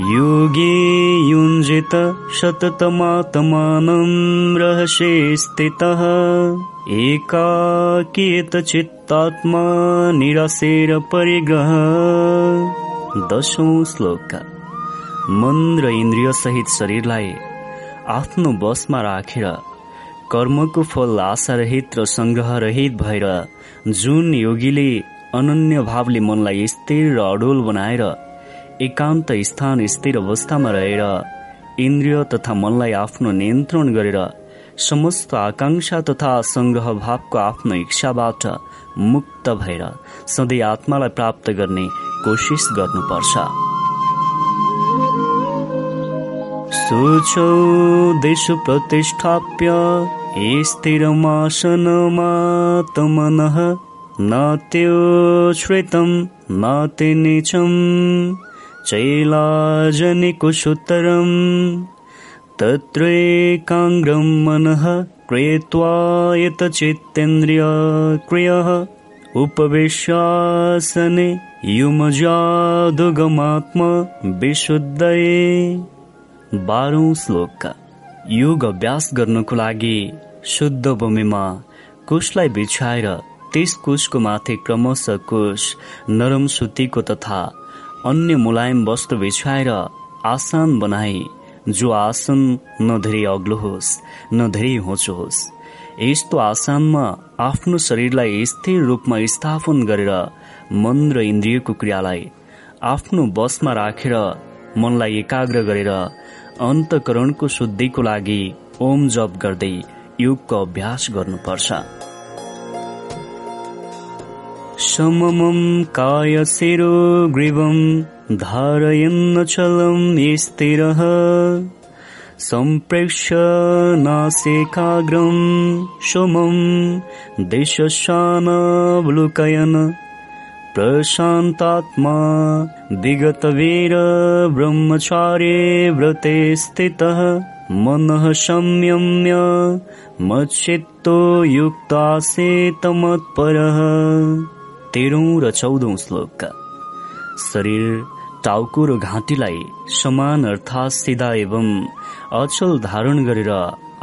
योगी युञ्जित सततमात्मानं रहस्ये स्थितः एकाकीत चित्तात्मा निराशेर परिग्रह। दशौं श्लोक। मन र इन्द्रिय सहित शरीरलाई आफ्नो बसमा राखेर कर्मको फल आशारहित र सङ्ग्रहरहित भएर जुन योगीले अनन्य भावले मनलाई स्थिर र अडोल बनाएर एकान्त स्थान स्थिर अवस्थामा रहेर इन्द्रिय तथा मनलाई आफ्नो नियन्त्रण गरेर समस्त आकांक्षा तथा सङ्ग्रह भावको आफ्नो इच्छाबाट मुक्त भएर सधैँ आत्मालाई प्राप्त गर्ने कोसिस गर्नुपर्छ। प्रतिष्ठाप्य नात्यो श्वेतं नाते निचम्। चैलाजनिकुशुत्तरम् तत्रैकाङ्ग्रं मनः यतचित्तेन्द्रियक्रियः उपविश्यासने युमजादुगमात्मा विशुद्धये। बाह्रौं श्लोक। योग अभ्यास गर्नको लागि शुद्ध भूमिमा कुशलाई बिछाएर त्यस कुशको माथि क्रमशः कुश नरम सुतीको तथा अन्य मुलायम वस्त्र बिछाएर आसान बनाए जो आसन न धेरै अग्लो होस् न धेरै होचो होस्। यस्तो आसानमा आफ्नो शरीरलाई स्थिर रूपमा स्थापन गरेर मन र इन्द्रियको क्रियालाई आफ्नो बसमा राखेर मनलाई एकाग्र गरेर अन्तकरणको शुद्धिको लागि ओम जप गर्दै योगको अभ्यास गर्नुपर्छ। सममं कायशिरो ग्रीवं धारयन्नचलं स्थिरः सम्प्रेक्ष्य नासिकाग्रं सोमं दिशशानावलोकयन्। प्रशान्तात्मा विगतवीर ब्रह्मचार्ये व्रते स्थितः। मनः संयम्य मच्चित्तो युक्तासेतमत्परः तेह्रौं र चौधौं श्लोक शरीर टाउको र घाँटीलाई समान अर्थात् सिधा एवं अचल धारण गरेर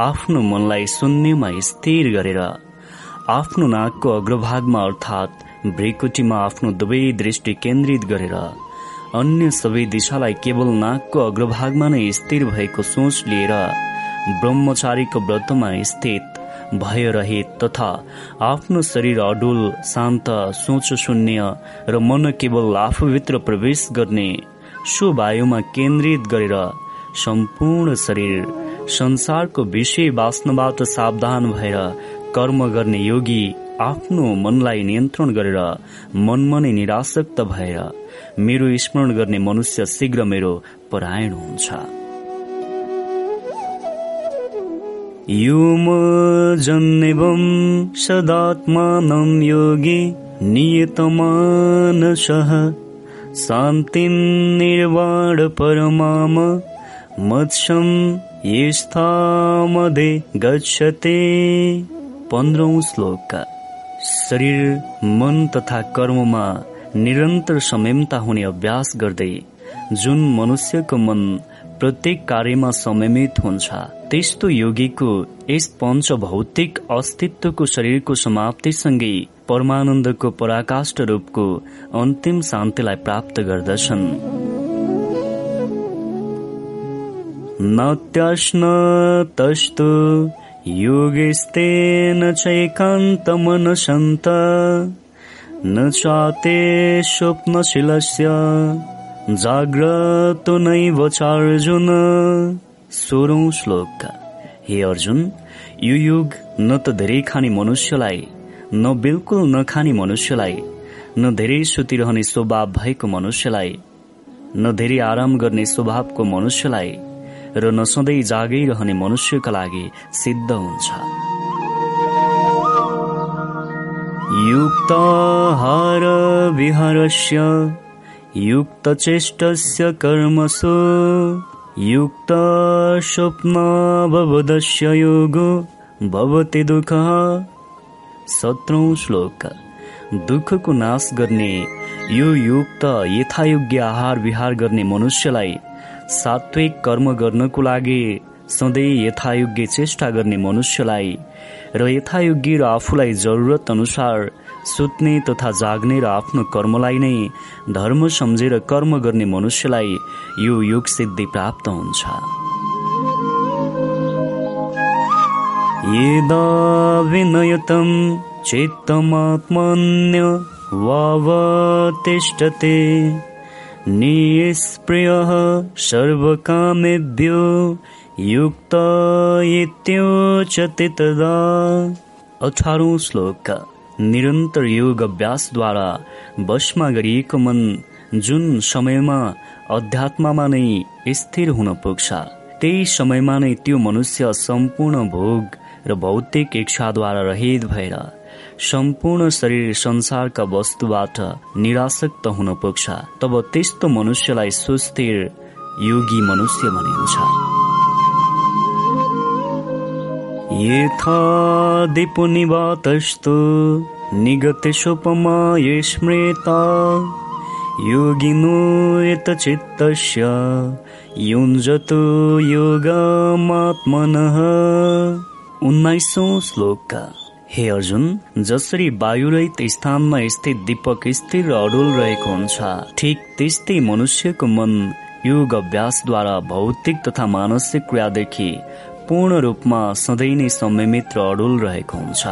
आफ्नो मनलाई शून्यमा स्थिर गरेर आफ्नो नाकको अग्रभागमा अर्थात् भ्रेकुटीमा आफ्नो दुवै दृष्टि केन्द्रित गरेर अन्य सबै दिशालाई केवल नाकको अग्रभागमा नै स्थिर भएको सोच लिएर ब्रह्मचारीको व्रतमा स्थित भय रहित तथा आफ्नो शरीर अडुल शान्त सोच शून्य र मन केवल आफूभित्र प्रवेश गर्ने सुवायुमा केन्द्रित गरेर सम्पूर्ण शरीर संसारको विषय वास्नबाट सावधान भएर कर्म गर्ने योगी आफ्नो मनलाई नियन्त्रण गरेर मनमनै निराशक्त भएर मेरो स्मरण गर्ने मनुष्य शीघ्र मेरो परायण हुन्छ। युमजन्निवं सदात्मानं योगी नियतमानसः। शान्तिं निर्वाणपरमाम मत्स्यं स्थामदे गच्छते। पन्ध्रौं श्लोक। शरीर मन तथा कर्ममा निरन्तर संयमता हुने अभ्यास गर्दै जुन मनुष्यको मन प्रत्येक कार्यमा संयमित हुन्छ। त्यस्तो योगीको यस पञ्च भौतिक अस्तित्वको शरीरको समाप्तिसँगै परमानन्दको पराकाष्ठ रूपको अन्तिम शान्तिलाई प्राप्त गर्दछन्। नत्यश्न तस्तु योगेस्तेन चैकान्तमनसन्त न चाते स्वप्नशीलस्य जाग्रतो नैव चार्जुन। सोह्रौं श्लोक। हे अर्जुन यो युग न त धेरै खाने मनुष्यलाई न बिल्कुल नखाने मनुष्यलाई न धेरै सुतिरहने स्वभाव भएको मनुष्यलाई न धेरै आराम गर्ने स्वभावको मनुष्यलाई र न सधैँ जागै मनुष्यका लागि सिद्ध हुन्छ। युक्ताहार विहारस्य युक्तचेष्टस्य कर्मसु। युक्त स्वप्नावबोधस्य योगो भवति दुःख। सत्रौं श्लोक। दुःखको नाश गर्ने यो युक्त यथायोग्य आहार विहार गर्ने मनुष्यलाई सात्विक कर्म गर्नको लागि सधैँ यथायोग्य चेष्टा गर्ने मनुष्यलाई र यथायोग्य र आफूलाई जरुरत अनुसार सुत्ने तथा जाग्ने र आफ्नो कर्मलाई नै धर्म सम्झेर कर्म गर्ने मनुष्यलाई यो योग सिद्धि प्राप्त हुन्छ। वावतिष्ठते निष्प्रियः सर्वकामेभ्यो युक्त इत्योच्यते तदा। अठारौँ श्लोक। निरन्तर योग अभ्यासद्वारा वशमा गरिएको मन जुन समयमा अध्यात्ममा नै स्थिर हुन पुग्छ त्यही समयमा नै त्यो मनुष्य सम्पूर्ण भोग र भौतिक इच्छाद्वारा रहित भएर सम्पूर्ण शरीर संसारका वस्तुबाट निरासक्त हुन पुग्छ तब त्यस्तो मनुष्यलाई सुस्थिर योगी मनुष्य भनिन्छ। यथा दीपुनिवातस्तु निगते सोपमा स्मृता योगिनो यतचित्तस्य युञ्जतो योगमात्मनः। उन्नाइसौँ श्लोक हे अर्जुन जसरी वायुरहित स्थानमा स्थित दीपक स्थिर र अडोल रहेको हुन्छ ठिक त्यस्तै मनुष्यको मन योग अभ्यासद्वारा भौतिक तथा मानसिक क्रियादेखि पूर्ण रूपमा सधैँ नै संयमित र अडोल रहेको हुन्छ।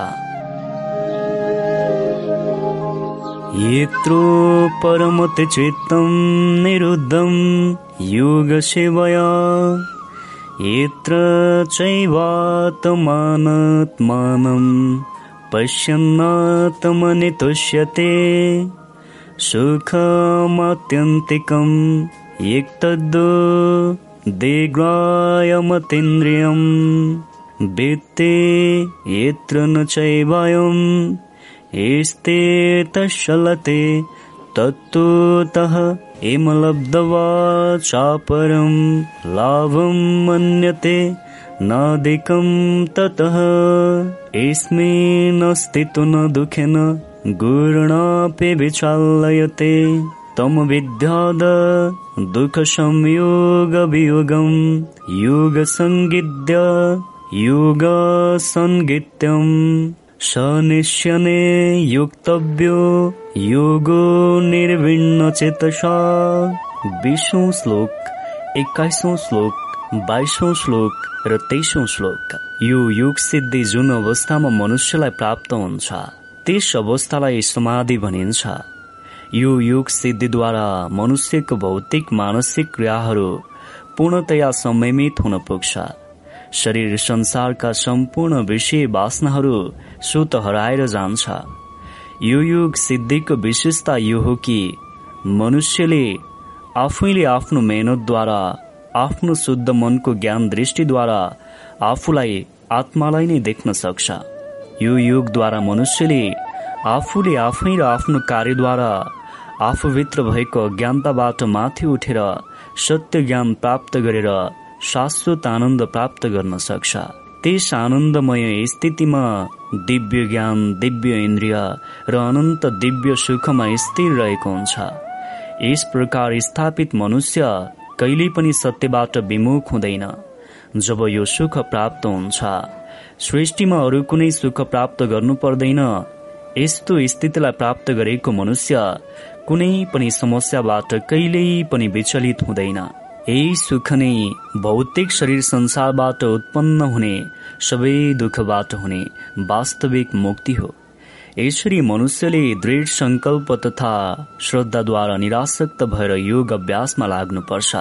यत्रो परमत चित्तम निरुद्धम योग सेवया यत्र तुष्यते। सुखमात्यन्तिकम् यक्तद् देग्रायमतीन्द्रियम् वित्ते यत्र न चैवायम् एस्ते तशलते तत्तुतः इमलब्धवा चापरम् लाभम् मन्यते नादिकं ततः एस्मिन्नस्ति तु न दुःखेन गुरुणापि विचालयते तं विद्याद दुःखसंयोगवियोगम् युगसङ्गीत्य युगसङ्गीत्यम् सनिश्यने युक्तव्यो योगो निर्विण्ण चेतसा। बिसौँ श्लोक एक्काइसौँ श्लोक बाइसौँ श्लोक र तेइसौँ श्लोक। यो युग सिद्धि जुन अवस्थामा मनुष्यलाई प्राप्त हुन्छ त्यस अवस्थालाई समाधि भनिन्छ। यो युग सिद्धिद्वारा मनुष्यको भौतिक मानसिक क्रियाहरू पूर्णतया संयमित हुन पुग्छ। शरीर संसारका सम्पूर्ण विषय वासनाहरू सुत हराएर जान्छ। यो युग सिद्धिको विशेषता यो हो कि मनुष्यले आफैले आफ्नो मेहनतद्वारा आफ्नो शुद्ध मनको ज्ञान दृष्टिद्वारा आफूलाई आत्मालाई नै देख्न सक्छ। यो युगद्वारा मनुष्यले आफूले आफै र आफ्नो कार्यद्वारा आफूभित्र भएको अज्ञानताबाट माथि उठेर सत्य ज्ञान प्राप्त गरेर शाश्वत आनन्द प्राप्त गर्न सक्छ। त्यस आनन्दमय स्थितिमा दिव्य ज्ञान दिव्य इन्द्रिय र अनन्त दिव्य सुखमा स्थिर रहेको हुन्छ। यस प्रकार स्थापित मनुष्य कहिल्यै पनि सत्यबाट विमुख हुँदैन। जब यो सुख प्राप्त हुन्छ सृष्टिमा अरू कुनै सुख प्राप्त गर्नु पर्दैन। यस्तो स्थितिलाई प्राप्त गरेको मनुष्य कुनै पनि समस्याबाट कहिल्यै पनि विचलित हुँदैन। यही सुख नै भौतिक शरीर संसारबाट उत्पन्न हुने सबै दुःखबाट हुने वास्तविक मुक्ति हो। यसरी मनुष्यले दृढ संकल्प तथा श्रद्धाद्वारा निराशक्त भएर योग अभ्यासमा लाग्नुपर्छ।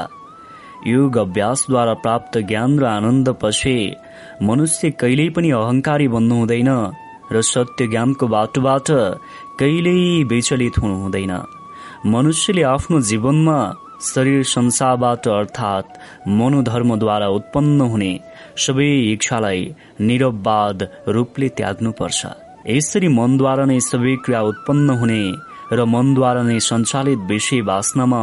योग अभ्यासद्वारा प्राप्त ज्ञान र आनन्द पछि मनुष्य कहिल्यै पनि अहंकारी बन्नु हुँदैन र सत्य ज्ञानको बाटोबाट कहिल्यै विचलित हुनु हुँदैन। मनुष्यले आफ्नो जीवनमा शरीर संसारबाट अर्थात् मनोधर्मद्वारा उत्पन्न हुने सबै इच्छालाई निरववाद रूपले त्याग्नुपर्छ। यसरी मनद्वारा नै सबै क्रिया उत्पन्न हुने र मनद्वारा नै सञ्चालित विषय वासनामा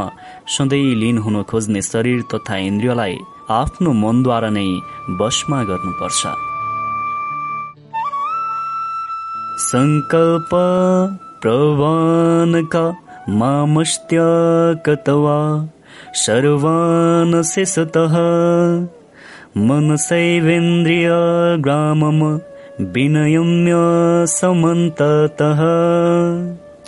सधैँ लिन हुन खोज्ने शरीर तथा इन्द्रियलाई आफ्नो मनद्वारा नै वशमा गर्नुपर्छ। सङ्कल्प प्रवानका मामस्त्यकतवा सर्वान् शेषतः मनसैवेन्द्रिय ग्रामम विनयम्य समन्ततः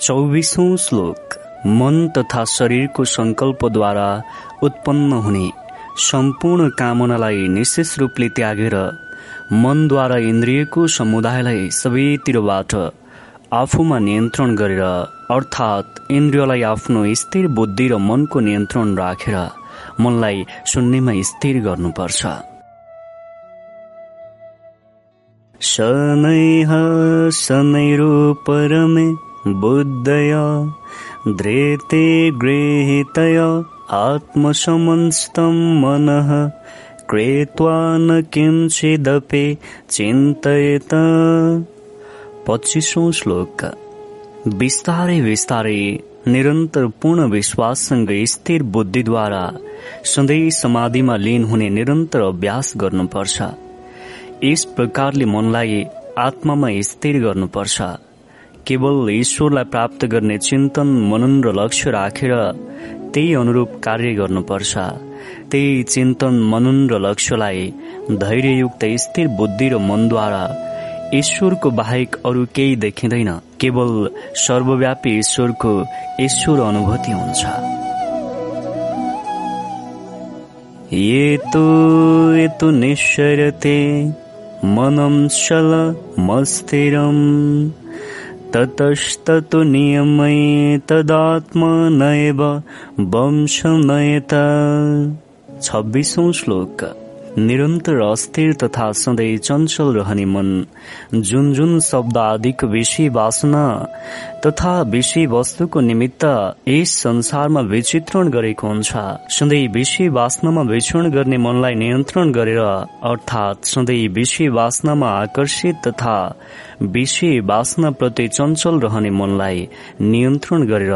चौबिसौँ श्लोक। मन तथा शरीरको सङ्कल्पद्वारा उत्पन्न हुने सम्पूर्ण कामनालाई निशेष रूपले त्यागेर मनद्वारा इन्द्रियको समुदायलाई सबैतिरबाट आफूमा नियन्त्रण गरेर अर्थात् इन्द्रियलाई आफ्नो स्थिर बुद्धि र मनको नियन्त्रण राखेर मनलाई सुन्नेमा स्थिर गर्नुपर्छ। शनैरोपरमे बुद्धया ध्रेते गृहीतय आत्मसमस्तं मनः कृत्वा न किञ्चिदपि चिन्तयत। पच्चिसौँ श्लोक। बिस्तारै बिस्तारै निरन्तर पूर्ण विश्वाससँग स्थिर बुद्धिद्वारा सधैँ समाधिमा लिन हुने निरन्तर अभ्यास गर्नुपर्छ। यस प्रकारले मनलाई आत्मामा स्थिर गर्नुपर्छ। केवल ईश्वरलाई प्राप्त गर्ने चिन्तन मनन र लक्ष्य राखेर त्यही अनुरूप कार्य गर्नुपर्छ। त्यही चिन्तन मनन र लक्ष्यलाई धैर्ययुक्त स्थिर बुद्धि र मनद्वारा ईश्वरको बाहेक अरू केही देखिँदैन। केवल सर्वव्यापी ईश्वरको ईश्वर अनुभूति हुन्छ। एतो एतो निश्चरते मनम शल मस्थिरम ततस्ततो नियमै तदात्मनैव वंशमयत छब्बिसौँ श्लोक। निरन्तर अस्थिर तथा सधैँ चञ्चल रहने मन। जुन जुन शब्द आदिको विषय वासना तथा विषय वस्तुको निमित्त यस संसारमा विचित्रण गरेको हुन्छ सधैँ विषय वासनामा विचरण गर्ने मनलाई नियन्त्रण गरेर अर्थात् सधैँ विषय वासनामा आकर्षित तथा विषय वासनाप्रति चञ्चल रहने मनलाई नियन्त्रण गरेर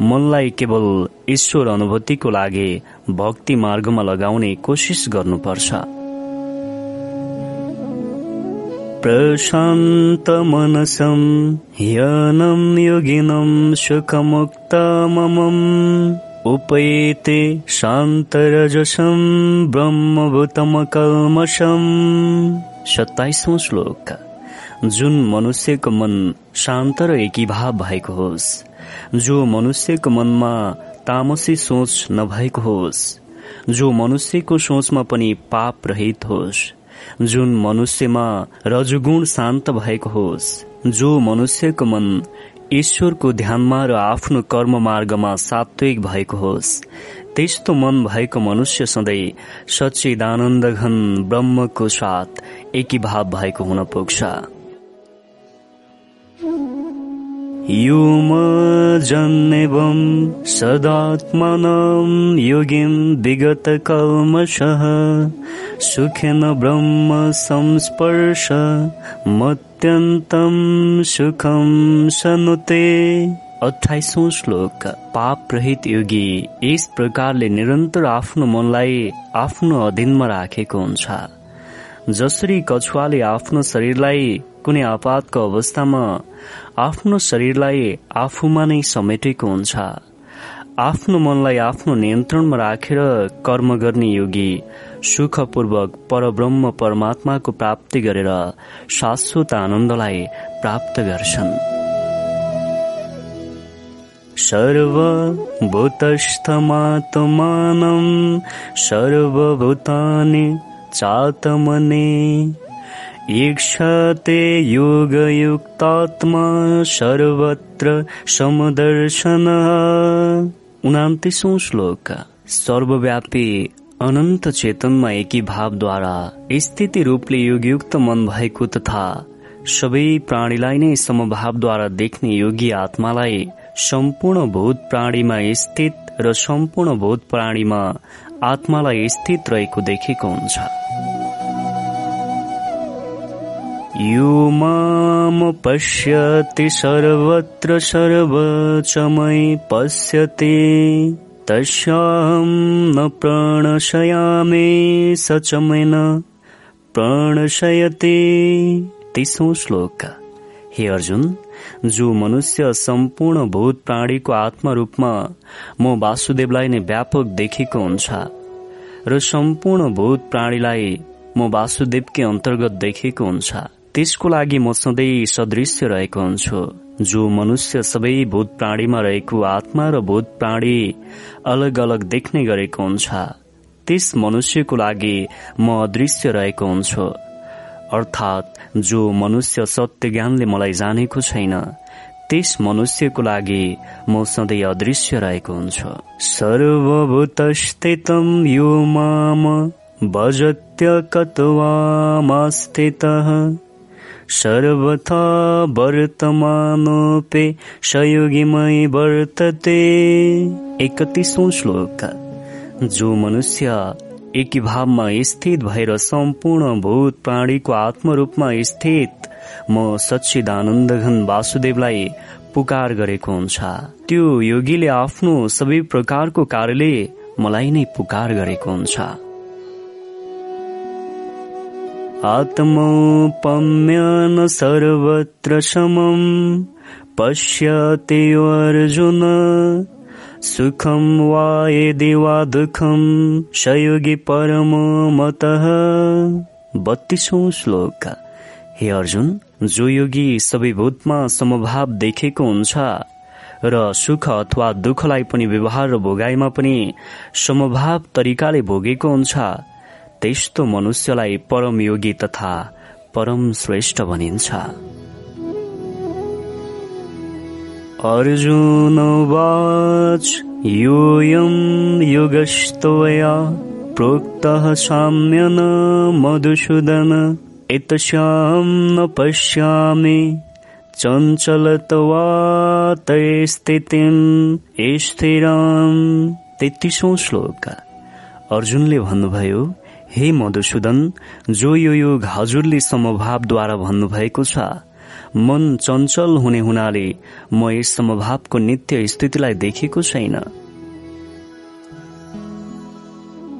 मनलाई केवल ईश्वर अनुभूतिको लागि भक्ति मार्गमा लगाउने कोसिस गर्नुपर्छ। प्रशान्त मनसम योगिनम सुखमुक्तममम उपैते शान्तरजसम ब्रह्मभूतम कल्मषम सत्ताइसौँ श्लोक। जुन मनुष्यको मन शान्त र एकीभाव भएको होस्। जो मनुष्यको मनमा तामसी सोच नभएको होस् जो मनुष्यको सोचमा पनि पाप रहित होस् जुन मनुष्यमा रजुगुण शान्त भएको होस् जो मनुष्यको मन ईश्वरको ध्यानमा र आफ्नो कर्म मार्गमा सात्विक भएको होस् त्यस्तो मन भएको मनुष्य सधैँ सच्चिदानन्द घन ब्रह्मको साथ एकीभाव भएको हुन पुग्छ। युमजन्नेवं सदात्मनं योगिं विगतकल्मषः सुखेन ब्रह्म संस्पर्श मत्यन्तं सुखं सनुते। अठाइसौँ श्लोक पाप रहित योगी यस प्रकारले निरन्तर आफ्नो मनलाई आफ्नो अधीनमा राखेको हुन्छ। जसरी कछुवाले आफ्नो शरीरलाई कुनै आपातको अवस्थामा आफ्नो शरीरलाई आफूमा नै समेटेको हुन्छ। आफ्नो मनलाई आफ्नो नियन्त्रणमा राखेर कर्म गर्ने योगी सुखपूर्वक परब्रह्म परमात्माको प्राप्ति गरेर शाश्वत आनन्दलाई प्राप्त गर्छन्। सर्वभूतस्थमात्मानं सर्वभूतानि चातमने ईक्षते योगयुक्तात्मा सर्वत्र समदर्शन उनातिसौँ श्लोक। सर्वव्यापी अनन्त चेतनमा एकी भावद्वारा स्थिति रूपले योगयुक्त मन भएको तथा सबै प्राणीलाई नै समभावद्वारा देख्ने योगी आत्मालाई सम्पूर्ण भूत प्राणीमा स्थित र सम्पूर्ण भूत प्राणीमा आत्मालाई स्थित रहेको देखेको हुन्छ। यो माम पश्यति सर्वत्र सर्वचमयि पश्यति। तस्याहं न प्रणशयामि सचमेन प्रणशयति। तिसौँ श्लोक। हे अर्जुन जो मनुष्य सम्पूर्ण भूत प्राणीको आत्मरूपमा म वासुदेवलाई नै व्यापक देखेको हुन्छ र सम्पूर्ण भूत प्राणीलाई म वासुदेवकै अन्तर्गत देखेको हुन्छ। त्यसको लागि म सधैँ सदृश्य रहेको हुन्छु। जो मनुष्य सबै भूत प्राणीमा रहेको आत्मा र भूत प्राणी अलग अलग देख्ने गरेको हुन्छ त्यस मनुष्यको लागि म अदृश्य रहेको हुन्छु। अर्थात् जो मनुष्य सत्य ज्ञानले मलाई जानेको छैन त्यस मनुष्यको लागि म सधैँ अदृश्य रहेको हुन्छु। सर्वभूतस्थितम यो माम भजत्य सर्वथा वर्तमानोपे सयोगिमय वर्तते। एकतिसौँ श्लोक। जो मनुष्य एकी भावमा स्थित भएर सम्पूर्ण भूत प्राणीको आत्मरूपमा स्थित म सच्चिदानन्द घन वासुदेवलाई पुकार गरेको हुन्छ। त्यो योगीले आफ्नो सबै प्रकारको कार्यले मलाई नै पुकार गरेको हुन्छ। आत्मौपम्यन सर्वत्र पश्यते अर्जुन। सुखम वा यदि वा दुःखम सयोगी परम मत। बत्तीसौँ श्लोक। हे अर्जुन जो योगी सबै भूतमा समभाव देखेको हुन्छ। र सुख अथवा दुःखलाई पनि व्यवहार र भोगाइमा पनि समभाव तरिकाले भोगेको हुन्छ। त्यस्तो मनुष्यलाई परम योगी तथा परम श्रेष्ठ भनिन्छ। अर्जुनवाच योऽयं युगस्त्वया प्रोक्तः साम्यन मधुसूदन एतस्यां न पश्यामि। चञ्चलतवातय स्थितिम् स्थिराम् तेत्तिसौँ श्लोक। अर्जुनले भन्नुभयो हे मधुसूदन जो यो युग हजुरले समभावद्वारा भन्नुभएको छ मन चञ्चल हुने हुनाले म यस समभावको नित्य स्थितिलाई देखेको छैन।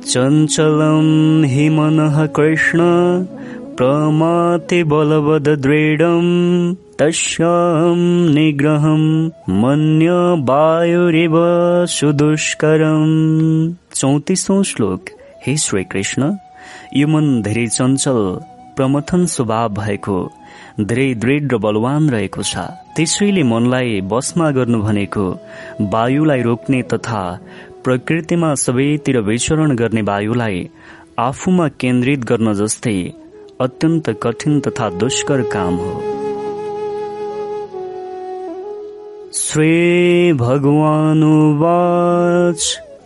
चञ्चलम् हि मनः कृष्ण प्रमाति बलवद दृढम् तस्याम् निग्रहम् मन्य वायुरिव सुदुष्करम्। चौतिसौँ श्लोक हे श्री कृष्ण यो मन धेरै चञ्चल प्रमथन स्वभाव भएको धेरै दृढ र बलवान रहेको छ। त्यसैले मनलाई बसमा गर्नु भनेको वायुलाई रोक्ने तथा प्रकृतिमा सबैतिर विचरण गर्ने वायुलाई आफूमा केन्द्रित गर्न जस्तै अत्यन्त कठिन तथा दुष्कर काम हो। श्री भगवानुवाच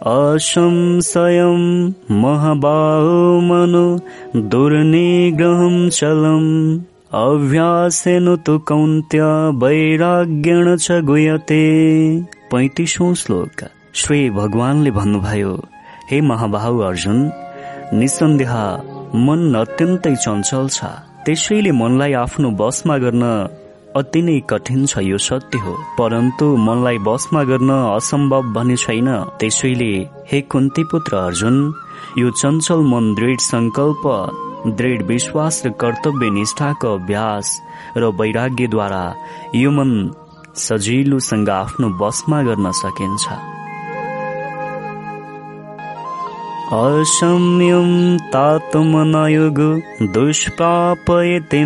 असंशयं महाबाहो मनो दुर्निग्रहं चलम् अभ्यासेन तु कौन्त्य वैराग्यण च गुयते पैतिसौँ श्लोक। श्री भगवानले भन्नुभयो हे महाबाहु अर्जुन निसन्देह मन अत्यन्तै चञ्चल छ। त्यसैले मनलाई आफ्नो बसमा गर्न अति नै कठिन छ यो सत्य हो। परन्तु मनलाई बसमा गर्न असम्भव भने छैन। त्यसैले हे कुन्ती पुत्र अर्जुन यो चञ्चल मन दृढ संकल्प दृढ विश्वास र कर्तव्य निष्ठाको अभ्यास र वैराग्यद्वारा यो मन सजिलोसँग आफ्नो बसमा गर्न सकिन्छ। असम्यम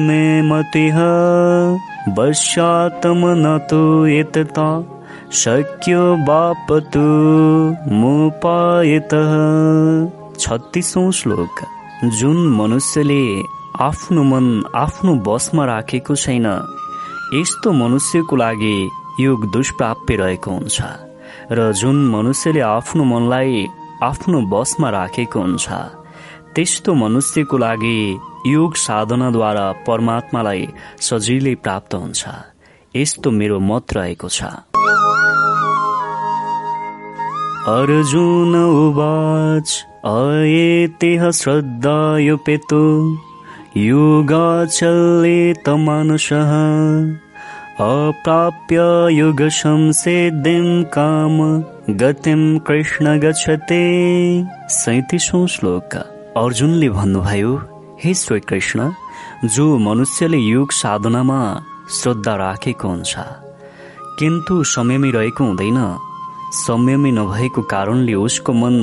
मे मतिः वश्यातम न तु यतता शक्यो बापतु मुपायतः। छत्तिसौँ श्लोक। जुन मनुष्यले आफ्नो मन आफ्नो बसमा राखेको छैन यस्तो मनुष्यको लागि योग दुष्प्राप्य रहेको हुन्छ। र जुन मनुष्यले आफ्नो मनलाई आफ्नो बसमा राखेको हुन्छ। त्यस्तो मनुष्यको लागि योग साधनाद्वारा परमात्मालाई सजिलै प्राप्त हुन्छ। यस्तो मेरो मत रहेको छ। अर्जुन उवाच अयेतेह श्रद्धायुपेतो योगाचलेतमानुषः अप्राप्य युगसंसिद्धिं काम गतिम कृष्ण गच्छते। सैतिसौँ श्लोक। अर्जुनले भन्नुभयो हे श्री कृष्ण जो मनुष्यले योग साधनामा श्रद्धा राखेको हुन्छ किन्तु संयमी रहेको हुँदैन। संयमी नभएको कारणले उसको मन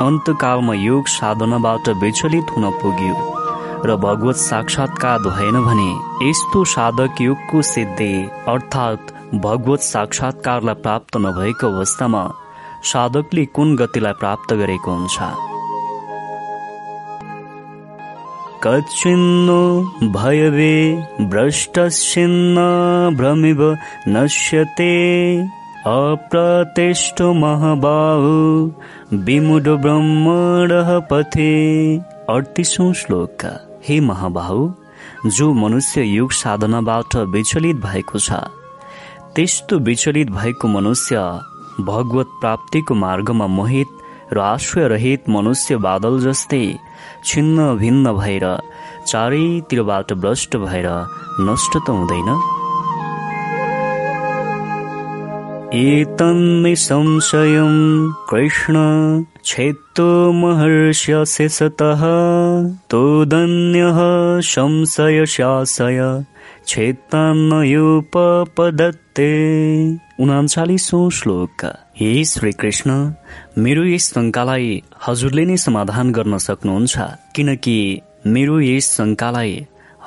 अन्तकालमा योग साधनाबाट विचलित हुन पुग्यो र भगवत साक्षात्कार भएन भने यस्तो साधक युगको सिद्धि अर्थात् भगवत साक्षात्कारलाई प्राप्त नभएको अवस्थामा साधकले कुन गतिलाई प्राप्त गरेको हुन्छ? कच्छिन्नो भयवे भ्रष्टश्चिन्न भ्रमिव नश्यते अप्रतिष्ठो महाबाहु विमुड ब्रह्मणः पथे। अडतिसौँ श्लोक। हे महाबाहु जो मनुष्य युग साधनाबाट विचलित भएको छ त्यस्तो विचलित भएको मनुष्य भगवत प्राप्तिको मार्गमा मोहित र आश्रय रहित मनुष्य बादल जस्तै छिन्न भिन्न भएर चारैतिरबाट भ्रष्ट भएर नष्ट त हुँदैन। संशयं कृष्ण छेत्तो महर्ष्य शेषतः तोदन्यः संशयशासय छेत्तान्नयोपपदत्ते उनाचालिसौँ श्लोक। हे श्री कृष्ण मेरो यस शङ्कालाई हजुरले नै समाधान गर्न सक्नुहुन्छ किनकि मेरो यस शङ्कालाई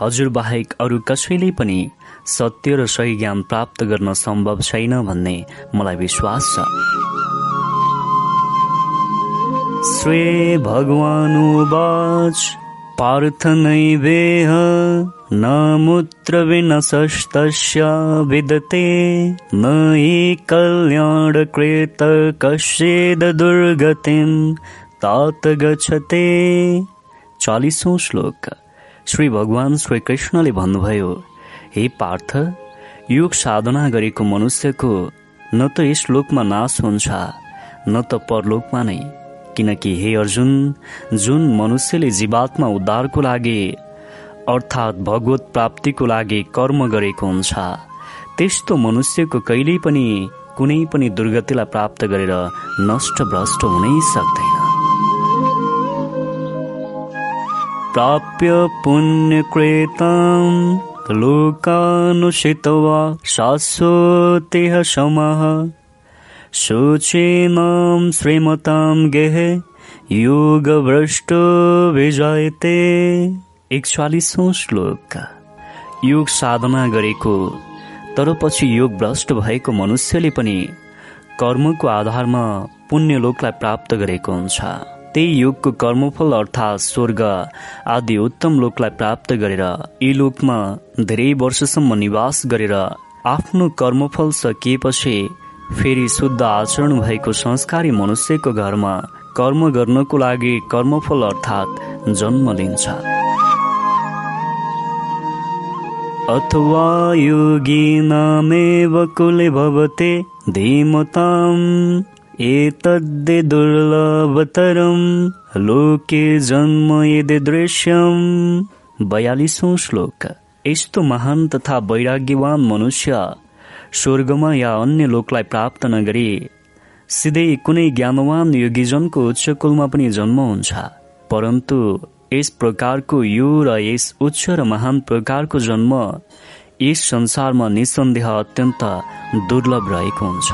हजुर बाहेक अरू कसैले पनि सत्य र सही ज्ञान प्राप्त गर्न सम्भव छैन भन्ने मलाई विश्वास छ। श्री भगवानुवाच पार्थ न मूत्रविनशस्तस्य विदते न हि कल्याणकृत कश्चिद दुर्गतिं तात गच्छते। चालिसौँ श्लोक। श्री भगवान श्री कृष्णले भन्नुभयो हे पार्थ योग साधना गरेको मनुष्यको न त यस लोकमा नाश हुन्छ न त परलोकमा नै। किनकि हे अर्जुन जुन मनुष्यले जीवात्मा उद्धारको लागि अर्थात् भगवत प्राप्तिको लागि कर्म गरेको हुन्छ। त्यस्तो मनुष्यको कहिल्यै पनि कुनै पनि दुर्गतिलाई प्राप्त गरेर नष्ट भ्रष्ट हुनै सक्दैन। प्राप्य पुण्यकृतं लोकानुषित्वा शाश्वतेह समः शोचेनां श्रीमतां गेहे योगभ्रष्टो विजायते। एकचालिसौँ श्लोक। योग साधना गरेको तर पछि योग भ्रष्ट भएको मनुष्यले पनि कर्मको आधारमा पुण्यलोकलाई प्राप्त गरेको हुन्छ। त्यही योगको कर्मफल अर्थात् स्वर्ग आदि उत्तम लोकलाई प्राप्त गरेर यी लोकमा धेरै वर्षसम्म निवास गरेर आफ्नो कर्मफल सकिएपछि फेरि शुद्ध आचरण भएको संस्कारी मनुष्यको घरमा कर्म गर्नको लागि कर्मफल अर्थात् जन्म लिन्छ। अथवा योगिनामेव कुले भवते धीमताम् एतद्दे दुर्लभतरम्। लोके जन्म यदि दृश्यम्। बयालिसौँ श्लोक। यस्तो महान तथा वैराग्यवान मनुष्य स्वर्गमा या अन्य लोकलाई प्राप्त नगरी सिधै कुनै ज्ञानवान योगीजनको उच्च कुलमा पनि जन्म हुन्छ। परन्तु यस प्रकारको यो र यस उच्च र महान प्रकारको जन्म यस संसारमा निसन्देह अत्यन्त दुर्लभ रहेको हुन्छ।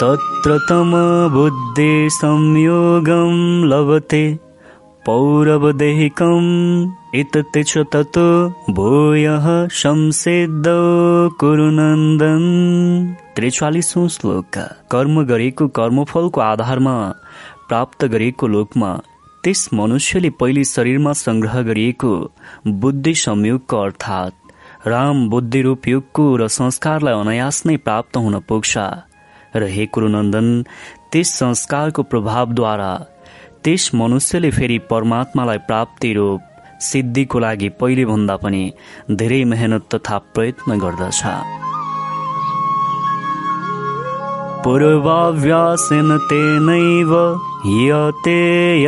तत्र तम बुद्धि संयोगम लभते पौरवदेहिकम् एतते च ततो भूयः कुरुनन्दन। त्रिचालिसौँ श्लोक। कर्म गरेको कर्मफलको आधारमा प्राप्त गरेको लोकमा त्यस मनुष्यले पहिले शरीरमा संग्रह गरिएको बुद्धि संयोगको अर्थात् राम बुद्धि रूप युगको र संस्कारलाई अनायास नै प्राप्त हुन पुग्छ। र हे कुरुनन्दन त्यस संस्कारको प्रभावद्वारा त्यस मनुष्यले फेरि परमात्मालाई प्राप्ति रूप सिद्धिको लागि पहिले भन्दा पनि धेरै मेहनत तथा प्रयत्न गर्दछ। पूर्वाभ्यासेन तेनैव यते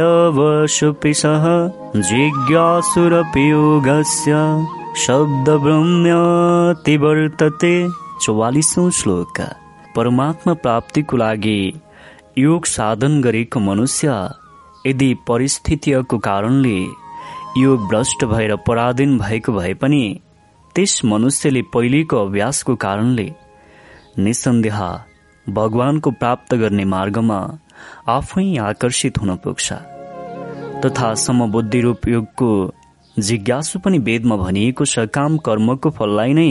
वर्तते चौवालिसौँ श्लोक। परमात्मा प्राप्तिको लागि योग साधन गरेको मनुष्य यदि परिस्थितिको कारणले यो भ्रष्ट भएर पराधीन भएको भए पनि त्यस मनुष्यले पहिलेको अभ्यासको कारणले निसन्देह भगवानको प्राप्त गर्ने मार्गमा आफै आकर्षित हुन पुग्छ। तथा समबुद्धि रूप युगको जिज्ञासु पनि वेदमा भनिएको छ काम कर्मको फललाई नै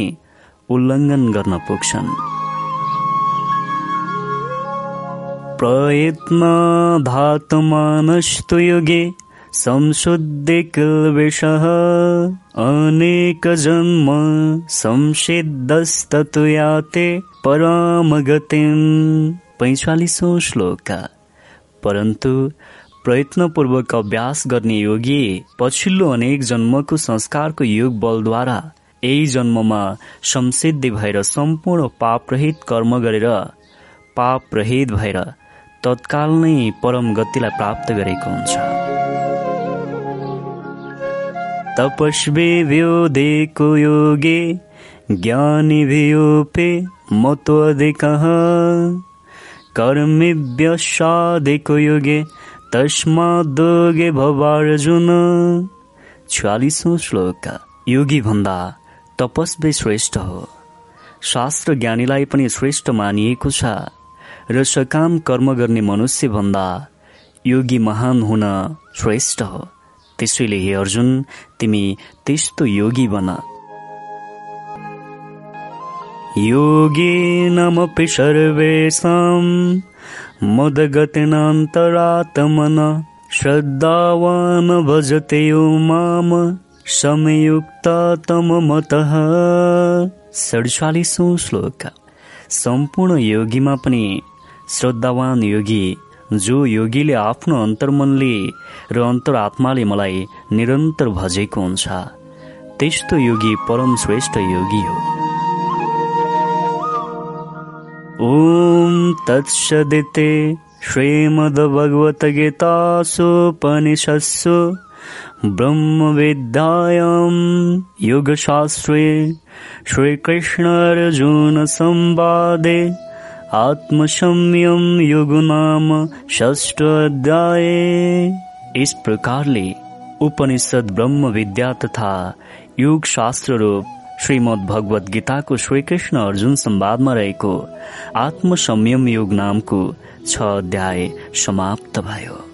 उल्लङ्घन गर्न पुग्छन्। प्रयत्न धातुमानस्तु युगे संशुद्धि किल्विषः अनेक जन्म संसिद्धस्ततु याते परामगतिम् पैँचालिसौँ श्लोक। परन्तु प्रयत्नपूर्वक अभ्यास गर्ने योगी पछिल्लो अनेक जन्मको संस्कारको योग बलद्वारा यही जन्ममा संसिद्धि भएर सम्पूर्ण पापरहित कर्म गरेर पापरहित भएर तत्काल नै परम गतिलाई प्राप्त गरेको हुन्छ। तपस्वी ज्ञानी कर्मिभ्यसादेको योगे तस्मादोगे भवार्जुन। छ्यालिसौँ श्लोक योगी भन्दा तपस्वी श्रेष्ठ हो। शास्त्र ज्ञानीलाई पनि श्रेष्ठ मानिएको छ र सकाम कर्म गर्ने मनुष्य भन्दा योगी महान हुन श्रेष्ठ हो। त्यसैले हे अर्जुन तिमी त्यस्तो योगी बन। योगी नमपि सर्वेषाम् मदगतिनान्तरात्मन श्रद्धावान् भजते यो माम समयुक्ततममतः सडचालिसौँ श्लोक। सम्पूर्ण योगीमा पनि श्रद्धावान योगी जो योगीले आफ्नो अन्तर्मनले र अन्तरात्माले मलाई निरन्तर भजेको हुन्छ। त्यस्तो योगी परम श्रेष्ठ योगी हो। ॐ तत्सदिते श्रीमद्भगवद्गीतासूपनिषत्सु ब्रह्मविद्यायां योगशास्त्रे श्रीकृष्णार्जुनसंवादे आत्मसंयम योग नाम षष्ठ अध्याय इस प्रकारले उपनिषद ब्रह्म विद्या तथा योग रूप श्रीमद् भगवत गीताको श्रीकृष्ण अर्जुन संवादमा रहेको आत्मसंयम योग नामको छ अध्याय समाप्त भयो।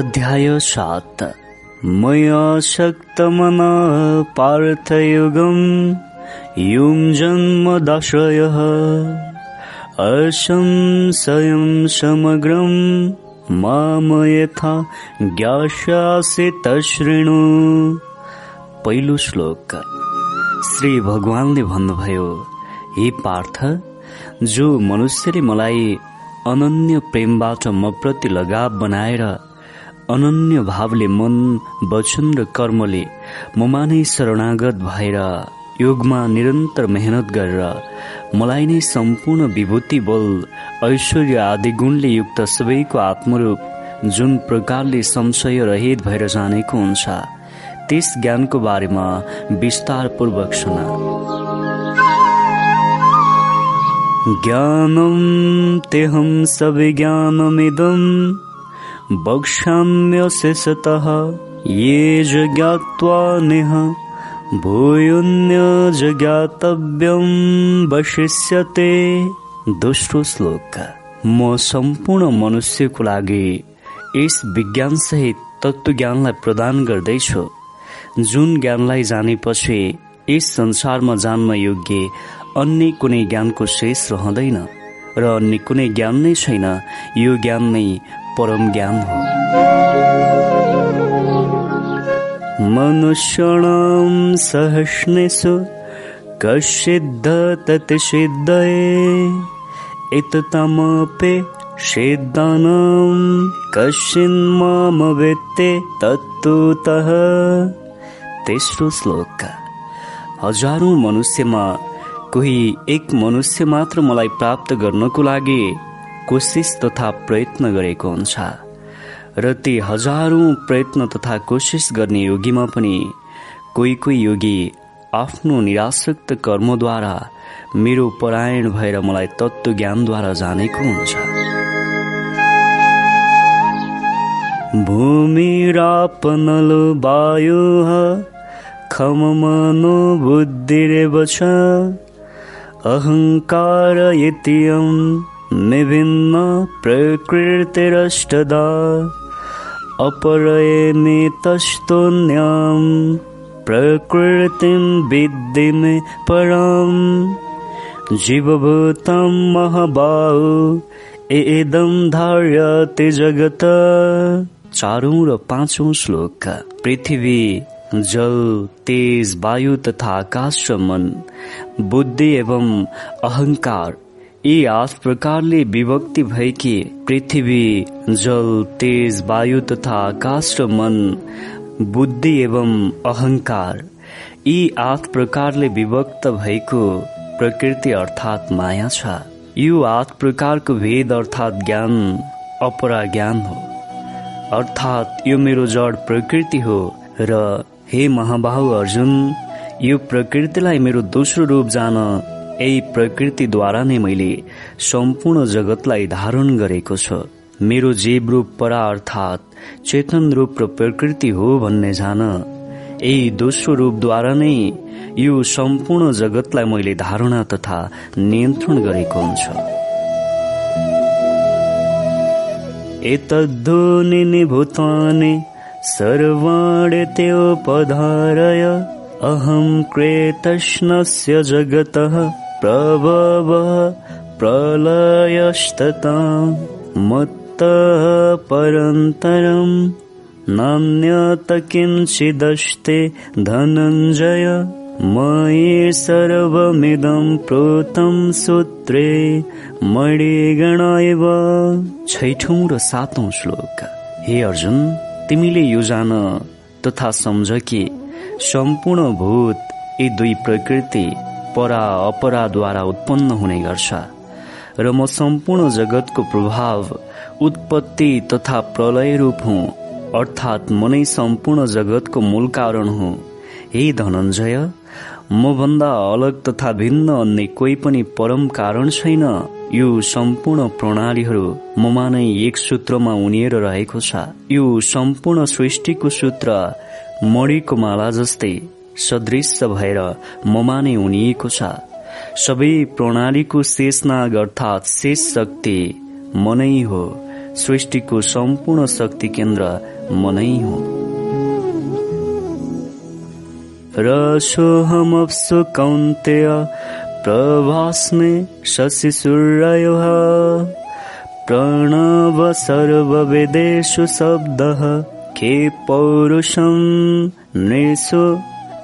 अध्याय सात। मया शक्तमना पार्थयुगम् युञ्जन्मदाश्रयः असंशयं समग्रम् माम यथा ज्ञास्यासि तशृणु। पहिलो श्लोक। श्री भगवानले भन्नुभयो हे पार्थ जो मनुष्यले मलाई अनन्य प्रेमबाट म प्रति लगाव बनाएर अनन्य भावले मन वचन र कर्मले ममा नै शरणागत भएर योगमा निरन्तर मेहनत गरेर मलाई नै सम्पूर्ण विभूति बल ऐश्वर्य आदि गुणले युक्त सबैको आत्मरूप जुन प्रकारले संशय रहित भएर जानेको हुन्छ त्यस ज्ञानको बारेमा विस्तार पूर्वक सुना। ज्ञानम तेहम वक्ष्याम्यशेषतः ये जज्ञात्वा नेह भूयुन्यजज्ञातव्यं वशिष्यते। दोस्रो श्लोक। म सम्पूर्ण मनुष्यको लागि यस विज्ञानसहित तत्त्वज्ञानलाई प्रदान गर्दैछु। जुन ज्ञानलाई जानेपछि यस संसारमा जान्न योग्य अन्य कुनै ज्ञानको शेष रहँदैन। र अन्य कुनै ज्ञान नै छैन। यो ज्ञान नै परम ज्ञान हो। मनुष्यणां सहस्नेषु कश्चिद्ध तत् सिद्धये इततमपि सिद्धानां कश्चिन्मामवेत्ते तत्तुतः। तेस्रो श्लोक। हजारौं मनुष्यमा कोही एक मनुष्य मात्र मलाई प्राप्त गर्नको लागि कोसिस तथा प्रयत्न गरेको हुन्छ। र ती हजारौं प्रयत्न तथा कोसिस गर्ने योगीमा पनि कोही कोही योगी आफ्नो निराशक्त कर्मद्वारा मेरो परायण भएर मलाई तत्त्व ज्ञानद्वारा जानेको हुन्छ। भूमिरापनलो वायु खममनो बुद्धिरेव च अहङ्कार इत्यं विभिन्न प्रकृतिरष्टदा अपरयेमि तस्तोन्यां प्रकृतिं विद्धि मे परम् जीवभूतं महाबाहु इदं धार्यते जगत। चारौं र पाँचौं श्लोक। पृथ्वी जल तेज वायु तथा आकाश र मन बुद्धि एवं अहंकार। यी आठ प्रकारले विभक्ति भएकी पृथ्वी जल तेज वायु तथा आकाश र मन बुद्धि एवं अहंकार यी आठ प्रकारले विभक्त भएको प्रकृति अर्थात् माया छ यो आठ प्रकारको भेद अर्थात् ज्ञान अपरा ज्ञान हो अर्थात् यो मेरो जड प्रकृति हो र हे महाबाहु अर्जुन यो प्रकृतिलाई मेरो दोस्रो रूप जान यही प्रकृतिद्वारा नै मैले सम्पूर्ण जगतलाई धारण गरेको छु। मेरो जीव रूप परा अर्थात् चेतन रूप र प्रकृति हो भन्ने जान यही दोस्रो रूपद्वारा नै यो सम्पूर्ण जगतलाई मैले धारणा तथा नियन्त्रण गरेको हुन्छ। एतद्धोनि भूतानि सर्वाणि अहं क्रेतष्णस्य जगतः। प्रभव प्रलयस्तता मत्तः परन्तरम् नान्यत किञ्चिदस्ते धनञ्जय मयि सर्वमिदं प्रोतं सूत्रे मणिगण एव छैठौँ र सातौं श्लोक। हे अर्जुन तिमीले यो जान तथा सम्झ कि सम्पूर्ण भूत यी दुई प्रकृति परा अपराद्वारा उत्पन्न हुने गर्छ र म सम्पूर्ण जगतको प्रभाव उत्पत्ति तथा प्रलय रूप हुँ अर्थात् म नै सम्पूर्ण जगतको मूल कारण हुँ। हे धनञ्जय म भन्दा अलग तथा भिन्न अन्य कोही पनि परम कारण छैन। यो सम्पूर्ण प्रणालीहरू ममा नै एक सूत्रमा उनिएर रहेको छ। यो सम्पूर्ण सृष्टिको सूत्र मणिको माला जस्तै। सदृश्य भएर ममा नै उनिएको छ। सबै प्रणालीको शेषनाग अर्थात् शेष शक्ति मनै हो। सृष्टिको सम्पूर्ण शक्ति केन्द्र मनै हो। रसोऽहमप्सु कौन्तेय प्रभास्मे शशिसूर्यः प्रणव सर्ववेदेषु शब्दः खे पौरुषं नृषु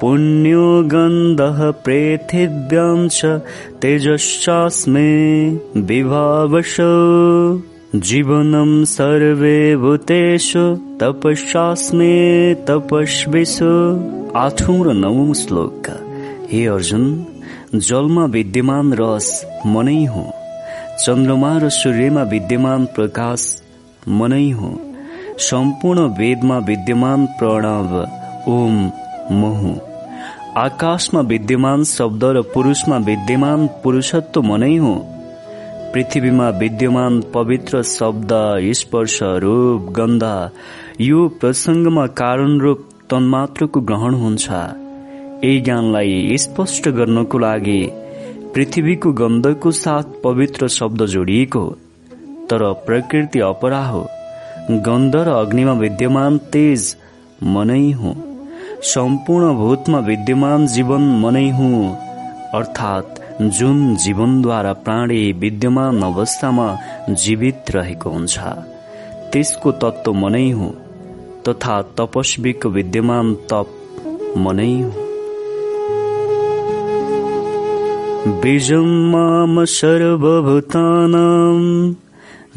पुण्यो गन्धः पृथिव्यां च तेजश्चास्मे विभावशो। जीवनं सर्वे भूतेषु तपस्यास्मे तपस्विषु आठौं र नौ श्लोक। हे अर्जुन जलमा विद्यमान रस मनै हो। चन्द्रमा र सूर्यमा विद्यमान प्रकाश मनै हो। सम्पूर्ण वेदमा विद्यमान प्रणव ओम महु। आकाशमा विद्यमान शब्द र पुरुषमा विद्यमान पुरुषत्व मनै हो। पृथ्वीमा विद्यमान पवित्र शब्द स्पर्श रूप गन्ध यो प्रसङ्गमा कारण रूप तन्मात्रको ग्रहण हुन्छ। यही ज्ञानलाई स्पष्ट गर्नको लागि पृथ्वीको गन्धको साथ पवित्र शब्द जोडिएको तर प्रकृति अपरा हो। गन्ध र अग्निमा विद्यमान तेज मनै हुँ। सम्पूर्ण भूतमा विद्यमान जीवन मनै हुँ। अर्थात् जुन जीवनद्वारा प्राणी विद्यमान अवस्थामा जीवित रहेको हुन्छ त्यसको तत्व मनै हुँ तथा तपस्वीको विद्यमान तप मनै हुँ। माम सर्वभूतानां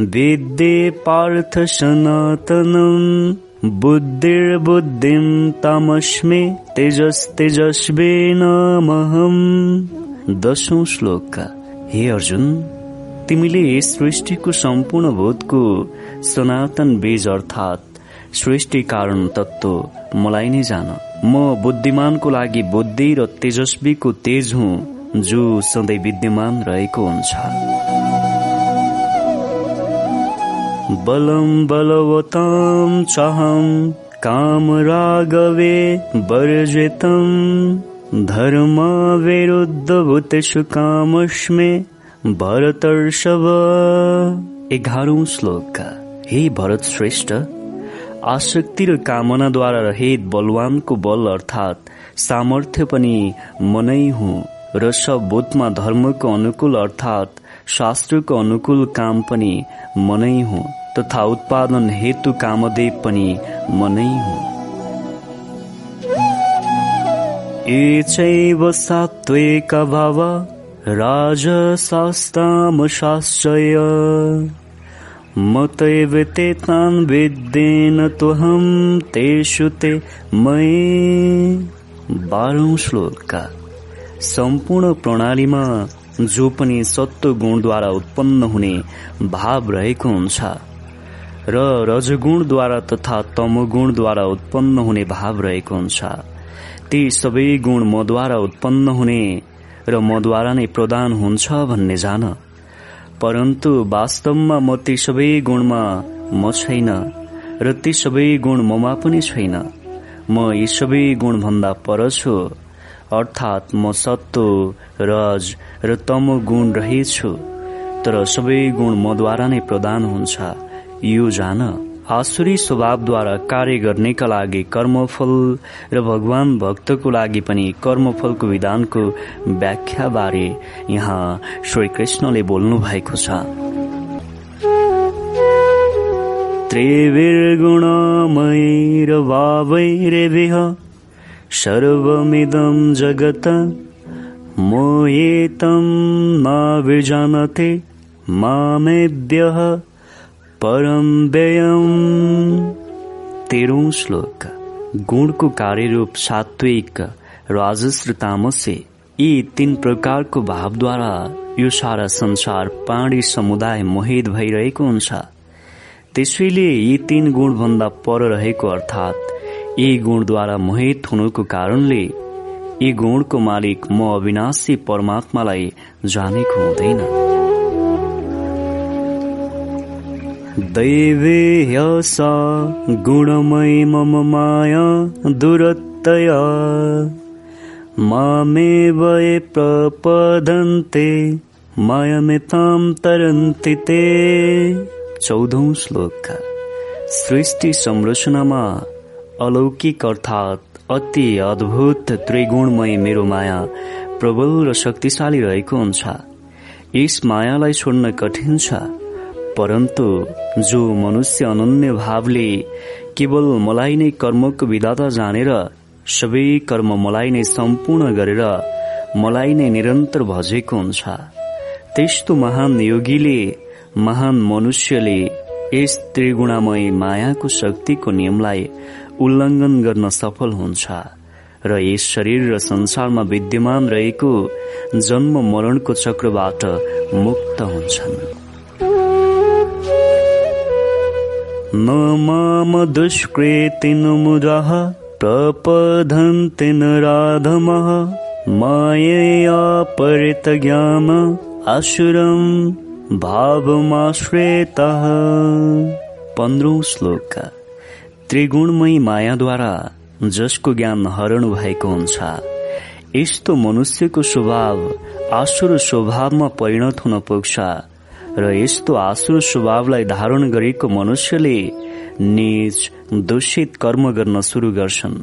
विद्ये पार्थ सनातनम्। बुद्धिर्बुद्धिं तमस्मे तेजस्तेजस्वे नामहम् दशौं श्लोकका। हे अर्जुन तिमीले सृष्टिको सम्पूर्ण भूतको सनातन बीज अर्थात् सृष्टि कारण तत्व मलाई नै जान। म बुद्धिमानको लागि बुद्धि र तेजस्वीको तेज हुँ जो सधैँ विद्यमान रहेको हुन्छ। बलम बलवतां चाहं कामरागवे वर्जितम् धर्मविरुद्धभूतेषु कामस्मे भरतर्षभ। एघारौं श्लोक हे भरत श्रेष्ठ आसक्ति र कामनाद्वारा रहित बलवानको बल अर्थात् सामर्थ्य पनि मनै हुँ र सब बुद्धमा धर्मको अनुकूल अर्थात् शास्त्रको अनुकूल काम पनि मनै हुँ। तथा उत्पादन हेतु कामदेव पनि मनै हुँ। ये चैव सात्विक भाव राजसास्तामशाश्चय मतैव ते तान् विद्येन त्वहं तेषु ते मयि। बाह्रौं श्लोकका। सम्पूर्ण प्रणालीमा जो पनि सत्व गुणद्वारा उत्पन्न हुने भाव रहेको हुन्छ। र रजगुणद्वारा तथा तमगुणद्वारा उत्पन्न हुने भाव रहेको हुन्छ। ती सबै गुण मद्वारा उत्पन्न हुने र मद्वारा नै प्रदान हुन्छ भन्ने जान। परन्तु वास्तवमा म ती सबै गुणमा म छैन र ती सबै गुण ममा पनि छैन। म यी सबै गुणभन्दा पर छु अर्थात् म सत्व रज र तम गुण रहेछु तर सबै गुण मद्वारा नै प्रदान हुन्छ। यो जान आसुरी स्वभावद्वारा कार्य गर्नेका लागि कर्मफल र भगवान भक्तको लागि पनि कर्मफलको विधानको व्याख्या बारे यहाँ श्री कृष्णले बोल्नु भएको छ त्रिविर्गुणमयैर्भावैरेभिः सर्वमिदं जगत मोयेतं मामेभ्यः परम व्ययम् तेह्रौं श्लोक। गुणको कार्यरूप सात्विक राजस र तामसे यी तीन प्रकारको भावद्वारा यो सारा संसार पाणी समुदाय मोहित भइरहेको हुन्छ। त्यसैले यी तीन गुणभन्दा पर रहेको अर्थात् यी गुणद्वारा मोहित हुनुको कारणले यी गुणको मालिक म अविनाशी परमात्मालाई जानेको हुँदैन। दैवे ह्यसा गुणमय मम माया दुरत्तया। मामेव प्रपदन्ते मायामितां तरन्ति ते। चौधौं श्लोक। सृष्टि संरचनामा अलौकिक अर्थात् अति अद्भुत त्रिगुणमय मेरो माया प्रबल र शक्तिशाली रहेको हुन्छ। यस मायालाई छोड्न कठिन छ। परन्तु जो मनुष्य अनन्य भावले केवल मलाई नै कर्मको विधाता जानेर सबै कर्म मलाई नै सम्पूर्ण गरेर मलाई नै निरन्तर भजेको हुन्छ। त्यस्तो महान योगीले महान मनुष्यले यस त्रिगुणामय मायाको शक्तिको नियमलाई उल्लङ्घन गर्न सफल हुन्छ र यस शरीर र संसारमा विद्यमान रहेको जन्म मरणको चक्रबाट मुक्त हुन्छन्। न माम दुष्कृतिन मुराः प्रपधन्ति न राधमः मायया परितज्ञान आसुरम् भावमाश्रेतः। पन्ध्रौं श्लोक। त्रिगुणमय मायाद्वारा जसको ज्ञान हरण भएको हुन्छ। यस्तो मनुष्यको स्वभाव आसुर स्वभावमा परिणत हुन पुग्छ। र यस्तो आसुर स्वभावलाई धारण गरेको मनुष्यले निज दूषित कर्म गर्न सुरु गर्छन्।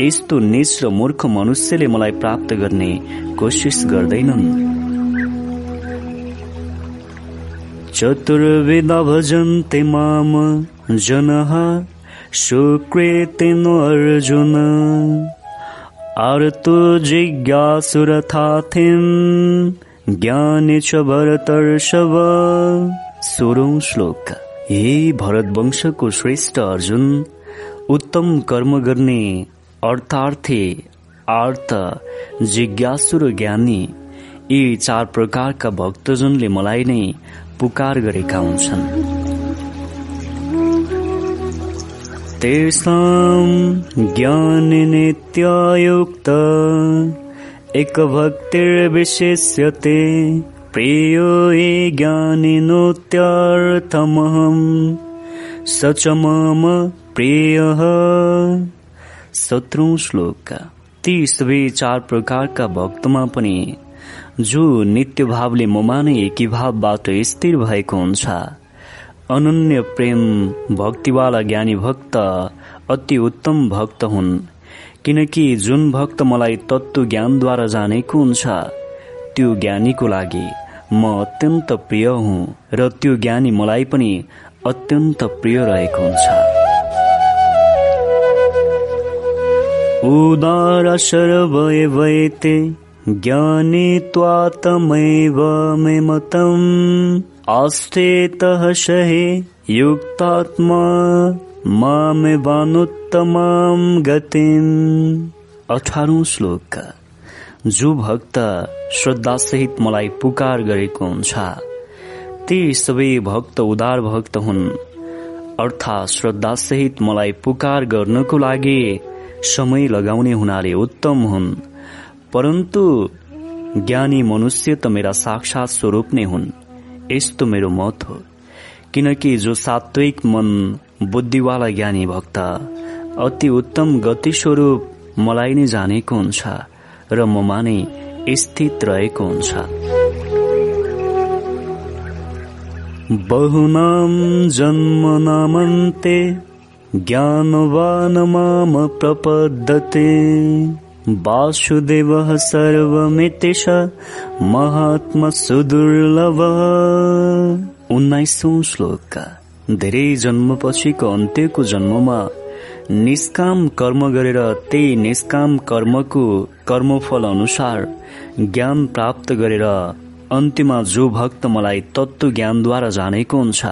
यस्तो निज र मूर्ख मनुष्यले मलाई प्राप्त गर्ने कोसिस गर्दैनन्। चतुर्वेदा भजन्ते माम जनः सुकृतिनो अर्जुन। आर्तो जिज्ञासुरथाथिन् ज्ञाने च भरतर्षभ सोह्रौं श्लोक। हे भरत वंशको श्रेष्ठ अर्जुन उत्तम कर्म गर्ने अर्थार्थे आर्थ जिज्ञासु र ज्ञानी यी चार प्रकारका भक्तजनले मलाई नै पुकार गरेका हुन्छन्। ज्ञान नित्यायुक्त एक भक्तिर्विशेष्यते प्रियो ये ज्ञानिनोत्यर्थमहम् स च मम प्रियः। सत्रौं श्लोक ती सबै चार प्रकारका भक्तमा पनि जो नित्य भावले ममा नै एकीभावबाट स्थिर भएको हुन्छ। अनन्य प्रेम भक्तिवाला ज्ञानी भक्त अति उत्तम भक्त हुन्। किनकि जुन भक्त मलाई तत्व ज्ञानद्वारा जानेको हुन्छ त्यो ज्ञानीको लागि म अत्यन्त प्रिय हुँ र त्यो ज्ञानी मलाई पनि अत्यन्त प्रिय रहेको हुन्छ। उदार सर्वय वैते ज्ञानी त्वातमैव मे मतम् आस्तेतः सहे युक्तात्मा मामे वानुत्तमां गतिम् अठारौं श्लोक। जो भक्त श्रद्धासहित मलाई पुकार गरेको हुन्छ ती सबै भक्त उदार भक्त हुन्। अर्थात् श्रद्धासहित मलाई पुकार गर्नको लागि समय लगाउने हुनाले उत्तम हुन्। परन्तु ज्ञानी मनुष्य त मेरा साक्षात स्वरूप नै हुन्। यस्तो मेरो मत हो। किनकि जो सात्विक मन बुद्धिवाला ज्ञानी भक्त अति उत्तम गति स्वरूप मलाई नै जानेको हुन्छ र ममा नै स्थित रहेको हुन्छ। बहुनाम जन्मनामन्ते ज्ञानवान माम प्रपद्यते। वासुदेवः सर्वमिति महात्मा सुदुर्लभ। उन्नाइसौं श्लोक धेरै जन्मपछिको अन्त्यको जन्ममा निष्काम कर्म गरेर त्यही निष्काम कर्मको कर्मफल अनुसार ज्ञान प्राप्त गरेर अन्त्यमा जो भक्त मलाई तत्व ज्ञानद्वारा जानेको हुन्छ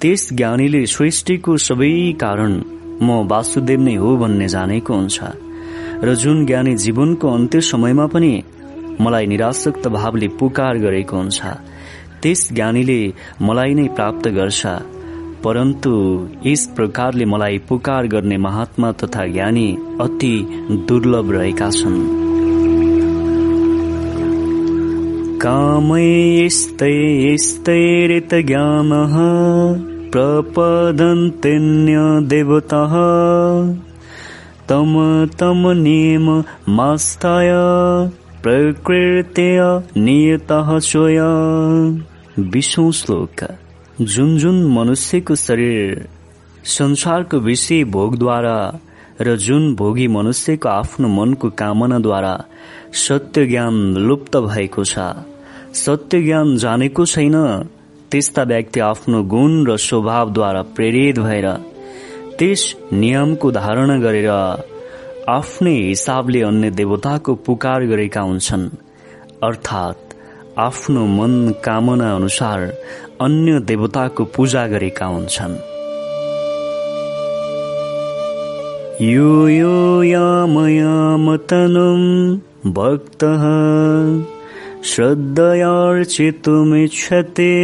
त्यस ज्ञानीले सृष्टिको सबै कारण म वासुदेव नै हो भन्ने जानेको हुन्छ। र जुन ज्ञानी जीवनको अन्त्य समयमा पनि मलाई निराशक्त भावले पुकार गरेको हुन्छ त्यस ज्ञानीले मलाई नै प्राप्त गर्छ। परन्तु यस प्रकारले मलाई पुकार गर्ने महात्मा तथा ज्ञानी अति दुर्लभ रहेका छन्। कामैस्तैस्तैरित ज्ञानः प्रपदन्त्यन्य देवतः। तम तम नियम मास्ताय प्रकृत्य नियतः स्वया विष्णु श्लोक। जुन जुन मनुष्यको शरीर संसारको विषय भोगद्वारा र जुन भोगी मनुष्यको आफ्नो मनको कामनाद्वारा सत्य ज्ञान लुप्त भएको छ सत्य ज्ञान जानेको छैन त्यस्ता व्यक्ति आफ्नो गुण र स्वभावद्वारा प्रेरित भएर त्यस नियमको धारणा गरेर आफ्नै हिसाबले अन्य देवताको पुकार गरेका हुन्छन्। अर्थात् आफ्नो मन कामना अनुसार अन्य देवताको पूजा गरेका हुन्छन्। यो यो यामयामतनुम् भक्तः श्रद्धयार्चितुमिच्छते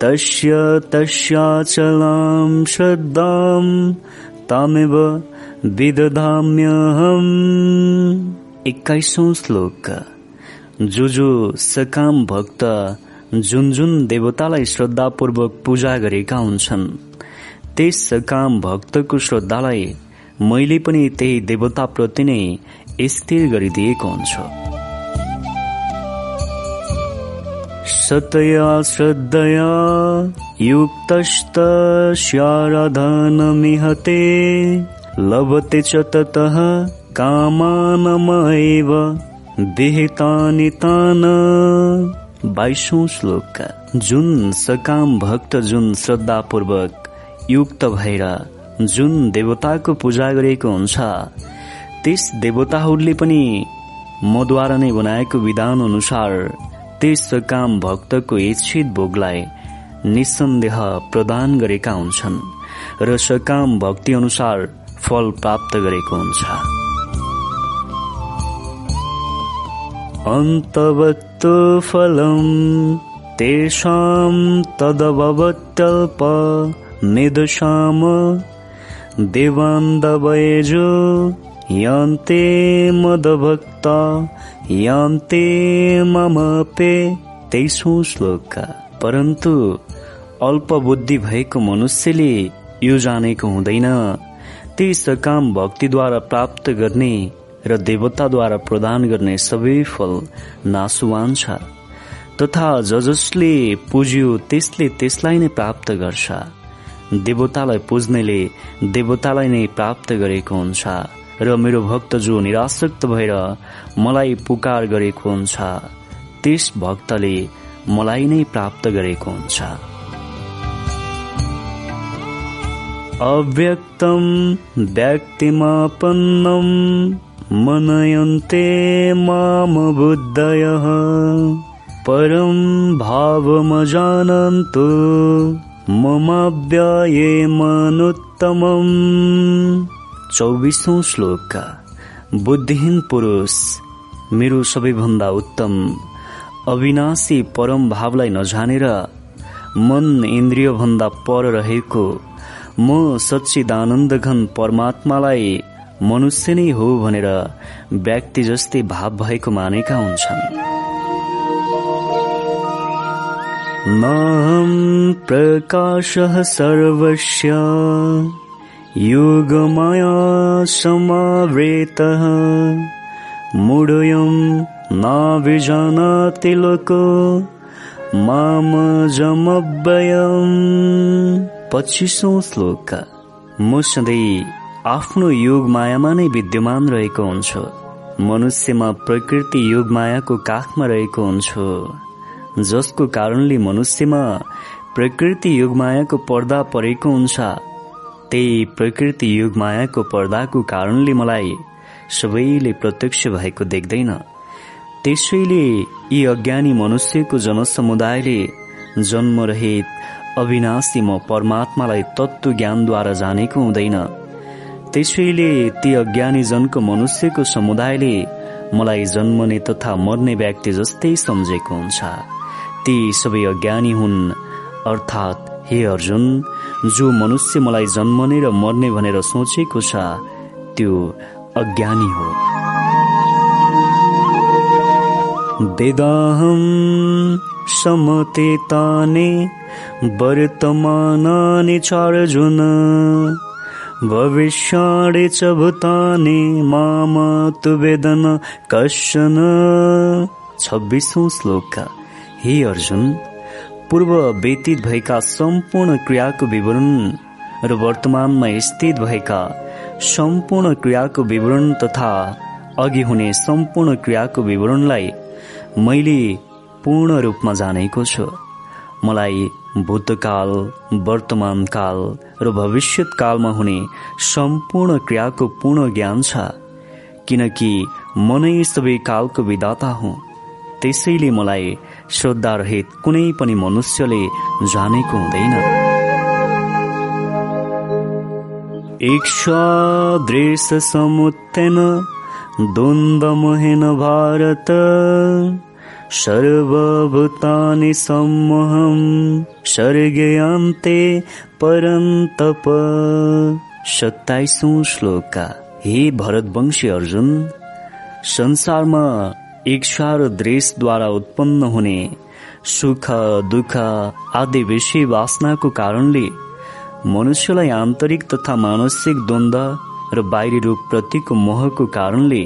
तस्य तस्याचलां श्रद्धाम् तामेव विदधाम्यहम् एक्काइसौँ श्लोक। जो जो सकाम भक्त जुन जुन देवतालाई श्रद्धापूर्वक पूजा गरेका हुन्छन् त्यस सकाम भक्तको श्रद्धालाई मैले पनि त्यही देवताप्रति नै स्थिर गरिदिएको हुन्छ। सतया श्रद्धया युक्तस्तस्याराधनमिहते लभते च ततः कामानमैव विहितानि तान श्लोकका जुन सकाम भक्त जुन श्रद्धापूर्वक युक्त भएर जुन देवताको पूजा गरेको हुन्छ त्यस देवताहरूले पनि मद्वारा नै बनाएको विधान अनुसार त्यस सकाम भक्तको इच्छित भोगलाई निसन्देह प्रदान गरेका हुन्छन् र सकाम भक्ति अनुसार फल प्राप्त गरेको हुन्छ। अन्तवत्त फलम तेषां तदभवत्यल्प निदशाम देवान्दवयजो यान्ते मदभक्ता यान्ते ममपे तेइसौँ श्लोकका परन्तु अल्प बुद्धि भएको मनुष्यले यो जानेको हुँदैन। ती सकाम भक्तिद्वारा प्राप्त गर्ने र देवताद्वारा प्रदान गर्ने सबै फल नासुवान छ तथा ज जसले पुज्यो त्यसले त्यसलाई नै प्राप्त गर्छ। देवतालाई पुज्नेले देवतालाई नै प्राप्त गरेको हुन्छ र मेरो भक्त जो निराशक्त भएर मलाई पुकार गरेको हुन्छ। त्यस भक्तले मलाई नै प्राप्त गरेको हुन्छ। अव्यक्तं व्यक्तिमापन्नं मनयन्ते माम बुद्धयः। परं भावमजानन्तु। ममाव्यये मनुत्तमम्। चौबिसौँ श्लोकका बुद्धिहीन पुरुष मेरो सबैभन्दा उत्तम अविनाशी परम भावलाई नजानेर मन इन्द्रिय भन्दा पर रहेको म सच्चिदानन्द घन परमात्मालाई मनुष्य नै हो भनेर व्यक्ति जस्तै भाव भएको मानेका हुन्छन्। प्रकाश सर्वस्य योगमाया समावृतः। मूढयं नाभिजानाति लोको माम जमव्ययम् पच्चिसौँ श्लोकका म सधैँ आफ्नो योग मायामा नै विद्यमान रहेको हुन्छु। मनुष्यमा प्रकृति योग मायाको काखमा रहेको हुन्छु। जसको कारणले मनुष्यमा प्रकृति योग मायाको पर्दा परेको हुन्छ। त्यही प्रकृति योग मायाको पर्दाको कारणले मलाई सबैले प्रत्यक्ष भएको देख्दैन। त्यसैले यी अज्ञानी मनुष्यको जनसमुदायले जन्मरहित अविनाशी म परमात्मालाई तत्व ज्ञानद्वारा जानेको हुँदैन। त्यसैले ती अज्ञानी जनको मनुष्यको समुदायले मलाई जन्मने तथा मर्ने व्यक्ति जस्तै सम्झेको हुन्छ। ती सबै अज्ञानी हुन् अर्थात् हे अर्जुन जो मनुष्य मलाई जन्मने र मर्ने भनेर सोचेको छ त्यो अज्ञानी हो। वेदाहम समते ताने वर्तमानानि चार्जुन भविष्याणि च भूतानि माम तु वेदन कशन श्लोकका हे अर्जुन पूर्व व्यतीत भएका सम्पूर्ण क्रियाको विवरण र वर्तमानमा स्थित भएका सम्पूर्ण क्रियाको विवरण तथा अघि हुने सम्पूर्ण क्रियाको विवरणलाई मैले पूर्ण रूपमा जानेको छु। मलाई भूतकाल वर्तमान काल र भविष्यत कालमा हुने सम्पूर्ण क्रियाको पूर्ण ज्ञान छ। किनकि म नै सबै कालको विदाता हुँ। त्यसैले मलाई रहित कुनै पनि मनुष्यले जानेको हुँदैन। इक्षादृश समुत्थेन द्वन्द्वमहेन भारत। सर्वभूतानि सम्मोहं सर्गयान्ते परन्तप सत्ताइसौँ श्लोका हे भरतवंशी अर्जुन संसारमा इच्छा र द्वेषद्वारा उत्पन्न हुने सुख दुःख आदि विषय वासनाको कारणले मनुष्यलाई आन्तरिक तथा मानसिक द्वन्द र बाहिरी रूप प्रतिको मोहको कारणले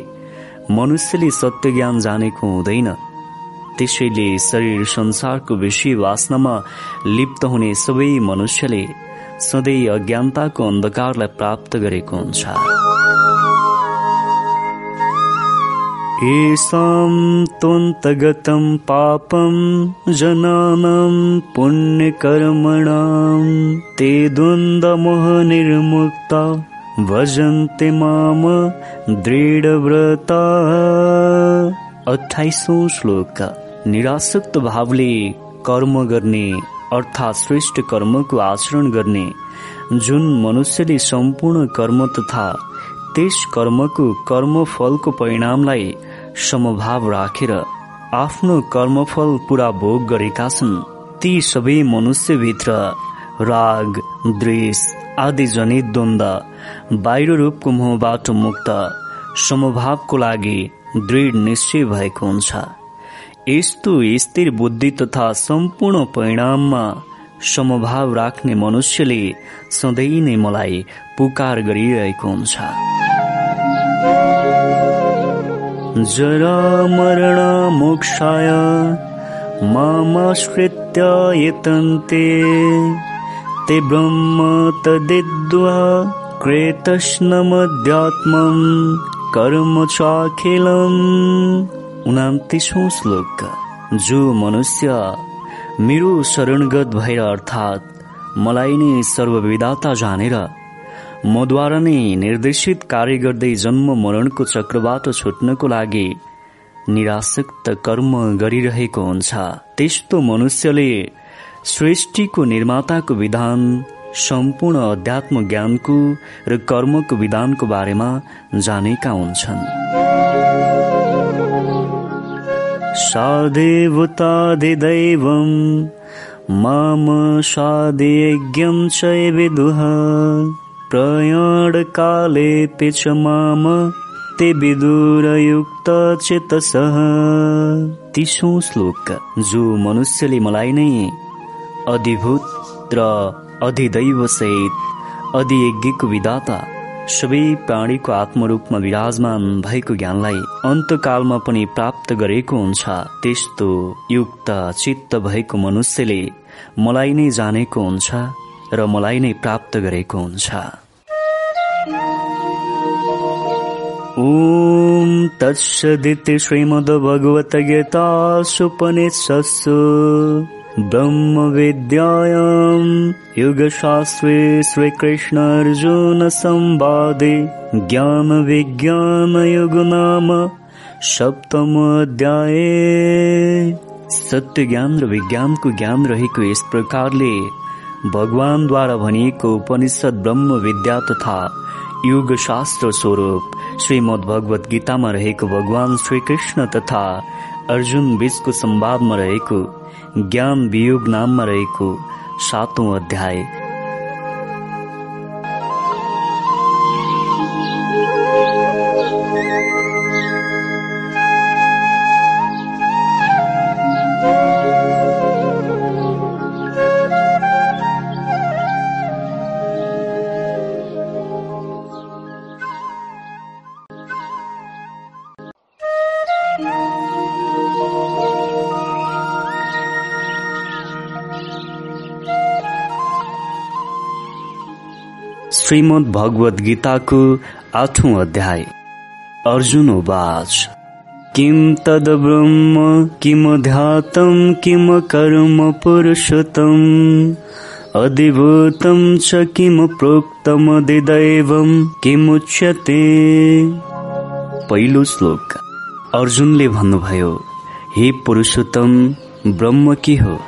मनुष्यले सत्य ज्ञान जानेको हुँदैन। त्यसैले शरीर संसारको विषय वासनामा लिप्त हुने सबै मनुष्यले सधैँ अज्ञानताको अन्धकारलाई प्राप्त गरेको हुन्छ। येषां त्वन्तगतं पापं जनानां पुण्यकर्मणां ते द्वन्द्वमोहनिर्मुक्ता भजन्ते माम दृढव्रता। अठाइसौँ श्लोक। निरासक्त भावले कर्म गर्ने अर्थात् श्रेष्ठ कर्मको आचरण गर्ने जुन मनुष्यले सम्पूर्ण कर्म तथा त्यस कर्मको कर्मफलको परिणामलाई समभाव राखेर आफ्नो कर्मफल पूरा भोग गरेका छन् ती सबै मनुष्यभित्र राग द्वेष आदि जनित द्वन्द बाहिर रूपको मोहबाट मुक्त समभावको लागि दृढ निश्चय भएको हुन्छ। यस्तो स्थिर बुद्धि तथा सम्पूर्ण परिणाममा समभाव राख्ने मनुष्यले सधैँ नै मलाई पुकार गरिरहेको हुन्छ जरा मरण मोक्षाय मामाश्रित्य यतन्ते ते ब्रह्म तदिद्वा क्रेतस्नमध्यात्मम् कर्म चाखिलम् उनातिसौँ श्लोक। जो मनुष्य मेरो शरणगत भएर अर्थात् मलाई नै सर्वविधाता जानेर मद्वारा नै निर्देशित कार्य गर्दै जन्म मरणको चक्रबाट छुट्नको लागि निरासक्त कर्म गरिरहेको हुन्छ। त्यस्तो मनुष्यले सृष्टिको निर्माताको विधान सम्पूर्ण अध्यात्म ज्ञानको र कर्मको विधानको बारेमा जानेका हुन्छन्। सादेवतादिदैवं माम सादेयज्ञं च विदुः। प्रयाणकालेऽपि च माम ते विदुरयुक्त चितसः तिसौँ श्लोक जो मनुष्यले मलाई नै अधिभूत र अधिदैव सहित अधियज्ञको विधाता। सबै प्राणीको आत्मरूपमा विराजमान भएको ज्ञानलाई अन्तकालमा पनि प्राप्त गरेको हुन्छ। त्यस्तो युक्त चित्त भएको मनुष्यले मलाई नै जानेको हुन्छ र मलाई नै प्राप्त गरेको हुन्छ। ॐ तत्सदिति श्रीमद्भगवद्गीतासुपनिषत्सु ब्रह्मविद्यायाम् युगशास्त्रे श्रीकृष्णार्जुनसंवादे ज्ञानविज्ञानयुग नाम सप्तमोऽध्याये। सत्य ज्ञान र विज्ञानको ज्ञान रहेको यस प्रकारले भगवानद्वारा भनिएको उपनिषद ब्रह्म विद्या तथा युग शास्त्र स्वरूप श्रीमद् भगवत गीतामा रहेको भगवान श्रीकृष्ण तथा अर्जुन बीचको संवादमा रहेको ज्ञान वियोग नाममा रहेको सातौं अध्याय श्रीमद् भगवत गीताको आठौं अध्याय। अर्जुन उवाच किम तद ब्रह्म किमध्यातं किम कर्म पुरुषोत्तम। अधिभूतं च किम प्रोक्तमधिदैवं किमुच्यते पहिलो श्लोक। अर्जुनले भन्नुभयो हे पुरुषोत्तम ब्रह्म के हो?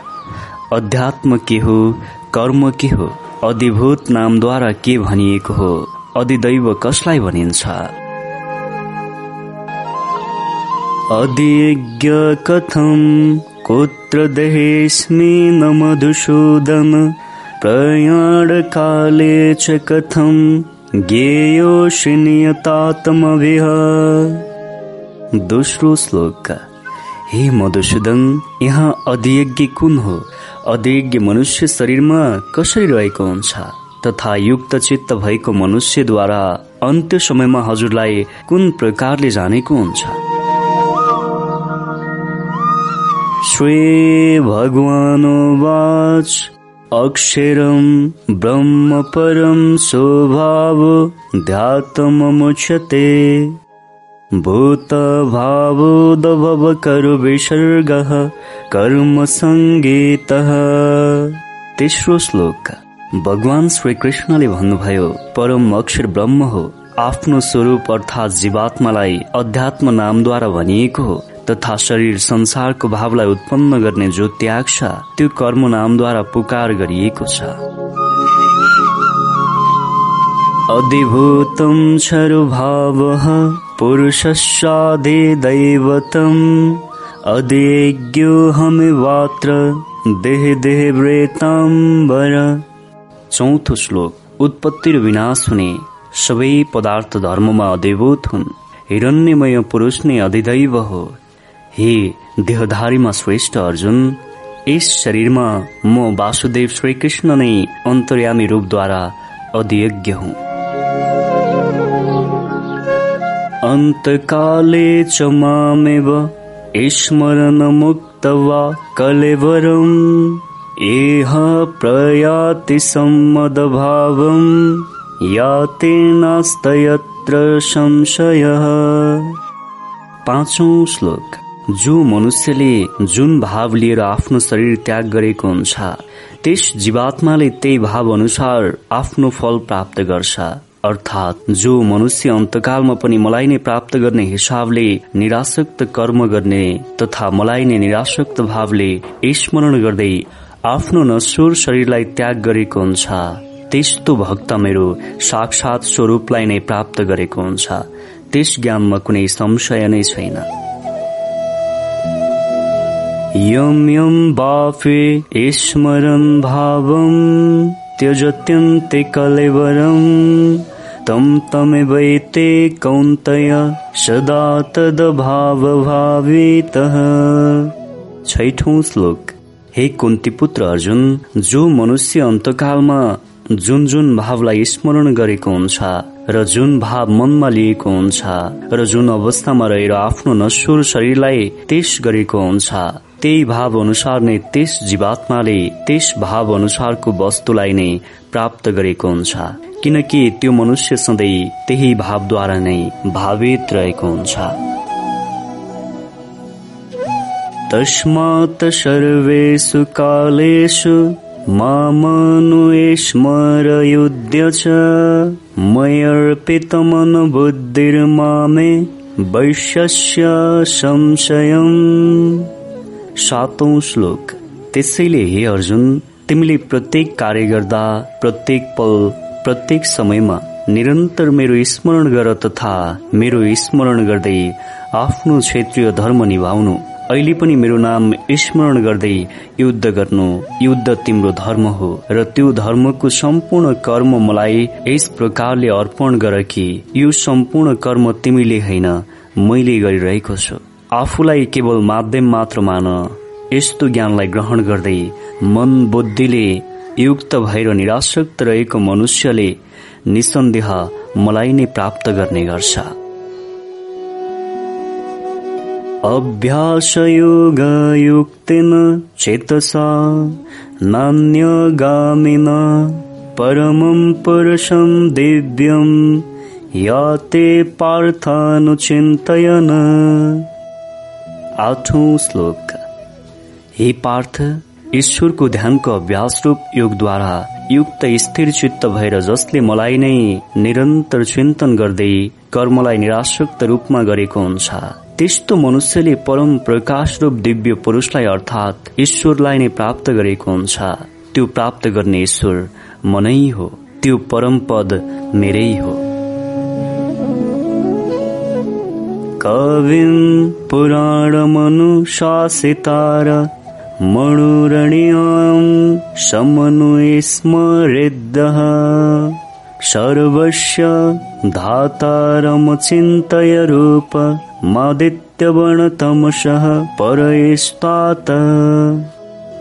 अध्यात्म के हो? कर्म के हो? अधिभूत नामद्वारा के भनिएको हो? अधिदैव कसलाई भनिन्छ? अधिज्ञ कथम कोत्र देहेस्मि न मधुसूदन? प्रयाण काले च कथम ज्ञेयोषि नियतात्मभिः दोस्रो श्लोक हे मधुसूदन यहाँ अधियज्ञ कुन हो? अधिज्ञ मनुष्य शरीरमा कसरी रहेको हुन्छ? तथा युक्त चित्त भएको मनुष्यद्वारा अन्त्य समयमा हजुरलाई कुन प्रकारले जानेको हुन्छ? श्रीभगवानुवाच अक्षरम् ब्रह्म परं स्वभाव ध्यातममुच्यते भूतभावोदभवकरुविसर्गः कर्मसङ्गीतः तेस्रो श्लोक। भगवान श्रीकृष्णले भन्नुभयो परम अक्षर ब्रह्म हो आफ्नो स्वरूप अर्थात् जीवात्मालाई अध्यात्म नामद्वारा भनिएको हो तथा शरीर संसारको भावलाई उत्पन्न गर्ने जो त्याग छ त्यो कर्म नामद्वारा पुकार गरिएको छ। अधिभूतं छरुभाव पुरुषस्याधि दैवतम् वात्र देह देह व्रेताम्बर। चौथो श्लोक। उत्पत्ति र विनाश हुने सबै पदार्थ धर्ममा अधिभूत हुन् हिरण्यमय पुरुष नै अधिदैव। हो हे देहधारीमा श्रेष्ठ अर्जुन यस शरीरमा म वासुदेव श्रीकृष्ण नै अन्तर्यामी रूपद्वारा अधियज्ञ हुँ। अन्तकाले च मामेव स्मरण मुक्त वा कलेवरम्। एह प्रयाति सम्मदभावम्। याते नास्तयत्र संशयः। पाँचौं श्लोक। जो मनुष्यले जुन भाव लिएर आफ्नो शरीर त्याग गरेको हुन्छ त्यस जीवात्माले त्यही भाव अनुसार आफ्नो फल प्राप्त गर्छ। अर्थात् जो मनुष्य अन्तकालमा पनि मलाई नै प्राप्त गर्ने हिसाबले निराशक्त कर्म गर्ने तथा मलाई नै निराशक्त भावले स्मरण गर्दै आफ्नो नश्वर शरीरलाई त्याग गरेको हुन्छ। त्यस्तो भक्त मेरो साक्षात स्वरूपलाई नै प्राप्त गरेको हुन्छ। त्यस ज्ञानमा कुनै संशय नै छैन। यं यं बाफे स्मरन् भावम्। त्यजत्यन्ते कलेवरम् तं तमेवैते कौन्तय सदा तदभावभावितः छैठौं श्लोक। हे कुन्ती पुत्र अर्जुन जो मनुष्य अन्तकालमा जुन जुन भावलाई स्मरण गरेको हुन्छ र जुन भाव मनमा लिएको हुन्छ र जुन अवस्थामा रहेर आफ्नो नश्वर शरीरलाई तेस गरेको हुन्छ त्यही भाव अनुसार नै त्यस जीवात्माले त्यस भाव अनुसारको वस्तुलाई नै प्राप्त गरेको हुन्छ। किनकि त्यो मनुष्य सधैँ त्यही भावद्वारा नै भावित रहेको हुन्छ। तस्मात् सर्वेषु कालेषु मामनुस्मरयुध्य च मयर्पितमनुबुद्धिर्मामे वैश्यस्य संशयम्। सातौं श्लोक। त्यसैले हे अर्जुन तिमीले प्रत्येक कार्य गर्दा प्रत्येक पल प्रत्येक समयमा निरन्तर मेरो स्मरण गर तथा मेरो स्मरण गर्दै आफ्नो क्षेत्रीय धर्म निभाउनु। अहिले पनि मेरो नाम स्मरण गर्दै युद्ध गर्नु। युद्ध तिम्रो धर्म हो र त्यो धर्मको सम्पूर्ण कर्म मलाई यस प्रकारले अर्पण गर कि यो सम्पूर्ण कर्म तिमीले होइन मैले गरिरहेको छु। आफूलाई केवल माध्यम मात्र मान यस्तो ज्ञानलाई ग्रहण गर्दै मन बुद्धिले युक्त भएर निराशक्त रहेको मनुष्यले निसन्देह मलाई नै प्राप्त गर्ने गर्छ। अभ्यासयोगयुक्तेन चेतसा नान्यगामिन परमं पुरुषं दिव्यं याते पार्थानुचिन्तयन्। आठौं श्लोक। हे पार्थ ईश्वरको ध्यानको अभ्यास रूप योगद्वारा युक्त स्थिर चित्त भएर जसले मलाई नै निरन्तर चिन्तन गर्दै कर्मलाई निराशक्त रूपमा गरेको हुन्छ त्यस्तो मनुष्यले परम प्रकाश रूप दिव्य पुरुषलाई अर्थात् ईश्वरलाई नै प्राप्त गरेको हुन्छ। त्यो प्राप्त गर्ने ईश्वर मनै हो त्यो परम पद मेरै हो। कविम् पुराणमनुशासितार मणुरणीयम् समनुस्मरेद्दः सर्वस्य धातारमचिन्तय रूप मादित्यवणतमसः परैस्तात्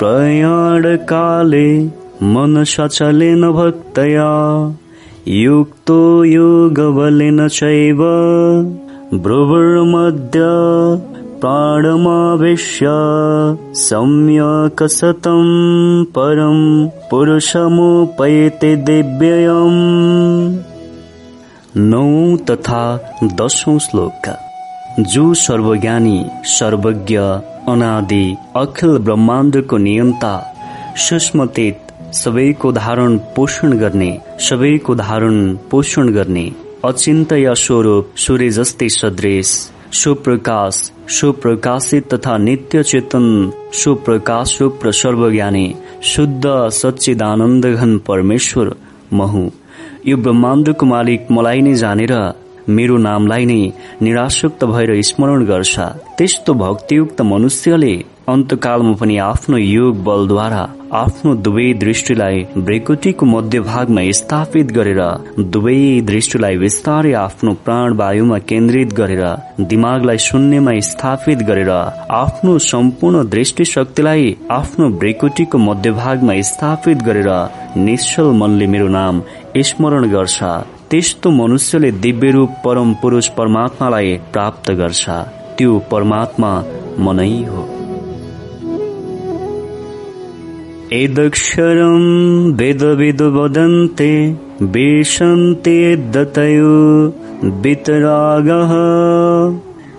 प्रयाणकाले मनसचलेन भक्तया युक्तो योगबलेन चैव ब्रुवर्मद्य प्राणमावेश्य सम्यक् सतं परं पुरुषमुपैते दिव्ययम्। नौ तथा दशौं श्लोक। जो सर्वज्ञानी सर्वज्ञ अनादि अखिल ब्रह्माण्डको नियन्ता सुष्मतेत सबैको धारण पोषण गर्ने सबैको धारण पोषण गर्ने। अचिन्तय स्वरूप सूर्य जस्तै सदृश सुप्रकाश सुप्रकाशित तथा नित्य चेतन सुप्रकाश रूप र सर्वज्ञानी शुद्ध सच्चिदानन्द घन परमेश्वर महु। यो ब्रह्माण्डको मालिक मलाई नै जानेर मेरो नामलाई नै निराशुक्त भएर स्मरण गर्छ। त्यस्तो भक्तियुक्त मनुष्यले अन्तकालमा पनि आफ्नो योग बलद्वारा आफ्नो दुवै दृष्टिलाई ब्रेकुटीको मध्यभागमा स्थापित गरेर दुवै दृष्टिलाई विस्तारै आफ्नो प्राण वायुमा केन्द्रित गरेर दिमागलाई शून्यमा स्थापित गरेर आफ्नो सम्पूर्ण दृष्टि शक्तिलाई आफ्नो ब्रेकुटीको मध्यभागमा स्थापित गरेर निश्चल मनले मेरो नाम स्मरण गर्छ। त्यस्तो मनुष्यले दिव्य रूप परम पुरुष परमात्मालाई प्राप्त गर्छ। त्यो परमात्मा मनै हो। एदक्षरं वेदविद वदन्ते वेशन्ते दतयो वितरागः।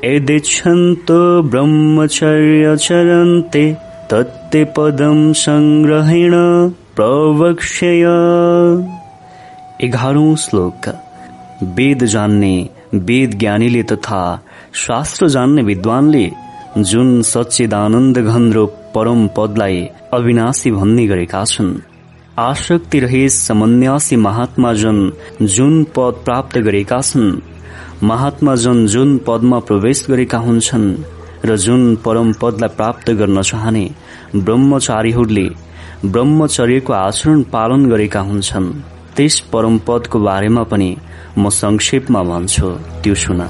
यदिच्छन्तो ब्रह्मचर्यचरन्ते तत्ते पदं सङ्ग्रहेण प्रवक्ष्य। एघारौं श्लोक। वेद जान्ने वेद ज्ञानीले तथा शास्त्र जान्ने विद्वानले जुन सच्चिदानन्द घन रूप परम पदलाई अविनाशी भन्ने गरेका छन्। आसक्ति रहित समन्यासी महात्माजन जुन पद प्राप्त गरेका छन् महात्माजन जुन पदमा प्रवेश गरेका हुन्छन् र जुन परम पदलाई प्राप्त गर्न चाहने ब्रह्मचारीहरूले ब्रह्मचर्यको आचरण पालन गरेका हुन्छन् त्यस परम पदको बारेमा पनि म संक्षेपमा भन्छु त्यो सुना।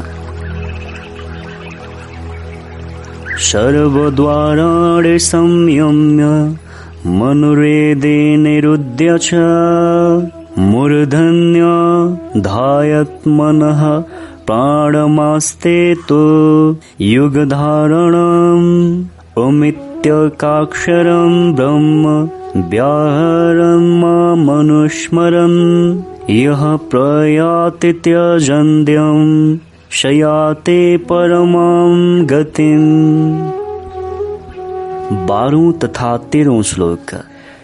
सर्वद्वाराणे संयम्य मनुरेदे निरुद्य च मूर्धन्य धायत् मनः प्राणमास्ते तु युगधारणम् अमित्यकाक्षरम् ब्रह्म व्याहरन् मनुस्मरन् यः प्रयाति त्यजन्द्यम् शयाते परमां गतिम् बाह्रौं तथा तेह्रौं श्लोक।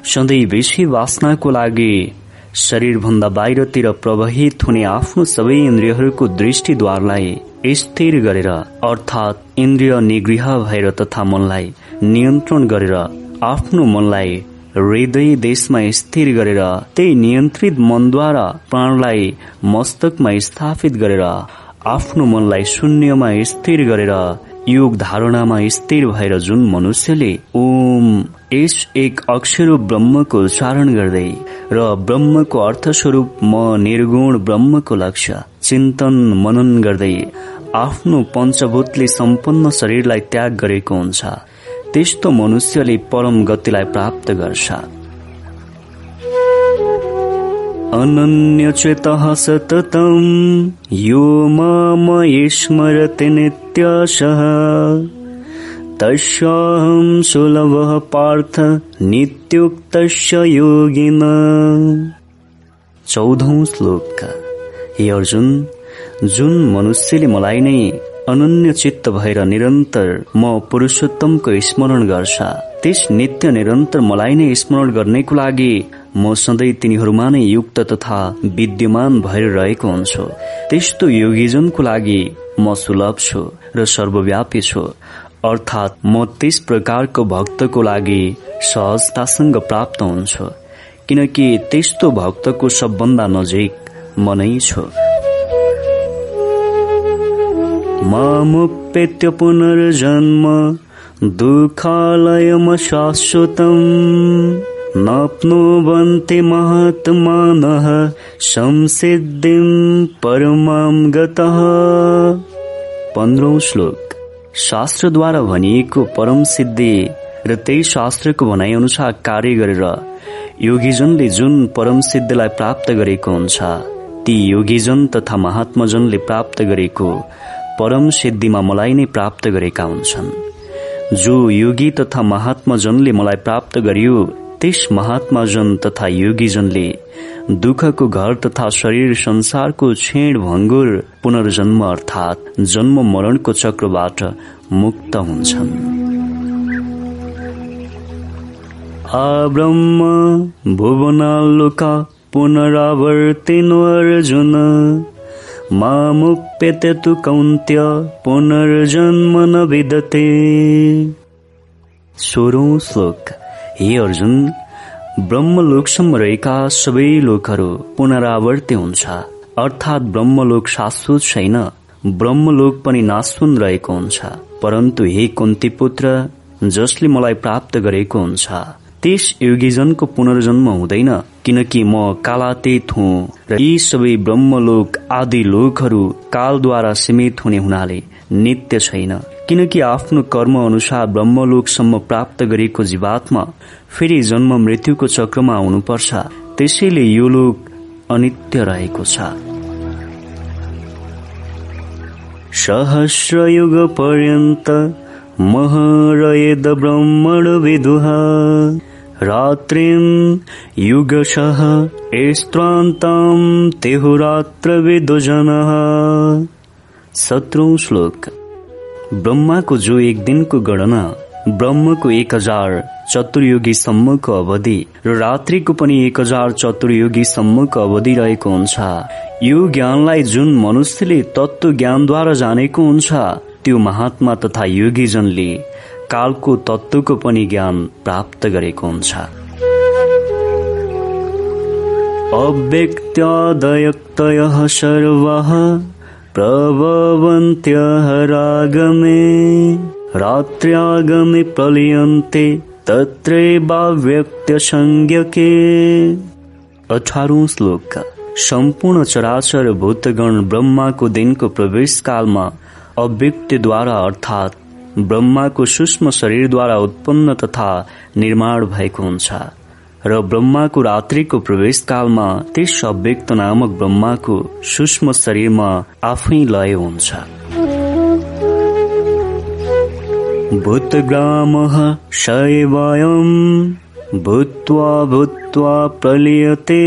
सधैँ विषय वासनाको लागि शरीरभन्दा बाहिरतिर प्रवाहित हुने आफ्नो सबै इन्द्रियहरूको दृष्टिद्वारलाई स्थिर गरेर अर्थात् इन्द्रिय निगृह भएर तथा मनलाई नियन्त्रण गरेर आफ्नो मनलाई हृदय देशमा स्थिर गरेर त्यही नियन्त्रित मनद्वारा प्राणलाई मस्तकमा स्थापित गरेर। आफ्नो मनलाई शून्यमा स्थिर गरेर योग धारणामा स्थिर भएर जुन मनुष्यले ओम यस एक अक्षर ब्रह्मको उच्चारण गर्दै र ब्रह्मको अर्थ स्वरूप म निर्गुण ब्रह्मको लक्ष्य चिन्तन मनन गर्दै आफ्नो पञ्चभूतले सम्पन्न शरीरलाई त्याग गरेको हुन्छ। त्यस्तो मनुष्यले परम गतिलाई प्राप्त गर्छ। अनन्यचेतः सततम् यो मयि स्मरति नित्यशः तस्याहं सुलभः पार्थ नित्युक्तस्य योगिन। चौधौं श्लोक। हे अर्जुन जुन मनुष्यले मलाई नै अनन्य चित्त भएर निरन्तर म पुरुषोत्तमको स्मरण गर्छ। त्यस नित्य निरन्तर मलाई नै स्मरण गर्नेको लागि म सधैँ तिनीहरूमा नै युक्त तथा विद्यमान भएर रहेको हुन्छु। त्यस्तो योगीजनको लागि म सुलभ छु र सर्वव्यापी छु। अर्थात् म त्यस प्रकारको भक्तको लागि सहजतासँग प्राप्त हुन्छु। किनकि त्यस्तो भक्तको सबभन्दा नजिक म नै छु। मामुपेत्य पुनर्जन्म दुःखालयम शाश्वतम्। नाप्नुवन्ति महात्मानः संसिद्धिम् परमां गतः। पन्ध्रौं श्लोक। शास्त्रद्वारा भनिएको परम सिद्धि र त्यही शास्त्रको भनाइ अनुसार कार्य गरेर योगीजनले जुन परम सिद्धिलाई प्राप्त गरेको हुन्छ ती योगीजन तथा महात्माजनले प्राप्त गरेको परम सिद्धिमा मलाई नै प्राप्त गरेका हुन्छन्। जो योगी तथा महात्माजनले मलाई प्राप्त गरियो त्यस महात्माजन तथा योगीजनले दुःखको घर तथा शरीर संसारको छेड भङ्गुर पुनर्जन्म अर्थात जन्म मरणको चक्रबाट मुक्त हुन्छन्। ब्रह्म भुवनालोका पुनरावर्तिनो अर्जुन। मामुप्यते तु कौन्त्य पुनर्जन्म न विदते। सोह्रौं श्लोक। हे अर्जुन ब्रह्मलोकसम्म रहेका सबै लोकहरू पुनरावर्ती हुन्छ। अर्थात् ब्रह्मलोक शाश्वत छैन। ब्रह्मलोक पनि नाशुन रहेको हुन्छ। परन्तु हे कुन्ती पुत्र जसले मलाई प्राप्त गरेको हुन्छ त्यस योगीजनको पुनर्जन्म हुँदैन किनकि म कालातीत हुँ र यी सबै ब्रह्मलोक आदि लोकहरू कालद्वारा सीमित हुने हुनाले नित्य छैन। किनकि आफ्नो कर्म अनुसार ब्रह्मलोकसम्म प्राप्त गरेको जीवात्मा फेरि जन्म मृत्युको चक्रमा हुनुपर्छ। त्यसैले यो लोक अनित्य रहेको छ। सहस्रयुग पर्यन्त महरयद ब्रह्मण विदुहा रात्रिं युगशः एस्त्रान्तां तेहुरात्र विदुजनः सत्रौं श्लोक। ब्रह्माको जो एक दिनको गणना ब्रह्मको एक हजार चतुर्युगीसम्मको अवधि र रात्रिको पनि एक हजार चतुर्युगीसम्मको अवधि रहेको हुन्छ। यो ज्ञानलाई जुन मनुष्यले तत्व ज्ञानद्वारा जानेको हुन्छ त्यो महात्मा तथा योगीजनले कालको तत्वको पनि ज्ञान प्राप्त गरेको हुन्छ। अव्यक्त्यादयक्तयः सर्वः प्रभवन्त्यः रागमे रात्र्यागमे प्रलियन्ते तत्रैवाव्यक्त्यसंज्ञके। अठारौं श्लोक। सम्पूर्ण चराचर भूतगण ब्रह्माको दिनको प्रवेश कालमा अव्यक्तिद्वारा अर्थात् ब्रह्माको सूक्ष्म शरीरद्वारा उत्पन्न तथा निर्माण भएको हुन्छ र ब्रह्माको रात्रिको प्रवेश कालमा त्यस अव्यक्त नामक ब्रह्माको सूक्ष्म शरीरमा आफै लय हुन्छ। भूतग्रामः शैवयम् भूत्वा भूत्वा प्रलीयते।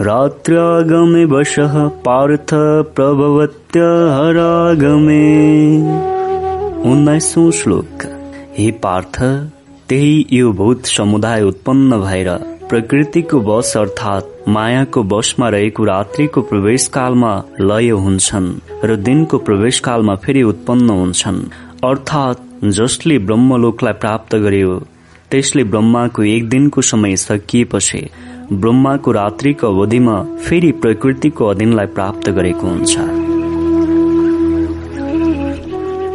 रात्र्यागमे वशः पार्थ प्रभवत्य हरागमे उन्नाइसौं श्लोक। हे पार्थ त्यही यो भूत समुदाय उत्पन्न भएर प्रकृतिको वश अर्थात् मायाको वशमा रहेको रात्रिको प्रवेश कालमा लय हुन्छन् र दिनको प्रवेश कालमा फेरि उत्पन्न हुन्छन्। अर्थात् जसले ब्रह्मलोकलाई प्राप्त गर्यो त्यसले ब्रह्माको एक दिनको समय सकिएपछि ब्रह्माको रात्रिको अवधिमा फेरि प्रकृतिको अधीनलाई प्राप्त गरेको हुन्छ।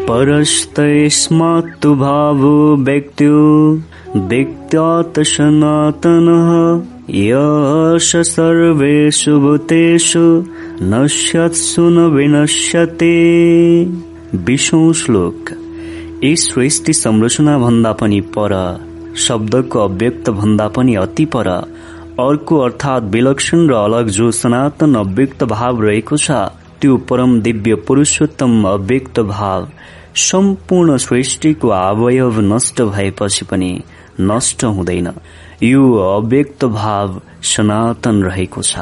परस्तैस्मात्तु भावो व्यक्त्यो व्यक्त्यात् सनातनः यश सर्वेषु भूतेषु नश्यत्सु न विनश्यते। विषौँ श्लोक। यस सृष्टि संरचना भन्दा पनि पर शब्दको अव्यक्त भन्दा पनि अति पर अर्को अर्थात् विलक्षण र अलग जो सनातन अव्यक्त भाव रहेको छ त्यो परम दिव्य पुरुषोत्तम अव्यक्त भाव सम्पूर्ण सृष्टिको अवयव नष्ट भएपछि पनि नष्ट हुँदैन। यो अव्यक्त भाव सनातन रहेको छ।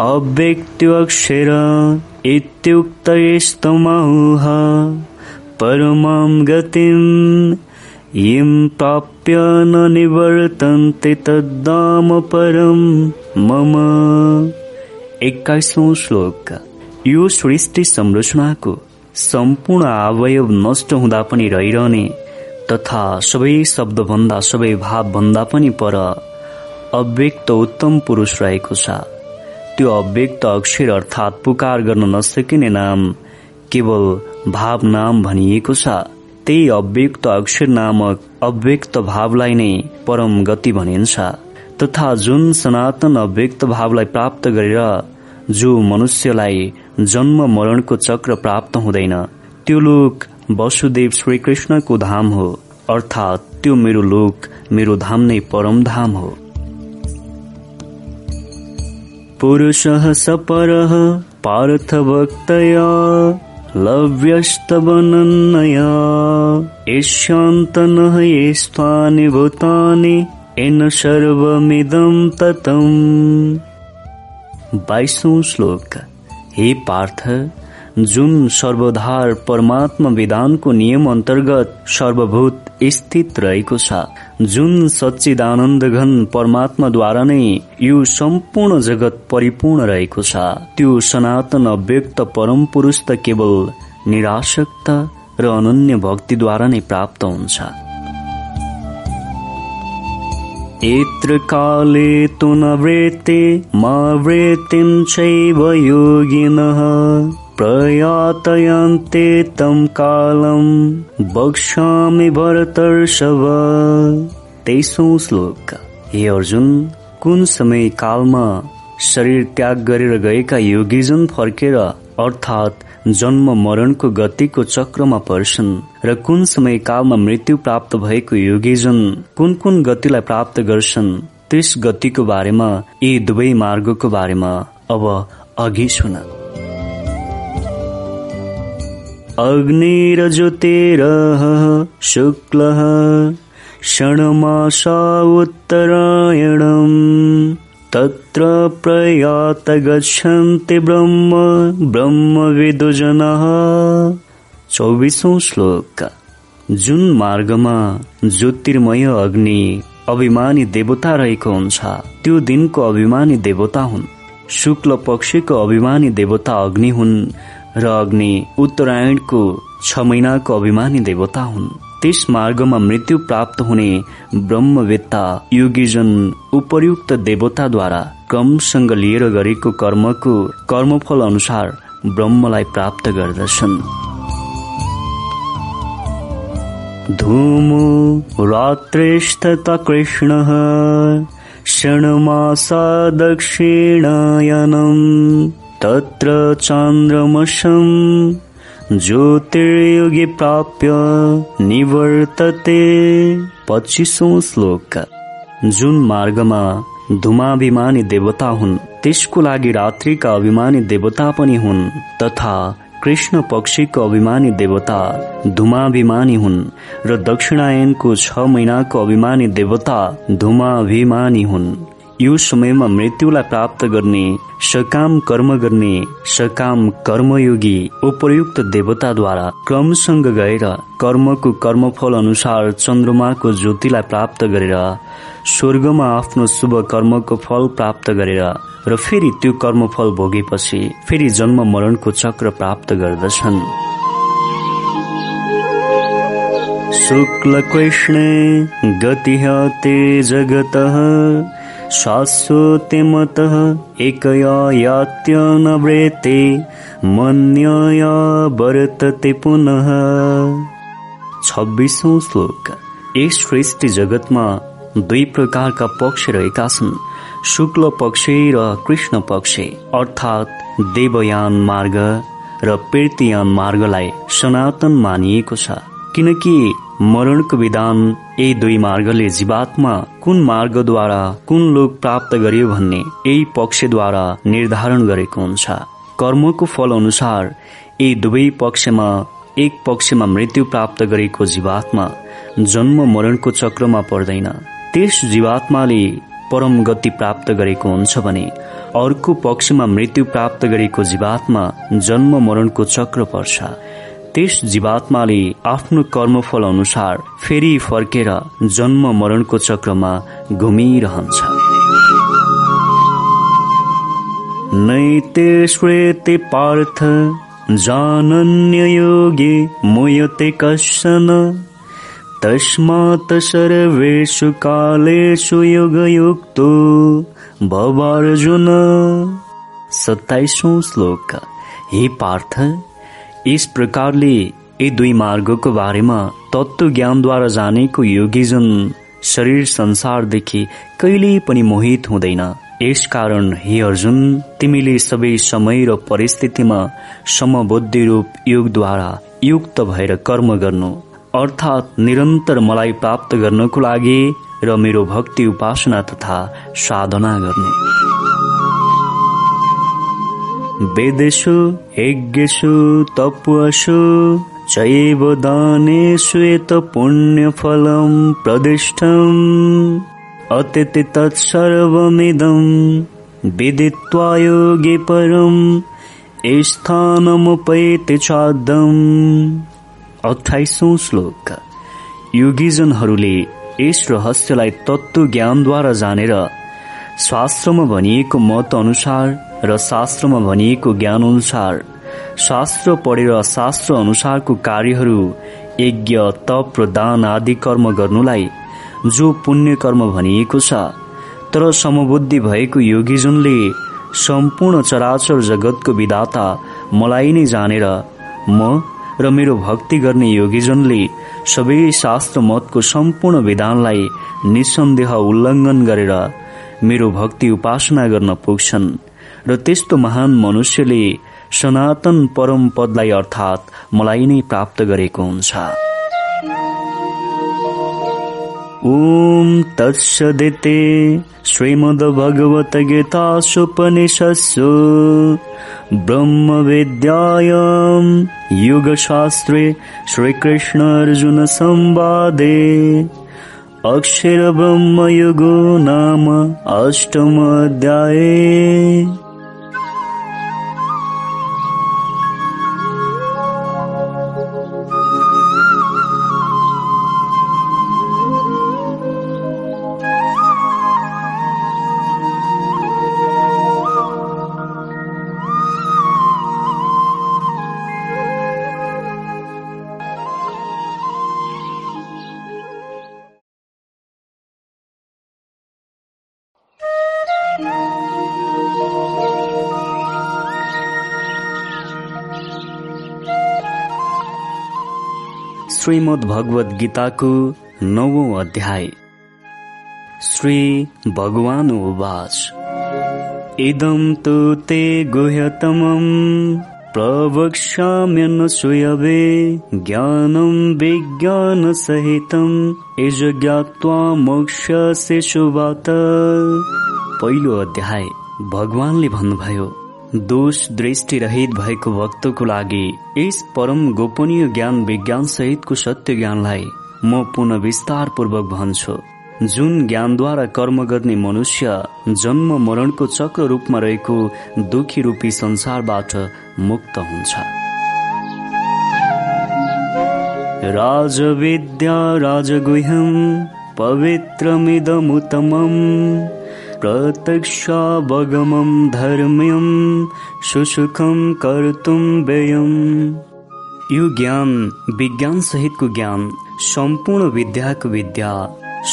अव्यक्त्यक्षर इत्युक्त यस्तमाह परमां प्राप्य न निवर्तन्ते तद्दाम परम मम। एक्काइसौं श्लोक। यो सृष्टि संरचनाको सम्पूर्ण अवयव नष्ट हुँदा पनि रहिरहने तथा सबै शब्दभन्दा सबै भावभन्दा पनि पर अव्यक्त उत्तम पुरुष रहेको छ। त्यो अव्यक्त अक्षर अर्थात् पुकार गर्न नसकिने नाम केवल भाव नाम भनिएको छ। त्यही अव्यक्त अक्षर नामक अव्यक्त भावलाई नै परम गति भनिन्छ। तथा जुन सनातन अव्यक्त भावलाई प्राप्त गरेर जो मनुष्यलाई जन्म मरणको चक्र प्राप्त हुँदैन त्यो लोक वसुदेव श्रीकृष्णको धाम हो अर्थात् त्यो मेरो लोक मेरो धाम नै परम धाम हो। पुरुषः सपरः पार्थभक्तया लव्यस्तवनन्नया येन सर्वमिदं ततम्। बाइसौँ श्लोक। हे पार्थ जुन सर्वधार परमात्मा विधानको नियम अन्तर्गत सर्वभूत स्थित रहेको छ जुन सच्चिदानन्द घन परमात्माद्वारा नै यो सम्पूर्ण जगत परिपूर्ण रहेको छ त्यो सनातन अव्यक्त परम पुरुष त केवल निराशक्त र अनन्य भक्तिद्वारा नै प्राप्त हुन्छ। यत्र काले तु न वृत्ते चैव योगिनः। प्रयातयन्ते तं कालम् बक्ष्यामि भरतर्षभ। तेइसौँ श्लोक। हे अर्जुन कुन समय कालमा शरीर त्याग गरेर गएका योगीजन फर्केर अर्थात् जन्म मरणको गतिको चक्रमा पर्छन् र कुन समय कालमा मृत्यु प्राप्त भएको योगीजन कुन कुन गतिलाई प्राप्त गर्छन् त्यस गतिको बारेमा यी दुवै मार्गको बारेमा अब अघि सुन। अग्निरज्योतिरः शुक्लः षण्मासा उत्तरायणम्। तत्र प्रयात गच्छन्ति ब्रह्म ब्रह्मविदुजनः चौबिसौँ श्लोक। जुन मार्गमा ज्योतिर्मय अग्नि अभिमानी देवता रहेको हुन्छ। त्यो दिनको अभिमानी देवता हुन्। शुक्ल पक्षको अभिमानी देवता अग्नि हुन् र अग्नि उत्तरायणको छ महिनाको अभिमानी देवता हुन्। त्यस मार्गमा मृत्यु प्राप्त हुने ब्रह्मवेत्ता योगीजन उपयुक्त देवताद्वारा क्रमसँग लिएर गरेको कर्मको कर्मफल अनुसार ब्रह्मलाई प्राप्त गर्दछन्। धूमो रात्रिष्ठता कृष्ण षण्मासा दक्षिणायनम् तत्र चान्द्रमशम् ज्योतिर्युगे प्राप्य निवर्तते। पच्चिसौँ श्लोक। जुन मार्गमा धुमाभिमानी देवता हुन् त्यसको लागि रात्रिका अभिमानी देवता पनि हुन् तथा कृष्ण पक्षीको अभिमानी देवता धुमाभिमानी हुन् र दक्षिणायनको छ महिनाको अभिमानी देवता धुमाभिमानी हुन्। यो समयमा मृत्युलाई प्राप्त गर्ने सकाम कर्म गर्ने सकाम कर्मयोगी उपयुक्त देवताद्वारा क्रमसँग गएर कर्मको कर्मफल अनुसार चन्द्रमाको ज्योतिलाई प्राप्त गरेर स्वर्गमा आफ्नो शुभ कर्मको फल प्राप्त गरेर र फेरि त्यो कर्मफल भोगेपछि फेरि जन्म मरणको चक्र प्राप्त गर्दछन्। शुक्ल कृष्णे गति जगत। शाश्वतिमतः एकया यात्यनवृत्ते मन्यया वर्तते पुनः। छब्बिसौँ श्लोक। यस सृष्टि जगतमा दुई प्रकारका पक्ष रहेका छन्। शुक्ल पक्ष र कृष्ण पक्ष अर्थात् देवयान मार्ग र पीर्तियान मार्गलाई सनातन मानिएको छ। किनकि मरणको विधान यी दुई मार्गले जीवात्मा कुन मार्गद्वारा कुन लोक प्राप्त गर्यो भन्ने यही पक्षद्वारा निर्धारण गरेको हुन्छ। कर्मको फल अनुसार यी दुवै पक्षमा एक पक्षमा मृत्यु प्राप्त गरेको जीवात्मा जन्म मरणको चक्रमा पर्दैन। त्यस जीवात्माले परम गति प्राप्त गरेको हुन्छ भने अर्को पक्षमा मृत्यु प्राप्त गरेको जीवात्मा जन्म मरणको चक्र पर्छ। त्यस जीवात्माले आफ्नो कर्मफल अनुसार फेरि फर्केर जन्म मरणको चक्रमा घुमिरहन्छ। नैते श्वेते पार्थ जानन्य योगी मुयते कशन तस्मात् सर्वेषु कालेषु युगयुक्तो भवार्जुन सत्ताइसौँ श्लोक। हे पार्थ यस प्रकारले यी दुई मार्गको बारेमा तत्व ज्ञानद्वारा जानेको योगीजन शरीर संसारदेखि कहिल्यै पनि मोहित हुँदैन। यसकारण हे अर्जुन तिमीले सबै समय र परिस्थितिमा समबुद्धि रूप योगद्वारा युक्त भएर कर्म गर्नु अर्थात् निरन्तर मलाई प्राप्त गर्नको लागि र मेरो भक्ति उपासना तथा साधना गर्नु। वेदेषु यज्ञेषु तप्वसु चैव दानेषु यत पुण्यफलम् प्रदिष्टम्। अतिथि तत्सर्वमिदम् विदित्वा योगे परम् स्थानमुपैति चादम्। अठाइसौँ श्लोक। योगीजनहरूले यस रहस्यलाई तत्व ज्ञानद्वारा जानेर शास्त्रमा भनिएको मत अनुसार र शास्त्रमा भनिएको ज्ञान अनुसार शास्त्र पढेर शास्त्र अनुसारको कार्यहरू यज्ञ तप र दान आदि कर्म गर्नुलाई जो पुण्य कर्म भनिएको छ तर समबुद्धि भएको योगीजनले सम्पूर्ण चराचर जगतको विधाता मलाई नै जानेर म र मेरो भक्ति गर्ने योगीजनले सबै शास्त्र मतको सम्पूर्ण विधानलाई निसन्देह उल्लङ्घन गरेर मेरो भक्ति उपासना गर्न पुग्छन्। र त्यस्तो महान मनुष्यले सनातन परम पदलाई अर्थात् मलाई नै प्राप्त गरेको हुन्छ। ॐ तत्सदिते श्रीमद्भगवद्गीतासुपनिषत्सु ब्रह्मविद्यायाम् युगशास्त्रे श्रीकृष्णार्जुनसंवादे अक्षरब्रह्मयुगो नाम अष्टमाध्याये। श्रीमद् भगवत गीताको नवौं अध्याय। श्री भगवान उवाच। इदं तु ते गुह्यतमम् प्रवक्ष्याम्यनसूयवे ज्ञानं विज्ञानसहितम् इज ज्ञात्वा मोक्षस्य शुभात पहिलो अध्याय। भगवानले भन्नुभयो दोष दृष्टि रहित भएको भक्तको लागि यस परम गोपनीय ज्ञान विज्ञान सहितको सत्य ज्ञानलाई म पुनः विस्तार पूर्वक भन्छु। जुन ज्ञानद्वारा कर्म गर्ने मनुष्य जन्म मरणको चक्र रूपमा रहेको दुखी रूपी संसारबाट मुक्त हुन्छ। राजविद्या राजगुह्यम पवित्रमिदमुत्तमम्। प्रत्यक्षावगमं धर्म्यं सुसुखं कर्तुं व्ययम् यो ज्ञान विज्ञान सहितको ज्ञान सम्पूर्ण विद्याको विद्या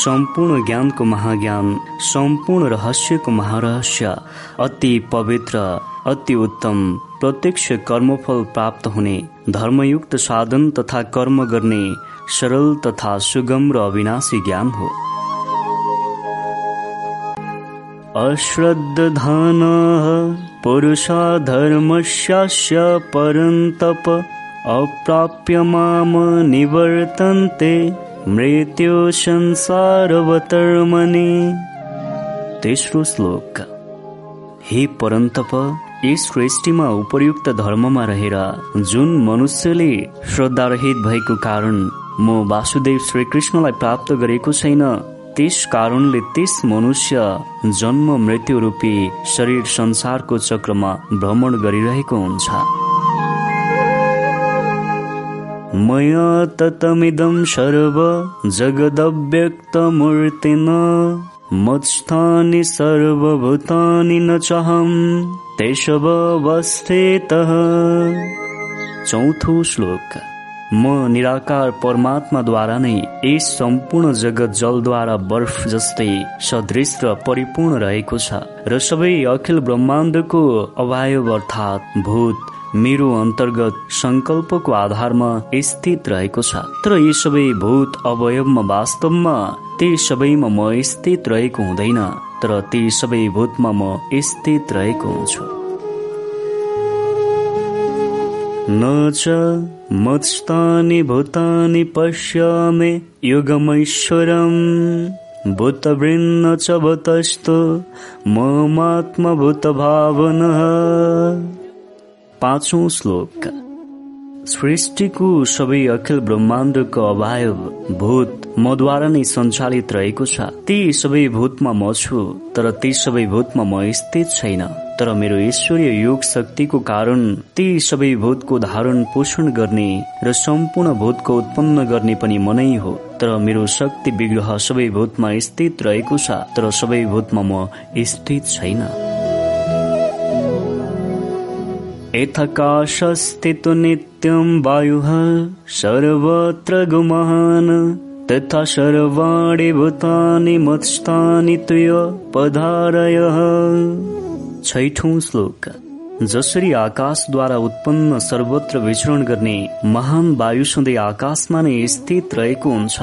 सम्पूर्ण ज्ञानको महाज्ञान सम्पूर्ण रहस्यको महारहस्य अति पवित्र अति उत्तम प्रत्यक्ष कर्मफल प्राप्त हुने धर्मयुक्त साधन तथा कर्म गर्ने सरल तथा सुगम र अविनाशी ज्ञान हो। अश्रद्धधानः पुरुषा धर्मस्य परन्तप अप्राप्य माम निवर्तन्ते मृत्यु संसारवतर्मने तेस्रो श्लोक। हे परन्तप यस सृष्टिमा उपयुक्त धर्ममा रहेर जुन मनुष्यले श्रद्धारहित भएको कारण म वासुदेव श्रीकृष्णलाई प्राप्त गरेको छैन त्यस कारणले त्यस मनुष्य जन्म मृत्यु रूपी शरीर संसारको चक्रमा भ्रमण गरिरहेको हुन्छ। मया ततमिदं सर्व जगदव्यक्त मूर्तिन मत्स्थानि सर्वभूतानि न चाहम तेषवस्थितः चौथो श्लोक। म निराकार परमात्माद्वारा नै यस सम्पूर्ण जगत जलद्वारा बर्फ जस्तै सदृश र परिपूर्ण रहेको छ र सबै अखिल ब्रह्माण्डको अवयव अर्थात् भूत मेरो अन्तर्गत संकल्पको आधारमा स्थित रहेको छ। तर यी सबै भूत अवयवमा वास्तवमा ती सबैमा म स्थित रहेको हुँदैन तर ती सबै भूतमा म स्थित रहेको हुन्छु। न मत्स्तानि भूतानि पश्यामि युगमैश्वरम्। भूतवृन्न च भूतस्तु ममात्मभूतभावनः। पाँचौं श्लोक। सृष्टिको सबै अखिल ब्रह्माण्डको अभाव भूत मद्वारा नै सञ्चालित रहेको छ। ती सबै भूतमा म छु तर ती सबै भूतमा म स्थित छैन। तर मेरो ईश्वरीय योग शक्तिको कारण ती सबै भूतको धारण पोषण गर्ने र सम्पूर्ण भूतको उत्पन्न गर्ने पनि मनै हो। तर मेरो शक्ति विग्रह सबै भूतमा स्थित रहेको छ तर सबै भूतमा म स्थित छैन। यथाकाशस्थितो नित्यं वायुः सर्वत्र गुमान् तथा सर्वाणि भूतानि मत्स्तानि तुय पधारयः। छैठौं श्लोक जसरी आकाशद्वारा उत्पन्न सर्वत्र विचरण गर्ने महान वायु सधैँ आकाशमा नै स्थित रहेको हुन्छ।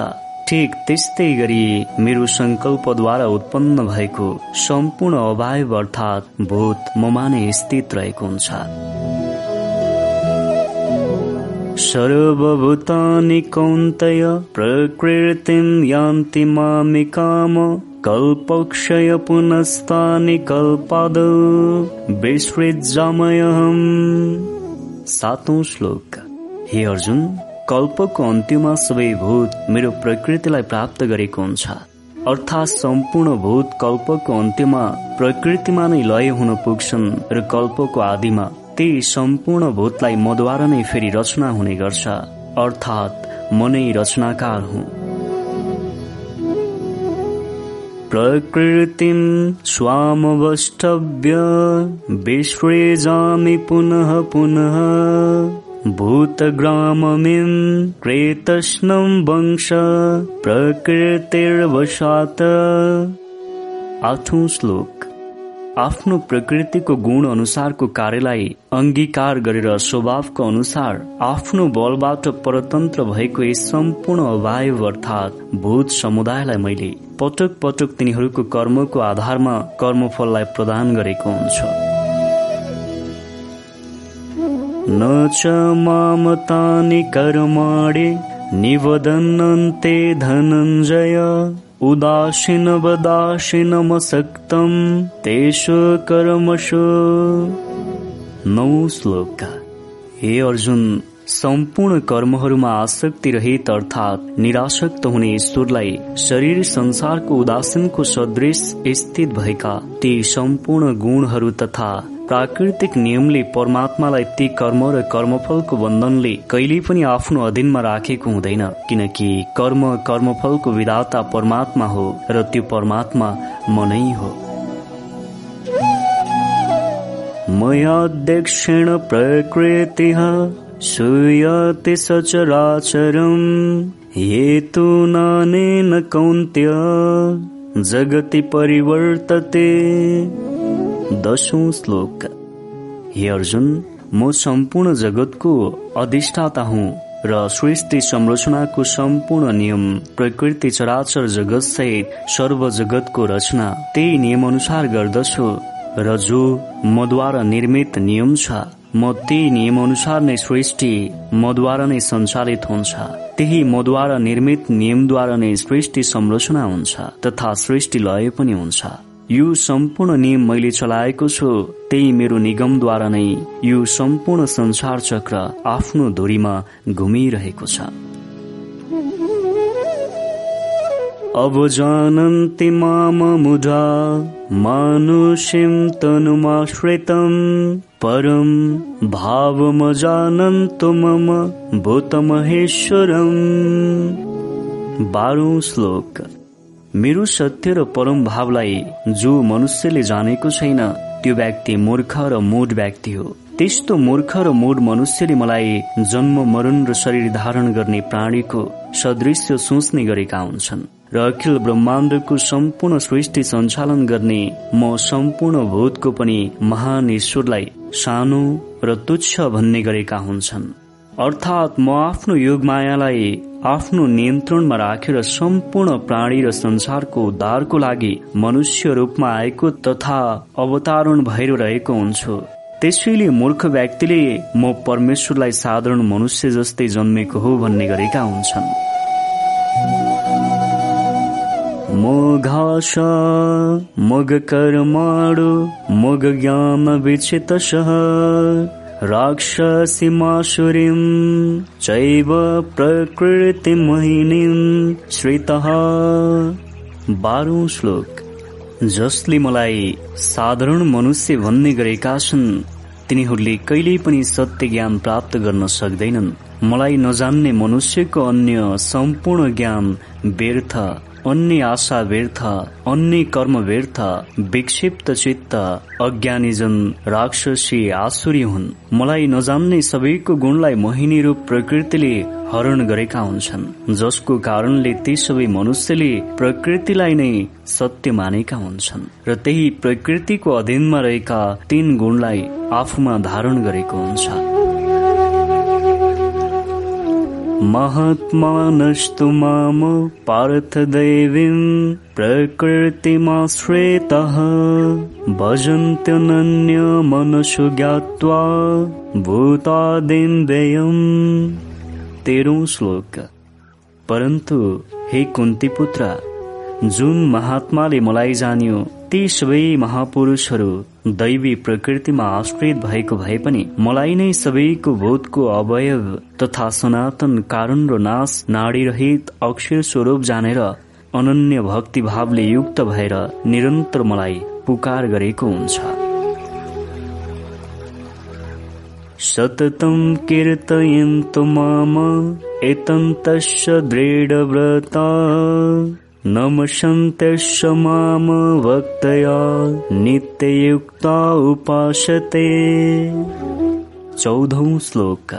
ठिक त्यस्तै गरी मेरो संकल्पद्वारा उत्पन्न भएको सम्पूर्ण अभाव अर्थात् भूत ममा नै स्थित रहेको हुन्छ। सर्वभूतानि कौन्तय प्रकृतिं यान्ति मामि काम। कल्पक्षय पुनस्तानि कल्पाद। विसृजामयहम् सातौं श्लोक। हे अर्जुन कल्पको अन्त्यमा सबै भूत मेरो प्रकृतिलाई प्राप्त गरेको हुन्छ। अर्थात् सम्पूर्ण भूत कल्पको अन्त्यमा प्रकृतिमा नै लय हुन पुग्छन् र कल्पको आदिमा ती सम्पूर्ण भूतलाई मद्वारा नै फेरि रचना हुने गर्छ अर्थात् म नै रचनाकार हुँ। प्रकृतिं स्वामवष्टव्य विश्वेजामि पुनः पुनः भूतग्राममिं क्रेतस्नं वंश प्रकृतिर्वशात। आठौं श्लोक। आफ्नो प्रकृतिको गुण अनुसारको कार्यलाई अङ्गीकार गरेर स्वभावको अनुसार आफ्नो बलबाट परतन्त्र भएको यस सम्पूर्ण वायु अर्थात् भूत समुदायलाई मैले पटक पटक तिनीहरूको कर्मको आधारमा कर्मफललाई प्रदान गरेको हुन्छ। न च मामतानि निवदन्नन्ते धनञ्जय। उदासीनवदासीनमसक्तं तेषु कर्मसु नौ श्लोक। हे अर्जुन सम्पूर्ण कर्महरूमा आसक्ति रहित अर्थात् निराशक्त हुने ईश्वरलाई शरीर संसारको उदासीनको सदृश स्थित भएका ती सम्पूर्ण गुणहरू तथा प्राकृतिक नियमले परमात्मालाई ती कर्म र कर्मफलको बन्धनले कहिल्यै पनि आफ्नो अधीनमा राखेको हुँदैन किनकि कर्म कर्मफलको विधाता परमात्मा हो र त्यो परमात्मा मनै हो। मयाध्यक्षेण प्रकृति सूयते सचराचरम् हेतु नानेन कौन्त्य जगति परिवर्तते। दशौं श्लोक। हे अर्जुन म सम्पूर्ण जगतको अधिष्ठाता हुँ र सृष्टि संरचनाको सम्पूर्ण नियम प्रकृति चराचर जगत सहित सर्व जगतको रचना त्यही नियम अनुसार गर्दछु र जो मद्वारा निर्मित नियम छ म त्यही नियम अनुसार नै सृष्टि मद्वारा नै सञ्चालित हुन्छ। त्यही मद्वारा निर्मित नियमद्वारा नै सृष्टि संरचना हुन्छ तथा सृष्टि लय पनि हुन्छ। यो सम्पूर्ण नियम मैले चलाएको छु। त्यही मेरो निगमद्वारा नै यो सम्पूर्ण संसार चक्र आफ्नो धुरीमा घुमिरहेको छ। अब जानन्ति माम मुढा तनुमाश्रितं परम भावमजानन्तु मम भूतमहेश्वरम्। बाह्रौं श्लोक। मेरो सत्य र परम भावलाई जो मनुष्यले जानेको छैन त्यो व्यक्ति मूर्ख र मूढ व्यक्ति हो। त्यस्तो मूर्ख र मूढ मनुष्यले मलाई जन्म मरण र शरीर धारण गर्ने प्राणीको सदृश्य सोच्ने गरेका हुन्छन् र अखिल ब्रह्माण्डको सम्पूर्ण सृष्टि सञ्चालन गर्ने म सम्पूर्ण भूतको पनि महान ईश्वरलाई सानो र तुच्छ भन्ने गरेका हुन्छन्। अर्थात् म आफ्नो योग मायालाई आफ्नो नियन्त्रणमा राखेर सम्पूर्ण प्राणी र संसारको उद्धारको लागि मनुष्य रूपमा आएको तथा अवतारण भएर रहेको हुन्छु। त्यसैले मूर्ख व्यक्तिले म परमेश्वरलाई साधारण मनुष्य जस्तै जन्मेको हो भन्ने गरेका हुन्छन्। म घास मग कर्माडो मग ज्ञान विचित राक्षसीमासुरीं चैव प्रकृतिमहिनीं श्रितः। बाह्रौँ श्लोक। जसले मलाई साधारण मनुष्य भन्ने गरेका छन् तिनीहरूले कहिल्यै पनि सत्य ज्ञान प्राप्त गर्न सक्दैनन्। मलाई नजान्ने मनुष्यको अन्य सम्पूर्ण ज्ञान व्यर्थ। अन्य आशा व्यर्थ अन्य कर्म व्यर्थ विक्षिप्त चित्त अज्ञानीजन राक्षसी आसुरी हुन्। मलाई नजान्ने सबैको गुणलाई मोहिनी रूप प्रकृतिले हरण गरेका हुन्छन् जसको कारणले ती सबै मनुष्यले प्रकृतिलाई नै सत्य मानेका हुन्छन् र त्यही प्रकृतिको अधीनमा रहेका तीन गुणलाई आफूमा धारण गरेको हुन्छ। महात्मानस्तु माम पार्थदैवीम् प्रकृतिमाश्रितः। भजन्त्यनन्यमनसु ज्ञात्वा भूतादिन्द्रियम् तेह्रौँ श्लोक। परन्तु हे कुन्तीपुत्र जुन महात्माले मलाई जान्यो ती सबै महापुरुषहरू दैवी प्रकृतिमा आश्रित भएको भए पनि मलाई नै सबैको बोधको अवयव तथा सनातन कारण र नाश नाडीरहित अक्षर स्वरूप जानेर अनन्य भक्ति भावले युक्त भएर निरन्तर मलाई पुकार गरेको हुन्छ। सततं कीर्तयन्तु माम एतन्तस्य दृढव्रता। न मशन्त्यः वक्तया नित्ययुक्ता उपासते। चौधौ श्लोक।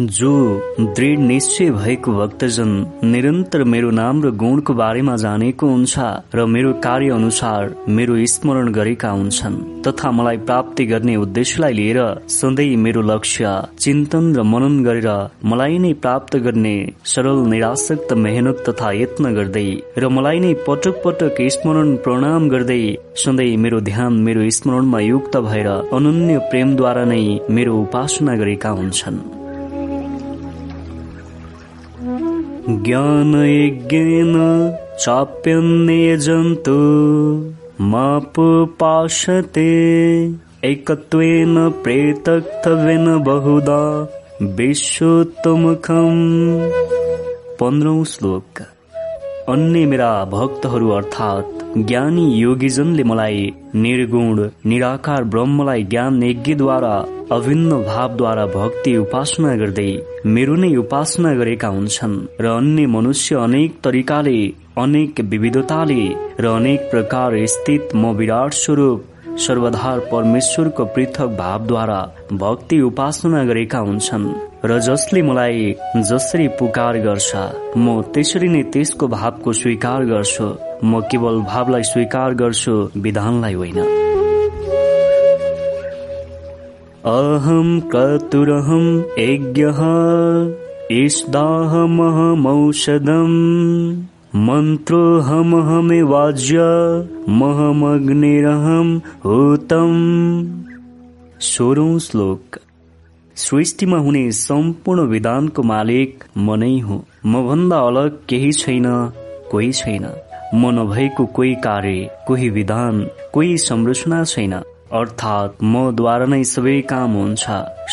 जो दृढ निश्चय भएको भक्तजन निरन्तर मेरो नाम र गुणको बारेमा जानेको हुन्छ र मेरो कार्य अनुसार मेरो स्मरण गरेका हुन्छन् तथा मलाई प्राप्ति गर्ने उद्देश्यलाई लिएर सधैँ मेरो लक्ष्य चिन्तन र मनन गरेर मलाई नै प्राप्त गर्ने सरल निराशक्त मेहनत तथा यत्न गर्दै र मलाई नै पटक पटक स्मरण प्रणाम गर्दै सधैँ मेरो ध्यान मेरो स्मरणमा युक्त भएर अनन्य प्रेमद्वारा नै मेरो उपासना गरेका हुन्छन्। ज्ञानयज्ञेन चाप्यन्ये जन्तु। मापुपाशते एकत्वेन प्रेतक्तवेन बहुधा विश्वोत्तमुखम्। पन्ध्रौं श्लोक। अन्य मेरा भक्तहरू अर्थात् ज्ञानी योगीजनले मलाई निर्गुण निराकार ब्रह्मलाई ज्ञान यज्ञद्वारा अभिन्न भावद्वारा भक्ति उपासना गर्दै मेरो नै उपासना गरेका हुन्छन् र अन्य मनुष्य अनेक तरिकाले अनेक विविधताले र अनेक प्रकार स्थित म विराट स्वरूप सर्वधार परमेश्वरको पृथक भावद्वारा भक्ति उपासना गरेका हुन्छन्। र जसले मलाई जसरी पुकार गर्छ म त्यसरी नै त्यसको भावको स्वीकार गर्छु। म केवल भावलाई स्वीकार गर्छु विधानलाई होइन। अहं क्रतुरहं यज्ञः इष्दाहमहमौषधम् मन्त्रोऽहमहमिवाज्य महमग्निरहं हूतम्। सोह्रौं श्लोक। सृष्टिमा हुने सम्पूर्ण विधानको मालिक म नै हुँ। म भन्दा अलग केही छैन कोही छैन। म नभएको कोही कार्य कोही विधान कोही संरचना छैन। अर्थात् मद्वारा नै सबै काम हुन्छ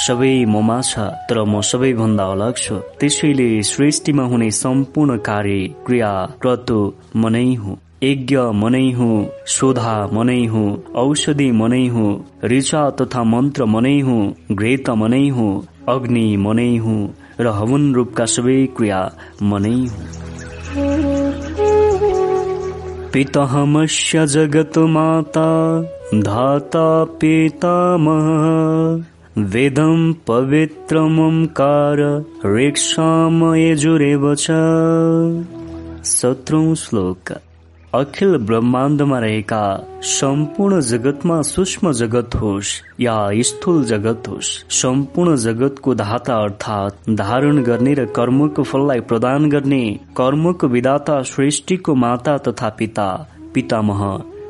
सबै ममा छ तर म सबैभन्दा अलग छु। त्यसैले सृष्टिमा हुने सम्पूर्ण कार्य क्रिया क्रतु मनै हुँ। यज्ञ मनै हुँ शोधा मनै हुँ औषधि मनै हुँ ऋचा तथा मन्त्र मनै हुँ घृत मनै हुँ अग्नि मनै हुँ र हवन रूपका सबै क्रिया मनै हुँ। पितामस्य जगत माता धाता पितामह वेदं पवित्रमकार ऋक्षामयजुरेव च। सत्रौं श्लोक। अखिल ब्रह्माण्डमा रहेका सम्पूर्ण जगतमा सूक्ष्म जगत होस् या स्थूल जगत होस् सम्पूर्ण जगतको धाता अर्थात् धारण गर्ने र कर्मको फललाई प्रदान गर्ने कर्मको विधाता सृष्टिको माता तथा पिता। पितामह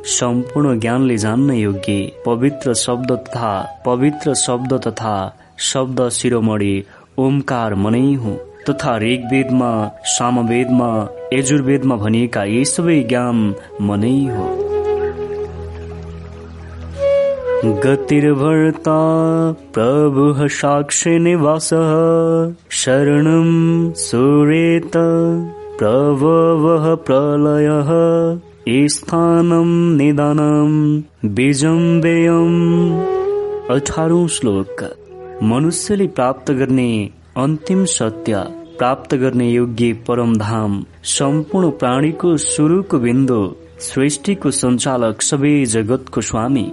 सम्पूर्ण ज्ञानले जान्न योग्य पवित्र शब्द तथा पवित्र शब्द तथा शब्द शिरोमणि ओमकार मनै हुँ तथा ऋग्वेदमा सामवेदमा यजुर्वेदमा भनिएका यी सबै ज्ञान मनै हो। गतिर्भर्ता प्रभुः साक्षिनिवासः शरणं सुरेत प्रभवः प्रलयः स्थानं निदानं बीजं व्ययम् अठारौँ श्लोक। मनुष्यले प्राप्त गर्ने अन्तिम सत्य प्राप्त गर्ने योग्य परमधाम सम्पूर्ण प्राणीको सुरुको बिन्दु सृष्टिको सञ्चालक सबै जगतको स्वामी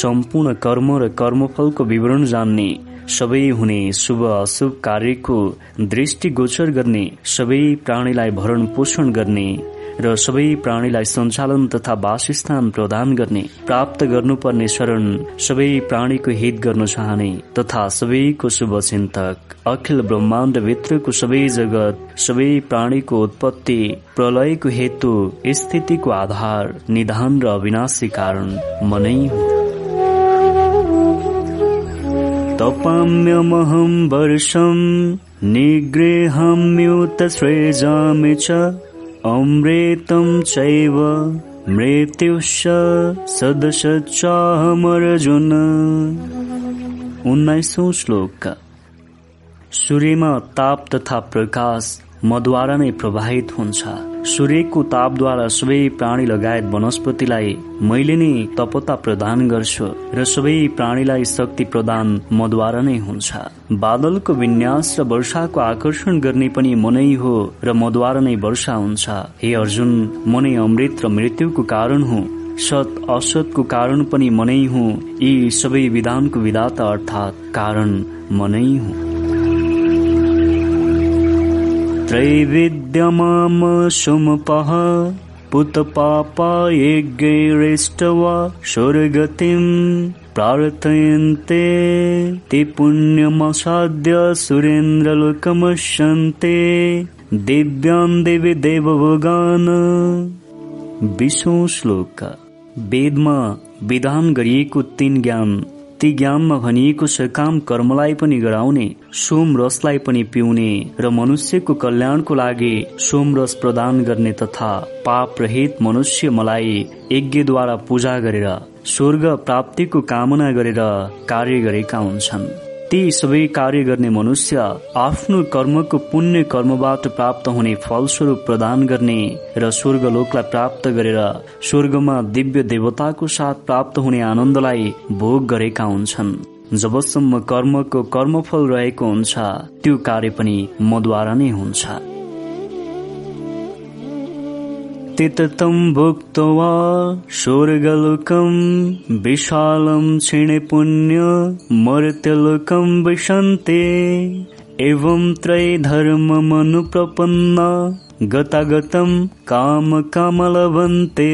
सम्पूर्ण कर्म र कर्मफलको विवरण जान्ने सबै हुने शुभ अशुभ कार्यको दृष्टिगोचर गर्ने सबै प्राणीलाई भरण पोषण गर्ने र सबै प्राणीलाई सञ्चालन तथा वासस्थान प्रदान गर्ने प्राप्त गर्नुपर्ने शरण सबै प्राणीको हित गर्न चाहने तथा सबैको शुभ चिन्तक। अखिल ब्रह्माण्ड भित्रको सबै जगत सबै प्राणीको उत्पत्ति प्रलयको हेतु स्थितिको आधार निधान र अविनाशी कारण मनै हुन् तपाम्यमहं वर्षं निगृहाम्युत सृजामि च। अमृतं चैव मृत्युश्च सदशचाहमर्जुन उन्नाइसौँ श्लोक सूर्यमा ताप तथा प्रकाश मद्वारा नै प्रवाहित हुन्छ। सूर्यको तापद्वारा सबै प्राणी लगायत वनस्पतिलाई मैले नै तपता प्रदान गर्छु र सबै प्राणीलाई शक्ति प्रदान मद्वारा नै हुन्छ। बादलको विन्यास र वर्षाको आकर्षण गर्ने पनि मनै हो र मद्वारा नै वर्षा हुन्छ। हे अर्जुन मनै अमृत र मृत्युको कारण हो। सत असतको कारण पनि मनै हुँ। यी सबै विधानको विधाता अर्थात् कारण मनै हुँ। सुमपः पुतपापायज्ञैरेष्टवा स्वर्गतिम् प्रार्थयन्ते। ते पुण्यमसाद्य सुरेन्द्रलोकमश्यन्ते। दिव्यान् देवी देवभोगान्। विशौँ श्लोक। वेदमा विधान गरिएको तीन ज्ञान ती ज्ञानमा भनिएको सकाम कर्मलाई पनि गराउने सोम रसलाई पनि पिउने र मनुष्यको कल्याणको लागि सोम रस प्रदान गर्ने तथा पाप रहित मनुष्य मलाई यज्ञद्वारा पूजा गरेर स्वर्ग प्राप्तिको कामना गरेर कार्य गरेका हुन्छन्। ती सबै कार्य गर्ने मनुष्य आफ्नो कर्मको पुण्य कर्मबाट प्राप्त हुने फलस्वरूप प्रदान गर्ने र स्वर्गलोकलाई प्राप्त गरेर स्वर्गमा दिव्य देवताको साथ प्राप्त हुने आनन्दलाई भोग गरेका हुन्छन्। जबसम्म कर्मको कर्मफल रहेको हुन्छ त्यो कार्य पनि मद्वारा नै हुन्छ। स्वर्गलोकं क्षिणे पुण्य मर्त्यलोकं विशन्ते। एवं त्रैधर्ममनुप्रपन्ना गतागतं काम कामलभन्ते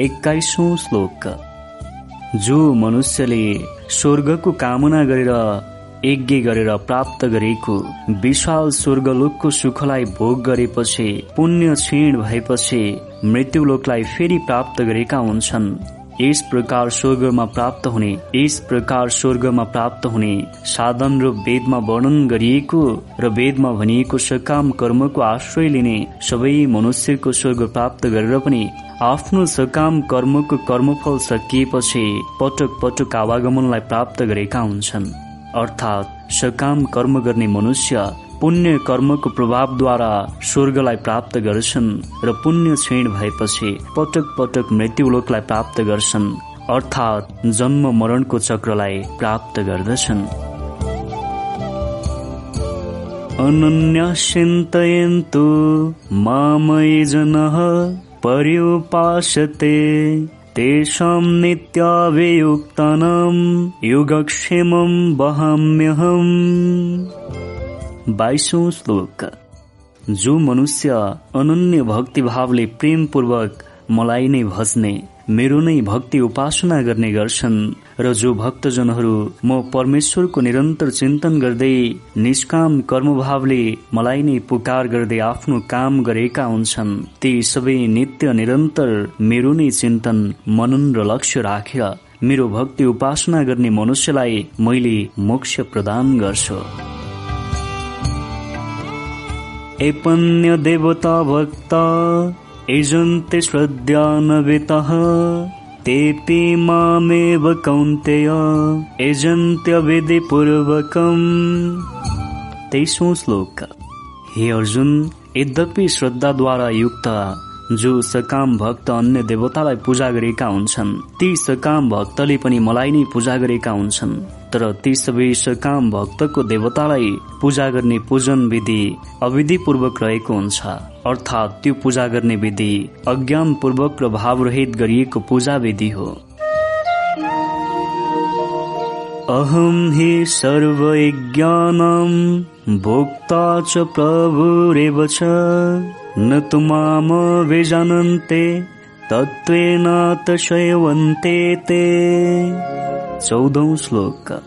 एक्काइसौँ श्लोक। जो मनुष्यले स्वर्गको कामना गरेर यज्ञ गरेर प्राप्त गरेको विशाल स्वर्गलोकको सुखलाई भोग गरेपछि पुण्य क्षीण भएपछि मृत्युलोकलाई फेरि प्राप्त गरेका हुन्छन्। यस प्रकार स्वर्गमा प्राप्त हुने यस प्रकार स्वर्गमा प्राप्त हुने साधन र वेदमा वर्णन गरिएको र वेदमा भनिएको सकाम कर्मको आश्रय लिने सबै मनुष्यको स्वर्ग प्राप्त गरेर पनि आफ्नो सकाम कर्मको कर्मफल सकिएपछि पटक पटक आवागमनलाई प्राप्त गरेका हुन्छन्। अर्थात् सकाम कर्म गर्ने मनुष्य पुण्य कर्मको प्रभावद्वारा स्वर्गलाई प्राप्त गर्छन् र पुण्य क्षीण भएपछि पटक पटक मृत्युलोकलाई प्राप्त गर्छन् अर्थात् जन्म मरणको चक्रलाई प्राप्त गर्दछन्। अनन्यासिन्तयन्तु मामय जनः पर्युपासते। तेषां नित्याभियुक्तानां युगक्षेमं वहाम्यहम्। बाइसौँ श्लोक। जो मनुष्य अनन्य भक्तिभावले प्रेमपूर्वक मलाई नै भज्ने मेरो नै भक्ति उपासना गर्ने गर्छन् र जो भक्तजनहरू म परमेश्वरको निरन्तर चिन्तन गर्दै निष्काम कर्मभावले मलाई नै पुकार गर्दै आफ्नो काम गरेका हुन्छन् ती सबै नित्य निरन्तर मेरो नै चिन्तन मनन र लक्ष्य राखेर मेरो भक्ति उपासना गर्ने मनुष्यलाई मैले मोक्ष प्रदान गर्छु। देवता भक्त श्रद्धानवितः तेऽपि मामेव कौन्तेय यजन्त्यविधिपूर्वकम् तेइसौँ श्लोक हे अर्जुन यद्यपि श्रद्धाद्वारा युक्त जो सकाम भक्त अन्य देवतालाई पूजा गरेका हुन्छन् ती सकाम भक्तले पनि मलाई नै पूजा गरेका हुन्छन् तर ती सबै सकाम भक्तको देवतालाई पूजा गर्ने पूजन विधि अविधि पूर्वक रहेको हुन्छ अर्थात् त्यो पूजा गर्ने विधि अज्ञान पूर्वक र भावरहित गरिएको पूजा विधि हो। अहम हि सर्वज्ञानम् भोक्ता च प्रभुरेव च। न तु माम विजानन्ते तत्त्वेनातशयवन्ते ते चौधौं श्लोक।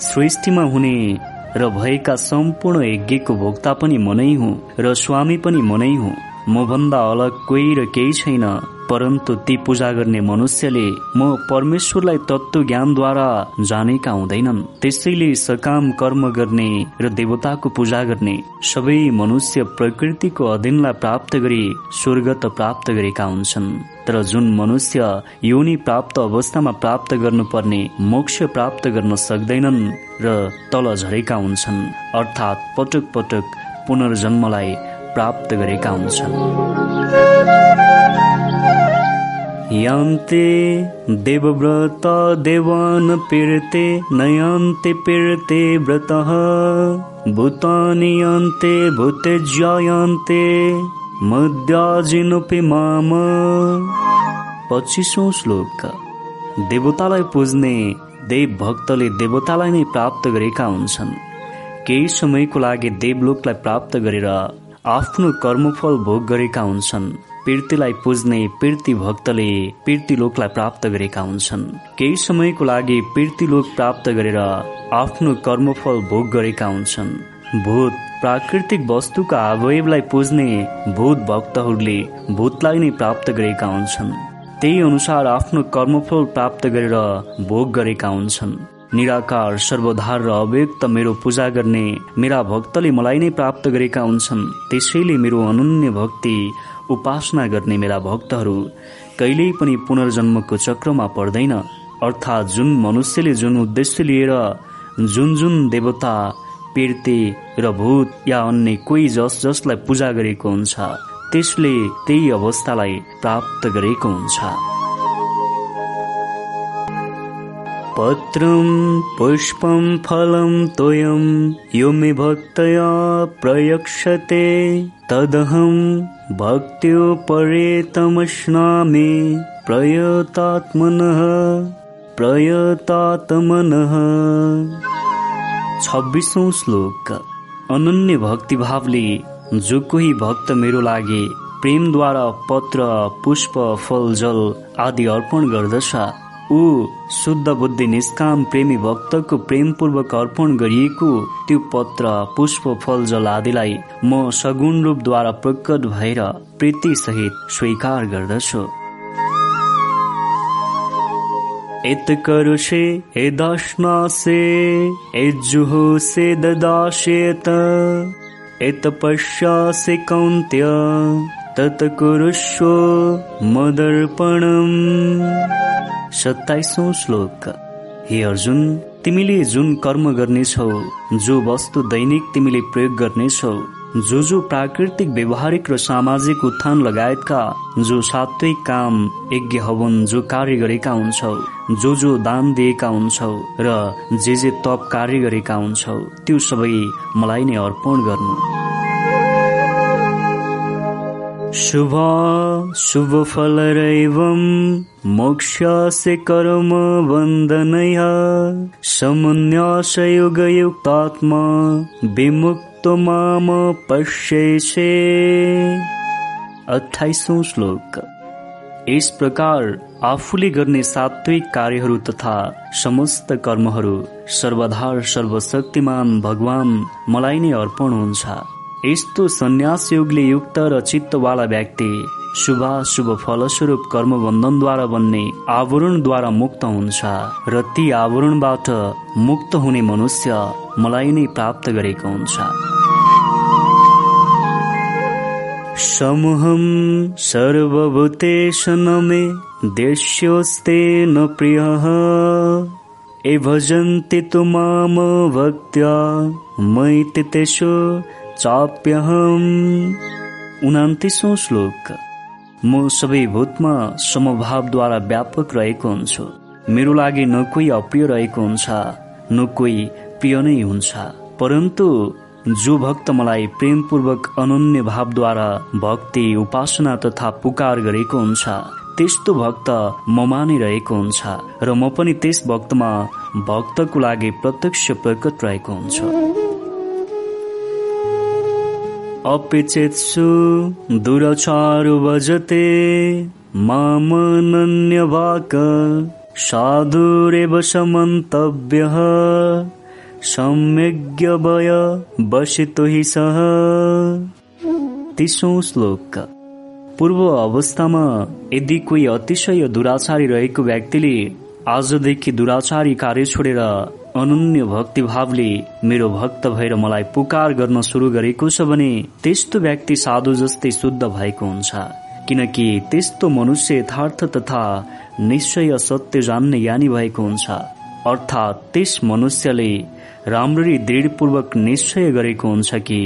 सृष्टिमा हुने र भएका सम्पूर्ण यज्ञको भोक्ता पनि मनै हुँ र स्वामी पनि मनै हुँ। म भन्दा अलग कोही र केही छैन। परन्तु ती पूजा गर्ने मनुष्यले म परमेश्वरलाई तत्व ज्ञानद्वारा जानेका हुँदैनन्। त्यसैले सकाम कर्म गर्ने र देवताको पूजा गर्ने सबै मनुष्य प्रकृतिको अधीनलाई प्राप्त गरी स्वर्ग त प्राप्त गरेका हुन्छन्। तर जुन मनुष्य योनि प्राप्त अवस्थामा प्राप्त गर्नुपर्ने मोक्ष प्राप्त गर्न सक्दैनन् र तल झरेका हुन्छन् अर्थात् पटक पटक पुनर्जन्मलाई प्राप्त गरेका हुन्छन्। यान्ते देवव्रत देवान पीर्ते नयान्ते पीर्ते व्रतः। भूतानि यान्ते भूतेज्यायन्ते मध्याजिनोपि माम। पच्चिसौँ श्लोक। देवतालाई पुज्ने देव भक्तले देवतालाई नै प्राप्त गरेका हुन्छन्। केही समयको लागि देवलोकलाई प्राप्त गरेर आफ्नो कर्मफल भोग गरेका हुन्छन्। पीर्तिलाई पुज्ने पीर्ति भक्तले पीर्ति लोकलाई प्राप्त गरेका हुन्छन्। केही समयको लागि पीर्ति लोक प्राप्त गरेर आफ्नो कर्मफल भोग गरेका हुन्छन्। भूत प्राकृतिक वस्तुका अवयवलाई पुज्ने भूत भक्तहरूले भूतलाई नै प्राप्त गरेका हुन्छन्। त्यही अनुसार आफ्नो कर्मफल प्राप्त गरेर भोग गरेका हुन्छन्। निराकार सर्वधार र अव्यक्त मेरो पूजा गर्ने मेरा भक्तले मलाई नै प्राप्त गरेका हुन्छन्। त्यसैले मेरो अनन्य भक्ति उपासना गर्ने मेरा भक्तहरू कहिल्यै पनि पुनर्जन्मको चक्रमा पर्दैन अर्थात् जुन मनुष्यले जुन उद्देश्य लिएर जुन जुन देवता पीर्ति र भूत या अन्य कोही जस जसलाई पूजा गरेको हुन्छ त्यसले त्यही अवस्थालाई प्राप्त गरेको हुन्छ। पत्रं पुष्पं फलं तोयं यो मे भक्तया प्रयक्षते तदहं भक्त्योपरेतमश्नामि प्रयतात्मनः प्रयतात्मनः। छब्बिसौँ श्लोक। अनन्य भक्तिभावले जो कोही भक्त मेरो लागि प्रेमद्वारा पत्र पुष्प फल जल आदि अर्पण गर्दछ। ऊ शुद्ध बुद्धि निष्काम प्रेमी भक्तको प्रेमपूर्वक अर्पण गरिएको त्यो पत्र पुष्प फल जल आदिलाई म सगुण रूपद्वारा प्रकट भएर प्रीति सहित स्वीकार गर्दछु। कौन्त्य। तत कुरुष्व मदर्पणम्। सत्ताइसौँ श्लोक। हे अर्जुन तिमीले जुन कर्म गर्नेछौ जो वस्तु दैनिक तिमीले प्रयोग गर्नेछौ जो जो प्राकृतिक व्यवहारिक र सामाजिक उत्थान लगायतका जो सात्विक काम यज्ञ हवन जो कार्य गरेका हुन्छौ जो जो दान दिएका हुन्छौ र जे जे तप कार्य गरेका हुन्छौ त्यो सबै मलाई नै अर्पण गर्नु। शुभ शुभ फलरैवं मोक्षस्य कर्म वन्दनया। समन्यासयुगयुक्तात्मा विमुक्तो माम पश्येषे। अठाइसौँ श्लोक। यस प्रकार आफूले गर्ने सात्विक कार्यहरू तथा समस्त कर्महरू सर्वधार सर्वशक्तिमान भगवान मलाई नै अर्पण हुन्छ। यस्तो सन्यास योगले युक्त र चित्तवाला व्यक्ति शुभाशुभ फलस्वरूप कर्म बन्धनद्वारा बन्ने आवरणद्वारा मुक्त हुन्छ र ती आवरणबाट मुक्त हुने मनुष्य मलाई नै प्राप्त गरेको हुन्छ। समूहम सर्वभूतेश न मे देश्योस्ते न प्रियः। ए भजन्ति तु माम भक्त्या मैति तेषु चाप्यहम्। उनातिसौँ श्लोक। म सबै भूतमा समभावद्वारा व्यापक रहेको हुन्छु। मेरो लागि न कोही अप्रिय रहेको हुन्छ न कोही प्रिय नै हुन्छ। परन्तु जो भक्त मलाई प्रेमपूर्वक अनन्य भावद्वारा भक्ति उपासना तथा पुकार गरेको हुन्छ त्यस्तो भक्त ममा नै रहेको हुन्छ र म पनि त्यस भक्तमा भक्तको लागि प्रत्यक्ष प्रकट रहेको हुन्छ। अपेचेत्सु दुरचारु भजते मामनन्य भाक साधुरेव समन्तव्यः सम्यग्यवय बसितो हि सह तिसौँ श्लोक। पूर्व अवस्थामा यदि कोही अतिशय दुराचारी रहेको व्यक्तिले आजदेखि दुराचारी कार्य छोडेर अनन्य भक्तिभावले मेरो भक्त भएर मलाई पुकार गर्न सुरु गरेको छ भने त्यस्तो व्यक्ति साधु जस्तै शुद्ध भएको हुन्छ। किनकि त्यस्तो मनुष्य यथार्थ तथा निश्चय सत्य जान्ने ज्ञानी भएको हुन्छ। अर्थात् त्यस मनुष्यले राम्ररी दृढपूर्वक निश्चय गरेको हुन्छ कि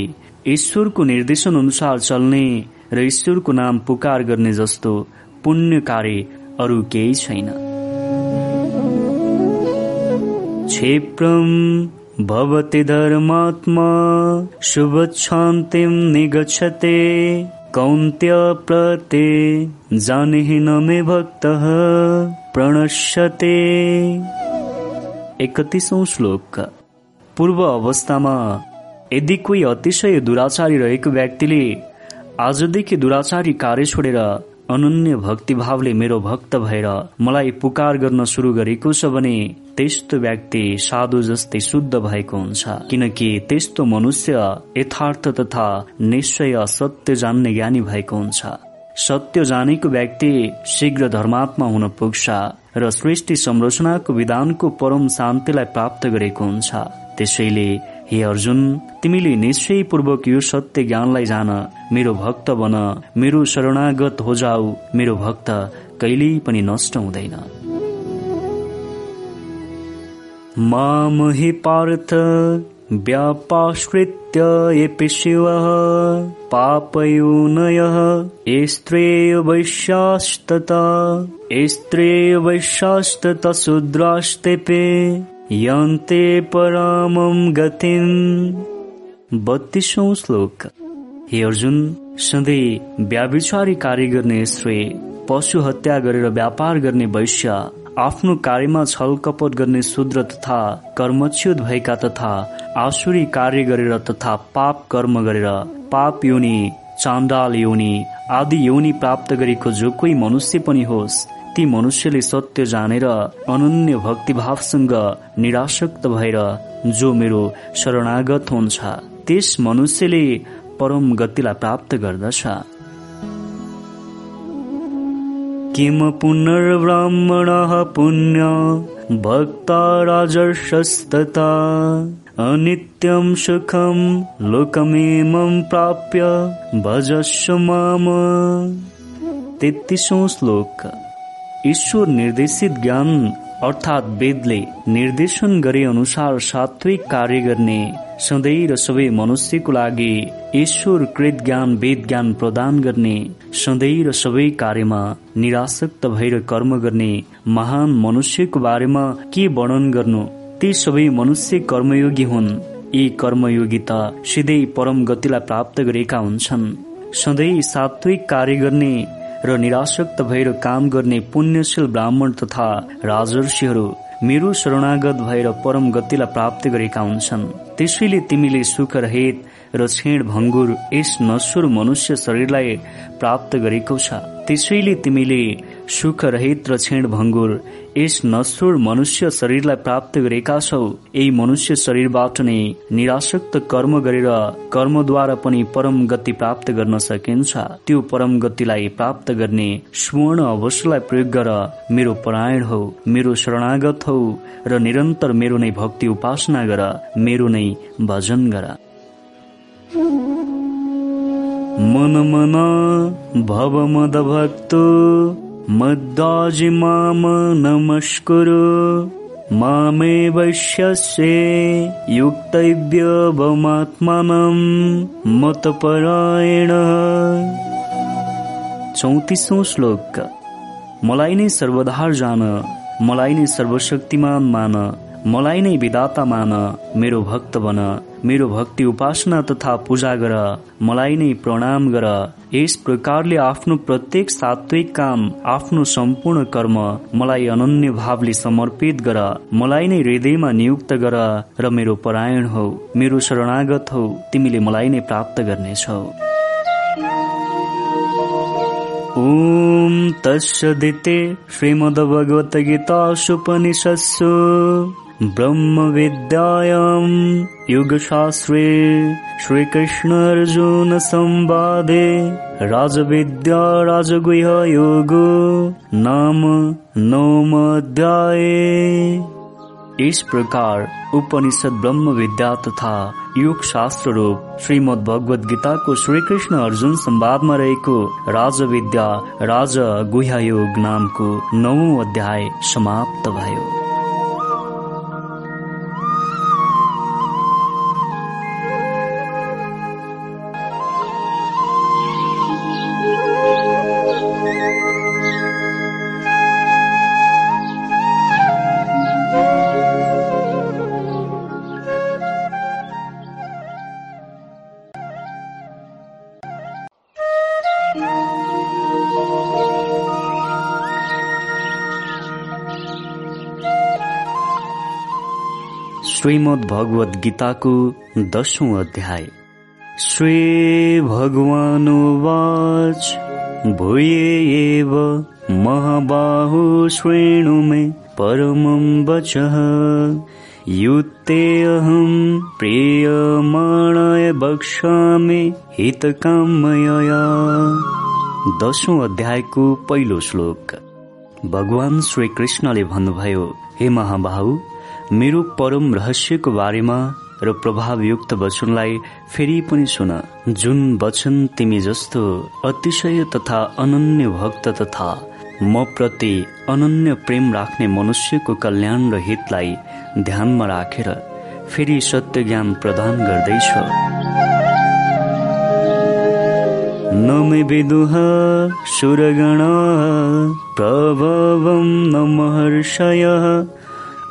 ईश्वरको निर्देशन अनुसार चल्ने र ईश्वरको नाम पुकार गर्ने जस्तो पुण्य कार्य अरू केही छैन। क्षेप्रम भवति धर्मात्मा शुभ शान्तिम निगच्छते कौन्त्य प्रते जाने न मे भक्त प्रणश्यते। एकतिसौँ श्लोक। पूर्व अवस्थामा यदि कोही अतिशय दुराचारी रहेको व्यक्तिले आजदेखि दुराचारी कार्य छोडेर अनन्य भक्तिभावले मेरो भक्त भएर मलाई पुकार गर्न सुरु गरेको छ भने त्यस्तो व्यक्ति साधु जस्तै शुद्ध भएको हुन्छ। किनकि त्यस्तो मनुष्य यथार्थ तथा निश्चय सत्य जान्ने ज्ञानी भएको हुन्छ। सत्य जानेको व्यक्ति शीघ्र धर्मात्मा हुन पुग्छ र सृष्टि संरचनाको विधानको परम शान्तिलाई प्राप्त गरेको हुन्छ। त्यसैले हे अर्जुन तिमीले निश्चयपूर्वक यो सत्य ज्ञानलाई जान मेरो भक्त बन। मेरो शरणागत हो जाऊ। मेरो भक्त कहिल्यै पनि नष्ट हुँदैन। माम हि पार्थ व्यापाश्रित्य एपि शिवः पापयोनयः स्त्रेय वैश्यास्तता स्त्रेय वैश्यास्तता शूद्रास्तेपे यन्ते परामम गतिम बत्तीसौँ श्लोक। हे अर्जुन सधैँ व्याविचारी कार्य गर्ने श्रेय पशु हत्या गरेर व्यापार गर्ने वैश्य आफ्नो कार्यमा छल कपट गर्ने शूद्र तथा कर्मच्युत भएका तथा आसुरी कार्य गरेर तथा पाप कर्म गरेर पाप योनि चाण्डाल योनि आदि योनि प्राप्त गरेको जो कोही मनुष्य पनि होस् ती मनुष्यले सत्य जानेर अनन्य भक्तिभावसँग निराशक्त भएर जो मेरो शरणागत हुन्छ त्यस मनुष्यले परम गतिलाई प्राप्त गर्दछ। किम पुनर्ब्राह्मण पुण्य भक्ता राजर्षस्तता अनित्यं सुखम लोकमेमं प्राप्य भजस्व माम। तेत्तिसौँ श्लोक। ईश्वर निर्देशित ज्ञान अर्थात् वेदले निर्देशन गरे अनुसार सात्विक कार्य गर्ने सधैँ र सबै मनुष्यको लागि ईश्वर कृत ज्ञान वेद ज्ञान प्रदान गर्ने सधैँ र सबै कार्यमा निराशक्त भएर कर्म गर्ने महान मनुष्यको बारेमा के वर्णन गर्नु? ती सबै मनुष्य कर्मयोगी हुन्। यी कर्मयोगी त सिधै परम गतिलाई प्राप्त गरेका हुन्छन्। सधैँ सात्विक कार्य गर्ने र निराशक्त भएर काम गर्ने पुण्यशील ब्राह्मण तथा राजर्षिहरू मेरो शरणागत भएर परम गतिलाई प्राप्त गरेका हुन्छन्। त्यसैले तिमीले सुख रहित र छेड भङ्गुर यस नश्वर मनुष्य शरीरलाई प्राप्त गरेको छ। त्यसैले तिमीले सुख रहित र छेड भङ्गुर। यस नश्वर मनुष्य शरीरलाई प्राप्त गरेका छौ। यही मनुष्य शरीरबाट नै निराशक्त कर्म गरेर कर्मद्वारा पनि परम गति प्राप्त गर्न सकिन्छ। त्यो परम गतिलाई प्राप्त गर्ने स्वर्ण अवश्यलाई प्रयोग गर। मेरो परायण हौ मेरो शरणागत हौ र निरन्तर मेरो नै भक्ति उपासना गर। मेरो नै भजन गर। मन मन भव मद भक्तो। मद्दाजि माम नमस्कुरु। मामे वैश्यसे युक्तव्यवमात्मानं मतपरायण। चौतिसौँ श्लोक। मलाई नै सर्वधार जान मलाई नै सर्वशक्तिमान मान। मलाई नै विदाता मान मेरो भक्त बन मेरो भक्ति उपासना तथा पूजा गर मलाई नै प्रणाम गर। यस प्रकारले आफ्नो प्रत्येक सात्विक काम आफ्नो सम्पूर्ण कर्म मलाई अनन्य भावले समर्पित गर। मलाई नै हृदयमा नियुक्त गर र मेरो परायण हौ मेरो शरणागत हौ तिमीले मलाई नै प्राप्त गर्नेछौ। ॐ तस्सदिते श्रीमद्भगवद्गीतासुपनिषत्सु ब्रह्मविद्यायां युगशास्त्रे श्रीकृष्णार्जुनसंवादे राजविद्या राजगुह्ययोगो नाम नवमोऽध्याये इस प्रकार उपनिषद ब्रह्म विद्या तथा योग शास्त्र रूप श्रीमद भगवत गीताको श्रीकृष्ण अर्जुन संवादमा रहेको राज विद्या राज गुह्यायोग नामको नौ अध्याय समाप्त भयो। श्रीमद् भगवत गीताको दशौं अध्याय। श्री भगवानुवाच भूये एव महाबाहु श्रेणु मे परमं वचः। युत्ते अहं प्रियमाणाय बक्ष्यामि हितकामया दशौं अध्यायको पहिलो श्लोक। भगवान श्री कृष्णले भन्नुभयो हे महाबाहु मेरो परम रहस्यको बारेमा र प्रभावयुक्त वचनलाई फेरि पनि सुन। जुन वचन तिमी जस्तो अतिशय तथा अनन्य भक्त तथा म प्रति अनन्य प्रेम राख्ने मनुष्यको कल्याण र हितलाई ध्यानमा राखेर फेरि सत्य ज्ञान प्रदान गर्दैछ। न मे विदुह सुरगण प्रभवं न महर्षय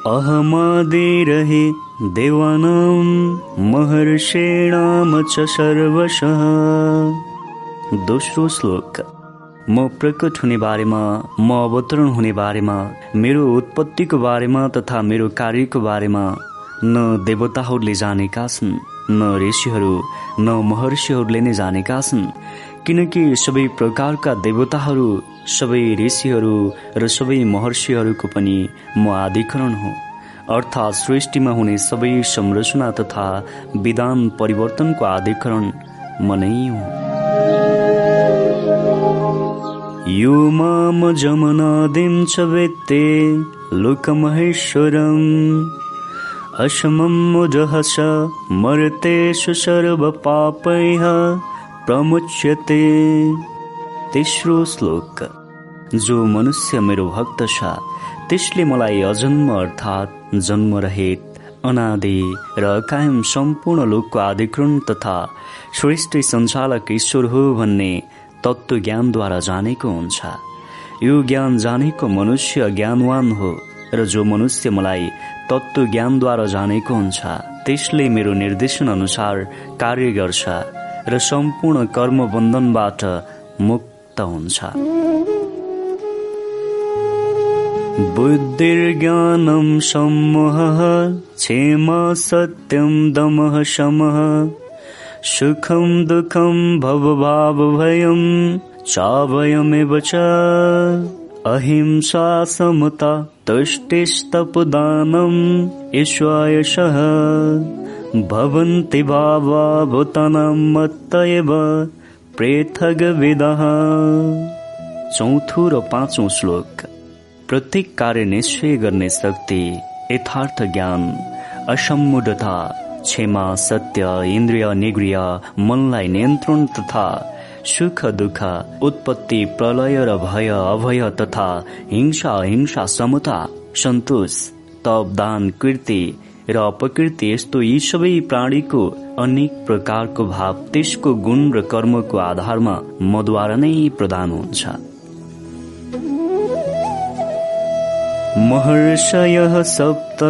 अहमादिरहि देवानां महर्षेणाम च सर्वशः। दोस्रो श्लोक। म प्रकट हुने बारेमा म अवतरण हुने बारेमा मेरो उत्पत्तिको बारेमा तथा मेरो कार्यको बारेमा न देवताहरूले जानेका छन् न ऋषिहरू न महर्षिहरूले नै जानेका छन्। किनकि सबै प्रकारका देवताहरू सबै ऋषिहरू र सबै महर्षिहरूको पनि म आधिकरण हुँ। अर्थात् सृष्टिमा हुने सबै संरचना तथा विधान परिवर्तनको आधिकरण म नै हुँ। यो माम जमनादिं च वेत्ते लोकमहेश्वरम्। अशमं मुजहस मर्तेषु सर्वपापैः प्रमुच्यते। तेस्रो श्लोक। जो मनुष्य मेरो भक्त छ त्यसले मलाई अजन्म अर्थात् जन्मरहित अनादि र कायम सम्पूर्ण लोकको आधिकरण तथा श्रेष्ठ सञ्चालक ईश्वर हो भन्ने तत्व ज्ञानद्वारा जानेको हुन्छ। यो ज्ञान जानेको मनुष्य ज्ञानवान हो र जो मनुष्य मलाई तत्व ज्ञानद्वारा जानेको हुन्छ त्यसले मेरो निर्देशन अनुसार कार्य गर्छ। र सम्पूर्ण कर्म बन्धनबाट मुक्त हुन्छ। बुद्धिर्ज्ञानं सम्मोहः क्षेमा सत्यं दमः शमः। सुखं दुःखं भवभावभयं चाभयमेव च। अहिंसा समता तुष्टिस्तपदानम् ईश्वायशः भवन्ति भावा भूतानां मत्त एव विदः। चौथो र पाँचौं श्लोक। प्रत्येक कार्य निश्चय गर्ने शक्ति यथार्थ ज्ञान असम्मुढता क्षमा सत्य इन्द्रिय निग्रिय मनलाई नियन्त्रण तथा सुख दुःख उत्पत्ति प्रलय र भय अभय तथा हिंसा हिंसा समता सन्तोष तप दान कृति र अपकृति यस्तो यी सबै प्राणीको अनेक प्रकारको भाव त्यसको गुण र कर्मको आधारमा मद्वारा नै प्रदान हुन्छ। महर्षय सप्त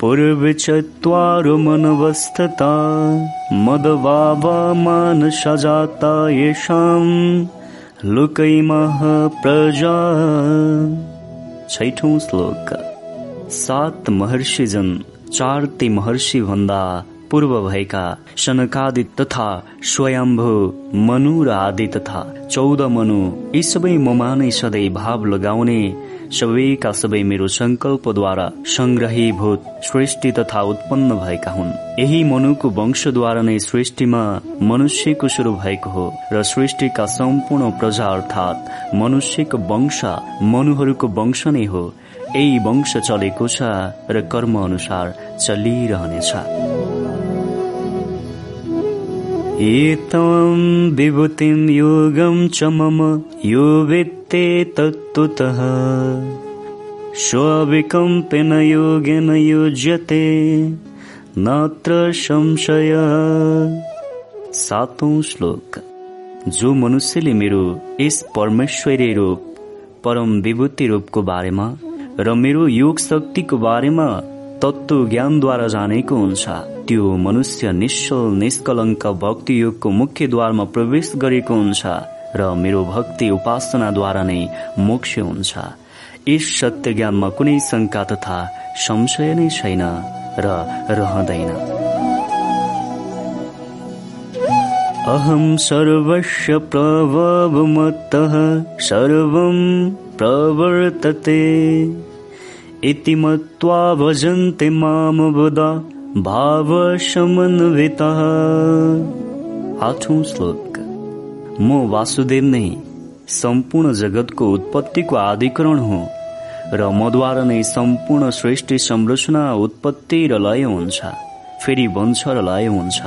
पूर्व चत्वारो मनवस्थता मदवावा सजाता येषाम् लोकैमः प्रजा छैठौं श्लोक। सात महर्षिजन चार ती महर्षि भन्दा पूर्व भएका शनकादि तथा स्वयम्भू मनु र आदि तथा चौध मनु यी सबै ममा नै सधैँ भाव लगाउने सबैका सबै मेरो संकल्पद्वारा संग्रहीभूत सृष्टि तथा उत्पन्न भएका हुन्। यही मनुको वंशद्वारा नै सृष्टिमा मनुष्यको सुरु भएको हो र सृष्टिका सम्पूर्ण प्रजा अर्थात् मनुष्यको वंश मनुहरूको वंश नै हो। यही वंश चलेको छ र कर्म अनुसार चलिरहनेछ। एतं विभूतिं योगं च मम यो वित्ते तत्त्वतः स्वविकम्पेन योगेन युज्यते नात्र संशय। सातौं श्लोक। जो मनुष्यले मेरो यस परमेश्वरी रूप परम विभूति रूपको बारेमा र मेरो योग शक्तिको बारेमा तत्व ज्ञानद्वारा जानेको हुन्छ। त्यो मनुष्य निश्चल निष्कलङ्क भक्ति योगको मुख्य द्वारमा प्रवेश गरेको हुन्छ र मेरो भक्ति उपासनाद्वारा नै मोक्ष हुन्छ। यस सत्य ज्ञानमा कुनै शङ्का तथा संशय नै छैन र रहँदैन। अहम सर्वस्य प्रभवमतः सर्वं प्रवर्तते। इति मत्वा भजन्ते माम बुधा भावसमन्वितः आठौं श्लोक। म वासुदेव नै सम्पूर्ण जगतको उत्पत्तिको आदिकरण हुँ। र मद्वारा नै सम्पूर्ण सृष्टि संरचना उत्पत्ति र लय हुन्छ। फेरि बन्छ र लय हुन्छ।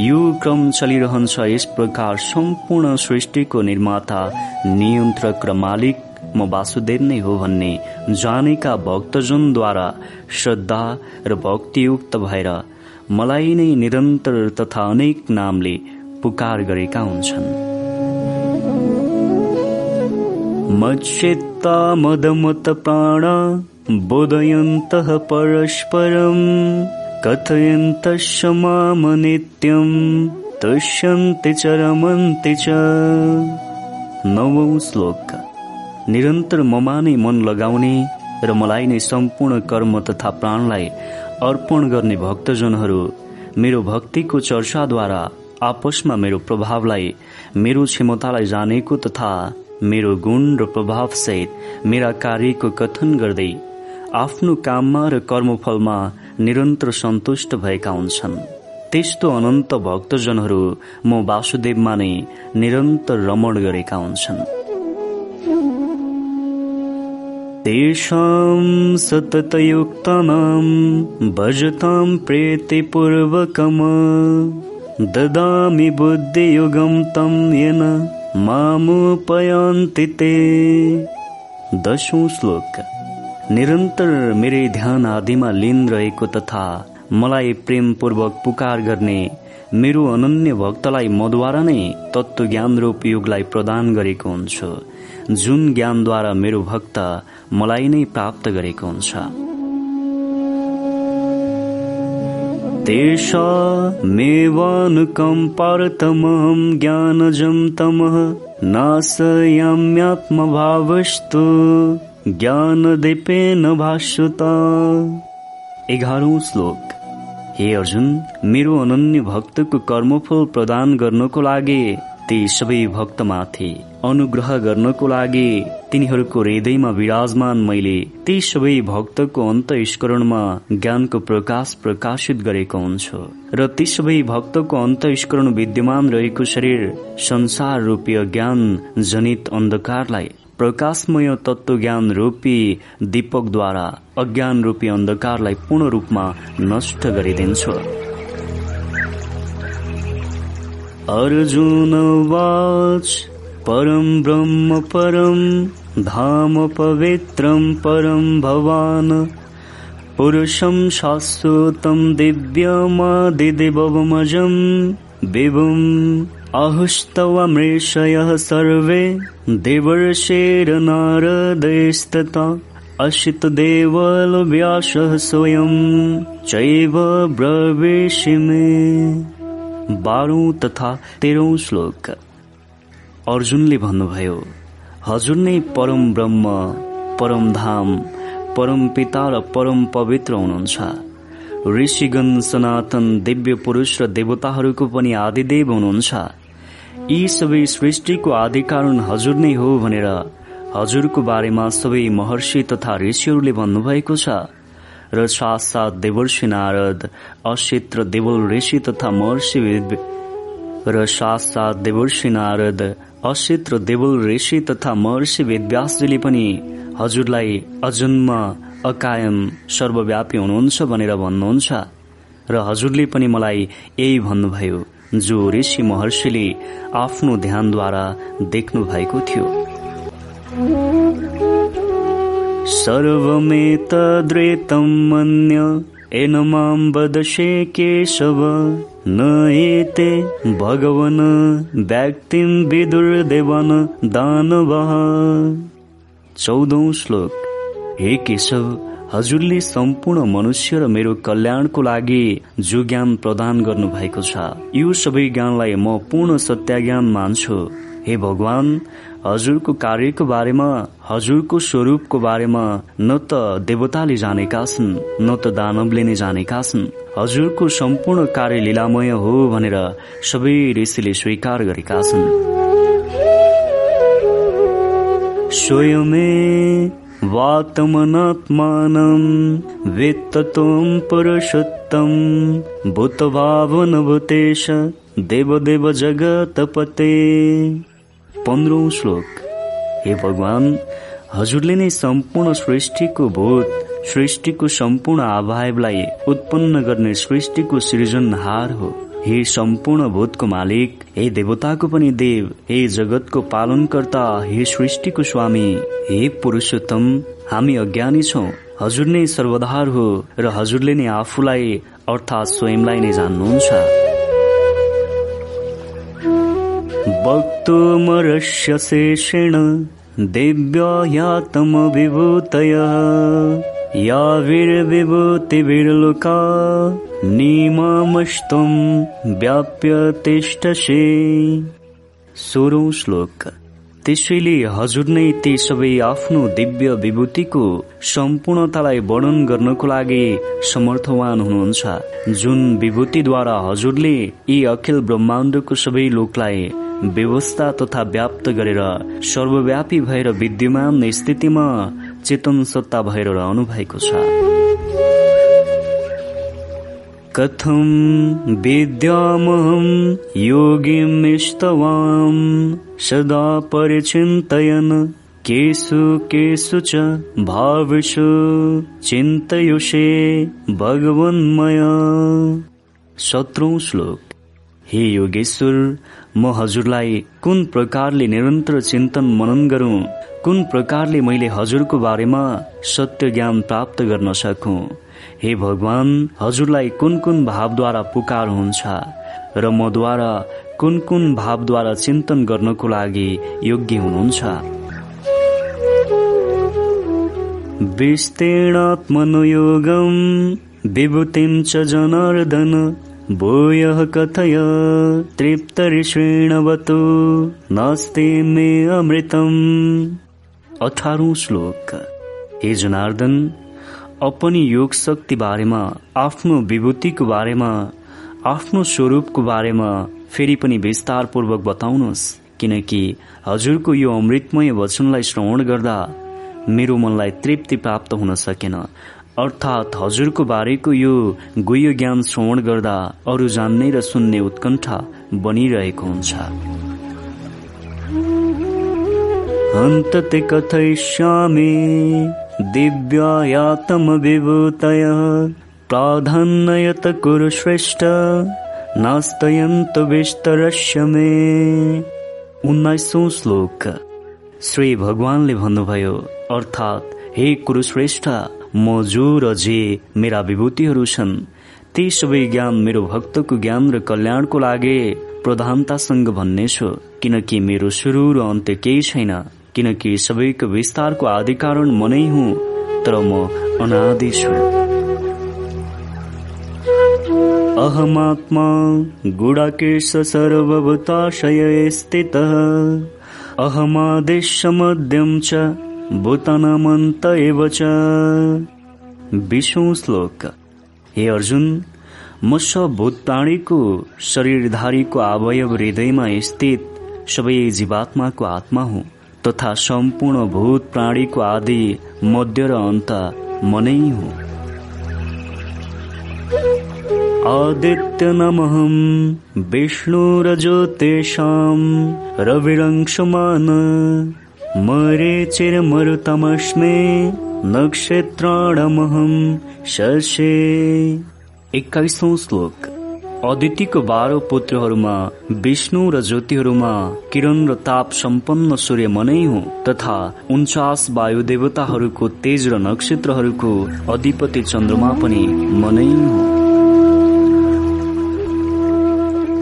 यो क्रम चलिरहन्छ यस प्रकार सम्पूर्ण सृष्टिको निर्माता नियन्त्रक र मालिक म वासुदेव नै हो भन्ने जानेका भक्तजनद्वारा श्रद्धा र भक्तियुक्त भएर मलाई नै निरन्तर तथा अनेक नामले पुकार गरेका हुन्छन्। मच्चित्ता मदमत प्राण बोधयन्त परस्परम् कथयन्त माम तुष्यन्ति च रमन्ति च। नवौं श्लोक। निरन्तर ममा नै मन लगाउने र मलाई नै सम्पूर्ण कर्म तथा प्राणलाई अर्पण गर्ने भक्तजनहरू मेरो भक्तिको चर्चाद्वारा आपसमा मेरो प्रभावलाई मेरो क्षमतालाई जानेको तथा मेरो गुण र प्रभावसहित मेरा कार्यको कथन गर्दै आफ्नो काममा र कर्मफलमा निरन्तर सन्तुष्ट भएका हुन्छन्। त्यस्तो अनन्त भक्तजनहरू म वासुदेवमा नै निरन्तर रमण गरेका हुन्छन्। तेषां सततयुक्तानां भजतां प्रीतिपूर्वकम् ददामि बुद्धियुगं तं येन मामुपयान्ति ते। दशौं श्लोक। निरन्तर मेरै ध्यान आदिमा लीन रहेको तथा मलाई प्रेमपूर्वक पुकार गर्ने मेरो अनन्य भक्तलाई मद्वारा नै तत्व ज्ञान रूप युगलाई प्रदान गरेको हुन्छु। जुन ज्ञानद्वारा मेरो भक्त मलाई नै प्राप्त गरेको हुन्छ। तेषामेवानुकम्पार्थमहं ज्ञानजं तमः नाशयाम्यात्मभावस्तु ज्ञानदीपेन भाष्यता। एघारौं श्लोक। हे अर्जुन मेरो अनन्य भक्तको कर्मफल प्रदान गर्नको लागि ती सबै भक्तमाथि अनुग्रह गर्नको लागि तिनीहरूको हृदयमा विराजमान मैले ती सबै भक्तको अन्तस्करणमा ज्ञानको प्रकाश प्रकाशित गरेको हुन्छु। र ती सबै भक्तको अन्तस्करण विद्यमान रहेको शरीर संसार रूपी ज्ञान जनित अन्धकारलाई प्रकाशमय तत्व ज्ञान रूपी दीपकद्वारा अज्ञान रूपी अन्धकारलाई पूर्ण रूपमा नष्ट गरिदिन्छु। अर्जुनवाच परं ब्रह्म परं धाम पवित्रं परं भवान्। पुरुषं शाश्वतं दिव्यमादिदिवमजम् विभुम्। अहुस्तवमृषयः सर्वे देवर्षेरनारदैस्तथा अशितदेवलव्यासः स्वयं चैव ब्रवीषि मे बाह्रौँ तथा तेह्रौँ श्लोक अर्जुनले भन्नुभयो हजुर नै परम ब्रह्म परम धाम परम पिता र परम पवित्र हुनुहुन्छ। ऋषिगण सनातन दिव्य पुरुष र देवताहरूको पनि आदिदेव हुनुहुन्छ। यी सबै सृष्टिको आदि कारण हजुर नै हो भनेर हजुरको बारेमा सबै महर्षि तथा ऋषिहरूले भन्नुभएको छ। र साथ साथ देवर्षि नारद अक्षेत्र देवल ऋषि तथा महर्षि र साथ साथ देवर्षि नारद अक्षेत्र देवल ऋषि तथा महर्षि वेदव्यासजीले पनि हजुरलाई अजन्म अकायम सर्वव्यापी हुनुहुन्छ भनेर भन्नुहुन्छ र हजुरले पनि मलाई यही भन्नुभयो जो ऋषि महर्षिले आफ्नो ध्यानद्वारा देख्नु भएको थियो। सर्वमेतद्रेतं मन्य एन मां वदशे केशव। न एते भगवन व्यक्तिं विदुर्देवन दानवः चौधौं श्लोक। हे केशव हजुरले सम्पूर्ण मनुष्य र मेरो कल्याणको लागि जो ज्ञान प्रदान गर्नु भएको छ। यो सबै ज्ञानलाई म पूर्ण सत्य ज्ञान मान्छु। हे भगवान हजुरको कार्यको बारेमा हजुरको स्वरूपको बारेमा न त देवताले जानेका छन् न त दानवले नै जानेका छन्। हजुरको सम्पूर्ण कार्य लीलामय हो भनेर सबै ऋषिले स्वीकार गरेका छन्। स्वयमे वातमनात्मानं वेत्तत्वं पुरुषोत्तम भूतभावनभूतेश देवदेव जगतपते। पन्ध्रौं श्लोक। हे भगवान हजुरले नै सम्पूर्ण सृष्टिको भूत सृष्टिको सम्पूर्ण आभावलाई उत्पन्न गर्ने सृष्टिको सृजनहार हो। हे सम्पूर्ण भूतको मालिक हे देवताको पनि देव हे जगतको पालनकर्ता हे सृष्टिको स्वामी हे पुरुषोत्तम हामी अज्ञानी छौ। हजुर नै सर्वधार हो र हजुरले नै आफूलाई अर्थात् स्वयंलाई नै जान्नुहुन्छ। वक्तुमर्ष्य शेषेण दिव्या यातमविभूतयः याविर्विभूतिभिर्लोका निमामस्त्वं व्याप्य तिष्ठसे। सोह्रौं श्लोक। त्यसैले हजुर नै ती सबै आफ्नो दिव्य विभूतिको सम्पूर्णतालाई वर्णन गर्नको लागि समर्थवान हुनुहुन्छ। जुन विभूतिद्वारा हजुरले यी अखिल ब्रह्माण्डको सबै लोकलाई व्यवस्था तथा व्याप्त गरेर सर्वव्यापी भएर विद्यमान स्थितिमा चेतन सत्ता भएर रहनु भएको छ। कथम विद्यामहं योगिमिस्तवाम सदा परिचिन्तयन् केषु केषु च भाविषु चिन्तयुषे भगवन्मया। शत्रु श्लोक। हे योगेश्वर म हजुरलाई कुन प्रकारले निरन्तर चिन्तन मनन गरौं कुन प्रकारले मैले हजुरको बारेमा सत्य ज्ञान प्राप्त गर्न सकौं? हे भगवान हजुरलाई कुन कुन भावद्वारा पुकार हुन्छ र मद्वारा कुन कुन भावद्वारा चिन्तन गर्नको लागि योग्य हुनुहुन्छ? विस्तीर्णात्मनुयोगम विभूतिम जनार्दन। भूयः कथय तृप्तरिषृणवतु नास्ति मे अमृतम्। अठारौं श्लोक। हे जनार्दन अपनी योग शक्ति बारेमा आफ्नो विभूतिको बारेमा आफ्नो स्वरूपको बारेमा फेरि पनि विस्तार पूर्वक बताउनुहोस् किनकि हजुरको यो अमृतमय वचनलाई श्रवण गर्दा मेरो मनलाई तृप्ति प्राप्त हुन सकेन। अर्थात् हजुरको बारेको यो गुह्य ज्ञान श्रवण गर्दा अरू जान्ने र सुन्ने उत्कण्ठा बनिरहेको हुन्छ। हन्तते कथयिष्यामि दिव्यायातम विभूतय प्राधान्यत कुरु श्रेष्ठ नास्तयन्त विस्तरस्य मे। उन्नाइसौँ श्लोक। श्री भगवानले भन्नुभयो अर्थात् हे कुरुश्रेष्ठ म जो र जे मेरा विभूतिहरू छन् ती सबै ज्ञान मेरो भक्तको ज्ञान र कल्याणको लागि प्रधानतासँग भन्नेछु किनकि मेरो सुरु र अन्त्य केही छैन किनकि सबैको विस्तारको आदि कारण म नै हुँ तर म अनादि छु। अहमात्मा गुडाकेश सर्वभूताशय स्थितः। अहमादेश मध्यम च भूतानामन्त एव श्लोक। हे अर्जुन म भूत प्राणीको शरीरधारीको अवयव हृदयमा स्थित सबै जीवात्माको आत्मा हुँ तथा सम्पूर्ण भूत प्राणीको आदि मध्य र अन्त मनै हुँ। आदित्य नमहम विष्णु र ज्योतिषाम रविरंशमान मरे चिरमरुतमस्मे नक्षत्राणमहम शशे। एक्काइसौँ श्लोक। अदितिको बाह्र पुत्रहरूमा विष्णु र ज्योतिहरूमा किरण र ताप सम्पन्न सूर्य मनै हुँ तथा उन्चास वायु देवताहरूको तेज र नक्षत्रहरूको अधिपति चन्द्रमा पनि मनै हुँ।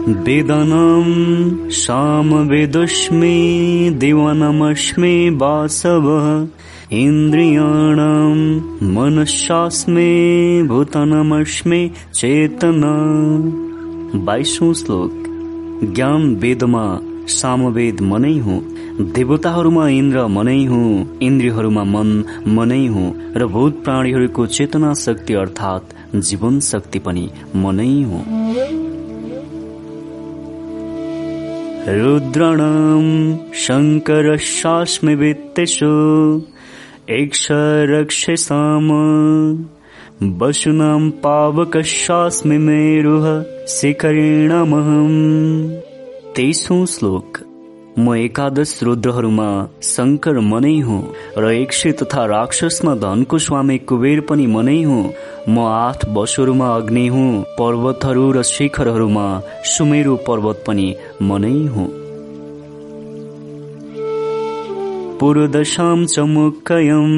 वेदनम साम वेदस्मी दिवानमस्मी वासव। इन्द्रियाणां मनस्यास्मे भूतानमस्मे चेतना। बाइसौँ श्लोक। ज्ञान वेदमा सामवेद मनै हुँ। देवताहरूमा इन्द्र मनै हुँ इन्द्रियहरूमा मन मनै हुँ र भूत प्राणीहरूको चेतना शक्ति अर्थात् जीवन शक्ति पनि मनै हुँ। रुद्राणाम् शङ्कर शास्मि वित्तेषु ईक्ष रक्षसाम पावकशास्मि मेरुः शिखरेणमहम् तेषु श्लोक। म एकादश रुद्रहरूमा शङ्कर मनै हुँ र एक सय तथा राक्षसमा धनको स्वामी कुबेर पनि मनै हुँ। म आठ बसुहरूमा अग्नि हुँ पर्वतहरू र शिखरहरूमा सुमेरु पर्वत पनि मनै हुँ। पुरदशां च मुक्कयम्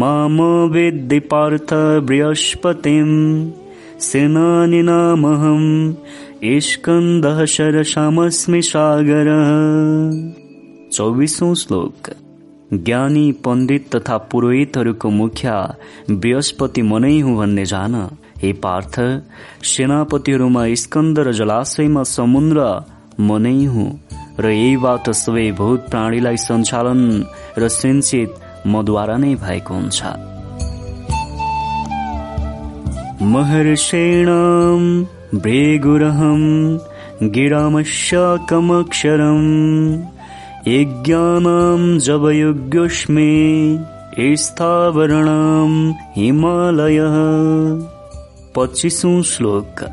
माम वेद्दि पार्थ बृहस्पतिम् सेनानिनामहम् शरसामस्मि सागर। चौबिसौँ श्लोक। ज्ञानी पण्डित तथा पुरोहितहरूको मुख्य बृहस्पति मनै हुँ भन्ने जान हे पार्थ सेनापतिहरूमा स्कन्द र जलाशयमा समुद्र मनै हुँ र यहीबाट सबै भूत प्राणीलाई सञ्चालन र सिन्चित मद्वारा नै भएको हुन्छ। महर्षेण भृगुरहं गिरामशाकमक्षरम् यज्ञानां जवयुग्योष्मे स्थावरणां हिमालयः। पच्चिसौँ श्लोक।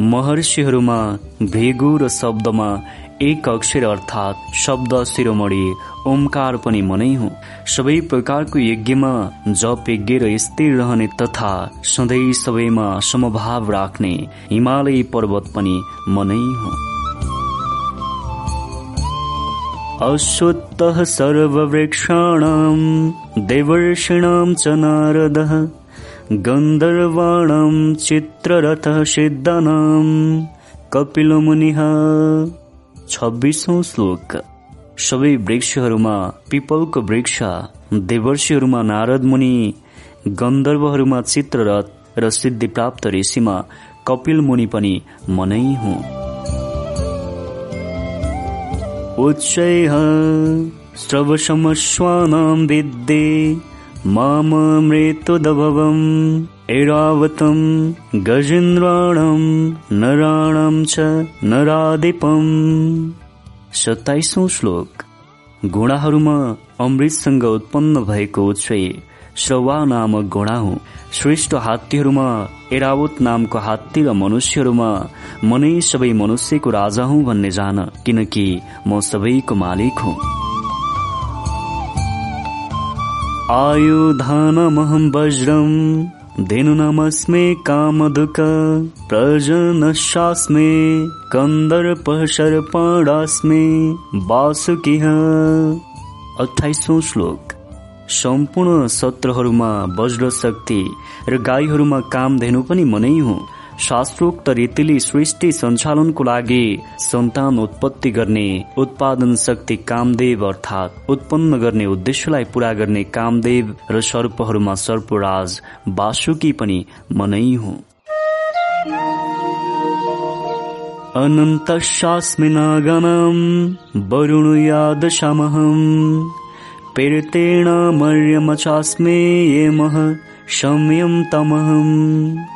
महर्षिहरूमा भृगु शब्दमा एक अक्षर अर्थात् शब्द शिरोमणि ओमकार पनि मनै हुँ। सबै प्रकारको यज्ञमा जप यज्ञ र स्थिर रहने तथा सधैँ सबैमा समभाव राख्ने हिमालय पर्वत पनि मनै हुँ। अश्वत्तः सर्ववृक्षाणां देवर्षिणां च नारदः गन्धर्वाणां चित्ररथः सिद्धानां कपिलमुनिः छब्बिसौँ श्लोक। सबै वृक्षहरूमा पिपलको वृक्ष देवर्षीहरूमा नारद मुनि गन्धर्वहरूमा चित्ररथ र सिद्धि प्राप्त ऋषिमा कपिल मुनि पनि मनै हुँ उच्चैः श्रवसमश्वानां विद्ये माममृतुदभवम्। ऐरावतं गजेन्द्राणं नराणं च नराधिपम् सत्ताइसौँ श्लोक। घोडाहरूमा अमृतसँग उत्पन्न भएको उच्चै श्रवा नामक घोडा हुँ श्रेष्ठ हात्तीहरूमा एरावत नामको हात्ती र मनुष्यहरूमा म नै सबै मनुष्यको राजा हुँ भन्ने जान किनकि म सबैको मालिक हुँ। आयुधानमहं वज्रम् धेनुनामस्मे कामदुःख प्रजनशास्मे कन्दर्प सर्पणास्मे वासुकिह अठाइसौँ श्लोक। सम्पूर्ण सत्रहरूमा वज्र शक्ति र गाईहरूमा कामधेनु पनि मनै हुँ। शास्त्रोक्त रीतिले सृष्टि सञ्चालनको लागि सन्तान उत्पत्ति गर्ने उत्पादन शक्ति कामदेव अर्थात् उत्पन्न गर्ने उद्देश्यलाई पूरा गर्ने कामदेव र सर्पहरूमा सर्पराज बासुकी पनि मनै हुँ अनन्तशास्मिनागणम् वरुण यादशमहम् पीडितेण मर्यमचास्मे ये मह संयम तमहम्।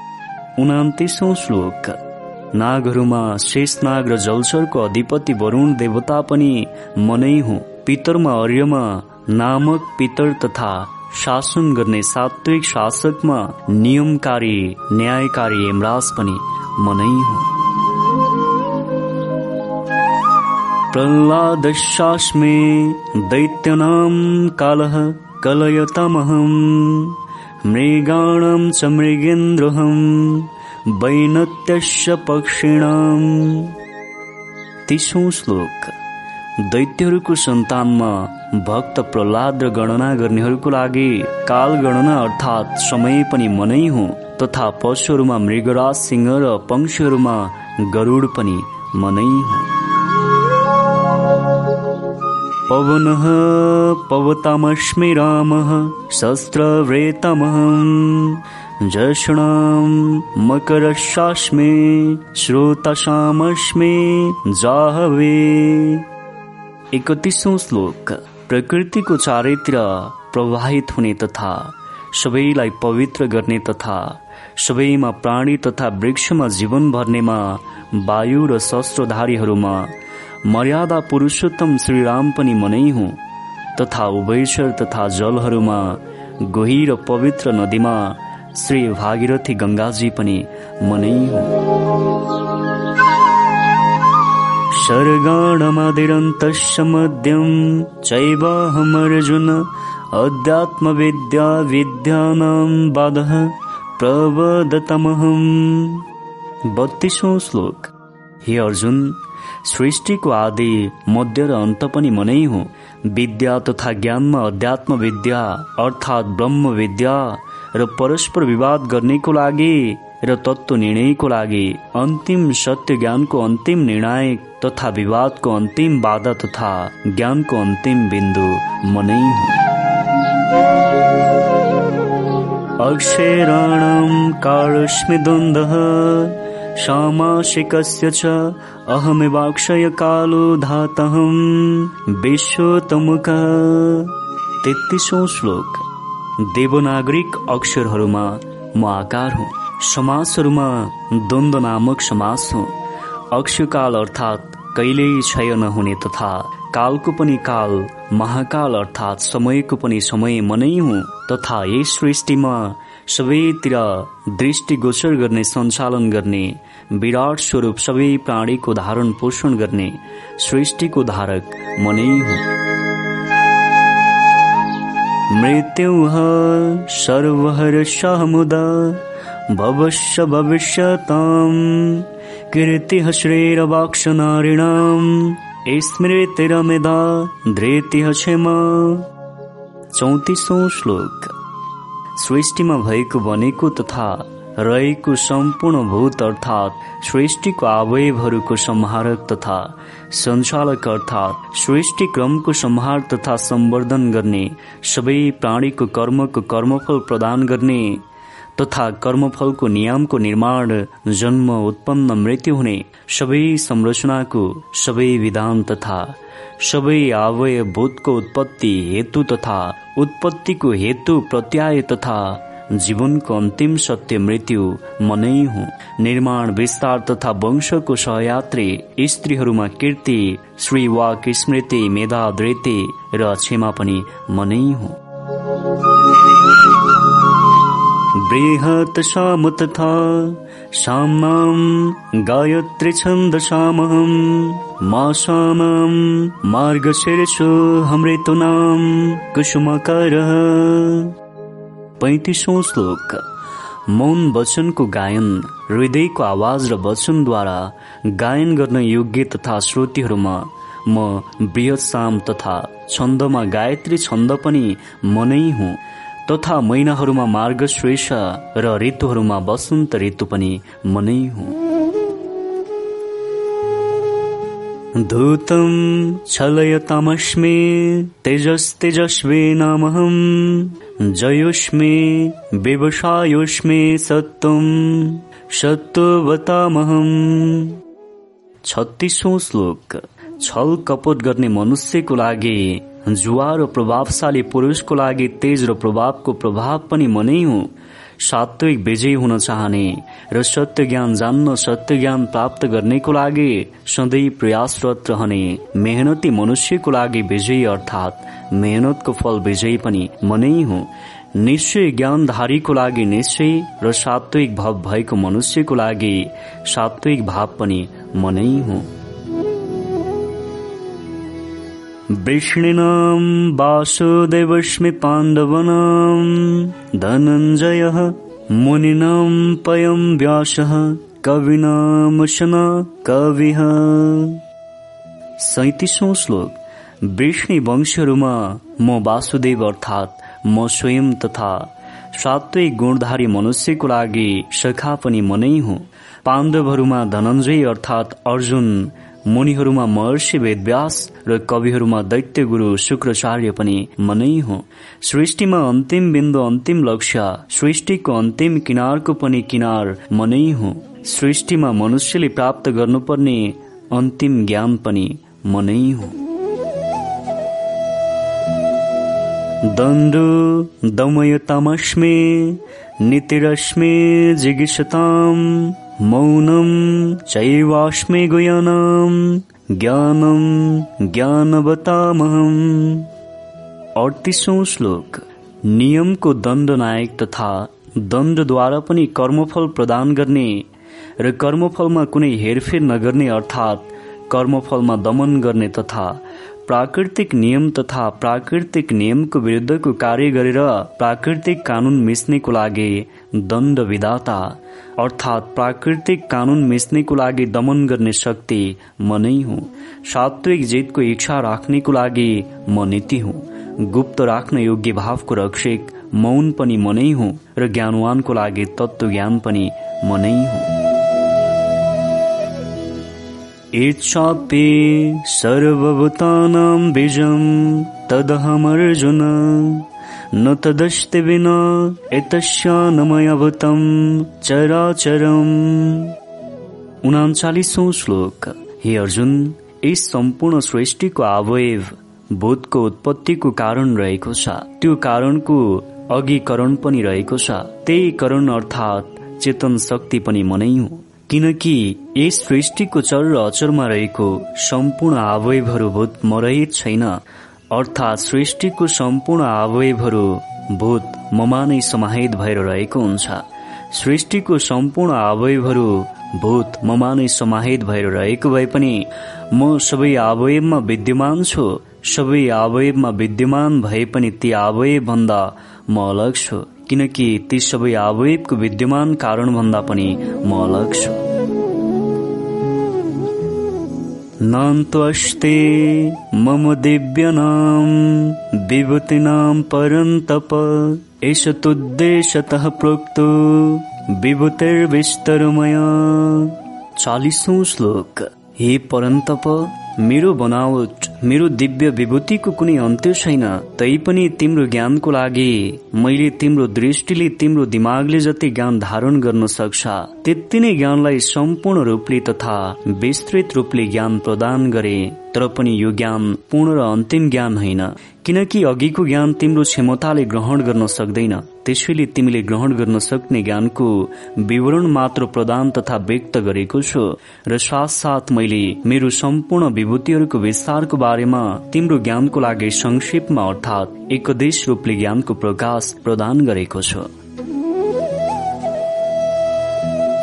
उनातिसौँ श्लोक। नागहरूमा शेष नाग र जलचरको अधिपति वरुण देवता पनि मनै हुँ। पितरमा अर्यमा नामक पितर तथा शासन गर्ने सात्विक शासकमा नियमकारी न्यायकारी यमराज पनि मनै हुँ। प्रह्लादशास्मे दैत्यनाम कालः कलयतमहम्। मृगाणं च मृगेन्द्रहम् वैनत्यस्य पक्षिणाम् तिसौँ श्लोक। दैत्यहरूको सन्तानमा भक्त प्रहलाद र गणना गर्नेहरूको लागि काल गणना अर्थात् समय पनि मनै हो तथा पशुहरूमा मृगराज सिंह र पंक्षीहरूमा गरुड पनि मनै हो। पवनः पवतामस्मि रामः शस्त्रव्रेतमहम् जषणां मकरशास्मि श्रोताशामस्मि जाहवे। एकतिसौँ श्लोक। प्रकृतिको चारैतिर प्रवाहित हुने तथा सबैलाई पवित्र गर्ने तथा सबैमा प्राणी तथा वृक्षमा जीवन भर्नेमा वायु र शस्त्रधारीहरूमा मर्यादा पुरुषोत्तम श्रीराम पनि मनै हुँ तथा उभयश्वर तथा जलहरूमा गोही र पवित्र नदीमा श्री भागीरथी गङ्गाजी पनि मनै मध्यम चैवाहमर्जुन अध्यात्मविद्या विद्यानां बाधः प्रवदतमहम् बत्तीसौँ श्लोक। हे अर्जुन सृष्टिको आदि मध्य र अन्त पनि मनै हो। विद्या तथा ज्ञानमा अध्यात्म विद्या अर्थात् ब्रह्म विद्या र परस्पर विवाद गर्नेको लागि र तत्व निर्णयको लागि अन्तिम सत्य ज्ञानको अन्तिम निर्णायक तथा विवादको अन्तिम बाधा तथा ज्ञानको अन्तिम बिन्दु मनै हो। अक्षराणां सामासिकस्य च अहमेवाक्षय कालो धातहम् विश्वतमुख श्लोक। देवनागरिक अक्षरहरूमा म आकार हुँ। समासहरूमा द्वन्द्व नामक समास हुँ। अक्षकाल अर्थात् कहिल्यै क्षय नहुने तथा कालको पनि काल महाकाल अर्थात् समयको पनि समय मनै हुँ। तथा यस सृष्टिमा सबैतिर दृष्टिगोचर गर्ने सञ्चालन गर्ने विराट स्वरूप सबै प्राणीको धारण पोषण गर्ने सृष्टिको धारक मनै हो। मृत्यु सर्वहर्षमुदा भवश्य भविष्यताम्। कीर्तिः नारिणाम् स्मृतिरमेधा धृतिः क्षमा। चौतिसौँ श्लोक। सृष्टिमा भएको भनेको तथा रहेको सम्पूर्ण भूत अर्थात् सृष्टिको अवयवहरूको संहारक तथा सञ्चालक अर्थात् सृष्टि क्रमको संहार तथा सम्वर्धन गर्ने सबै प्राणीको कर्मको कर्मफल प्रदान गर्ने तथा कर्मफलको नियमको निर्माण जन्म उत्पन्न मृत्यु हुने सबै संरचनाको सबै विधान तथा सबै अवय भूतको उत्पत्ति हेतु तथा उत्पत्तिको हेतु प्रत्याय तथा जीवनको अन्तिम सत्य मृत्यु मनै हुँ। निर्माण विस्तार तथा वंशको सहयात्री स्त्रीहरूमा कीर्ति श्री वाक स्मृति मेधा र क्षमा पनि मनै हुँ। बृहत् साम तथा साम्नां गायत्री छन्दसामहम् मासानां मार्गशीर्षो हमृतुनां कुसुमकरः। पैतिसौँ श्लोक। मौन वचनको गायन हृदयको आवाज र वचनद्वारा गायन गर्न योग्य तथा श्रोतीहरूमा म बृहत साम तथा छन्दमा गायत्री छन्द पनि म नै हुँ तथा महिनाहरूमा मार्गश्रेष र ऋतुहरूमा वसन्त ऋतु पनि म नै हुँ। धूतं छलयतामस्मि तेजस्तेजस्वी नामहम्। जयोष्मे व्यवसायोष्मे सत्त्वं सत्त्ववतामहम् छत्तिसौँ श्लोक। छल कपट गर्ने मनुष्यको लागि जुवा र प्रभावशाली पुरुषको लागि तेज र प्रभावको प्रभाव पनि म नै हुँ। सात्विक विजय हुन चाहने र सत्य ज्ञान जान्न सत्य ज्ञान प्राप्त गर्नेको लागि सधैँ प्रयासरत रहने मेहनती मनुष्यको लागि विजय अर्थात् मेहनतको फल विजय पनि म नै हुँ। निश्चय ज्ञानधारीको लागि निश्चय र सात्विक भाव भएको मनुष्यको लागि सात्विक भाव पनि म नै हुँ। वृष्णिनां वासुदेवस्मि पाण्डवनां मुनिनां पयं व्यासः कविनामुशन कविः। सैतिसौँ श्लोक। वृष्णि वंशहरूमा म वासुदेव अर्थात् म स्वयं तथा सात्विक गुणधारी मनुष्यको लागि सखा पनि म नै हुँ। पाण्डवहरूमा धनञ्जय अर्थात् अर्जुन मुनिहरूमा महर्षि वेदव्यास र कविहरूमा दैत्य गुरु शुक्राचार्य पनि म नै हुँ। सृष्टिमा अन्तिम बिन्दु अन्तिम लक्ष्य सृष्टिको अन्तिम किनारको पनि किनार म नै हुँ। सृष्टिमा मनुष्यले प्राप्त गर्नुपर्ने अन्तिम ज्ञान पनि म नै हुँ। दण्डु दमयतामस्मे नितिरश्मे जिगिषताम् मौनम चैवास्मे गुयानाम ज्ञानम ज्ञानवतामहम। अडतिसौँ श्लोक। नियमको दण्ड नायक तथा दण्डद्वारा पनि कर्मफल प्रदान गर्ने र कर्मफलमा कुनै हेरफेर नगर्ने अर्थात् कर्मफलमा दमन गर्ने तथा प्राकृतिक नियम तथा प्राकृतिक नियमको विरुद्धको कार्य गरेर प्राकृतिक कानून मिच्नेको लागि दण्ड विधाता अर्थात् प्राकृतिक कानून मिच्नेको लागि दमन गर्ने शक्ति म नै हुँ। सात्विक जितको इच्छा राख्नेको लागि म नीति हुँ। गुप्त राख्न योग्य भावको रक्षक मौन पनि म नै हुँ र ज्ञानवानको लागि तत्व ज्ञान पनि म नै हुँ। इच्छापि सर्वभूतानां बीजं तदहमर्जुन। न तदस्ति विना एतस्यानमयभूतं चराचरम्। उनाचालिसौँ श्लोक। हे अर्जुन यस सम्पूर्ण सृष्टिको अवयव भूतको उत्पत्तिको कारण रहेको छ। त्यो कारणको अघि करण पनि रहेको छ। त्यही करण अर्थात् चेतन शक्ति पनि मनै हो। किनकि यस सृष्टिको चर र अचरमा रहेको सम्पूर्ण अवयवहरू भूत मरहित छैन। अर्थात् सृष्टिको सम्पूर्ण अवयवहरू भूत ममा नै समाहित भएर रहेको हुन्छ। सृष्टिको सम्पूर्ण अवयवहरू भूत ममा नै समाहित भएर रहेको भए पनि म सबै अवयवमा विद्यमान छु सबै अवयवमा विद्यमान भए पनि ती अवयव भन्दा म अलग छु। किनकि ती सबै अवयवको विद्यमान कारण भन्दा पनि म अलग छु। नान्तस्ते मम दिव्यनाम विभूतिनां परन्तप एष तुद्देशतः प्रोक्तो विभूतिर्विस्तरमया। चालिसौँ श्लोक हे परन्तप मेरो बनावट मेरो दिव्य विभूतिको कुनै अन्त्य छैन तैपनि तिम्रो ज्ञानको लागि मैले तिम्रो दृष्टिले तिम्रो दिमागले जति ज्ञान धारण गर्न सक्छ त्यति नै ज्ञानलाई सम्पूर्ण रूपले तथा विस्तृत रूपले ज्ञान प्रदान गरे। तर पनि यो ज्ञान पूर्ण र अन्तिम ज्ञान होइन। किनकि अघिको ज्ञान तिम्रो क्षमताले ग्रहण गर्न सक्दैन। त्यसैले तिमीले ग्रहण गर्न सक्ने ज्ञानको विवरण मात्र प्रदान तथा व्यक्त गरेको छु। र साथ मैले मेरो सम्पूर्ण विभूतिहरूको विस्तारको बारेमा तिम्रो ज्ञानको लागि संक्षेपमा अर्थात् एकदेश रूपले ज्ञानको प्रकाश प्रदान गरेको छु।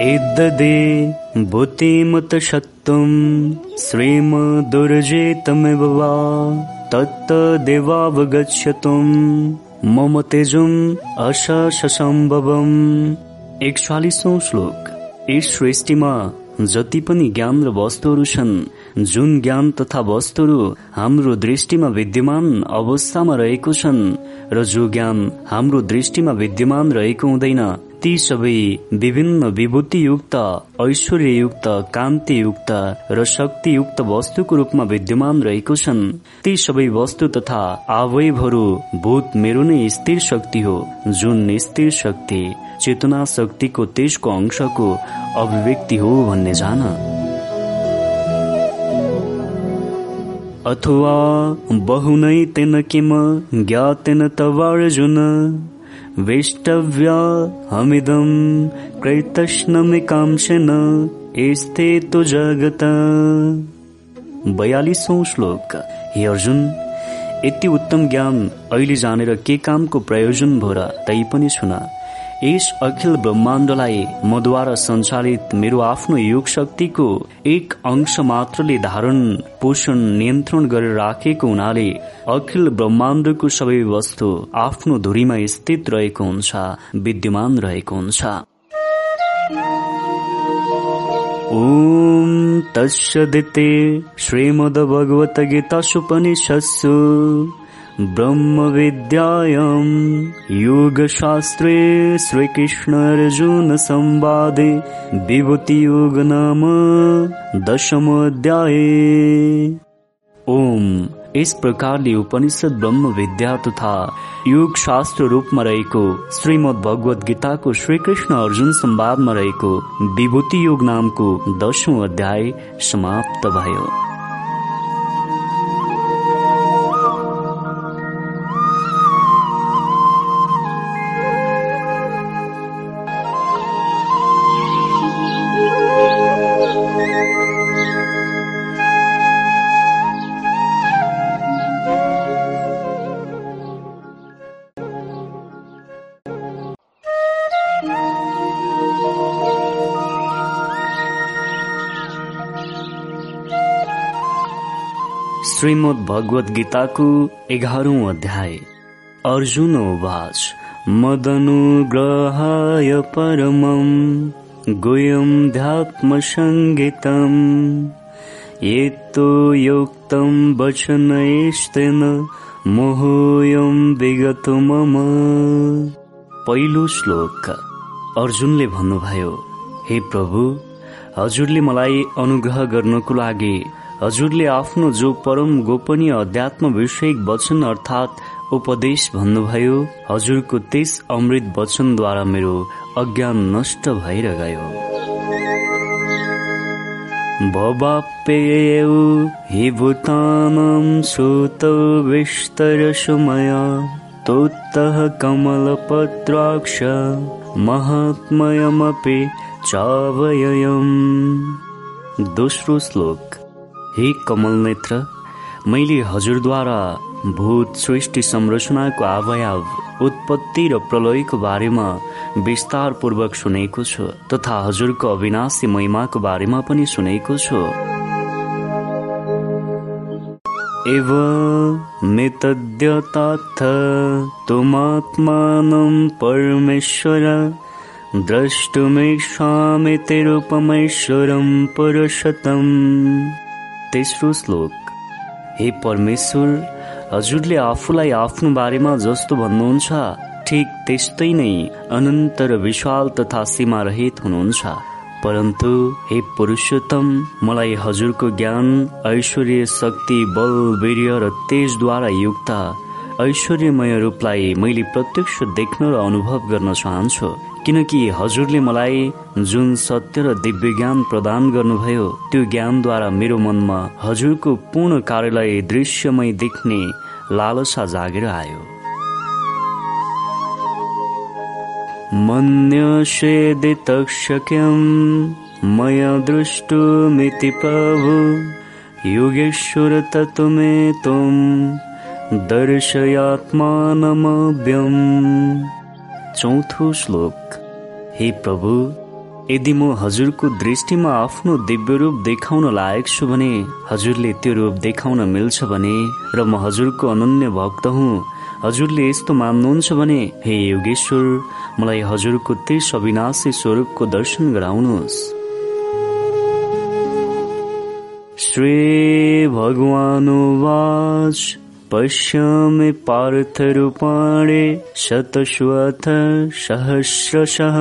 एद्ददे भूतिमत सत्तम श्रीम दुर्जेतमेव वा तत्तदेवावगच्छतुम् मम तेजुम् अशशम्भवम् एकचालिसौँ श्लोक। यस सृष्टिमा जति पनि ज्ञान र वस्तुहरू छन् जुन ज्ञान तथा वस्तुहरू हाम्रो दृष्टिमा विद्यमान अवस्थामा रहेको छन्। र जो ज्ञान हाम्रो दृष्टिमा विद्यमान रहेको हुँदैन। ती सबै विभिन्न विभूतियुक्त ऐश्वर्ययुक्त कान्तियुक्त र शक्तियुक्त वस्तुको रूपमा विद्यमान रहेको छन्। ती सबै वस्तु तथा अवयवहरू भूत मेरो नै स्थिर शक्ति हो जुन स्थिर शक्ति चेतना शक्तिको तेजको अंशको अभिव्यक्ति हो भन्ने जान। अथवा बहुनै तेन किम ज्ञातेन तवार्जुन। वेष्टव्य हमिदं यस्ते तो जगत। बयालिसौँ श्लोक। हे अर्जुन यति उत्तम ज्ञान अहिले जानेर के कामको प्रयोजन भयो र तै पनि सुना। यस अखिल ब्रह्माण्डलाई मद्वारा सञ्चालित मेरो आफ्नो योग शक्तिको एक अंश मात्रले धारण पोषण नियन्त्रण गरेर राखेको हुनाले अखिल ब्रह्माण्डको सबै वस्तु आफ्नो धुरीमा स्थित रहेको हुन्छ विद्यमान रहेको हुन्छ। ॐ तस्सदिते श्रीमद्भगवद्गीतासुपनिषत्सु ब्रह्मविद्यायाम् योगशास्त्रे श्रीकृष्णार्जुनसंवादे विभूतियोग नाम दशमोऽध्याये। ओम। यस प्रकारले उपनिषद ब्रह्म विद्या तथा योग शास्त्र रूपमा रहेको श्रीमद भगवत गीताको श्रीकृष्ण अर्जुन संवादमा रहेको विभूति योग नामको दशौं अध्याय समाप्त भयो। श्रीमद् भगवत गीताको एघारौं अध्याय। अर्जुन उवाच मदनुग्रहाय परमम् गुह्यं ध्यात्मसङ्गीतम् एतो योक्तं वचनैस्तेन मोहोऽयं विगत मम। पहिलो श्लोक। अर्जुनले भन्नुभयो हे प्रभु हजुरले मलाई अनुग्रह गर्नको लागि हजुरले आफ्नो जो परम गोपनीय अध्यात्म विषयक वचन अर्थात् उपदेश भन्नुभयो हजुरको त्यस अमृत वचनद्वारा मेरो अज्ञान नष्ट भएर गयो भवाप्ययौ हि भूतानां श्रुतौ तोत्तः कमलपत्राक्ष महात्मयमपि चावययम्। दोस्रो श्लोक। हे कमल नेत्र मैले हजुरद्वारा भूत सृष्टि संरचनाको आवयाव उत्पत्ति र प्रलयको बारेमा विस्तार पूर्वक सुनेको छु तथा हजुरको अविनाशी महिमाको बारेमा पनि सुनेको छु। एव मेतद्यताथ तुमात्मानं परमेश्वर पुरुषतम् तेस्रो श्लोक। हे परमेश्वर हजुरले आफूलाई आफ्नो बारेमा जस्तो भन्नुहुन्छ ठिक त्यस्तै नै अनन्त र विशाल तथा सीमा रहित हुनुहुन्छ। परन्तु हे पुरुषोत्तम मलाई हजुरको ज्ञान ऐश्वर्य शक्ति बल वीर्य र तेजद्वारा युक्त ऐश्वर्यमय रूपलाई मैले प्रत्यक्ष देख्न र अनुभव गर्न चाहन्छु। किनकि हजुरले मलाई जुन सत्य र दिव्य ज्ञान प्रदान गर्नुभयो त्यो ज्ञानद्वारा मेरो मनमा हजुरको पूर्ण कार्यलाई दृश्यमय देख्ने लालसा जागेर आयो। मन्यषेदितक्ष्यक्यं मया प्रभु योगेश्वर त्वं दर्शयात्मानमव्यम्। चौथो श्लोक। हे प्रभु यदि म हजुरको दृष्टिमा आफ्नो दिव्य रूप देखाउन लायक छु भने हजुरले त्यो रूप देखाउन मिल्छ भने र म हजुरको अनन्य भक्त हुँ हजुरले यस्तो मान्नुहुन्छ भने हे योगेश्वर मलाई हजुरको त्यस अविनाशी स्वरूपको दर्शन गराउनुहोस्। श्री भगवानुवाच। पश्यामि पार्थरूपाणि शतश्वथ सहस्रशः।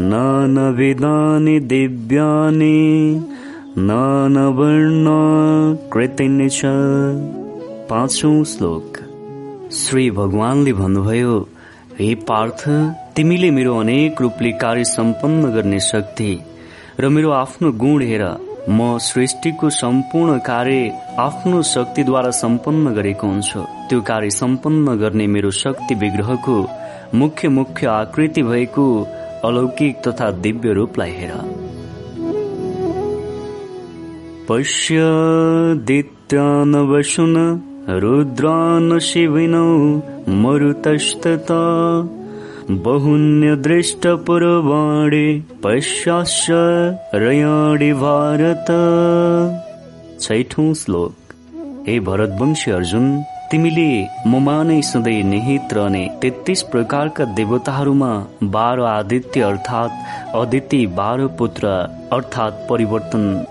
नानविधानि दिव्यानि नानवर्ण कृतिनि च। पाँचौं श्लोक। श्री भगवानले भन्नुभयो हे पार्थ तिमीले मेरो अनेक रूपले कार्य सम्पन्न गर्ने शक्ति र मेरो आफ्नो गुण हेर म सृष्टिको सम्पूर्ण कार्य आफ्नो शक्तिद्वारा सम्पन्न गरेको हुन्छु। त्यो कार्य सम्पन्न गर्ने मेरो शक्ति विग्रहको मुख्य मुख्य आकृति भएको अलौकिक तथा दिव्य रूपलाई हेर। पश्य दित्यानवशुन रुद्रान् शिविनौ मरुतस्तता बहुन्यदृष्टपुरवाणे पश्याश्च रयाणि भारत। छैठौं श्लोक। हे भरतवंशी अर्जुन तिमीले ममा नै सधैँ निहित रहने तेत्तीस प्रकारका देवताहरूमा बाह्र आदित्य अर्थात् अदिति बाह्र पुत्र अर्थात् परिवर्तन।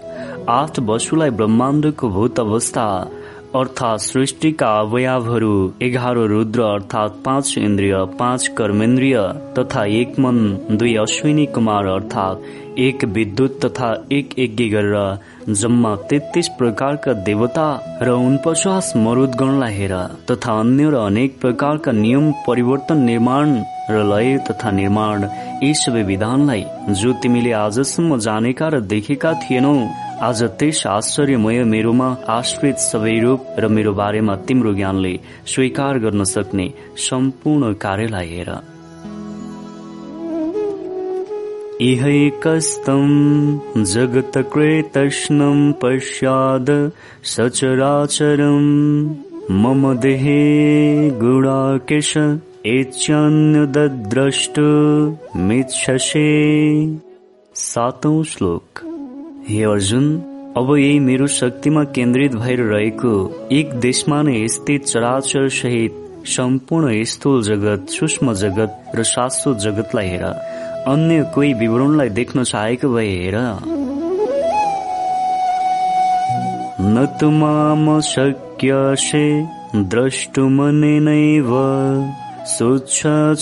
आठ वसुलाई ब्रह्माण्डको भूत अवस्था अर्थात् सृष्टिका अवयवहरू एघार रुद्र अर्थात् पाँच इन्द्रिय पाँच कर्मेन्द्रिय तथा एक मन दुई अश्विनी कुमार अर्थात् एक विद्युत तथा एक यज्ञ गरेर जम्मा तेत्तीस प्रकारका देवता र उनपचास मरुदगणलाई हेर तथा अन्य र अनेक प्रकारका नियम परिवर्तन निर्माण र लय तथा निर्माण यी सबै विधानलाई जो तिमीले आजसम्म जानेका र देखेका थिएनौ आज त्यस आश्चर्यमय मेरोमा आश्रित सबै रूप र मेरो बारेमा तिम्रो ज्ञानले स्वीकार गर्न सक्ने सम्पूर्ण कार्यलाई हेर। इहैकस्तम् जगत्कृतष्णम् पश्चाद सचराचरम् मम देहे गुणाकेश एच्यान्यद्रष्टु मिच्छसे। सातौं श्लोक। हे अर्जुन अब यही मेरो शक्तिमा केन्द्रित भएर रहेको एक देशमा नै स्थित चराचर सहित सम्पूर्ण स्थूल जगत सूक्ष्म जगत र शाश्वत जगतलाई हेर। अन्य कोही विवरणलाई देख्न चाहेको भए हेर। न तु माम शक्यसे द्रष्टुमनेनैव सोच्छा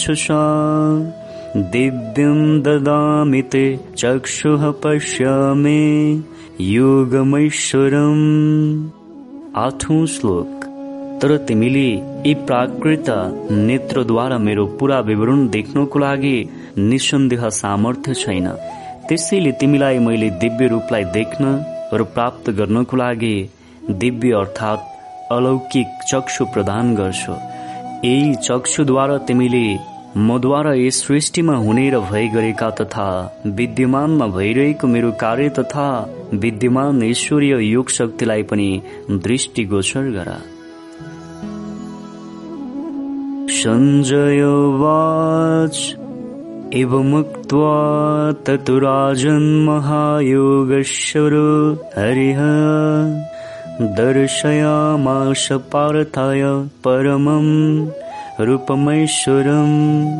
दिव्यं ददामि ते चक्षुः पश्यामि। योगमैश्वरम्। आठौं श्लोक। तर तिमीले यी प्राकृत नेत्रद्वारा मेरो पूरा विवरण देख्नको लागि निसन्देह सामर्थ्य छैन। त्यसैले तिमीलाई मैले दिव्य रूपलाई देख्न र प्राप्त गर्नको लागि दिव्य अर्थात् अलौकिक चक्षु प्रदान गर्छु। यही चक्षुद्वारा तिमीले मद्वारा यस सृष्टिमा हुने र भए गरेका तथा विद्यमानमा भइरहेको मेरो कार्य तथा विद्यमान ईश्वरीय योग शक्तिलाई पनि दृष्टिगोचर गर। सञ्जय वाच एवमुक्त्वा राजन्महायोगश्वरो हरिः। पार्थाय परमम्। रूपमैश्वरम्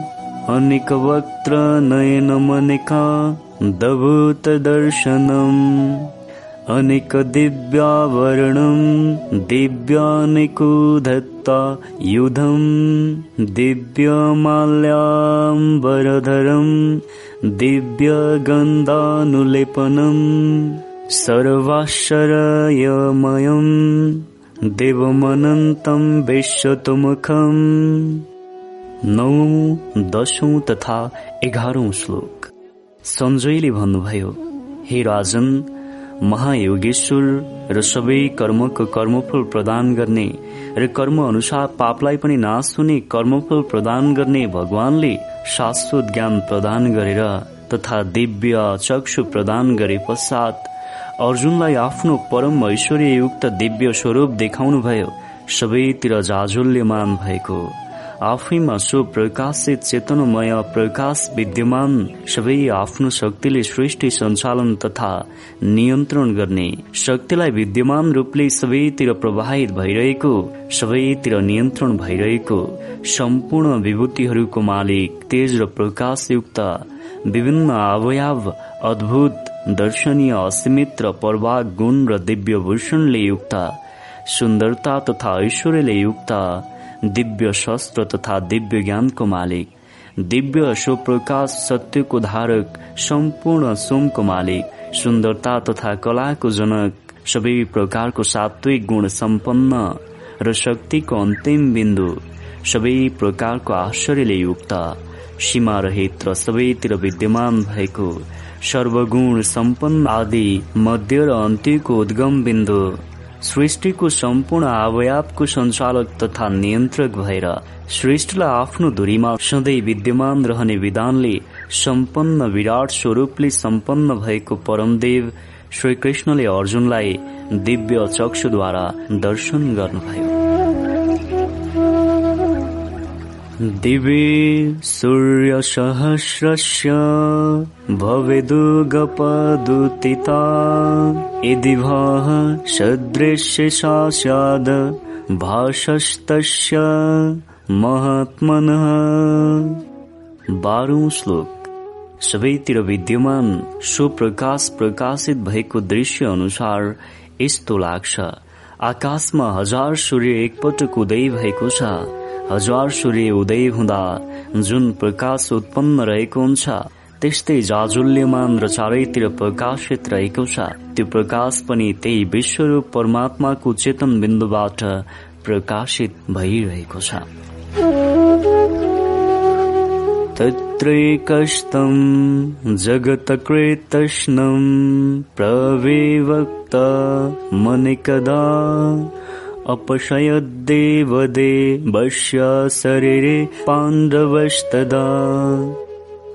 अनिकवक्त्र नयनमनिका दभूतदर्शनम्। अनिकदिव्यावरणम्। दिव्यानिको धत्ता युधम्। दिव्यमाल्याम्बरधरम्। दिव्यगन्धानुलेपनम्। सर्वाश्चर्यमयम् देवमनन्तम् विश्वतुमुखम्। नौ दशौं तथा एघारौं श्लोक। सञ्जयले भन्नुभयो हे राजन महायोगेश्वर र सबै कर्मको कर्मफल प्रदान गर्ने र कर्म अनुसार पापलाई पनि नाश हुने कर्मफल प्रदान गर्ने भगवानले शाश्वत ज्ञान प्रदान गरेर तथा दिव्य चक्षु प्रदान गरे पश्चात अर्जुनलाई आफ्नो परम ऐश्वर्ययुक्त दिव्य स्वरूप देखाउनुभयो सबैतिर जाजुल्यमान भएको। आफैमा सो प्रकाशित चेतनमय प्रकाश विद्यमान सबै आफ्नो शक्तिले सृष्टि सञ्चालन तथा नियन्त्रण गर्ने। शक्तिलाई विद्यमान रूपले सबैतिर प्रवाहित भइरहेको सबैतिर नियन्त्रण भइरहेको। सम्पूर्ण विभूतिहरूको मालिक तेज र प्रकाशयुक्त विभिन्न अवयव अद्भुत दर्शनीय असीमित र प्रवाह गुण र दिव्य भूषणले युक्त सुन्दरता तथा ऐश्वर्यले युक्त दिव्य शस्त्र तथा दिव्य ज्ञानको मालिक दिव्य सुप्रकाश सत्यको धारक सम्पूर्ण सोमको मालिक सुन्दरता तथा कलाको जनक सबै प्रकारको सात्विक गुण सम्पन्न र शक्तिको अन्तिम बिन्दु सबै प्रकारको आश्चर्यले युक्त सीमा रहित र सबैतिर विद्यमान भएको सर्वगुण सम्पन्न आदि मध्य र अन्त्यको उद्गम बिन्दु। सृष्टिको सम्पूर्ण अवयवको सञ्चालक तथा नियन्त्रक भएर सृष्टिलाई आफ्नो धुरीमा सधैँ विद्यमान रहने विधानले सम्पन्न विराट स्वरूपले सम्पन्न भएको परमदेव श्रीकृष्णले अर्जुनलाई दिव्य चक्षुद्वारा दर्शन गर्नुभयो। दिवे सूर्यसहस्रस्य भवेदुगपदुतिता यदि भः सदृश्य सा भाषस्तस्य महात्मनः। बाह्रौं श्लोक। सबैतिर विद्यमान सुप्रकाश प्रकाशित भएको दृश्य अनुसार यस्तो लाग्छ। आकाशमा हजार सूर्य एकपटक उदय भएको छ। हजार सूर्य उदय हुँदा जुन प्रकाश उत्पन्न रहेको हुन्छ त्यस्तै जाजुल्यमान र चारैतिर प्रकाशित रहेको छ। त्यो प्रकाश पनि त्यही विश्वरूप परमात्माको चेतन बिन्दुबाट प्रकाशित भइरहेको छ। तत्रैकस्तम् जगतकृतष्णम् प्रविवक्त मनिकदा अपशयद्देवदेवस्य शरीरे पाण्डवस्तदा।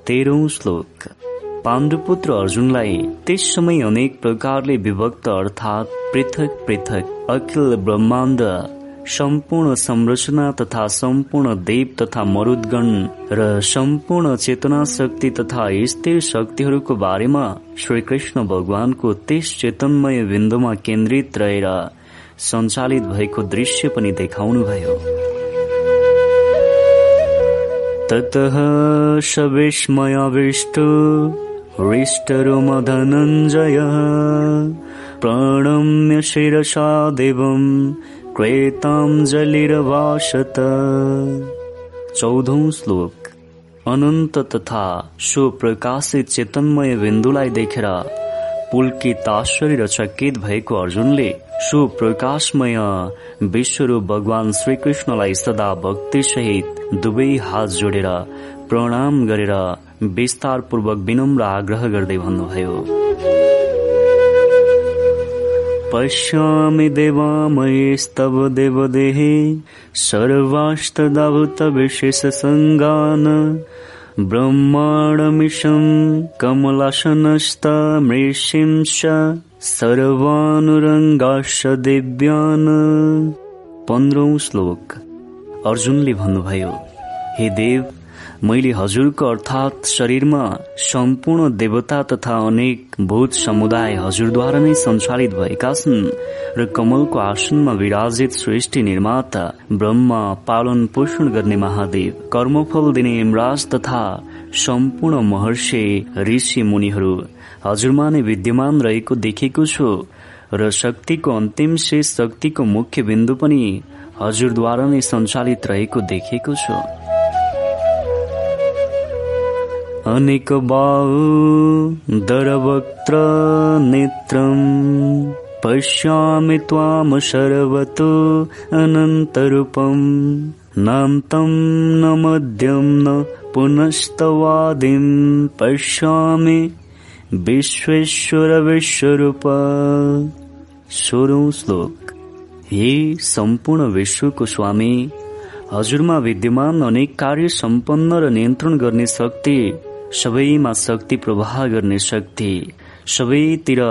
तेह्रौं श्लोक। पाण्डुपुत्र अर्जुनलाई त्यस समय अनेक प्रकारले विभक्त अर्थात् पृथक पृथक अखिल ब्रह्माण्ड सम्पूर्ण संरचना तथा सम्पूर्ण देव तथा मरुदगण र सम्पूर्ण चेतना शक्ति तथा स्थिर शक्तिहरूको बारेमा श्रीकृष्ण भगवानको त्यस चेतनमय बिन्दुमा केन्द्रित रहेर सञ्चालित भएको दृश्य पनि देखाउनुभयो। ततः सविस्मयाविष्टो हृष्टरोमधनञ्जय प्रणम्य शिरसा देवम् क्रेताञ्जलिरभाषत चौधौं श्लोक। अनन्त तथा सुप्रकाशित चेतनमय बिन्दुलाई देखेर पुल्कित आश्चर्य र चकित भएको अर्जुनले सुप्रकाशमय विश्वरूप भगवान श्रीकृष्णलाई सदा भक्ति सहित दुवै हात जोडेर प्रणाम गरेर विस्तार पूर्वक विनम्र आग्रह गर्दै भन्नुभयो। पश्यामि देवामयेस्तव देवदेहे सर्वाष्टदाभूतविशेषसङ्गान् ब्रह्माणमिषम् कमलासनस्तमृषिंश सर्वानुरङ्गाश दिव्यान्। श्लोक। अर्जुनले भन्नुभयो हे देव मैले हजुरको अर्थात् शरीरमा सम्पूर्ण देवता तथा अनेक भूत समुदाय हजुरद्वारा नै सञ्चालित भएका छन् र कमलको आसनमा विराजित सृष्टि निर्माता ब्रह्म पालन पोषण गर्ने महादेव कर्मफल दिने इमराज तथा सम्पूर्ण महर्षि ऋषि मुनिहरू हजुरमा नै विद्यमान रहेको देखेको छु र शक्तिको अन्तिम शेष शक्तिको मुख्य बिन्दु पनि हजुरद्वारा नै सञ्चालित रहेको देखेको छु। अनेक बाहु दरवक्त्र नेत्रम् पश्यामि त्वां सर्वतो अनन्तरूपम् नान्तम् न न पुनस्तवादिम् पश्यामि विश्वेश्वर विश्वरूप सोह्रौं श्लोक हे सम्पूर्ण विश्वको स्वामी हजुरमा विद्यमान अनेक कार्य सम्पन्न र नियन्त्रण गर्ने शक्ति सबैमा शक्ति प्रवाह गर्ने शक्ति सबैतिर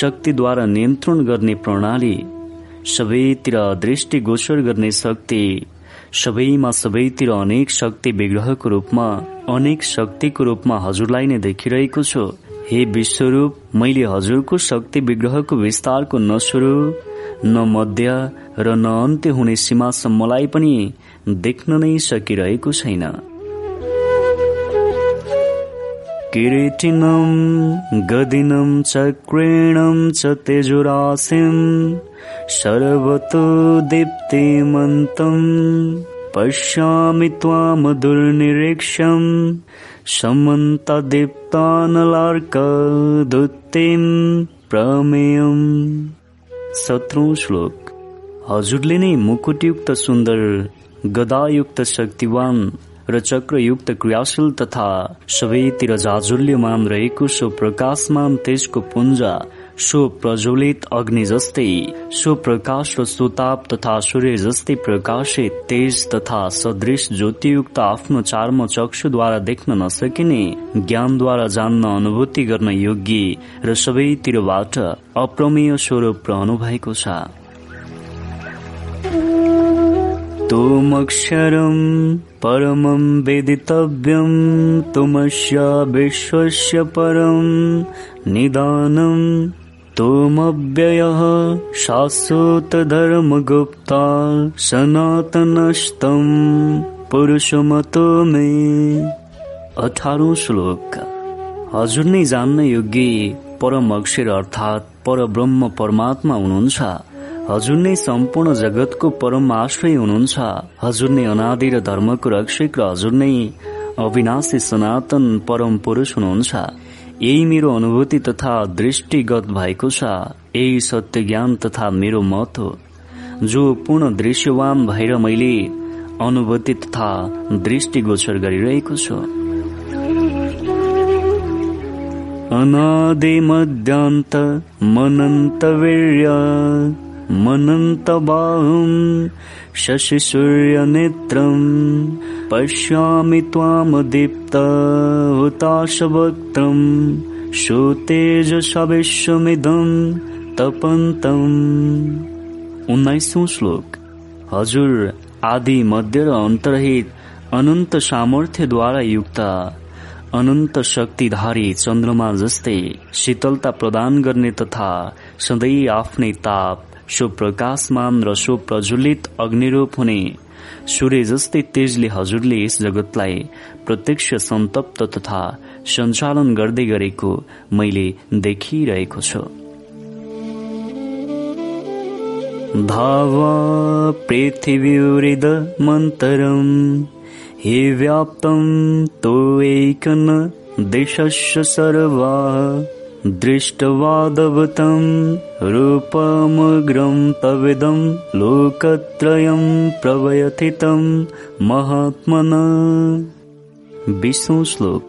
शक्तिद्वारा नियन्त्रण गर्ने प्रणाली सबैतिर दृष्टि गोचर गर्ने शक्ति सबैमा सबैतिर अनेक शक्ति विग्रहको रूपमा अनेक शक्तिको रूपमा हजुरलाई नै देखिरहेको छु हे विश्वरूप मैले हजुरको शक्ति विग्रहको विस्तारको न सुरु न मध्य र न अन्त्य हुने सीमासम्मलाई पनि देख्न नै सकिरहेको छैन। किरीटिनं गदिनं चक्रेणं च तेजुरासिं सर्वतो दीप्तिमन्तम् पश्यामि त्वामधुर्निरीक्षम् समन्तदीप्तानलार्कदुत्तिम् प्रमेयम्। सत्रौं श्लोक। हजुरले नै मुकुटयुक्त सुन्दर गदायुक्त शक्तिवान र चक्रयुक्त क्रियाशील तथा सबैतिर जाजुल्यमान रहेको सो प्रकाशमान तेजको पुञ्ज सो प्रज्वलित अग्नि जस्तै सो प्रकाश र सुताप तथा सूर्य जस्तै प्रकाशित तेज तथा सदृश ज्योतियुक्त आफ्नो चार्म चक्षुद्वारा देख्न नसकिने ज्ञानद्वारा जान्न अनुभूति गर्न योग्य र सबैतिरबाट अप्रमेय स्वरूप रहनु भएको छ। तुमक्षरम् परमं वेदितव्यम् तुमस्य विश्वस्य परम् निदानम् त्वमव्ययः शाश्वतधर्मगुप्ता सनातनस्तम् पुरुषमतो मे। अठारौं श्लोक। हजुर नै जान्न योग्य परम अक्षर अर्थात् पर ब्रह्म परमात्मा हुनुहुन्छ। हजुर नै सम्पूर्ण जगतको परम आश्रय हुनुहुन्छ। हजुर नै अनादि र धर्मको रक्षक र हजुर नै अविनाशी सनातन परम पुरुष हुनुहुन्छ। यही मेरो अनुभूति तथा दृष्टिगत भएको छ। यही सत्य ज्ञान तथा मेरो मत हो। जो पूर्ण दृश्यवान भएर मैले अनुभूति तथा दृष्टिगोचर गरिरहेको छु। अनादि मध्यान्त मनन्त वीर्य मनन्तबाहुम् शशिसूर्यनेत्रम् पश्यामि त्वामदीप्त हुताशवक्त्रम् सुतेजसविश्वमिदम् तपन्तम् उन्नाइसौं श्लोक। हजुर आदि मध्य र अन्तरहित अनन्त सामर्थ्यद्वारा युक्त अनन्त शक्तिधारी चन्द्रमा जस्तै शीतलता प्रदान गर्ने तथा सधैँ आफ्नै ताप सुप्रकाशमान र सुप्रज्वलित अग्निरूप हुने सूर्य जस्तै तेजले हजुरले यस जगतलाई प्रत्यक्ष सन्तप्त तथा सञ्चालन गर्दै गरेको मैले देखिरहेको छु। धावा पृथिवीरिद मन्तरम् हि व्याप्तं तोयैकन दिशस्य सर्वा। दृष्टवादवतं रूपमग्रं तविदं लोकत्रयं प्रवयथितं महात्मन। विष्णु श्लोक।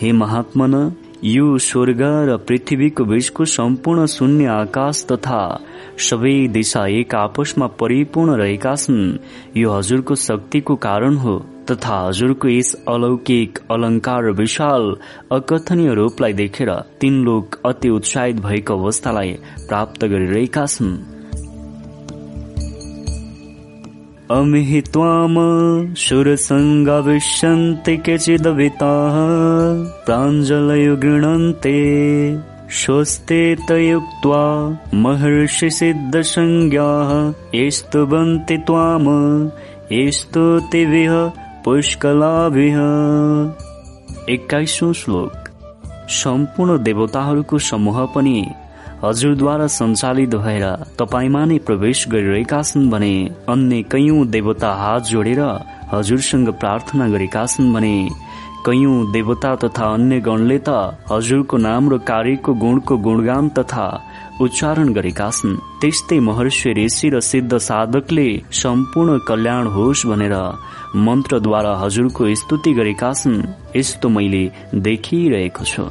हे महात्मन यो स्वर्ग र पृथ्वीको बीचको सम्पूर्ण शून्य आकाश तथा सबै दिशा एक आपसमा परिपूर्ण रहेका छन् यो हजुरको शक्तिको कारण हो। तथा हजुरको यस अलौकिक अलङ्कार विशाल अकथनीय रूपलाई देखेर तीन लोक अति उत्साहित भएको अवस्थालाई प्राप्त गरिरहेका छन्। अमिहि त्वाम सुरसङ्गाविशन्ति केचिदविताः प्राञ्जलयो गृह्णन्ते स्वस्ते तयुक्त्वा महर्षिसिद्धसंज्ञाः स्तुवन्ति त्वाम स्तुतिभिः पुष्कलाभिः एक्काइसौँ श्लोक सम्पूर्ण देवताहरूको समूह पनि हजुरद्वारा सञ्चालित भएर तपाईँमा नै प्रवेश गरिरहेका छन् भने अन्य कैयौं देवता हात जोडेर हजुरसँग प्रार्थना गरेका छन् भने कैयौं देवता तथा अन्य गणले त हजुरको नाम र कार्यको गुणको गुणगान तथा उच्चारण गरेका छन् त्यस्तै महर्षि ऋषि र सिद्ध साधकले सम्पूर्ण कल्याण होस् भनेर मन्त्रद्वारा हजुरको स्तुति गरेका छन् यस्तो मैले देखिरहेको छु।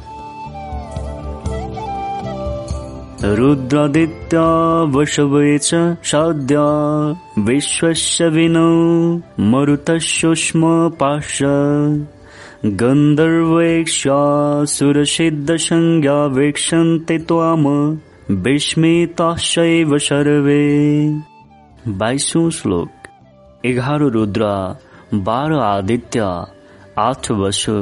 रुद्रादित्या वशवे च साध्या विश्वस्य विनौ मरुतशुष्म पाश। गन्धर्वैक्ष्या सुरसिद्धसंज्ञा वीक्षन्ते त्वाम विस्मिताश्चैव सर्वे। बाइसौं श्लोक। एघार रुद्र बाह्र आदित्य आठ वसु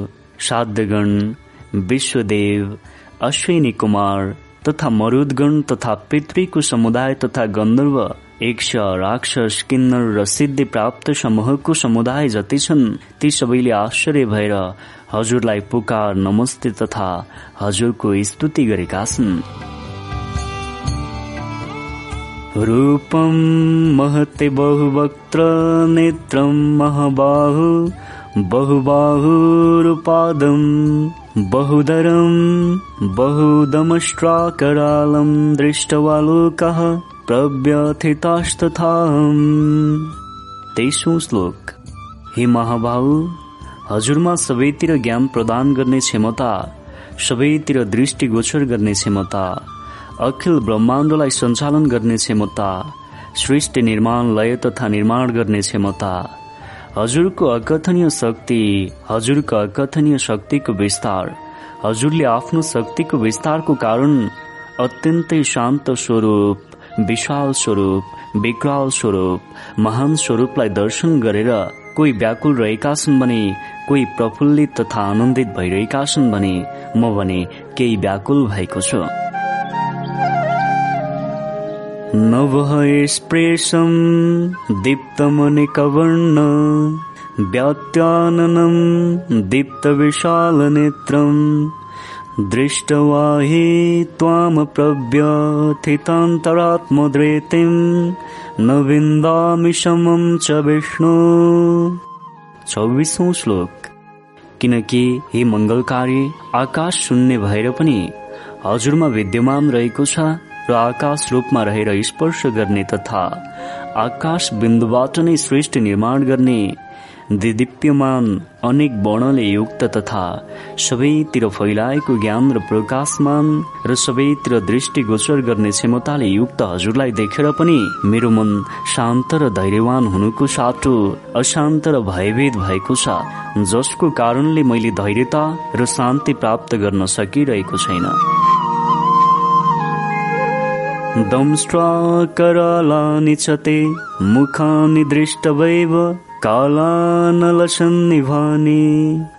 विश्वदेव अश्विनी कुमार तथा मरुदगण तथा पितृको समुदाय तथा गन्धर्व यक्ष राक्षस किन्नर र सिद्धि प्राप्त समूहको समुदाय जति छन् ती सबैले आश्चर्य भएर हजुरलाई पुकार नमस्ते तथा हजुरको स्तुति गरेका छन्। रूपम महते बहुवक्त्र नेत्रम महाबाहु श्लोक। हे महाबाहु हजुरमा सबैतिर ज्ञान प्रदान गर्ने क्षमता सबैतिर दृष्टिगोचर गर्ने क्षमता अखिल ब्रह्माण्डलाई सञ्चालन गर्ने क्षमता सृष्टि निर्माण लय तथा निर्माण गर्ने क्षमता हजुरको अकथनीय शक्ति हजुरको अकथनीय शक्तिको विस्तार हजुरले आफ्नो शक्तिको विस्तारको कारण अत्यन्तै शान्त स्वरूप विशाल स्वरूप विकराल स्वरूप महान स्वरूपलाई दर्शन गरेर कोही व्याकुल रहेका छन् भने कोही प्रफुल्लित तथा आनन्दित भइरहेका छन् भने म भने केही व्याकुल भएको छु। नवहस्प्रेशम् दीप्तमनिकवर्ण व्यात्याननम् दीप्तविशालनेत्रम् दृष्ट्वा हि त्वामप्रव्यथितान्तरात्मद्रेतिम् न विन्दामि समम् च विष्णु। चौबिसौँ श्लोक। किनकि हे मङ्गलकारी आकाश शून्य भएर पनि हजुरमा विद्यमान रहेको छ र आकाश रूपमा रहेर स्पर्श गर्ने तथा आकाश बिन्दुबाट नै सृष्टि निर्माण गर्ने दिदीप्यमान अनेक वर्णले युक्त तथा सबैतिर फैलाएको ज्ञान र प्रकाशमान र सबैतिर दृष्टिगोचर गर्ने क्षमताले युक्त हजुरलाई देखेर पनि मेरो मन शान्त र धैर्यवान हुनुको साटो अशान्त र भयभेद भएको छ जसको कारणले मैले धैर्यता र शान्ति प्राप्त गर्न सकिरहेको छैन। दंष्ट्राकरालानि च ते मुखानि दृष्टवैव कालानलसन्निभानि।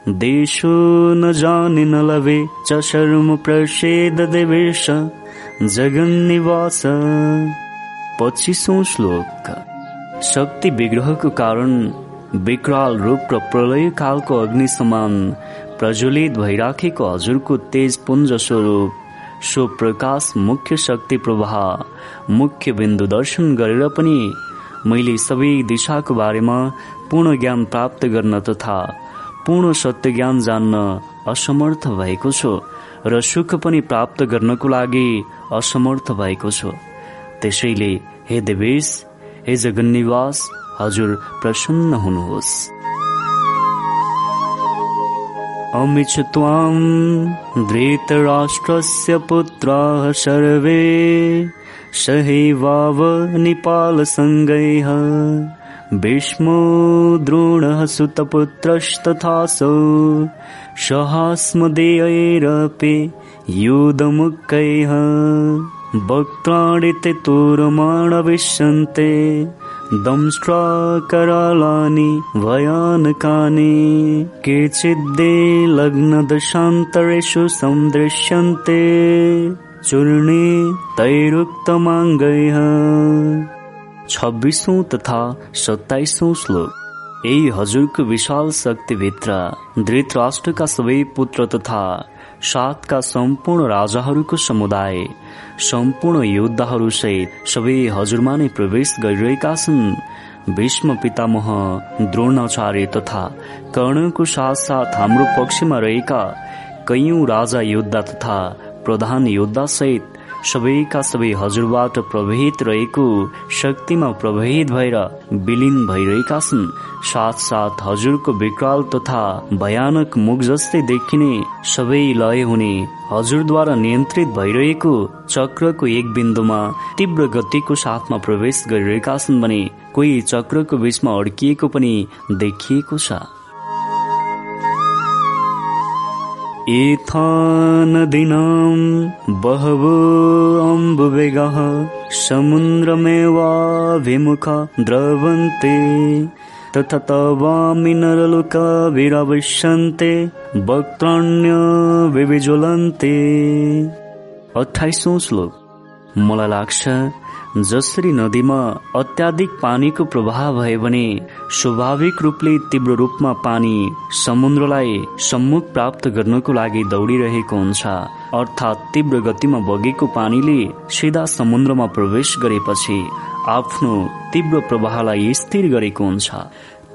देशो न जाने न लवे च शर्म प्रसेद देवेश जगन्निवास। पच्चिसौँ श्लोक। शक्ति विग्रहको कारण विकराल रूप र प्रलय कालको अग्नि समान प्रज्वलित भइराखेको हजुरको तेज पुञ्ज स्वरूप। सो प्रकाश मुख्य शक्ति प्रवाह मुख्य बिन्दु दर्शन गरेर पनि मैले सबै दिशाको बारेमा पूर्ण ज्ञान प्राप्त गर्न तथा पूर्ण सत्य ज्ञान जान्न असमर्थ भएको छु र सुख पनि प्राप्त गर्नको लागि असमर्थ भएको छु। त्यसैले हे देवेश हे जगन्निवास हजुर प्रसन्न हुनुहोस्। अमिच त्वाम् धृतराष्ट्रस्य पुत्राः सर्वे सहैवाव निपालसङ्गैः। भीष्मो द्रोणः सुतपुत्रस्तथासौ सहास्मदेयैरपि युधमुक्कैः वक्त्राणि ते तूरमाणविष्यन्ते दंष्ट्राकरालानि भयानकानि केचिद्दे लग्नदशान्तरेषु सन्दृश्यन्ते चूर्णे तैरुक्तमाङ्गैः। छब्बिसौँ तथा सत्ताइसौँ श्लोक। यही हजुरको विशाल शक्तिभित्र धृतराष्ट्रका सबै पुत्र तथा सातका सम्पूर्ण राजाहरूको समुदाय सम्पूर्ण योद्धाहरू सहित सबै हजुरमा नै प्रवेश गरिरहेका छन्। भीष्म पितामह द्रोणाचार्य तथा कर्णको साथ साथ हाम्रो पक्षमा रहेका कैयौं राजा योद्धा तथा प्रधान योद्धा सहित सबैका सबै हजुरबाट प्रभावित रहेको शक्तिमा प्रभावित भएर विलिन भइरहेका छन्। साथ साथ हजुरको विकराल तथा भयानक मुख जस्तै देखिने सबै लय हुने हजुरद्वारा नियन्त्रित भइरहेको चक्रको एक बिन्दुमा तीव्र गतिको साथमा प्रवेश गरिरहेका छन् भने कोही चक्रको बीचमा अड्किएको पनि देखिएको छ। एथा नदीनां बहवो अम्बुवेगः समुद्रमेवाभिमुखा द्रवन्ते। तथा तवामि नरलोका विराविशन्ते वक्त्राण्य विविज्वलन्ते। अठाइसौँ श्लोक। मलाई लाग्छ जसरी नदीमा अत्याधिक पानीको प्रवाह भयो भने स्वाभाविक रूपले तीव्र रूपमा पानी समुद्रलाई सम्मुख प्राप्त गर्नको लागि दौडिरहेको हुन्छ। अर्थात् तीव्र गतिमा बगेको पानीले सिधा समुद्रमा प्रवेश गरेपछि आफ्नो तीव्र प्रवाहलाई स्थिर गरेको हुन्छ।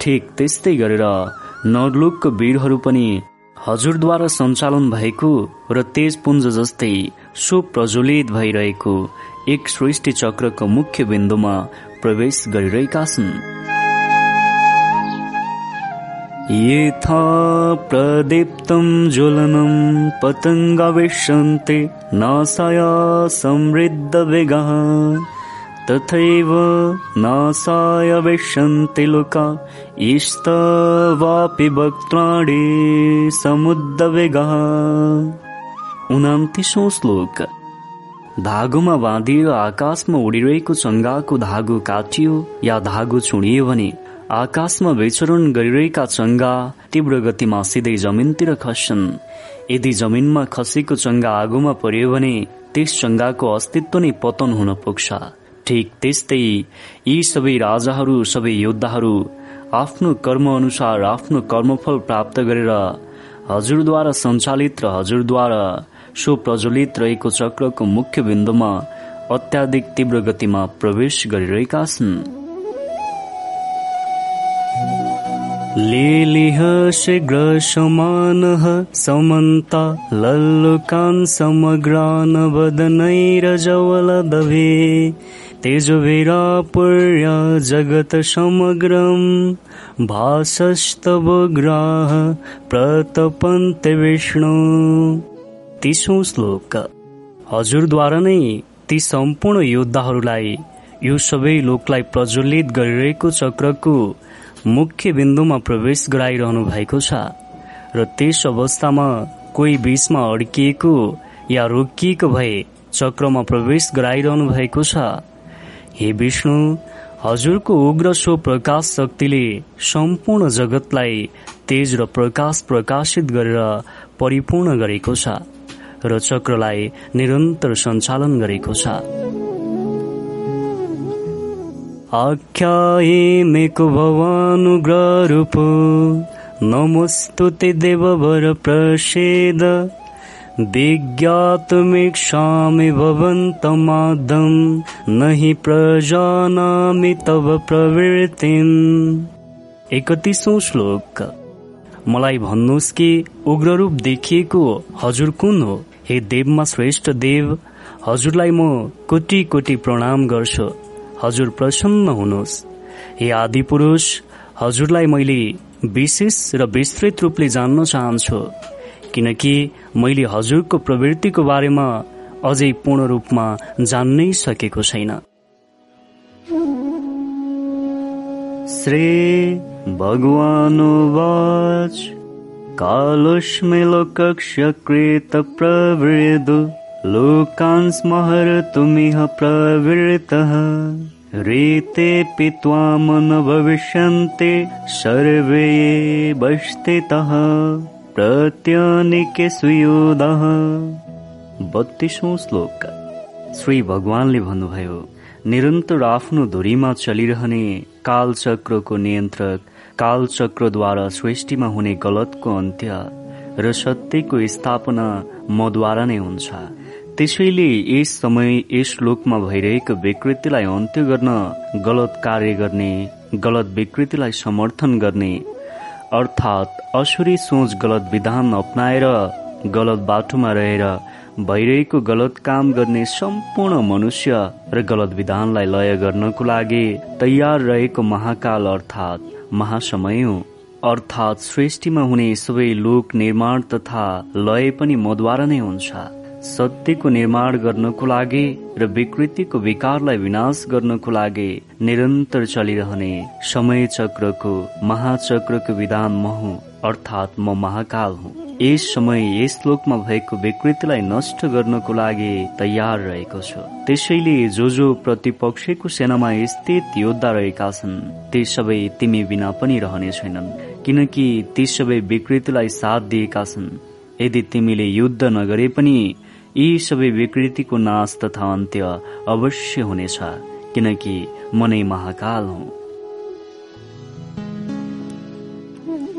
ठिक त्यस्तै गरेर नरलोकको वीरहरू पनि हजुरद्वारा सञ्चालन भएको र तेज पुञ्ज जस्तै सुप्रज्वलित भइरहेको एक सृष्टि चक्रको मुख्य बिन्दुमा प्रवेश गरिरहेका छन्। यथा प्रदीप्तं ज्वलनं पतङ्गाविशन्ति नासाया समृद्धवेगः तथैव नासाय विशन्ति लोका इस्तवापि वक्त्राणि समुद्रवेगः उनातिसौँ श्लोक धागोमा बाँधिएर आकाशमा उडिरहेको चङ्गाको धागो काटियो या धागो छुडियो भने आकाशमा विचरण गरिरहेका चङ्गा तीव्र गतिमा सिधै जमिनतिर खस्छन्। यदि जमिनमा खसेको चङ्गा आगोमा पर्यो भने त्यस चङ्गाको अस्तित्व नै पतन हुन पुग्छ। ठिक त्यस्तै यी सबै राजाहरू सबै योद्धाहरू आफ्नो कर्म अनुसार आफ्नो कर्मफल प्राप्त गरेर हजुरद्वारा सञ्चालित र हजुरद्वारा सुप्रज्वलित रहेको चक्रको मुख्य बिन्दुमा अत्याधिक तीव्र गतिमा प्रवेश गरिरहेका छन्। लेलिह शीघ्र समानः समन्ता लल्लुकान् समग्रान् वदनैरजवलदभे जगत समग्रम् भासस्तव ग्राह प्रतपन्ते विष्णु। तिसौँ श्लोक। हजुरद्वारा नै ती सम्पूर्ण योद्धाहरूलाई यो सबै लोकलाई प्रज्वलित गरिरहेको चक्रको मुख्य बिन्दुमा प्रवेश गराइरहनु भएको छ र त्यस अवस्थामा कोही बीचमा अड्किएको या रोकिएको भए चक्रमा प्रवेश गराइरहनु भएको छ। हे विष्णु हजुरको उग्र सो प्रकाश शक्तिले सम्पूर्ण जगतलाई तेज र प्रकाश प्रकाशित गरेर परिपूर्ण गरेको छ। र चक्रलाई निरन्तर सञ्चालन गरेको छ। आख्याये मेको भवानुग्ररूप नमोस्तु ते देववर प्रसेद विज्ञातुमीक्षामि भवन्तमादम् न हि प्रजानामि तव प्रवृत्तिम्। एकतिसौँ श्लोक। मलाई भन्नुहोस् कि उग्ररूप देखिएको हजुर कुन हो? हे देवमा श्रेष्ठ देव हजुरलाई म कोटी कोटी प्रणाम गर्छु। हजुर प्रसन्न हुनुहोस्। हे आदि पुरुष हजुरलाई मैले विशेष र विस्तृत रूपले जान्न चाहन्छु किनकि मैले हजुरको प्रवृत्तिको बारेमा अझै पूर्ण रूपमा जान्नै सकेको छैन। श्री भगवानुवाच। कालोऽस्मि लोकक्ष्यकृतप्रवृदु लोकान् स्महर्तुमिह प्रवृतः रीतेऽपि त्वां न भविष्यन्ति सर्वे बस्थितः प्रत्यनिके सुयोधः। बत्तीसौँ श्लोक। श्री भगवानले भन्नुभयो निरन्तर आफ्नो धुरीमा चलिरहने कालचक्रको नियन्त्रक कालचक्रद्वारा सृष्टिमा हुने गलतको अन्त्य र सत्यको स्थापना मद्वारा नै हुन्छ। त्यसैले यस समय यस लोकमा भइरहेको विकृतिलाई अन्त्य गर्न गलत कार्य गर्ने गलत विकृतिलाई समर्थन गर्ने अर्थात् असुरी सोच गलत विधान अप्नाएर गलत बाटोमा रहेर भइरहेको गलत काम गर्ने सम्पूर्ण मनुष्य र गलत विधानलाई लय गर्नको लागि तयार रहेको महाकाल अर्थात् महासमय अर्थात् सृष्टिमा हुने सबै लोक निर्माण तथा लय पनि मद्वारा नै हुन्छ। सत्यको निर्माण गर्नको लागि र विकृतिको विकारलाई विनाश गर्नको लागि निरन्तर चलिरहने समय चक्रको महाचक्रको विधान म हुँ अर्थात् म महाकाल हुँ। यस समय यस श्लोकमा भएको विकृतिलाई नष्ट गर्नको लागि तयार रहेको छ। त्यसैले जो जो प्रतिपक्षको सेनामा स्थित योद्धा रहेका छन्। ती सबै तिमी बिना पनि रहने छैनन् किनकि ती सबै विकृतिलाई साथ दिएका छन्। यदि तिमीले युद्ध नगरे पनि यी सबै विकृतिको नाश तथा अन्त्य अवश्य हुनेछ किनकि मनै महाकाल हुँ।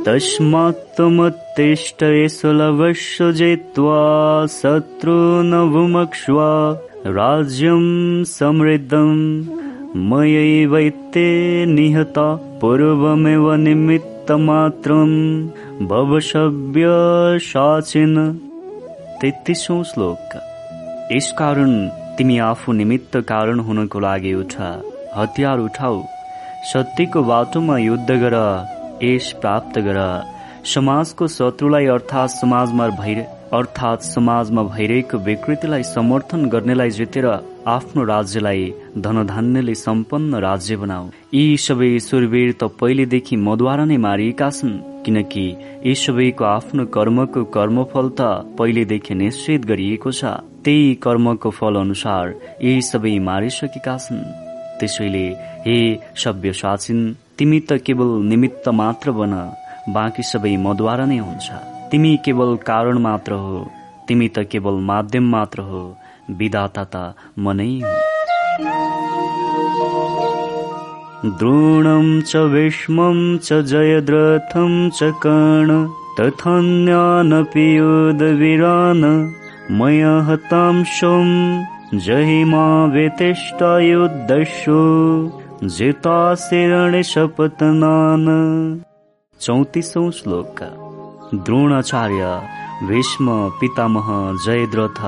तस्मात्त्वमुत्तिष्ठ सुलभस्य जित्वा शत्रूनभुमक्ष्व राज्यं समृद्धम् मयैवैते निहता पूर्वमेव निमित्तमात्रम् भवसभ्य साचिन तेत्तिसौँ श्लोक। यसकारण तिमी आफू निमित्त कारण हुनको लागि उठ हतियार उठाऊ। सत्यको बाटोमा युद्ध गर। यस प्राप्त गर। समाजको शत्रुलाई अर्थात् समाजमा भइ अर्थात् समाजमा भइरहेको विकृतिलाई समर्थन गर्नेलाई जितेर आफ्नो राज्यलाई धनधान्यले सम्पन्न राज्य बनाऊ। यी सबै सुरवीर त पहिलेदेखि मद्वारा नै मारिएका छन् किनकि यी सबैको आफ्नो कर्मको कर्मफल त पहिलेदेखि निश्चित गरिएको छ। त्यही कर्मको फल अनुसार यी सबै मारिसकेका छन्। त्यसैले हे सभ्य साचिन तिमी त केवल निमित्त मात्र बन बाँकी सबै मद्वारा नै हुन्छ। तिमी केवल कारण मात्र हो तिमी त केवल माध्यम मात्र हो विदाता त मनै हो। द्रोणं च भीष्मं च जयद्रथं च कर्ण तथान्यानपि योधवीरान् मया हतां शों जहिमा वेतिष्ठयुद्धशो जिताशिरणे शपथनान चौतिसौं श्लोक द्रोणाचार्य भीष्म पितामह जयद्रथ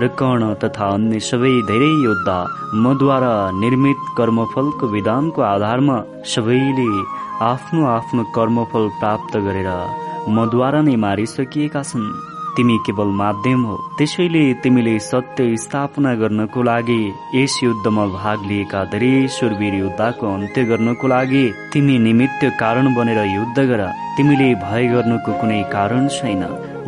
र कर्ण तथा अन्य सबै धेरै योद्धा मद्वारा निर्मित कर्मफलको विधानको आधारमा सबैले आफ्नो आफ्नो कर्मफल प्राप्त गरेर मद्वारा नै मारिसकिएका छन्। तिमी केवल माध्यम हो। त्यसैले तिमीले सत्य स्थापना गर्नको लागि यस युद्धमा भाग लिएका धेरै सुरवीर योद्धाको अन्त्य गर्नको लागि तिमी निमित्त कारण बनेर युद्ध गर। तिमीले भय गर्नुको कुनै कारण छैन।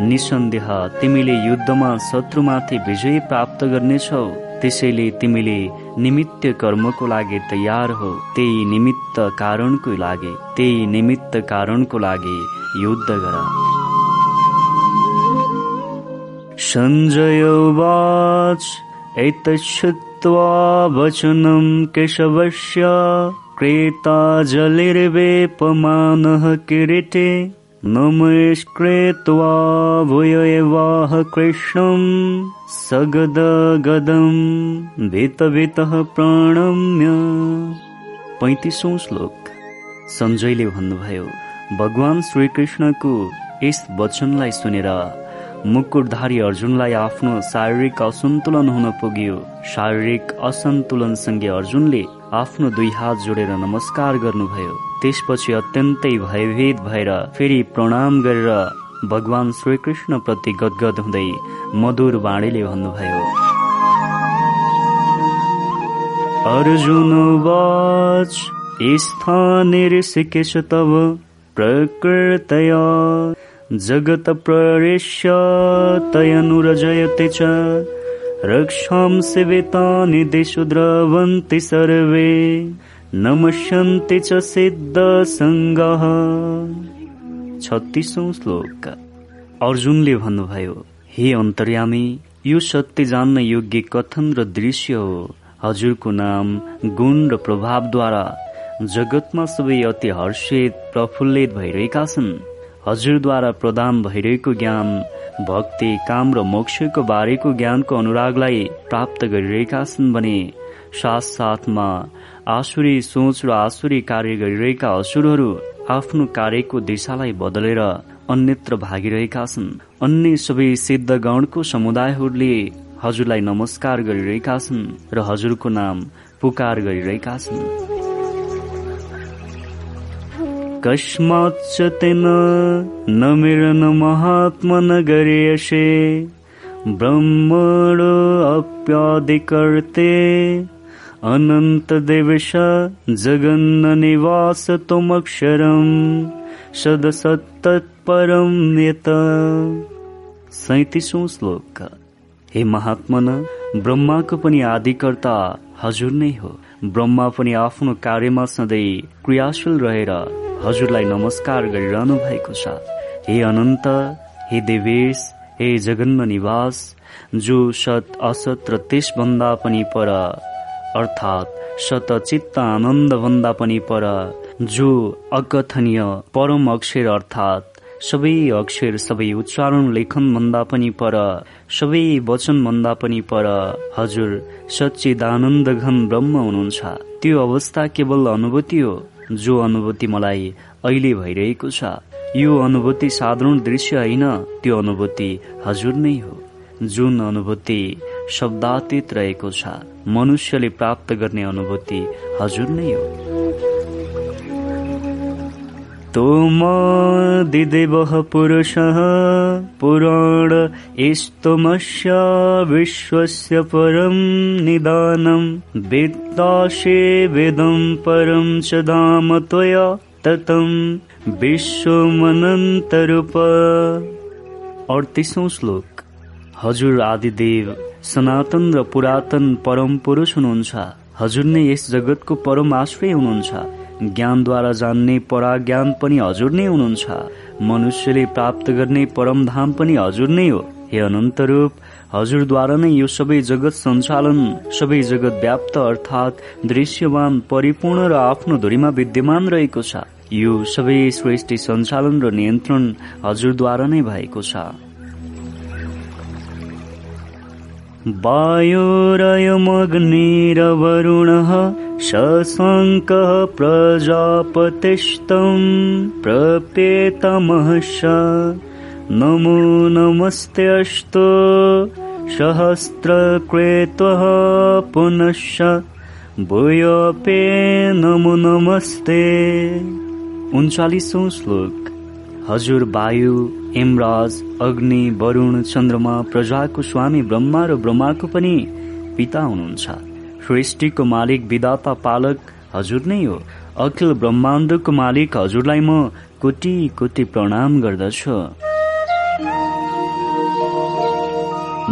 निसन्देह तिमीले युद्धमा शत्रुमाथि विजय प्राप्त गर्नेछौ। त्यसैले तिमीले निमित्त कर्मको लागि तयार हो। त्यही निमित्त कारणको लागि त्यही निमित्त कारणको लागि युद्ध गर। सञ्जयोवाच एतच्छुत्वा वचनं केशवस्य क्रेता जलिर्वेपमानः किरीटे नमस्कृत्वा भूय एवाह कृष्णं सगदगदं भितभितः प्रणम्य। पैतिसौँ श्लोक। सञ्जयले भन्नुभयो भगवान श्रीकृष्णको यस वचनलाई सुनेर मुकुटधारी अर्जुनलाई आफ्नो शारीरिक असन्तुलन हुन पुग्यो। शारीरिक असन्तुलनसँगै अर्जुनले आफ्नो दुई हात जोडेर नमस्कार गर्नुभयो। त्यसपछि अत्यन्तै भयभीत भएर फेरि प्रणाम गरेर भगवान श्रीकृष्ण प्रति गदगद हुँदै मधुर बाणीले भन्नुभयो अर्जुन वाच स्थाने तव प्रकृतया। जगत तयनुरजयते च। सर्वे। नमस्यन्ति च सिद्धसङ्गः छत्तिसौँ श्लोक। अर्जुनले भन्नुभयो हे अन्तर्यामी यो सत्य जान्न योग्य कथन र दृश्य हो। हजुरको नाम गुण र प्रभावद्वारा जगतमा सबै अति हर्षित प्रफुल्लित भइरहेका छन्। हजुरद्वारा प्रदान भइरहेको ज्ञान भक्ति काम र मोक्षको बारेको ज्ञानको अनुरागलाई प्राप्त गरिरहेका छन् भने साथ साथमा आसुरी सोच र आसुरी कार्य गरिरहेका असुरहरू आफ्नो कार्यको दिशालाई बदलेर अन्यत्र भागिरहेका छन्। अन्य सबै सिद्ध गणको समुदायहरूले हजुरलाई नमस्कार गरिरहेका छन् र हजुरको नाम पुकार गरिरहेका छन्। कस्माच्च तेन न मिरन महात्मनगर्यसे ब्रह्मणो अप्यादिकर्ते अनन्तदेवश जगन्न निवास त्वमक्षरम् सदसत्तत्परं नेत सैतिसौँ श्लोक। हे महात्मन ब्रह्माको पनि आदिकर्ता हजुर नै हो। ब्रह्मा पनि आफ्नो कार्यमा सधैँ क्रियाशील रहेर हजुरलाई नमस्कार गरिरहनु भएको छ। हे अनन्त हे देवेश हे जगन्म निवास जो सत असत र त्यसभन्दा पनि पर अर्थात् आनन्द भन्दा पनि पर जो अकथनीय परम अक्षर अर्थात् सबै अक्षर सबै उच्चारण लेखन भन्दा पनि पर सबै वचन भन्दा पनि पर हजुर सच्चिदानन्द घन ब्रह्म हुनुहुन्छ। त्यो अवस्था केवल अनुभूति हो। जो अनुभूति मलाई अहिले भइरहेको छ यो अनुभूति साधारण दृश्य होइन त्यो अनुभूति हजुर नै हो। जुन अनुभूति शब्दातीत रहेको छ मनुष्यले प्राप्त गर्ने अनुभूति हजुर नै हो। तोमादिदेवः पुरुषः पुराण इस्तुमस्य विश्वस्य परं निदानं वेत्ताशे वेदं परं च धाम त्वया ततं विश्वमनन्तरूप। अडतिसौँ श्लोक। हजुर आदिदेव सनातन र पुरातन परम पुरुष हुनुहुन्छ। हजुर नै यस जगतको परम आश्रय हुनुहुन्छ। ज्ञानद्वारा जान्ने पराज्ञान पनि हजुर नै हुनुहुन्छ। मनुष्यले प्राप्त गर्ने परम धाम पनि हजुर नै हो। हे अनन्त रूप हजुरद्वारा नै यो सबै जगत सञ्चालन सबै जगत व्याप्त अर्थात् दृश्यवान परिपूर्ण र आफ्नो धुरीमा विद्यमान रहेको छ। यो सबै सृष्टि सञ्चालन र नियन्त्रण हजुरद्वारा नै भएको छ। वायुरयमग्निरवरुणः शशङ्कः प्रजापतिष्ठम् प्रपेतमहश नमो नमस्ते अस्तु सहस्रकृत्वः पुनश्च। भूयोपे नमो नमस्ते। उन्चालिसौँ श्लोक। हजुर वायु हेमराज अग्नि वरुण चन्द्रमा प्रजाको स्वामी ब्रह्मा र ब्रह्माको पनि पिता हुनुहुन्छ। सृष्टिको मालिक विदाता पालक हजुर नै हो। अखिल ब्रह्माण्डको मालिक हजुरलाई म कोटी कोटी प्रणाम गर्दछु।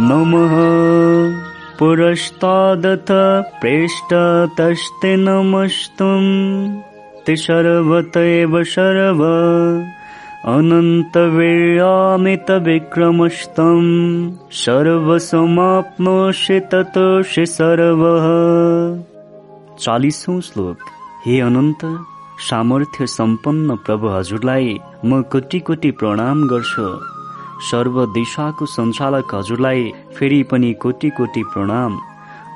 नमः। पुरस्तादथ तस्ते नमस्तुम्। ते सर्वत एव सर्व अनन्तवीर्यामितविक्रमस्तम् सर्वसमाप्नोषि ततोषि सर्वः। चालिसौँ श्लोक। हे अनन्त सामर्थ्य सम्पन्न प्रभु हजुरलाई म कोटी कोटी प्रणाम गर्छु। सर्व दिशाको सञ्चालक हजुरलाई फेरि पनि कोटी कोटी प्रणाम।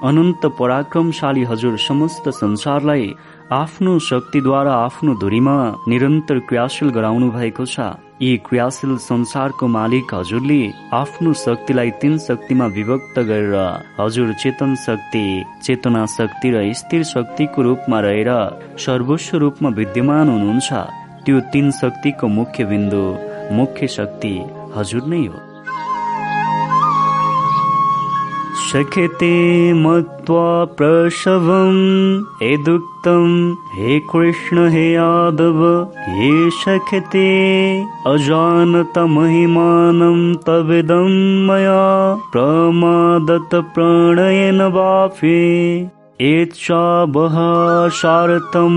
अनन्त पराक्रमशाली हजुर समस्त संसारलाई आफ्नो शक्तिद्वारा आफ्नो धुरीमा निरन्तर क्रियाशील गराउनु भएको छ। यी क्रियाशील संसारको मालिक हजुरले आफ्नो शक्तिलाई तीन शक्तिमा विभक्त गरेर हजुर चेतन शक्ति चेतना शक्ति र स्थिर शक्तिको रूपमा रहेर सर्वस्व रूपमा विद्यमान हुनुहुन्छ। त्यो तीन शक्तिको मुख्य बिन्दु मुख्य शक्ति हजुर नै हो। शक्यते मत्वा प्रसवम्। यदुक्तम् हे कृष्ण हे यादव हे शक्यते अजानतमहिमानम् तविदम् मया। प्रमादत प्रणयन वाफे एच्छाबः सारतमसत्कृतोषे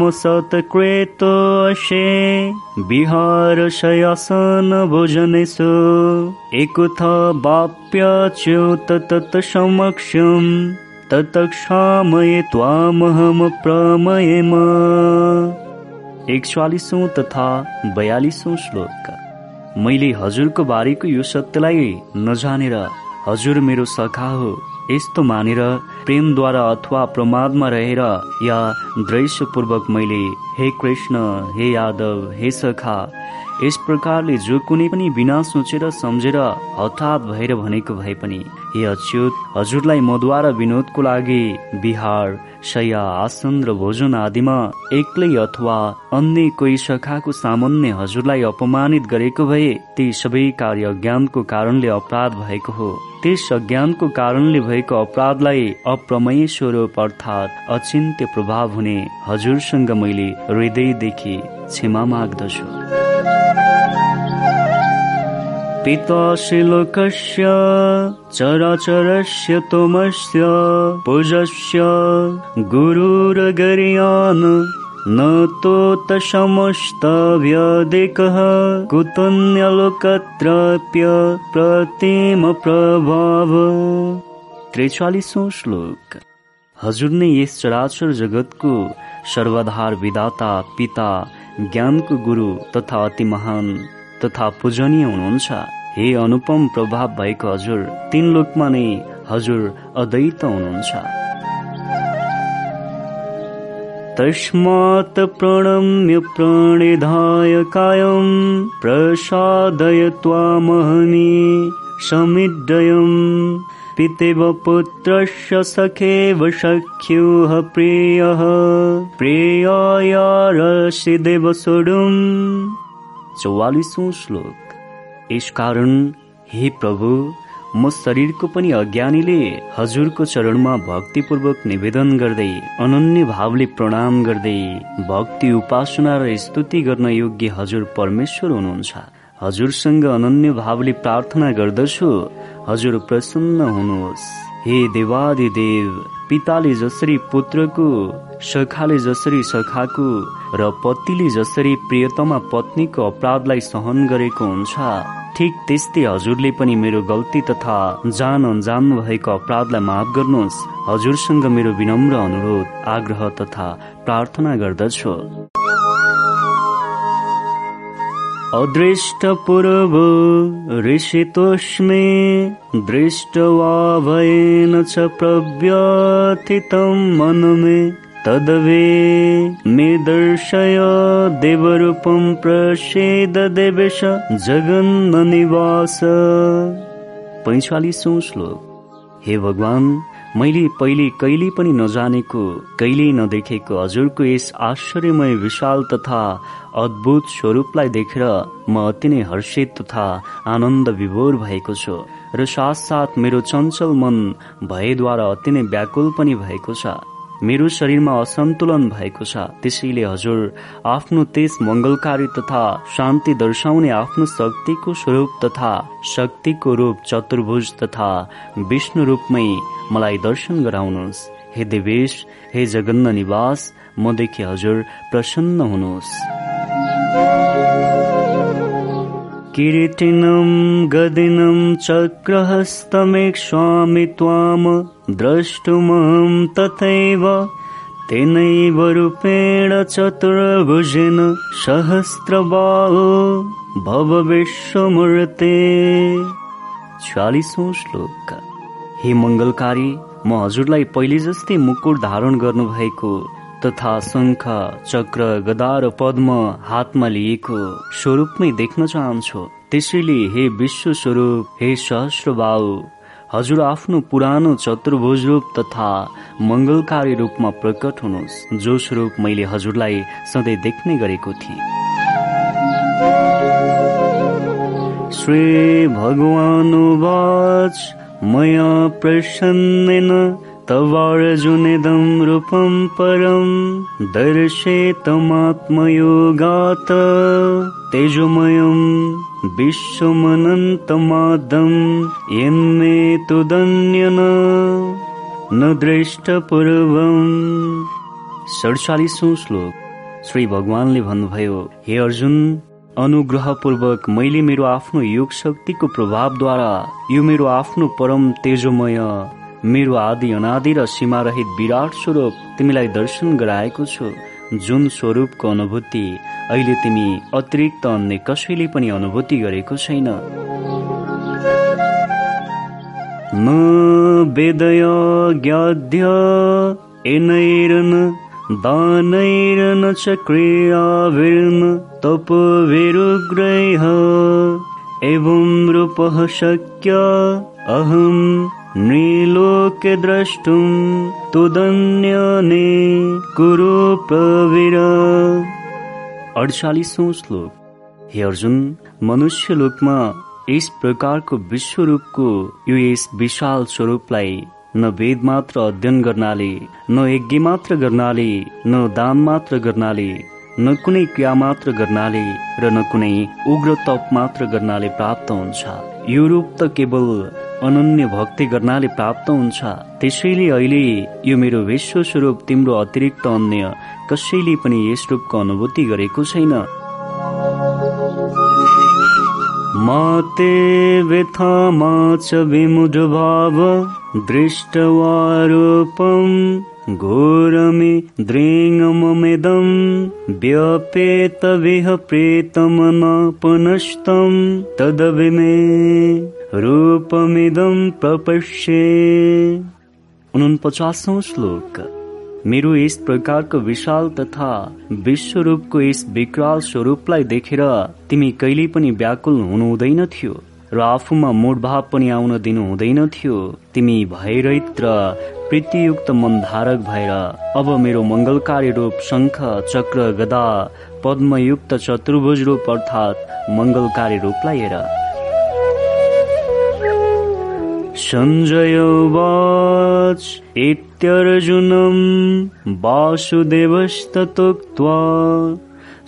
विहारशयासन भोजनेषु एकुथ वाप्याच्युत तत् समक्षम् तत्क्षामये त्वामहम प्रमयेम एकचालिसौँ तथा बयालिसौँ श्लोक। मैले हजुरको बारेको यो सत्यलाई नजानेर हजुर मेरो सखा हो। यस्तो मानेर प्रेमद्वारा अथवा प्रमादमा रहेर या दृश्यपूर्वक मैले हे कृष्ण हे यादव हे सखा यस प्रकारले जो कुनै पनि बिना सोचेर सम्झेर हठात भएर भनेको भए पनि हे अच्युत हजुरलाई मद्वारा विनोदको लागि बिहार शया आसन र भोजन आदिमा एक्लै अथवा अन्य कोही सखाको सामान्य हजुरलाई अपमानित गरेको भए ती सबै कार्य ज्ञानको कारणले अपराध भएको हो। त्यस अज्ञानको कारणले भएको अपराधलाई अप्रमेय स्वरूप अर्थात् अचिन्त्य प्रभाव हुने हजुरसँग मैले हृदयदेखि क्षमा माग्दछु। पितासि लोकस्य चराचरस्य तोमस्य पूजस्य गुरुरगर्यान् न तोतसमस्तव्यदिकः कुतन्यलोकत्रप्य प्रतिमप्रभाव त्रिचालिसौँ श्लोक। हजुर नै यस चराचर जगतको सर्वाधार विदाता पिता ज्ञानको गुरु तथा अति महान तथा पूजनीय हुनुहुन्छ हे अनुपम प्रभाव भएको हजुर तीन लोकमा नै हजुर अद्वैत हुनुहुन्छ तस्मात् प्रणम्य प्रणिधाय कायं प्रसादय त्वामहनि समिड्डयम् पितेव पुत्रस्य सखेव सख्युः प्रियः प्रियाय रसिदेव सोढुम् चौवालिसौँ श्लोक। यसकारण हे प्रभु म शरीरको पनि अज्ञानीले हजुरको चरणमा भक्तिपूर्वक निवेदन गर्दै अनन्य भावले प्रणाम गर्दै भक्ति उपासना र स्तुति गर्न योग्य हजुर परमेश्वर हुनुहुन्छ। हजुरसँग अनन्य भावले प्रार्थना गर्दछु। हजुर प्रसन्न हुनुहोस्। हे देवादि देव पिताले जसरी पुत्रको सखाले जसरी सखाको र पतिले जसरी प्रियतमा पत्नीको अपराधलाई सहन गरेको हुन्छ। ठिक त्यस्तै हजुरले पनि मेरो गल्ती तथा जान अनजान भएको अपराधलाई माफ गर्नुहोस्। हजुरसँग मेरो विनम्र अनुरोध आग्रह तथा प्रार्थना गर्दछु। अदृष्टपूर्व ऋषितोष्मे दृष्ट्वा भयेन च प्रव्यथितं मनमे तदवे मे दर्शय देवरूपं प्रसेद देवेश जगन्ननिवास। पैँचालिसौँ श्लोक। हे भगवान मैले पहिले कहिले पनि नजानेको कहिल्यै नदेखेको हजुरको यस आश्चर्यमय विशाल तथा अद्भुत स्वरूपलाई देखेर म अति नै हर्षित तथा आनन्द विभोर भएको छु र साथसाथ मेरो चञ्चल मन भयद्वारा अति नै व्याकुल पनि भएको छ। मेरो शरीरमा असन्तुलन भएको छ। त्यसैले हजुर आफ्नो त्यस मङ्गलकारी तथा शान्ति दर्शाउने आफ्नो शक्तिको स्वरूप तथा शक्तिको रूप चतुर्भुज तथा विष्णु रूपमै मलाई दर्शन गराउनुहोस्। हे देवेश हे जगन्न निवास मदेखि हजुर प्रसन्न हुनुहोस्। किरीटिनं गदिनं चक्रहस्तमेक्ष्वामि त्वाम द्रष्टुमहं तथैव तेनैव रूपेण चतुर्भुजेन सहस्रबाहो भव विश्वमूर्ते। चालिसौँ श्लोक। हे मङ्गलकारी म हजुरलाई पहिले जस्तै मुकुट धारण गर्नुभएको तथा शङ्ख चक्र गदा र पद्म हातमा लिएको स्वरूपमै देख्न चाहन्छु। त्यसैले हे विश्व स्वरूप हे सहस्र बाउ हजुर आफ्नो पुरानो चतुर्भुज रूप तथा मङ्गलकारी रूपमा प्रकट हुनुहोस् जो स्वरूप मैले हजुरलाई सधैँ देख्ने गरेको थिएँ। श्री भगवान मया प्रसन्नेन तवार्जुनिदं रूपं परं दर्शेतमात्मयोगात् तेजोमयं विश्वमनन्तमादं यन्मे तुदन्यन न दृष्टपूर्वम् सडचालिसौँ श्लोक। श्री भगवानले भन्नुभयो हे अर्जुन अनुग्रहपूर्वक मैले मेरो आफ्नो योग शक्तिको प्रभावद्वारा यो मेरो आफ्नो परम तेजोमय मेरो आदि अनादि र सीमा रहित विराट स्वरूप तिमीलाई दर्शन गराएको छु। जुन स्वरूपको अनुभूति अहिले तिमी अतिरिक्त अन्य कसैले पनि अनुभूति गरेको छैन। ज्ञाध्य एनैरन दानैरन च एवं रूपः शक्य अहम्। नृलोके द्रष्टुं तुदन्यने कुरु प्रवीर। अडचालिसौँ श्लोक। हे अर्जुन मनुष्य लोकमा यस प्रकारको विश्वरूपको यो यस विशाल स्वरूपलाई न वेद मात्र अध्ययन गर्नाले न यज्ञ मात्र गर्नाले न दान मात्र गर्नाले न कुनै क्रिया मात्र गर्नाले र न कुनै उग्र तप मात्र गर्नाले प्राप्त हुन्छ। यो रूप त केवल अनन्य भक्ति गर्नाले प्राप्त हुन्छ। त्यसैले अहिले यो मेरो विश्व स्वरूप तिम्रो अतिरिक्त अन्य कसैले पनि यस रूपको अनुभूति गरेको छैन। माते व्यथा मा च विमुढ भाव दृष्टवारूपम् घोरमि तदविमे रूपमिदं प्रपश्ये। उनपचासौँ श्लोक। मेरो यस प्रकारको विशाल तथा विश्वरूपको यस विकराल स्वरूपलाई देखेर तिमी कहिले पनि व्याकुल हुनु हुँदैन थियो र आफूमा मूढभाव पनि आउन दिनु हुँदैन थियो तिमी भयरहित र प्रीतियुक्त मन धारक भएर अब मेरो मङ्गलकारी रूप शङ्ख चक्र गदा पद्मयुक्त चतुर्भुज रूप अर्थात् मङ्गलकारी रूपलाई हेर। सञ्जयोवाच इत्यर्जुनं वासुदेवस्ततोक्त्वा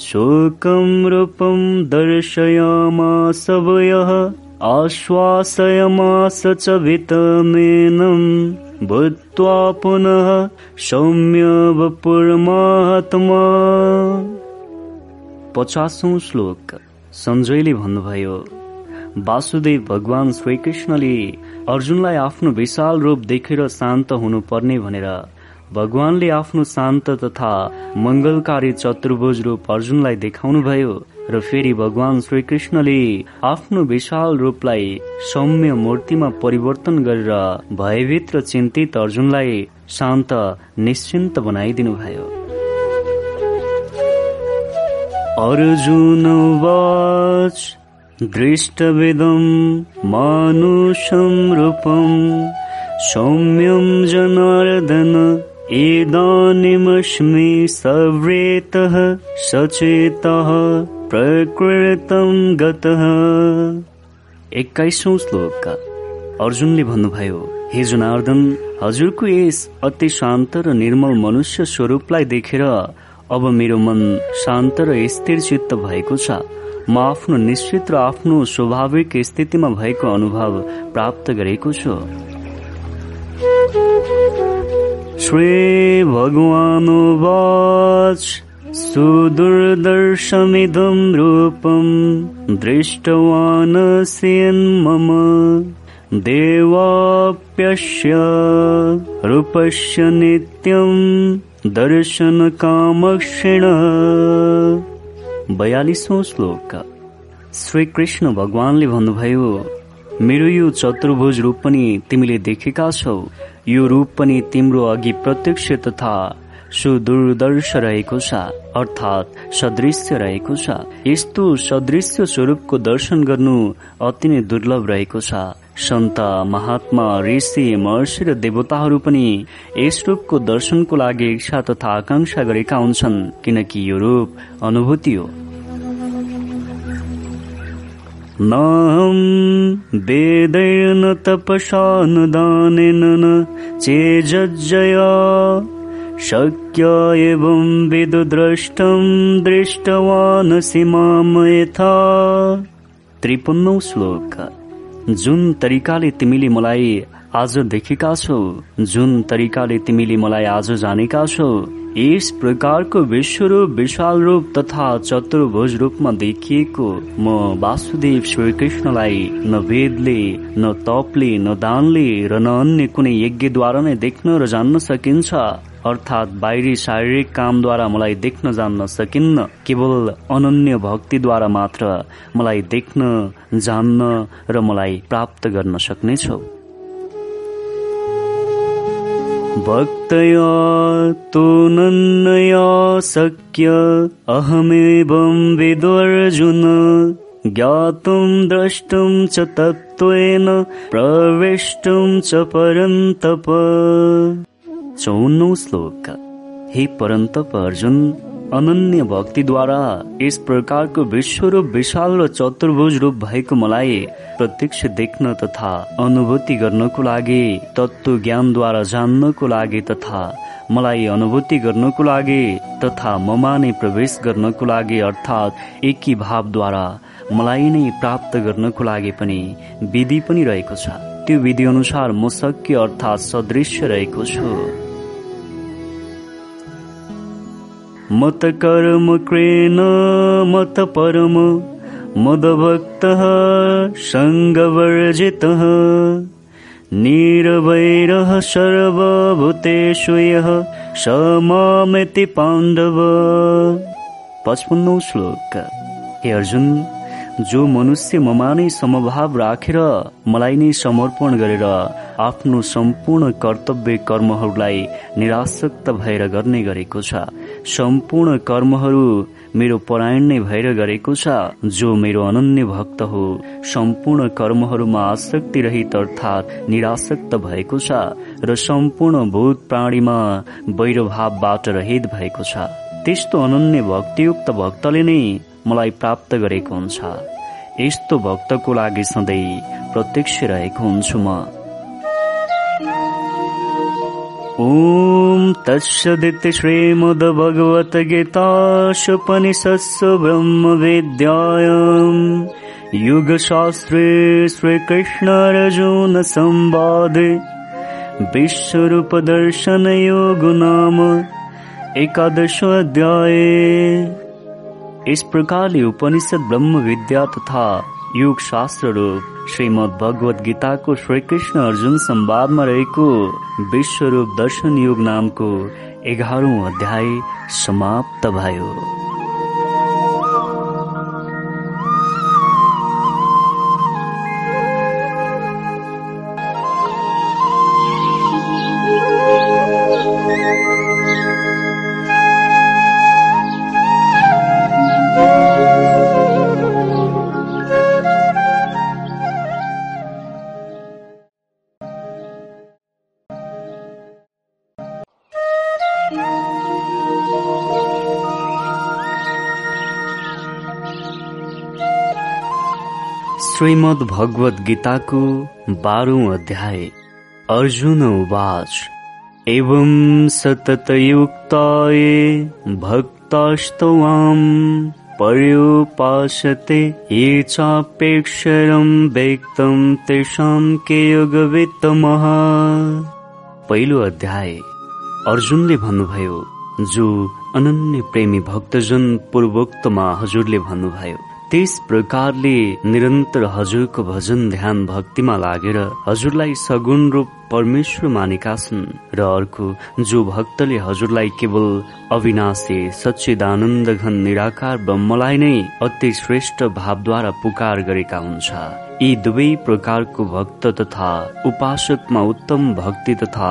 शोकं रूपं दर्शयामास वयः आश्वासयमास च वितमेनम् भूत्वा पुनः सौम्य वपुर्मात्मा पचासौँ श्लोक। सञ्जयले भन्नुभयो वासुदेव भगवान श्रीकृष्णले अर्जुनलाई आफ्नो विशाल रूप देखेर शान्त हुनुपर्ने भनेर भगवानले आफ्नो शान्त तथा मङ्गलकारी चतुर्भुज रूप अर्जुनलाई देखाउनुभयो र फेरि भगवान श्रीकृष्णले आफ्नो विशाल रूपलाई सौम्य मूर्तिमा परिवर्तन गरेर भयभीत र चिन्तित अर्जुनलाई शान्त निश्चिन्त बनाइदिनु भयो अर्जुन दृष्टविदं मानुषं रूपं सौम्यं जनार्दन इदानीमस्मि सव्रेतः सचेतः प्रकृतम गतः। एक्काइसौँ श्लोक। अर्जुनले भन्नुभयो हे जनार्दन हजुरको यस अति शान्त र निर्मल मनुष्य स्वरूपलाई देखेर अब मेरो मन शान्त र स्थिर चित्त भएको छ। म आफ्नो निश्चित र आफ्नो स्वाभाविक स्थितिमा भएको अनुभव प्राप्त गरेको छु। श्री भगवान वाच सुदुर्दर्शमिदं रूपम् दृष्टवानस्यन् मम देवाप्यस्य रूपस्य नित्यम् दर्शनकामक्षिण। बयालिसौँ श्लोक। श्रीकृष्ण भगवानले भन्नुभयो मेरो यो चतुर्भुज रूप पनि तिमीले देखेका छौ। यो रूप पनि तिम्रो अघि प्रत्यक्ष तथा सुदूरदर्श रहेको छ अर्थात् सदृश्य रहेको छ। यस्तो सदृश्य स्वरूपको दर्शन गर्नु अति नै दुर्लभ रहेको छ। सन्त महात्मा ऋषि महर्षि र देवताहरू पनि यस रूपको दर्शनको लागि इच्छा तथा आकांक्षा गरेका हुन्छन् किनकि यो रूप अनुभूति हो। नाहं वेदैर्न तपसा शक्य एवं विदुद्रष्टं दृष्टवान् सीमाम यथा त्रिपन्नौ श्लोक। जुन तरिकाले तिमीले मलाई आज देखेका छौ जुन तरिकाले तिमीले मलाई आज जानेका छौ यस प्रकारको विश्वरूप विशाल रूप तथा चतुर्भुज रूपमा देखिएको म वासुदेव श्रीकृष्णलाई न वेदले न तपले न दानले र न अन्य कुनै यज्ञद्वारा नै देख्न र जान्न सकिन्छ। अर्थात् बाहिरी शारीरिक कामद्वारा मलाई देख्न जान्न सकिन्न केवल अनन्य भक्तिद्वारा मात्र मलाई देख्न जान्न र मलाई प्राप्त गर्न सक्नेछौ। भक्तया तु नन्नया शक्य अहमेवं विदुर्जुन ज्ञातुं द्रष्टुं च तत्त्वेन प्रवेष्टुं च परन्तप। चौन्नौ श्लोक। हे परन्तप अर्जुन अनन्य भक्तिद्वारा यस प्रकारको विश्वरूप विशाल र चतुर्भुज रूप भएको मलाई प्रत्यक्ष देख्न तथा अनुभूति गर्नको लागि तत्व ज्ञानद्वारा जान्नको लागि तथा मलाई अनुभूति गर्नको लागि तथा ममा नै प्रवेश गर्नको लागि अर्थात् एकी भावद्वारा मलाई नै प्राप्त गर्नको लागि पनि विधि पनि रहेको छ। त्यो विधि अनुसार म सक्य अर्थात् सदृश्य रहेको छु। मत कर्म क्रेन मत परम। मदभक्तः सङ्गवर्जितः निरवैरः सर्वभूतेषु यः पाण्डव। पचपन्नौ श्लोक। हे अर्जुन जो मनुष्य ममा नै समभाव राखेर मलाई नै समर्पण गरेर आफ्नो सम्पूर्ण कर्तव्य कर्महरूलाई निरासक्त भएर गर्ने गरेको छ सम्पूर्ण कर्महरू मेरो परायण नै भएर गरेको छ जो मेरो अनन्य भक्त हो। सम्पूर्ण कर्महरूमा आसक्ति रहित अर्थात् निरासक्त भएको छ र सम्पूर्ण भूत प्राणीमा वैरभावबाट रहित भएको छ। त्यस्तो अनन्य भक्तियुक्त भक्तले नै मलाई प्राप्त गरेको हुन्छ। यस्तो भक्तको लागि सधैँ प्रत्यक्ष रहेको हुन्छु म। ॐ तत्सदिति श्रीमद्भगवद्गीताशुपनिषत्सु ब्रह्मविद्यायाम् युगशास्त्रे श्रीकृष्णार्जुनसंवादे विश्वरूपदर्शनयोगो नाम एकादशोऽध्याये। इस प्रकारले उपनिषद ब्रह्म विद्या तथा योग शास्त्र रूप श्रीमद भगवत गीताको श्रीकृष्ण अर्जुन संवादमा रहेको विश्वरूप दर्शन योग नामको एघारौं अध्याय समाप्त भयो। श्रीमद् भगवत गीताको बाह्रौं अध्याय अर्जुन उवाच। एवं सततयुक्ताय भक्तास्तवाम् पर्युपासते ये चापेक्षरम् व्यक्तम् तेषाम् के योगवित्तमः पहिलो अध्याय अर्जुनले भन्नुभयो जो अनन्य प्रेमी भक्तजन पूर्वोक्तमा हजुरले भन्नुभयो त्यस प्रकारले निरन्तर हजुरको भजन ध्यान भक्तिमा लागेर हजुरलाई सगुण रूप परमेश्वर मानेका छन् र अर्को जो भक्तले हजुरलाई केवल अविनाशी सच्चिदानन्द घन निराकार ब्रह्मलाई नै अति श्रेष्ठ भावद्वारा पुकार गरेका हुन्छ। यी दुवै प्रकारको भक्त तथा उपासकमा उत्तम भक्ति तथा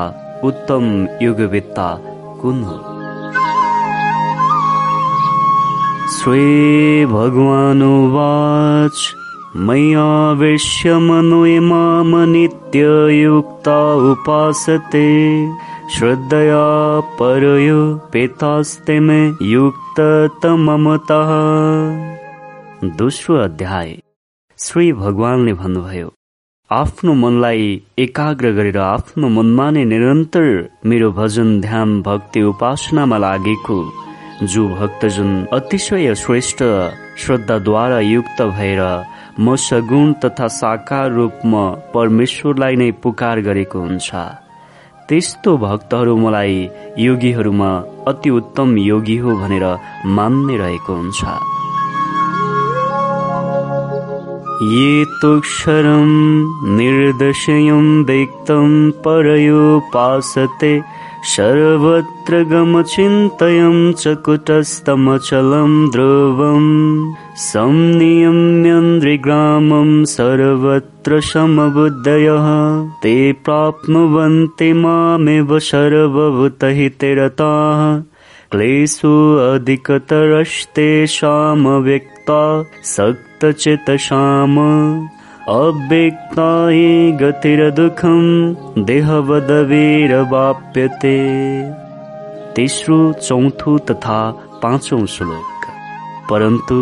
उत्तम योगवेत्ता कुन हो? स्वे भगवानुवाच मय्यावेश्य नित्ययुक्ता उपासते। श्रद्धया परयो पेतास्ते मे युक्ततममतः। दोस्रो अध्याय। श्री भगवानले भन्नुभयो आफ्नो मनलाई एकाग्र गरेर आफ्नो मनमा नै निरन्तर मेरो भजन ध्यान भक्ति उपासनामा लागेको जो भक्तजन अतिशय श्रेष्ठ श्रद्धाद्वारा युक्त भएर म सगुण तथा साकार रूपमा परमेश्वरलाई नै पुकार गरेको हुन्छ। त्यस्तो भक्तहरू मलाई योगीहरूमा अति उत्तम योगी हो भनेर मान्ने रहेको हुन्छ। ये तोक्षरम निर्दशयम व्यक्तम परयोपासते सर्वत्र गमचिन्तयं च कुटस्थमचलं ध्रुवम् संनियम्यन्द्रिग्रामं सर्वत्र समबुद्धयः ते प्राप्नुवन्ति मामेव सर्वभूतहिते रताः क्लेशो अधिकतरस्तेषामव्यक्ता सक्तचितशाम अव्यक्ता हि गतिरदुःखम् देहवदवीरवाप्यते तेस्रो चौथो तथा पाँचौं श्लोक। परन्तु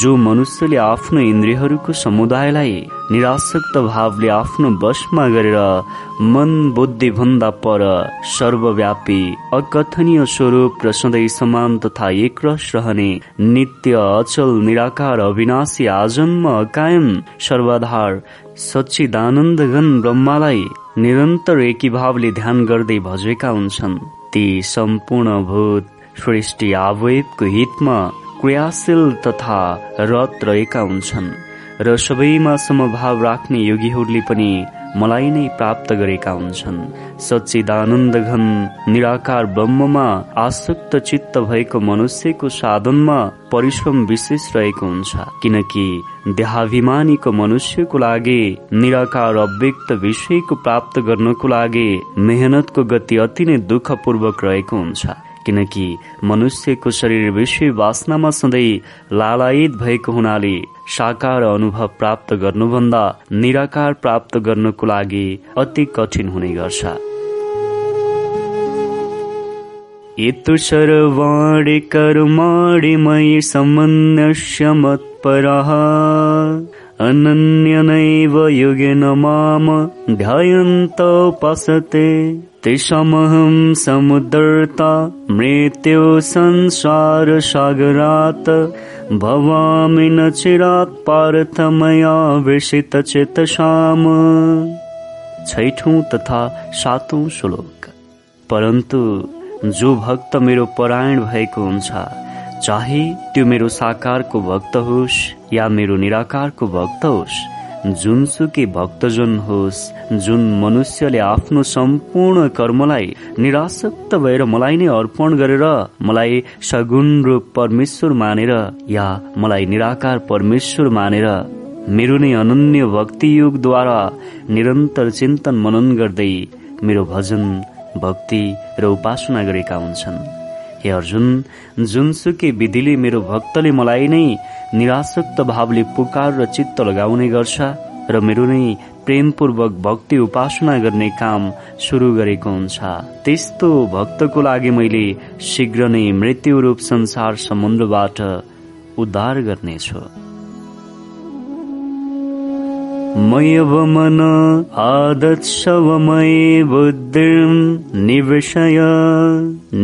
जो मनुष्यले आफ्नो इन्द्रियहरूको समुदायलाई निराशक्त भावले आफ्नो वशमा गरेर मन बुद्धि भन्दा पर सर्वव्यापी अकथनीय स्वरूप र सधैँ समान तथा एकरस रहने नित्य अचल निराकार अविनाशी आजन्म कायम सर्वाधार सच्चिदानन्दगन ब्रह्मालाई निरन्तर एकी भावले ध्यान गर्दै भजेका हुन्छन्। ती सम्पूर्ण भूत सृष्टि आवयवको हितमा क्रियाशील तथा रत रहेका हुन्छन् र सबैमा समभाव राख्ने योगीहरूले पनि मलाई नै प्राप्त गरेका हुन्छन्। सच्चिदानन्द घन निराकार ब्रह्ममा आसक्त चित्त भएको मनुष्यको साधनमा परिश्रम विशेष रहेको हुन्छ। किनकि देहाभिमानीको मनुष्यको लागि निराकार अव्यक्त विषयको प्राप्त गर्नको लागि मेहनतको गति अति नै दुःखपूर्वक रहेको हुन्छ। किनकि मनुष्यको शरीर विषय वासनामा सधैँ लालायित भएको हुनाले साकार अनुभव प्राप्त गर्नुभन्दा निराकार प्राप्त गर्नको लागि अति कठिन हुने गर्छ। यतु सर्वाणि कर्माणि मयि समन्यस्य मत्परः अनन्यनैव युगेन माम ध्यायन्त पसते तेषामहं समुद्रता मृत्यो संसारसागरात् भवामि न पार्थ मया विषितचितसाम छैठौँ तथा सातौँ श्लोक। परन्तु जो भक्त मेरो परायण भएको हुन्छ चाहे त्यो मेरो साकारको भक्त होस् या मेरो निराकारको भक्त होस् जुनसुकै भक्तजन होस् जुन मनुष्यले आफ्नो सम्पूर्ण कर्मलाई निरासक्त भएर मलाई नै अर्पण गरेर मलाई सगुण रूप परमेश्वर मानेर या मलाई निराकार परमेश्वर मानेर मेरो नै अनन्य भक्ति युगद्वारा निरन्तर चिन्तन मनन गर्दै मेरो भजन भक्ति र उपासना गरेका हुन्छन्। हे अर्जुन जुनसुकै विधिले मेरो भक्तले मलाई नै निरासक्त भावले पुकार र चित्त लगाउने गर्छ र मेरो नै प्रेमपूर्वक भक्ति उपासना गर्ने काम सुरु गरेको हुन्छ। त्यस्तो भक्तको लागि मैले शीघ्र नै मृत्यु रूप संसार समुद्रबाट उद्धार गर्नेछु। मयव मन आदत्सवमये बुद्धिं निवशय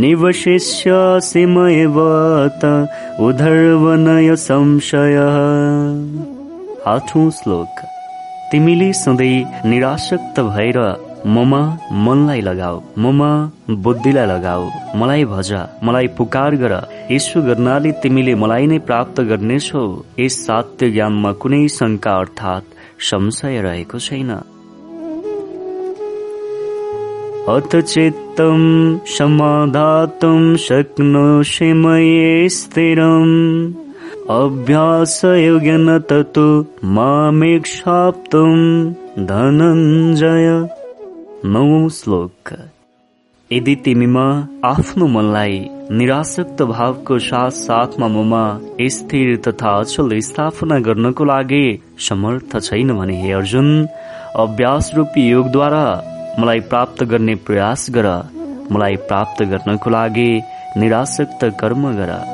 निवशिष्यासि मयवत उधर्वनय संशय। आठौँ श्लोक। तिमीले सधैँ निराशक्त भएर ममा मनलाई लगाऊ ममा बुद्धिलाई लगाऊ मलाई भज मलाई पुकार गर। यसो गर्नाले तिमीले मलाई नै प्राप्त गर्नेछौ। यस सात्य ज्ञानमा कुनै शङ्का अर्थात् संशय रहेको छैन। अथ चित्तं समाधातुं शक्नोषि मये स्थिरम्। अभ्यासयोग्यन ततो मामेक्षाप्तुं धनञ्जय। नौ श्लोक। यदि तिमीमा आफ्नो मनलाई निरासक्त भावको साथ साथमा ममा स्थिर तथा अचल स्थापना गर्नको लागि समर्थ छैन भने हे अर्जुन अभ्यास रूपी योगद्वारा मलाई प्राप्त गर्ने प्रयास गर। मलाई प्राप्त गर्नको लागि निरासक्त कर्म गर।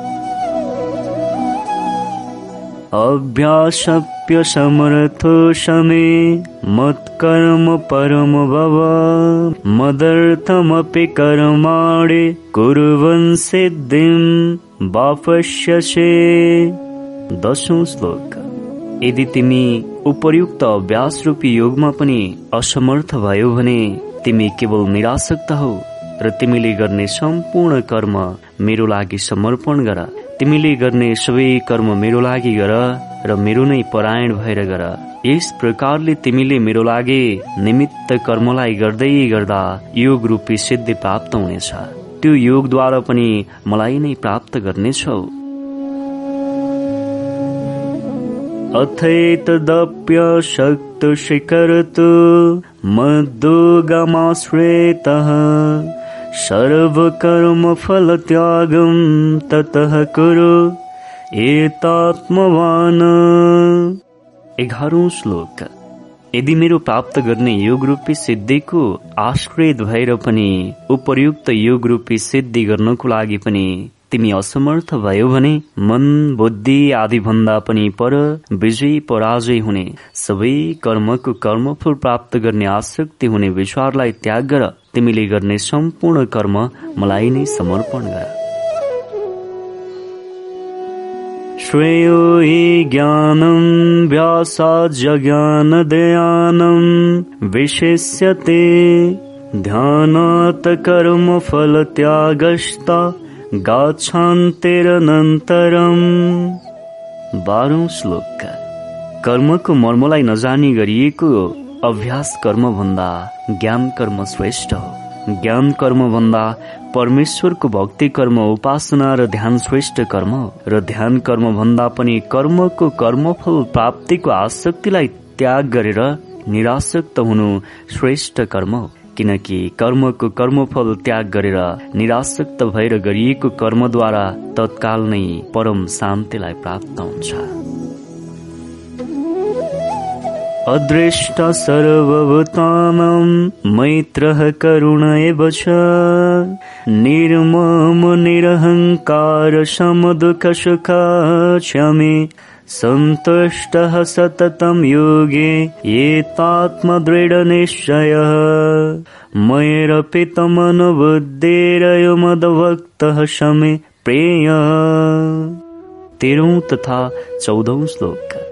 अभ्यासप्यसमर्थो शमे मत्कर्म परम भव। मदर्थमपि कर्माणि कुर्वन् सिद्धिं वापस्यसे दशौं श्लोक। यदि तिमी उपयुक्त अभ्यास रूपी योगमा पनि असमर्थ भयो भने तिमी केवल निराशक्त हौ र तिमीले गर्ने सम्पूर्ण कर्म मेरो लागि समर्पण गर। तिमीले गर्ने सबै कर्म मेरो लागि गर र मेरो नै परायण भएर गर। यस प्रकारले तिमीले मेरो लागि निमित्त कर्मलाई गर्दै गर्दा योग रूपी सिद्धि प्राप्त हुनेछ। त्यो योगद्वारा पनि मलाई नै प्राप्त गर्नेछौ। अथैतदप्यशक्त शिखरतु मद्दोगमाश्रेतः। सर्वकर्मफलत्यागं ततः कुरु एतात्मवान। एघारौं श्लोक। यदि मेरो प्राप्त गर्ने योग रूपी सिद्धिको आश्रय भएर पनि उपयुक्त योग रूपी सिद्धि गर्नको लागि पनि तिमी असमर्थ भयो भने मन बुद्धि आदि भन्दा पनि पर विजय पराजय हुने सबै कर्मको कर्मफल प्राप्त गर्ने आसक्ति हुने विचारलाई त्याग गर। तिमीले गर्ने सम्पूर्ण कर्म मलाई नै समर्पण गर। श्रेयो हि ज्ञानं व्यासाज्ञानदयानं विशिष्यते ध्यानात् कर्मफलत्यागस्ता गाछान्तेरनन्तरम्। बाह्रौं श्लोक। कर्मको मर्मलाई नजानी गरिएको अभ्यास कर्म भन्दा ज्ञान कर्म श्रेष्ठ हो। ज्ञान कर्म भन्दा परमेश्वरको भक्ति कर्म उपासना र ध्यान श्रेष्ठ कर्म र ध्यान कर्म भन्दा पनि कर्मको कर्मफल प्राप्तिको आसक्तिलाई त्याग गरेर निरासक्त हुनु श्रेष्ठ कर्म हो। किनकि कर्मको कर्मफल त्याग गरेर निरासक्त भएर गरिएको कर्मद्वारा तत्काल नै परम शान्तिलाई प्राप्त हुन्छ। अदृष्ट सर्वभूतानां मैत्रः करुण एव च। निर्मम निरहङ्कार समदुःखसुख क्षमे सन्तुष्टः सततं योगे एतात्मदृढनिश्चयः। मयरपितमनुबुद्धिरयो मदभक्तः शमे प्रेय। तेह्रौं तथा चौधौं श्लोक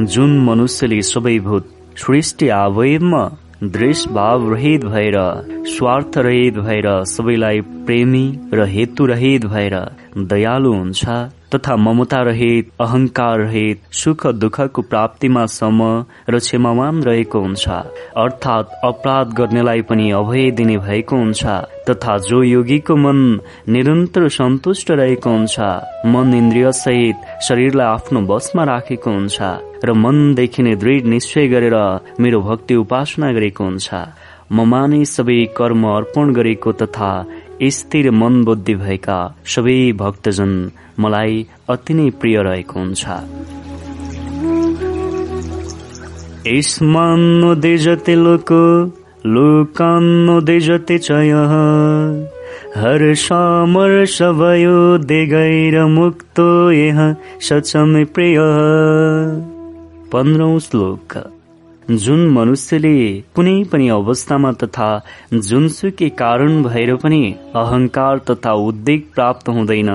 जुन मनुष्यले सबै भूत सृष्टि अवयवमा दृश भाव रहित भएर स्वार्थ रहित भएर सबैलाई प्रेमी र हेतु रहित भएर दयालु हुन्छ। तथा ममता रहित अहंकार रहित सुख दुःखको प्राप्तिमा सम र क्षमावान रहेको हुन्छ। अर्थात् अपराध गर्नेलाई पनि अभय दिने भएको हुन्छ तथा जो योगीको मन निरन्तर सन्तुष्ट रहेको हुन्छ मन इन्द्रिय सहित शरीरलाई आफ्नो बसमा राखेको हुन्छ र मनदेखि नै दृढ निश्चय गरेर मेरो भक्ति उपासना गरेको हुन्छ। म माने सबै कर्म अर्पण गरेको तथा स्थिर मन बुद्धि भएका सबै भक्तजन मलाई अति नै प्रिय रहेको हुन्छ। देजते लोक लोकान्नुदेजते चय। हर्षामर्ष भयो देगैर मुक्तो यहाँ सचम प्रिय। पन्ध्रौं श्लोक। जुन मनुष्यले कुनै पनि अवस्थामा तथा जुनसुकै कारण भएर पनि अहंकार तथा उद्वेग प्राप्त हुँदैन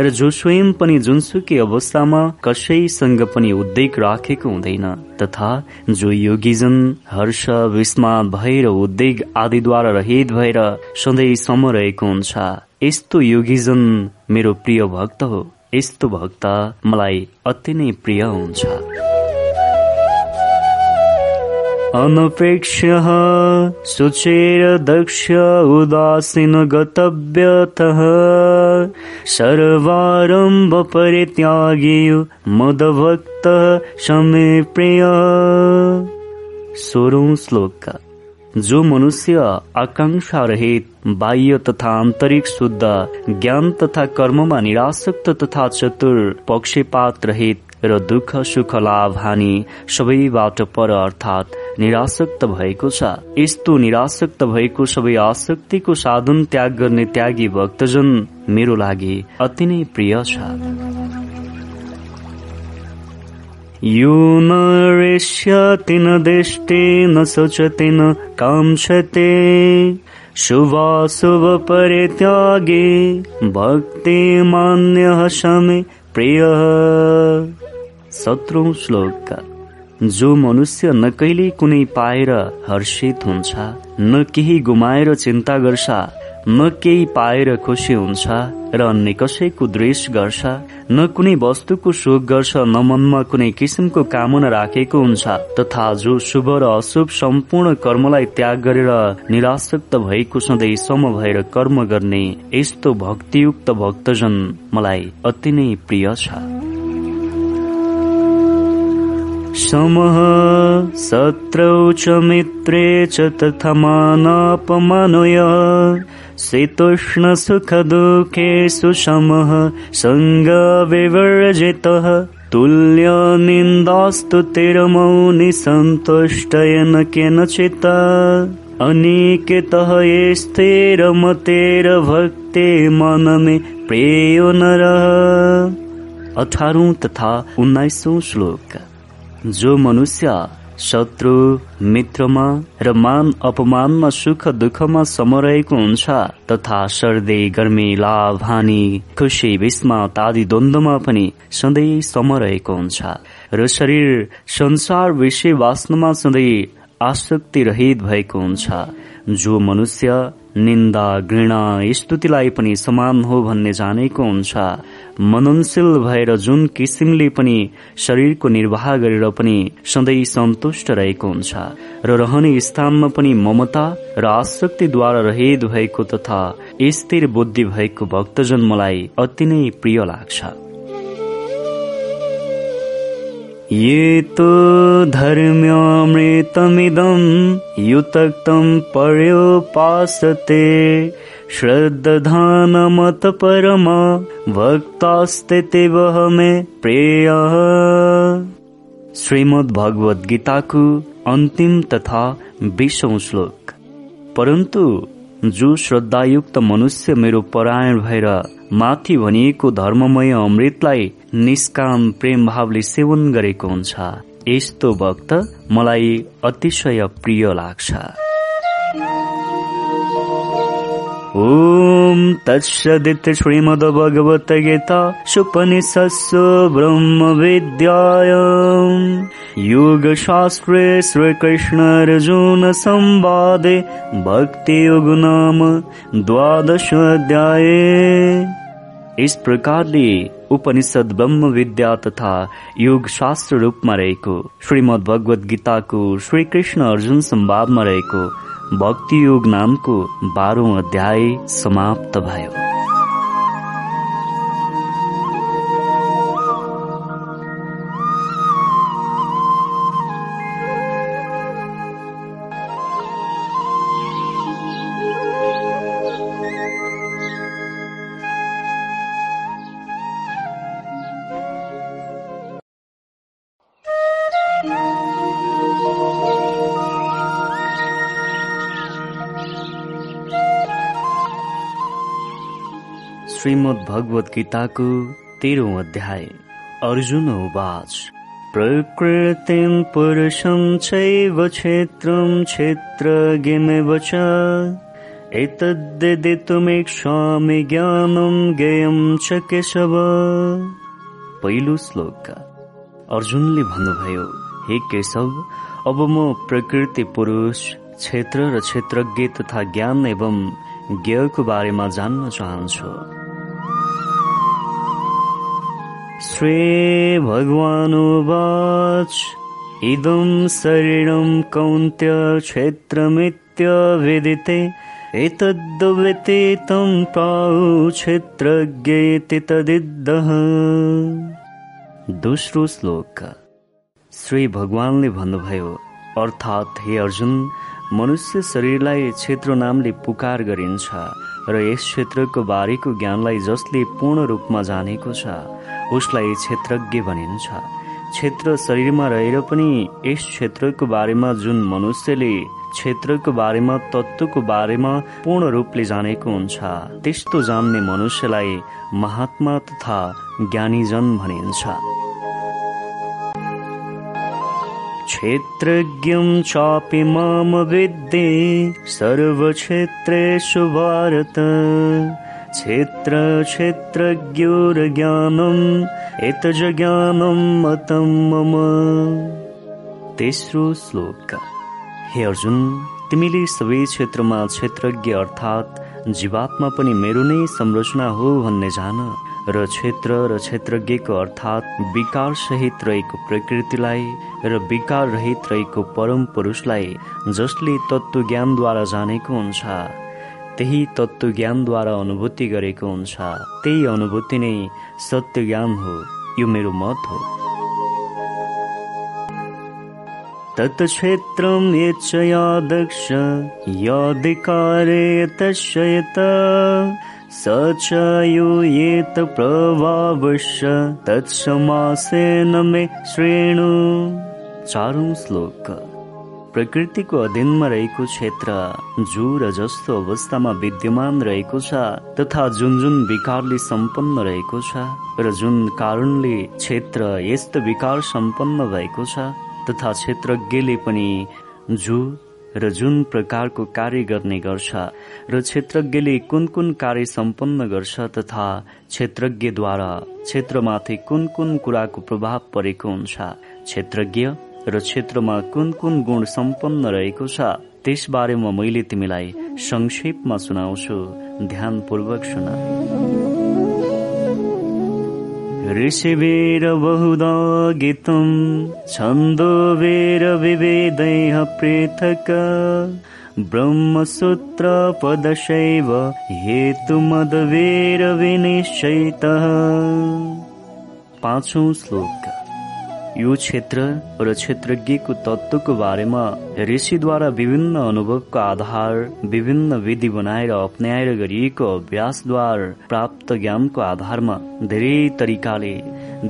र जो स्वयं पनि जुनसुकै अवस्थामा कसैसँग पनि उद्वेग राखेको हुँदैन तथा जो योगीजन हर्ष विस्मा भएर उद्वेग आदिद्वारा रहित भएर सधैँ सम रहेको हुन्छ। यस्तो योगीजन मेरो प्रिय भक्त हो। यस्तो भक्त मलाई अति नै प्रिय हुन्छ। अनपेक्ष्यः दक्ष उदासीन गतव्यतः सर्वारम्भ परित्यागी मदभक्त शमे प्रिय। सोह्रौं श्लोक। जो मनुष्य आकांक्षा रहित बाह्य तथा आन्तरिक शुद्ध ज्ञान तथा कर्ममा निरासक्त तथा चतुर पक्षपात रहित र दुःख सुख लाभ हानि सबैबाट पर अर्थात् निरासक्त भएको छ। यस्तो निरासक्त भएको सबै आसक्तिको साधन त्याग गर्ने त्यागी भक्तजन मेरो लागि अति नै प्रिय छ। यो न न न सोचते न शुभाशुभ परित्यागे भक्ति मान्य शमे प्रिय। सत्रौं श्लोक जो मनुष्य न कहिले कुनै पाएर हर्षित हुन्छ न केही गुमाएर चिन्ता गर्छ न केही पाएर खुसी हुन्छ र अन्य कसैको द्वेष गर्छ न कुनै वस्तुको शोक गर्छ न मनमा कुनै किसिमको कामना राखेको हुन्छ तथा जो शुभ र अशुभ सम्पूर्ण कर्मलाई त्याग गरेर निरासक्त भएको सधैँ सम भएर कर्म गर्ने यस्तो भक्तियुक्त भक्तजन मलाई अति नै प्रिय छ। समः शत्रौ च मित्रे च तथा मानापमानुय। शीतोष्णसुखदुःखे सुषमः सङ्गविवर्जितः तुल्यनिन्दास्तु तिरमौनि सन्तुष्टयन केनचित्। अनिकेतः ये स्थिरमतेर्भक्ते मनमे प्रेयो नर। अठारौं तथा उन्नाइसौं श्लोक जो मनुष्य शत्रु मित्रमा र मान अपमानमा सुख दुःखमा समरहेको हुन्छ तथा सर्दै गर्मी लाभ हानि खुसी विस्मात आदि द्वन्द्वमा पनि सधैँ समरहेको हुन्छ। र शरीर संसार विषय वास्नमा सधैँ आसक्ति रहित भएको हुन्छ। जो मनुष्य निन्दा घृणा स्तुतिलाई पनि समान हो भन्ने जानेको हुन्छ। मननशील भएर जुन किसिमले पनि शरीरको निर्वाह गरेर पनि सधैँ सन्तुष्ट रहेको हुन्छ र रहने स्थानमा पनि ममता र आसक्तिद्वारा रहित भएको तथा स्थिर बुद्धि भएको भक्तजन मलाई अति नै प्रिय लाग्छ। ये तु धर्म्यामृतमिदम् युतक्तम् पर्योपासते श्रद्धानमतपरमा भक्तास्ते वह मे प्रेय। श्रीमद् भगवत गीताको अन्तिम तथा विशौं श्लोक। परन्तु जो श्रद्धायुक्त मनुष्य मेरो परायण भएर माथि भनिएको धर्ममय अमृतलाई निष्काम प्रेम भावले सेवन गरेको हुन्छ। यस्तो भक्त मलाई अतिशय प्रिय लाग्छ। ॐ तत्सदित श्रीमद्भगवद्गीता सुपनिषत्सु ब्रह्मविद्याय योगशास्त्रे श्रीकृष्णार्जुन संवादे भक्तियोग नाम द्वादशोऽध्याये इस प्रकारले उपनिषद ब्रह्म विद्या तथा योग शास्त्र रूपमा रहेको। श्रीमद भगवत गीताको श्रीकृष्ण अर्जुन संवादमा रहेको भक्ति योग नामको बाह्रौं अध्याय समाप्त भयो। भगवत गीताको तेह्रौं अध्याय। अर्जुन उवाच प्रकृतिं पुरुषं चैव क्षेत्रं क्षेत्रज्ञमेव च एतद्दितुमेक्षामि ज्ञानं ज्ञेयं च केशव। पहिलो श्लोक। अर्जुनले भन्नुभयो हे केशव अब म प्रकृति पुरुष क्षेत्र र क्षेत्रज्ञ तथा ज्ञान एवं ज्ञको बारेमा जान्न चाहन्छु। श्रीभगवानुवाच इदं शरीरं कौन्त्य क्षेत्रमित्यविदिते एतद्विति तं प्राहु क्षेत्रज्ञेति तदिद्धः। दोस्रो श्लोक। श्री भगवानले भन्नुभयो अर्थात् हे अर्जुन मनुष्य शरीरलाई क्षेत्र नामले पुकार गरिन्छ र यस क्षेत्रको बारेको ज्ञानलाई जसले पूर्ण रूपमा जानेको छ उसलाई क्षेत्रज्ञ भनिन्छ। क्षेत्र शरीरमा रहेर पनि यस क्षेत्रको बारेमा जुन मनुष्यले क्षेत्रको बारेमा तत्त्वको बारेमा पूर्ण रूपले जानेको हुन्छ त्यस्तो जान्ने मनुष्यलाई महात्मा तथा ज्ञानीजन भनिन्छ। क्षेत्रज्ञं चापि माम विद्ये सर्वक्षेत्रेषु भारत। क्षेत्र क्षेत्रज्ञोरज्ञानम् एतज्ज्ञानं मतं मम। तेस्रो श्लोक। हे अर्जुन तिमीले सबै क्षेत्रमा क्षेत्रज्ञ अर्थात् जीवात्मा पनि मेरो नै संरचना हो भन्ने जान र क्षेत्र र क्षेत्रज्ञको अर्थात् विकार सहित रहेको प्रकृतिलाई र विकार रहित रहेको परम पुरुषलाई जसले तत्त्व ज्ञानद्वारा जानेको हुन्छ। अनुभूति गरेको हुन्छ। त्यही अनुभूति नै सत्य ज्ञान हो। यो मेरो मत हो। तत्क्षेत्रं यच्छया दक्ष। याधिकारे तस्य यत स च यूयेत प्रभावश्य तत्समासेन मे श्रेणु। चारौं श्लोक प्रकृतिको अधीनमा रहेको क्षेत्र जु र जस्तो अवस्थामा विद्यमान रहेको छ तथा जुन जुन विकारले सम्पन्न रहेको छ र जुन कारणले क्षेत्र यस्तो विकार सम्पन्न भएको छ तथा क्षेत्रज्ञले पनि जु र जुन प्रकारको कार्य गर्ने गर्छ र क्षेत्रज्ञले कुन कुन कार्य सम्पन्न गर्छ तथा क्षेत्रज्ञद्वारा क्षेत्रमाथि कुन कुन कुराको प्रभाव परेको हुन्छ। क्षेत्रज्ञ र क्षेत्रमा कुन कुन गुण सम्पन्न रहेको छ त्यसबारेमा मैले तिमीलाई संक्षेपमा सुनाउँछु। ध्यानपूर्वक सुना। ऋषिवीर बहुधा गीतम् छन्दोवीर विवेदैः पृथक्। ब्रह्मसूत्रपदशैव हेतुमदवीरविनिश्चयितः पाँचौं श्लोक। यो क्षेत्र र क्षेत्रज्ञको तत्वको बारेमा ऋषिद्वारा विभिन्न अनुभवको आधार विभिन्न विधि बनाएर अप्नाएर गरिएको अभ्यासद्वारा प्राप्त ज्ञानको आधारमा धेरै तरिकाले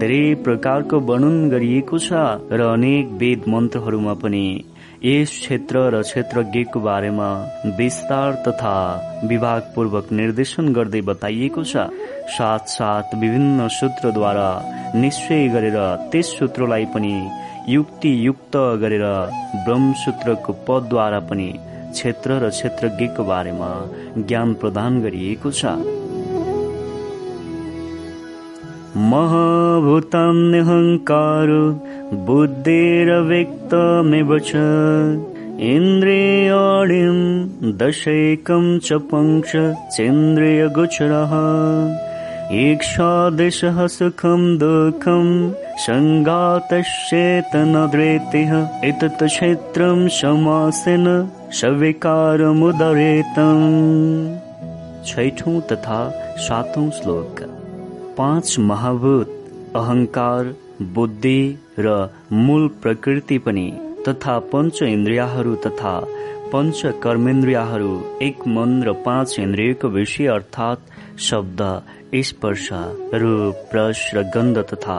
धेरै प्रकारको वर्णन गरिएको छ र अनेक वेद मन्त्रहरूमा पनि। यस क्षेत्र र क्षेत्रज्ञको बारेमा विस्तार तथा विभागपूर्वक निर्देशन गर्दै बताइएको छ। साथ साथ विभिन्न सूत्रद्वारा निश्चय गरेर त्यस सूत्रलाई पनि युक्ति युक्त गरेर ब्रह्मसूत्रको पदद्वारा पनि क्षेत्र र क्षेत्रज्ञको बारेमा ज्ञान प्रदान गरिएको छ। महाभूतान्यहङ्कार बुद्धिरव्यक्तमेव च इन्द्रियाणिम् दशैकं च पङ्क्ष चेन्द्रियगोचरः ईक्षादिशः सुखम् दुःखम् सङ्गातश्चेतनद्रेतिः एतत् क्षेत्रम् समासेन सविकारमुदरेतम् छैठौं तथा सातौं श्लोक पाँच महाभूत अहङ्कार बुद्धि र मूल प्रकृति पनि तथा पञ्च इन्द्रियहरू तथा पञ्च कर्मेन्द्रियहरू एक मन र पाँच इन्द्रियको विषय अर्थात् शब्द स्पर्श रूप रस र गन्ध तथा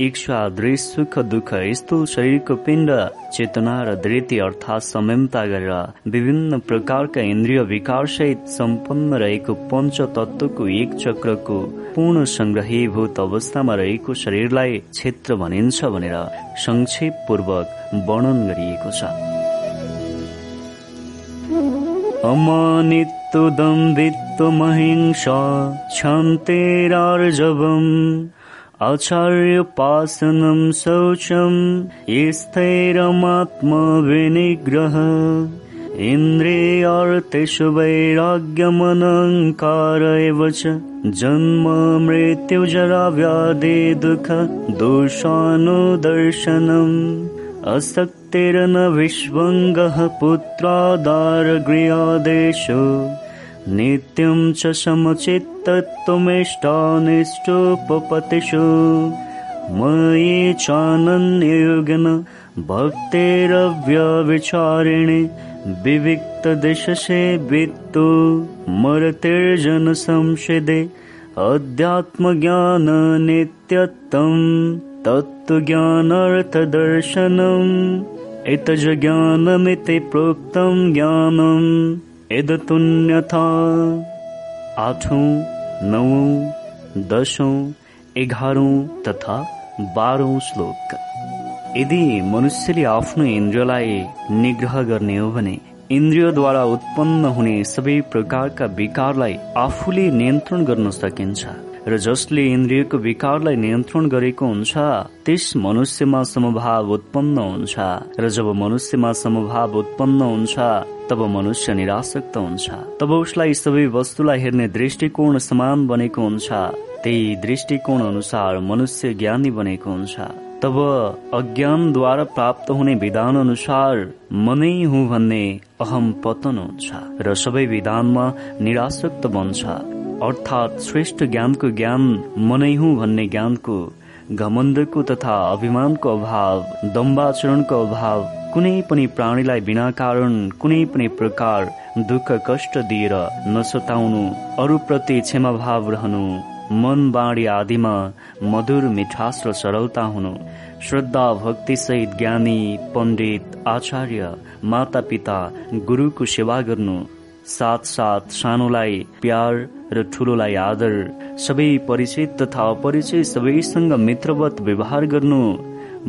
इच्छा दृश्य सुख दुःख यस्तो शरीरको पिण्ड चेतना र धृति अर्थात् संयमता गरेर विभिन्न प्रकारका इन्द्रिय विकार सहित सम्पन्न रहेको पञ्च तत्वको एक चक्रको पूर्ण संग्रहीभूत अवस्थामा रहेको शरीरलाई क्षेत्र भनिन्छ भनेर संक्षेप पूर्वक वर्णन गरिएको छ। अमानित्वदम्बित्वमहिंसा क्षन्तेरार्जवम्। आचार्योपासनं शौचम् स्थैरमात्मविनिग्रह इन्द्रियार्तेषु वैराग्यमनङ्कार एव च जन्म मृत्युजरा दुःख दोषानुदर्शनम्। असक्तिरन विश्वङ्गः पुत्रादारगृहादेशो नित्यं च समचित्तत्वमिष्टानिष्टोपपतिषु मयि चानन्ययुगन भक्तेरव्यविचारिणि विविक्तदिशसे वित्तो। मरतिर्जन संशदे अध्यात्मज्ञान नित्यत्तम् तत्त्वज्ञानार्थदर्शनम्। एतज ज्ञानमिति प्रोक्तम् ज्ञानम् आठौं नौ दशौं एघारौं तथा बाह्रौं श्लोक। यदि मनुष्यले आफ्नो इन्द्रियलाई निग्रह गर्ने हो भने इन्द्रियद्वारा उत्पन्न हुने सबै प्रकारका विकारलाई आफूले नियन्त्रण गर्न सकिन्छ। र जसले इन्द्रियको विकारलाई नियन्त्रण गरेको हुन्छ त्यस मनुष्यमा समभाव उत्पन्न हुन्छ। र जब मनुष्यमा समभाव उत्पन्न हुन्छ तब मनुष्य निराशक्त हुन्छ। तब उसलाई सबै वस्तुलाई हेर्ने दृष्टिकोण समान बनेको हुन्छ। त्यही दृष्टिकोण अनुसार मनुष्य ज्ञानी बनेको हुन्छ। तब अज्ञानद्वारा प्राप्त हुने विधान अनुसार मनै हुँ भन्ने अहम पतन हुन्छ र सबै विधानमा निराशक्त बन्छ। अर्थात् श्रेष्ठ ज्ञानको ज्ञान मनै हुँ भन्ने ज्ञानको घमण्डको तथा अभिमानको अभाव दम्बाचरणको अभाव कुनै पनि प्राणीलाई बिना कारण कुनै पनि प्रकार दुःख कष्ट दिएर नसताउनु अरूप्रति क्षमा भाव रहनु मन बाणी आदिमा मधुर मिठास र सरलता हुनु। श्रद्धा भक्ति सहित ज्ञानी पण्डित आचार्य माता पिता गुरुको सेवा गर्नु। साथ साथ सानोलाई प्यार र ठुलोलाई आदर सबै परिचित तथा अपरिचित सबैसँग मित्रवत व्यवहार गर्नु।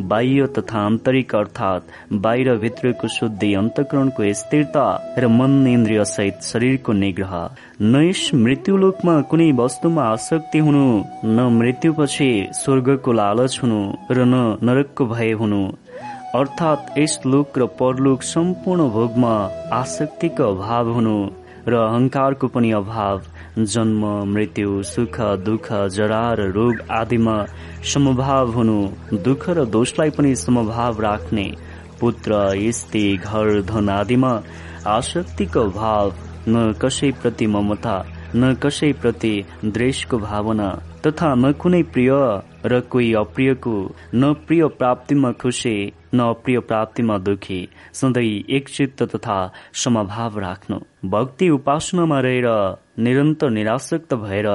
बाह्य तथा आन्तरिक अर्थात् बाहिर भित्रको शुद्धि अन्तकरणको स्थिरता र मन इन्द्रिय सहित शरीरको निग्रह। न यस मृत्युलोकमा कुनै वस्तुमा आसक्ति हुनु न मृत्युपछि स्वर्गको लालच हुनु र न नरकको भय हुनु। अर्थात् यस लोक र परलोक सम्पूर्ण भोगमा आसक्तिको अभाव हुनु र अहंकारको पनि अभाव। जन्म मृत्यु सुख दुःख जरा र रोग आदिमा समभाव हुनु। दुःख र दोषलाई पनि समभाव राख्ने। पुत्र स्त्री घर धन आदिमा आसक्तिको भाव न कसैप्रति ममता न कसैप्रति द्वेषको भावना। तथा न कुनै प्रिय र कोही अप्रियको न प्रिय प्राप्तिमा खुसी न अप्रिय प्राप्तिमा दुखी। सधैँ एकचित्त तथा समभाव राख्नु। भक्ति उपासनामा रहेर निरन्तर निराशक्त भएर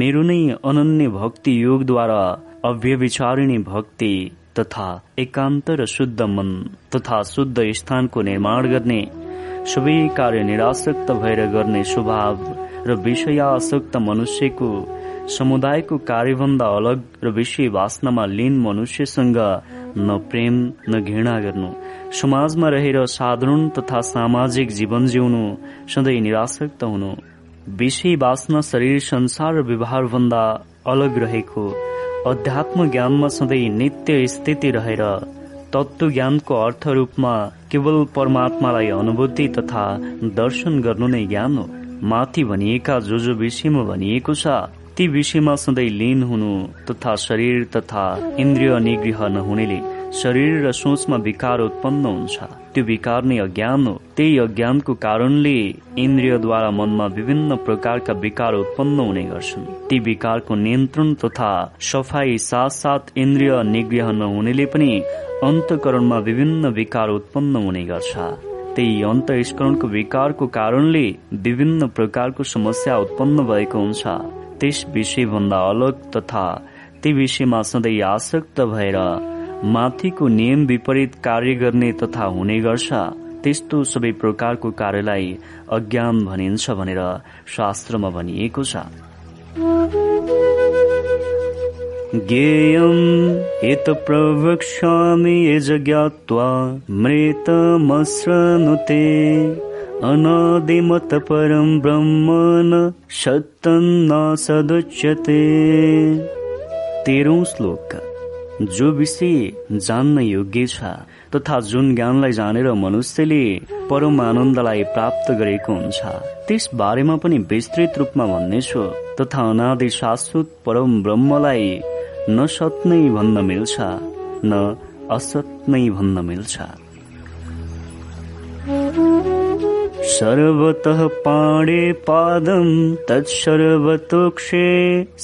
मेरो नै अनन्य भक्ति योगद्वारा अव्यविचारिणी भक्ति तथा एकान्त र शुद्ध मन तथा शुद्ध स्थानको निर्माण गर्ने सबै कार्य निराशक्त भएर गर्ने स्वभाव र विषयासक्त मनुष्यको समुदायको कार्यभन्दा अलग र विषय वासनामा लीन मनुष्यसँग न प्रेम न घृणा गर्नु। समाजमा रहेर साधारण तथा सामाजिक जीवन जिउनु सधैँ निराशक्त हुनु। विषय वासना शरीर संसार र व्यवहारभन्दा अलग रहेको। अध्यात्म ज्ञानमा सधैँ नित्य स्थिति रहेर तत्व ज्ञानको अर्थ रूपमा केवल परमात्मालाई अनुभूति तथा दर्शन गर्नु नै ज्ञान हो। माथि भनिएका जो जो विषयमा भनिएको छ ती विषयमा सधैँ लीन हुनु तथा शरीर तथा इन्द्रिय निगृह नहुनेले शरीर र सोचमा विकार उत्पन्न हुन्छ। त्यो विकार नै अज्ञान हो। त्यही अज्ञानको कारणले इन्द्रियद्वारा मनमा विभिन्न प्रकारका विकार उत्पन्न हुने गर्छन्। ती विकारको नियन्त्रण तथा सफाई साथ साथ इन्द्रिय निग्रह नहुनेले पनि अन्तकरणमा विभिन्न विकार उत्पन्न हुने गर्छ। त्यही अन्तस्करणको विकारको कारणले विभिन्न प्रकारको समस्या उत्पन्न भएको हुन्छ। त्यस विषयभन्दा अलग तथा ती विषयमा सधैँ आसक्त भएर माथिको नियम विपरीत कार्य गर्ने तथा हुने गर्छ। त्यस्तो सबै प्रकारको कार्यलाई अज्ञान भनिन्छ भनेर शास्त्रमा भनिएको छ। ज्ञेयम् यत् प्रवक्ष्यामि यज ज्ञात्वा मृतमस्रनुते अनादिमत परम ब्रह्म न सदुच्यते तेह्रौं श्लोक। जो विषय जान्न योग्य छ तथा जुन ज्ञानलाई जानेर मनुष्यले परम आनन्दलाई प्राप्त गरेको हुन्छ त्यस बारेमा पनि विस्तृत रूपमा भन्नेछु तथा अनादि शाश्वत परम ब्रह्मलाई न सत नै भन्न मिल्छ न असत नै भन्न मिल्छ। सर्वतः पाणे पादम् तत्सर्वतोक्षे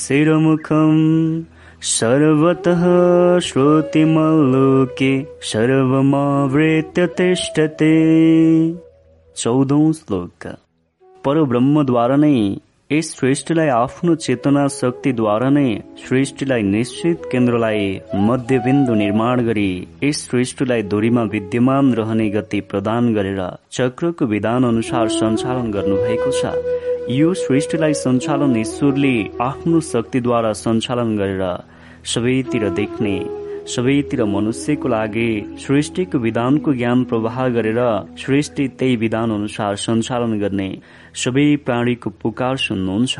शिरमुखम् सर्वतः श्रोतिमल्लोके सर्वमावृत्य तिष्ठते चौधौं श्लोक। परब्रह्मद्वारा नै यस सृष्टिलाई आफ्नो चेतना शक्तिद्वारा नै सृष्टिलाई निश्चित केन्द्रलाई मध्यबिन्दु निर्माण गरी यस सृष्टिलाई धुरीमा विद्यमान रहने गति प्रदान गरेर चक्रको विधान अनुसार सञ्चालन गर्नुभएको छ। यो सृष्टिलाई सञ्चालन ईश्वरले आफ्नो शक्तिद्वारा सञ्चालन गरेर सबैतिर देख्ने सबैतिर मनुष्यको लागि सृष्टिको विधानको ज्ञान प्रवाह गरेर सृष्टि त्यही विधान अनुसार सञ्चालन गर्ने सबै प्राणीको पुकार सुन्नुहुन्छ।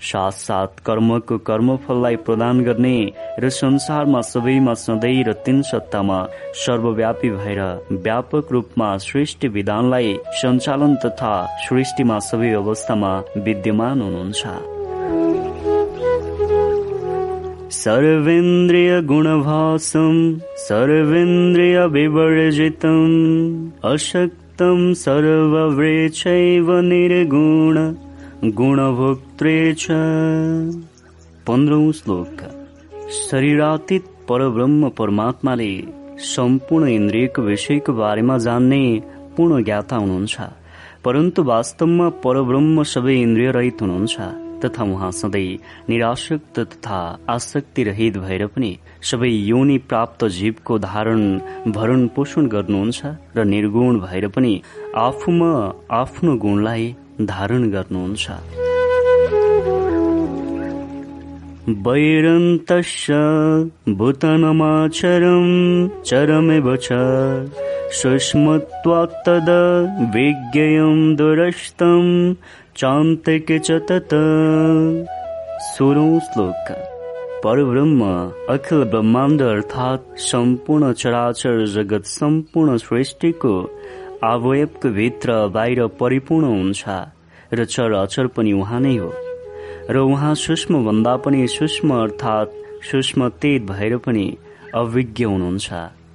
साथ साथ कर्मको कर्मफललाई प्रदान गर्ने र संसारमा सबैमा सधैँ र तीन सत्तामा सर्वव्यापी भएर व्यापक रूपमा सृष्टि विधानलाई सञ्चालन तथा सृष्टिमा सबै अवस्थामा विद्यमान हुनुहुन्छ। सर्वेन्द्रियगुणभासम् सर्वेन्द्रियविवर्जितम् अशक्तम् सर्ववृक्षैव निर्गुण। गुणभोक्त्रे च। पन्ध्रौं श्लोक। शरीरातीत परब्रह्म परमात्माले सम्पूर्ण इन्द्रियको विषयको बारेमा जान्ने पूर्ण ज्ञाता हुनुहुन्छ। परन्तु वास्तवमा परब्रह्म सबै इन्द्रिय रहित हुनुहुन्छ। तथा उहाँ सधैँ निराशक्त तथा आसक्ति रहित भएर पनि सबै योनि प्राप्त जीवको धारण भरण पोषण गर्नुहुन्छ र निर्गुण भएर पनि आफूमा आफ्नो गुणलाई धारण गर्नुहुन्छ। वैरन्तश्च भूतनमाचरम् चरमेव च। सुष्मत्वात्तद विज्ञेयम् दुरस्तम् चान्तिके च तत्। सोह्रौं श्लोक। परब्रह्म अखिल ब्रह्माण्ड अर्थात् सम्पूर्ण चराचर जगत सम्पूर्ण सृष्टिको अवयवको भित्र बाहिर परिपूर्ण हुन्छ र चर अचर पनि उहाँ नै हो। र उहाँ सूक्ष्म भन्दा पनि सूक्ष्म अर्थात् सूक्ष्म तेज भएर पनि अभिज्ञ हुनुहुन्छ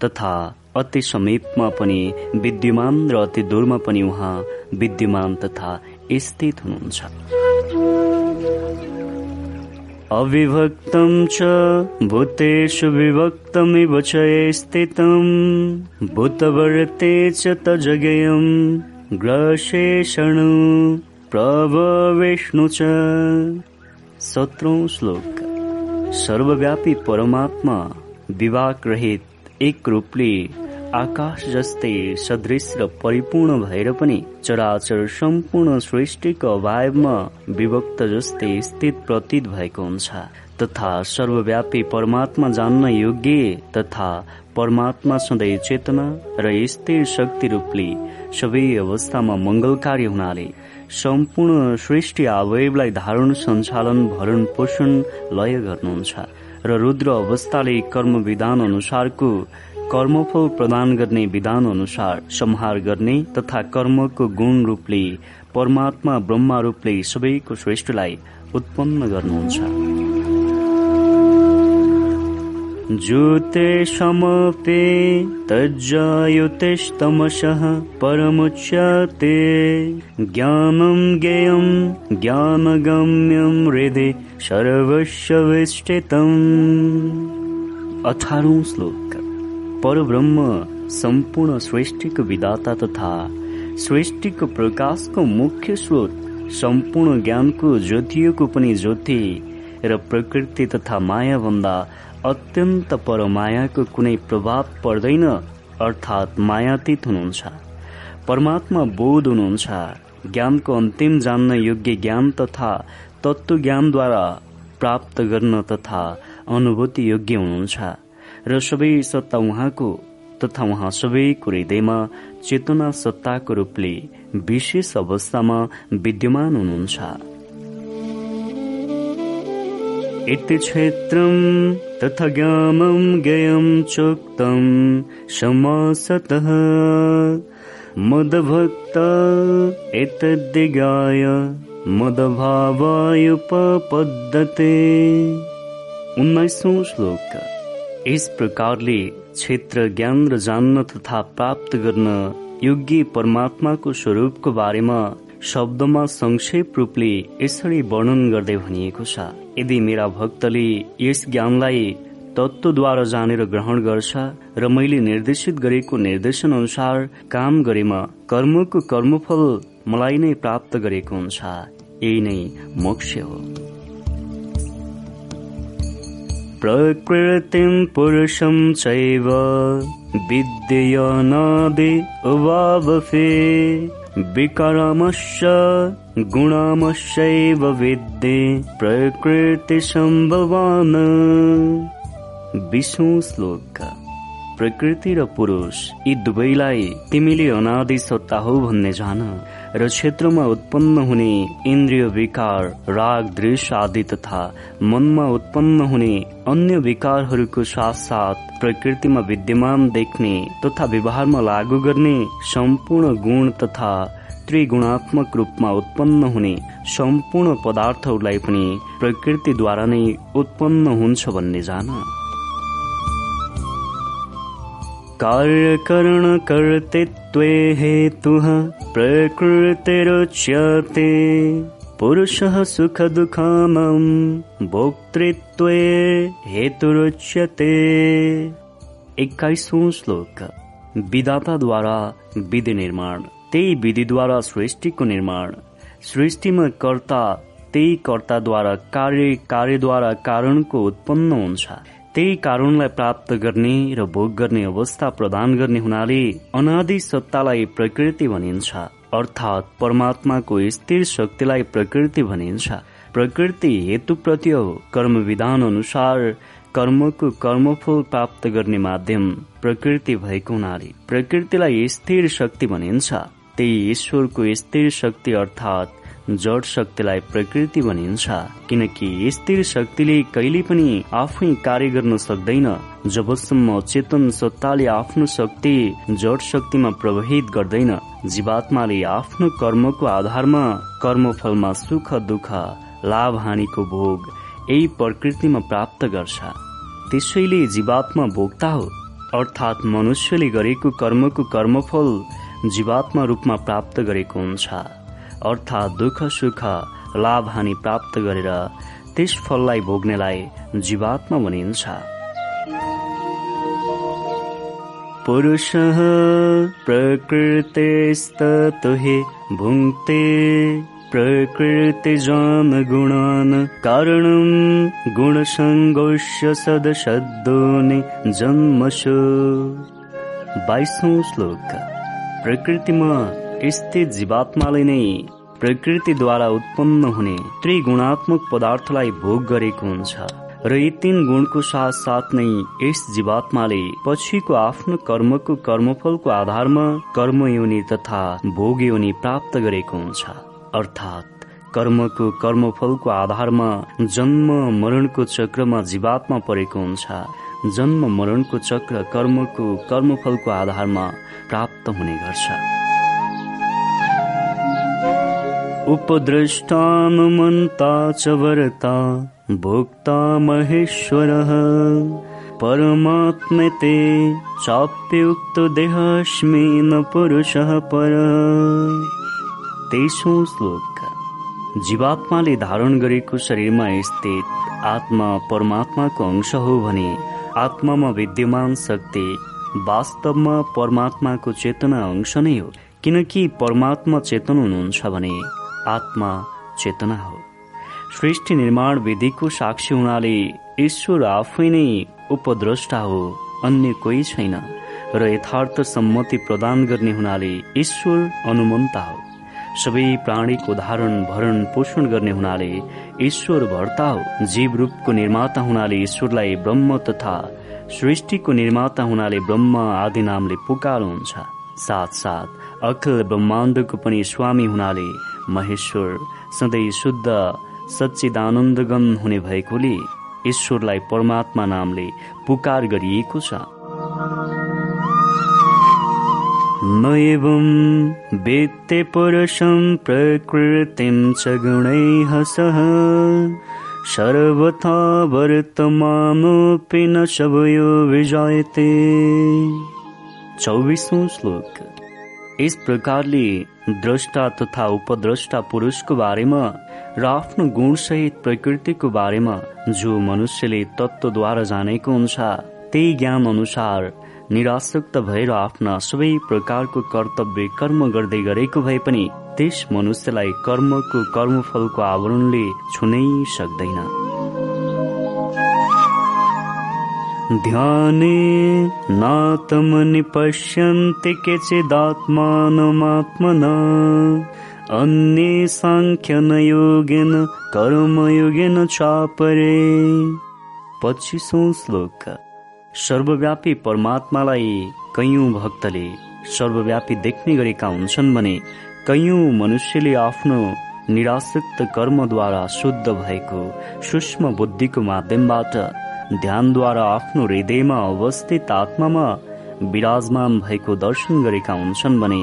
तथा अति समीपमा पनि विद्यमान र अति दूरमा पनि उहाँ विद्यमान तथा स्थित हुनुहुन्छ। अविभक्तं च भूतेषु विभक्तमिव च स्थितम्। भूतवर्ते च तजगेयम्। ग्रशेषण प्रभविष्णु च। सत्रौं श्लोक। सर्वव्यापी परमात्मा विवाक रहित एक रूपले आकाश जस्तै सदृश र परिपूर्ण भएर पनि चराचर सम्पूर्ण सृष्टिको अभावमा विभक्त जस्तै स्थित प्रतीत भएको हुन्छ। तथा सर्वव्यापी परमात्मा जान्न योग्य तथा परमात्मा सधैँ चेतना र स्थिर शक्ति रूपले सबै अवस्थामा मंगलकारी हुनाले सम्पूर्ण सृष्टि अवयवलाई धारण सञ्चालन भरण पोषण लय गर्नुहुन्छ। र रुद्र अवस्थाले कर्म विधान अनुसारको कर्मफल प्रदान गर्ने विधान अनुसार संहार गर्ने तथा कर्मको गुण रूपले परमात्मा ब्रह्मा रूपले सबैको श्रेष्ठलाई उत्पन्न गर्नुहुन्छ। जुते समपे तज्जायुतिस्तमसः परमुच्यते ज्ञानं ज्ञेयं ज्ञानगम्यं हृदि सर्वस्य विष्टितम् अठारौं श्लोक। परब्रह्म सम्पूर्ण सृष्टिको विधाता तथा सृष्टिको प्रकाशको मुख्य स्रोत सम्पूर्ण ज्ञानको ज्योतिको पनि ज्योति र प्रकृति तथा माया भन्दा अत्यन्त परमायाको कुनै प्रभाव पर्दैन अर्थात् मायातीत हुनुहुन्छ। परमात्मा बोध हुनुहुन्छ। ज्ञानको अन्तिम जान्न योग्य ज्ञान तथा तत्व ज्ञानद्वारा प्राप्त गर्न तथा अनुभूति योग्य हुनुहुन्छ। र सबै सत्ता उहाँको तथा उहाँ सबैको हृदयमा चेतना सत्ताको रूपले विशेष अवस्थामा विद्यमान हुनुहुन्छ। इति क्षेत्रम् तथा ज्ञानं ज्ञेयं चोक्तम् समासतः। मदभक्त एतद्दिगाय मदभावायुपपद्धते। उन्नाइसौं श्लोक। यस प्रकारले क्षेत्र ज्ञान र जान्न तथा प्राप्त गर्न योग्य परमात्माको स्वरूपको बारेमा शब्दमा संक्षेप रूपले यसरी वर्णन गर्दै भनिएको छ। यदि मेरा भक्तले यस ज्ञानलाई तत्वद्वारा जानेर ग्रहण गर्छ र मैले निर्देशित गरेको निर्देशन अनुसार काम गरेमा कर्मको कर्मफल मलाई नै प्राप्त गरेको हुन्छ। यही नै मोक्ष हो। प्रकृतिं पुरुषं चैव। विद्यनादि उवावफे विकरमश्च गुणामश्चैव विद्ये प्रकृतिसम्भवान्। विष्णु श्लोक। प्रकृति र पुरुष यी दुवैलाई तिमीले अनादि सत्ता हो भन्ने जान। र क्षेत्रमा उत्पन्न हुने इन्द्रिय विकार राग दृश्य आदि तथा मनमा उत्पन्न हुने अन्य विकारहरूको साथ साथ प्रकृतिमा विद्यमान देख्ने तथा व्यवहारमा लागू गर्ने सम्पूर्ण गुण तथा त्रिगुणात्मक रूपमा उत्पन्न हुने सम्पूर्ण पदार्थहरूलाई पनि प्रकृतिद्वारा नै उत्पन्न हुन्छ भन्ने जान। कार्यकरणकर्तृत्वे हेतुः प्रकृतिरुच्यते। पुरुषः सुखदुःखानाम् भोक्तृत्वे हेतुरुच्यते। एक्काइसौँ श्लोक। विधाताद्वारा विधि निर्माण। त्यही विधिद्वारा सृष्टिको निर्माण। सृष्टिमा कर्ता त्यही कर्ताद्वारा कार्य कार्यद्वारा कारणको उत्पन्न हुन्छ। त्यही कारणलाई प्राप्त गर्ने र भोग गर्ने अवस्था प्रदान गर्ने हुनाले अनादि सत्तालाई प्रकृति भनिन्छ। अर्थात् परमात्माको स्थिर शक्तिलाई प्रकृति भनिन्छ। प्रकृति हेतु प्रति कर्म विधान अनुसार कर्मको कर्मफल प्राप्त गर्ने माध्यम प्रकृति भएको हुनाले प्रकृतिलाई स्थिर शक्ति भनिन्छ। त्यही ईश्वरको स्थिर शक्ति अर्थात् जड शक्तिलाई प्रकृति भनिन्छ। किनकि स्थिर शक्तिले कहिले पनि आफै कार्य गर्न सक्दैन। जबसम्म चेतन सत्ताले आफ्नो शक्ति जड शक्तिमा प्रवाहित गर्दैन जीवात्माले आफ्नो कर्मको आधारमा कर्मफलमा सुख दुःख लाभ हानिको भोग यही प्रकृतिमा प्राप्त गर्छ। त्यसैले जीवात्मा भोक्ता हो। अर्थात् मनुष्यले गरेको कर्मको कर्मफल जीवात्मा रूपमा प्राप्त गरेको हुन्छ। अर्थात् दुःख सुख लाभ हानि प्राप्त गरेर त्यस फललाई भोग्नेलाई जीवात्मा भनिन्छ। पुरुष प्रकृतिस्ततुहे भुङ्क्ते प्रकृतिजाम गुणान् कारणं गुणसङ्गोष्य सदशब्दोनि जन्मसु। बाइसौँ श्लोक। प्रकृतिमा स्थित जीवात्माले नै प्रकृतिद्वारा उत्पन्न हुने त्रिगुणात्मक पदार्थलाई भोग गरेको हुन्छ। र यी तीन गुणको साथ साथ नै यस जीवात्माले पछिको आफ्नो कर्मको कर्मफलको आधारमा कर्म योनि तथा भोग योनि प्राप्त गरेको हुन्छ। अर्थात् कर्मको कर्मफलको आधारमा जन्म मरणको चक्रमा जीवात्मा परेको हुन्छ। जन्म मरणको चक्र कर्मको कर्मफलको आधारमा प्राप्त हुने गर्छ। उपद्रष्टानुमन्ता च वरता भोक्ता महेश्वरः। परमात्मते चाप्युक्तदेहास्मि न पुरुषः पर। तेसौँ श्लोक। जीवात्माले धारण गरेको शरीरमा स्थित आत्मा परमात्माको अंश हो भने आत्मामा विद्यमान शक्ति वास्तवमा परमात्माको चेतना अंश नै हो। किनकि परमात्मा चेतन हुनुहुन्छ भने आत्मा चेतना हो। सृष्टि निर्माण विधिको साक्षी हुनाले ईश्वर आफै नै उपद्रष्टा हो अन्य कोही छैन र यथार्थ सम्मति प्रदान गर्ने हुनाले ईश्वर अनुमन्ता हो। सबै प्राणीको धारण भरण पोषण गर्ने हुनाले ईश्वर भर्ता हो। जीव रूपको निर्माता हुनाले ईश्वरलाई ब्रह्म तथा सृष्टिको निर्माता हुनाले ब्रह्म आदि नामले पुकार साथ साथ अखिल ब्रह्माण्डको पनि स्वामी हुनाले महेश्वर सधैँ शुद्ध सच्चिदानन्दगम हुने भएकोले ईश्वरलाई परमात्मा नामले पुकार गरिएको छ। न एवं वेत्ते पुरुषं प्रकृतिं च गुणैः सह। सर्वथा वर्तमानोऽपि न शवयो विजायते। चौबिसौँ श्लोक। यस प्रकारले द्रष्टा तथा उपद्रष्टा पुरुषको बारेमा र आफ्नो गुणसहित प्रकृतिको बारेमा जो मनुष्यले तत्त्वद्वारा जानेको हुन्छ त्यही ज्ञान अनुसार निराशक्त भएर आफ्ना सबै प्रकारको कर्तव्य कर्म गर्दै गरेको भए पनि त्यस मनुष्यलाई कर्मको कर्मफलको आवरणले छुनै सक्दैन। ध्याने नातमनि पश्यन्ति केचिदात्मानमात्मना। अन्ये साङ्ख्यन योगेन कर्मयोगेन चापरे। पच्चिसौँ श्लोक। सर्वव्यापी परमात्मालाई कैयौँ भक्तले सर्वव्यापी देख्ने गरेका हुन्छन् भने कैयौँ मनुष्यले आफ्नो निराशक्त कर्मद्वारा शुद्ध भएको सूक्ष्म बुद्धिको माध्यमबाट ध्यानद्वारा आफ्नो हृदयमा अवस्थित आत्मामा विराजमान भएको दर्शन गरेका हुन्छन् भने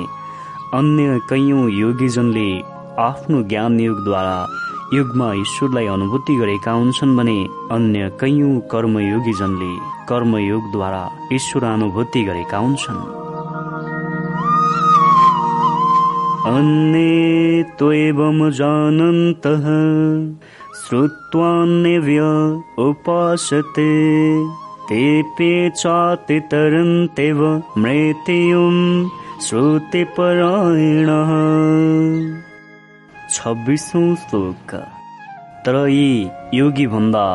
अन्य कैयौँ योगीजनले आफ्नो ज्ञान युगद्वारा युगमा ईश्वरलाई अनुभूति गरेका हुन्छन् भने अन्य कैयौँ कर्मयोगीजनले कर्मयोगद्वारा ईश्वर अनुभूति गरेका हुन्छन्। अन्य जानन्तः श्रुत्वान्यव्य उपासते तेऽपि चातितरन्तेव मृत्युं श्रुतिपरायणः। छब्बिसौँ श्लोक। तर यी योगी भन्दा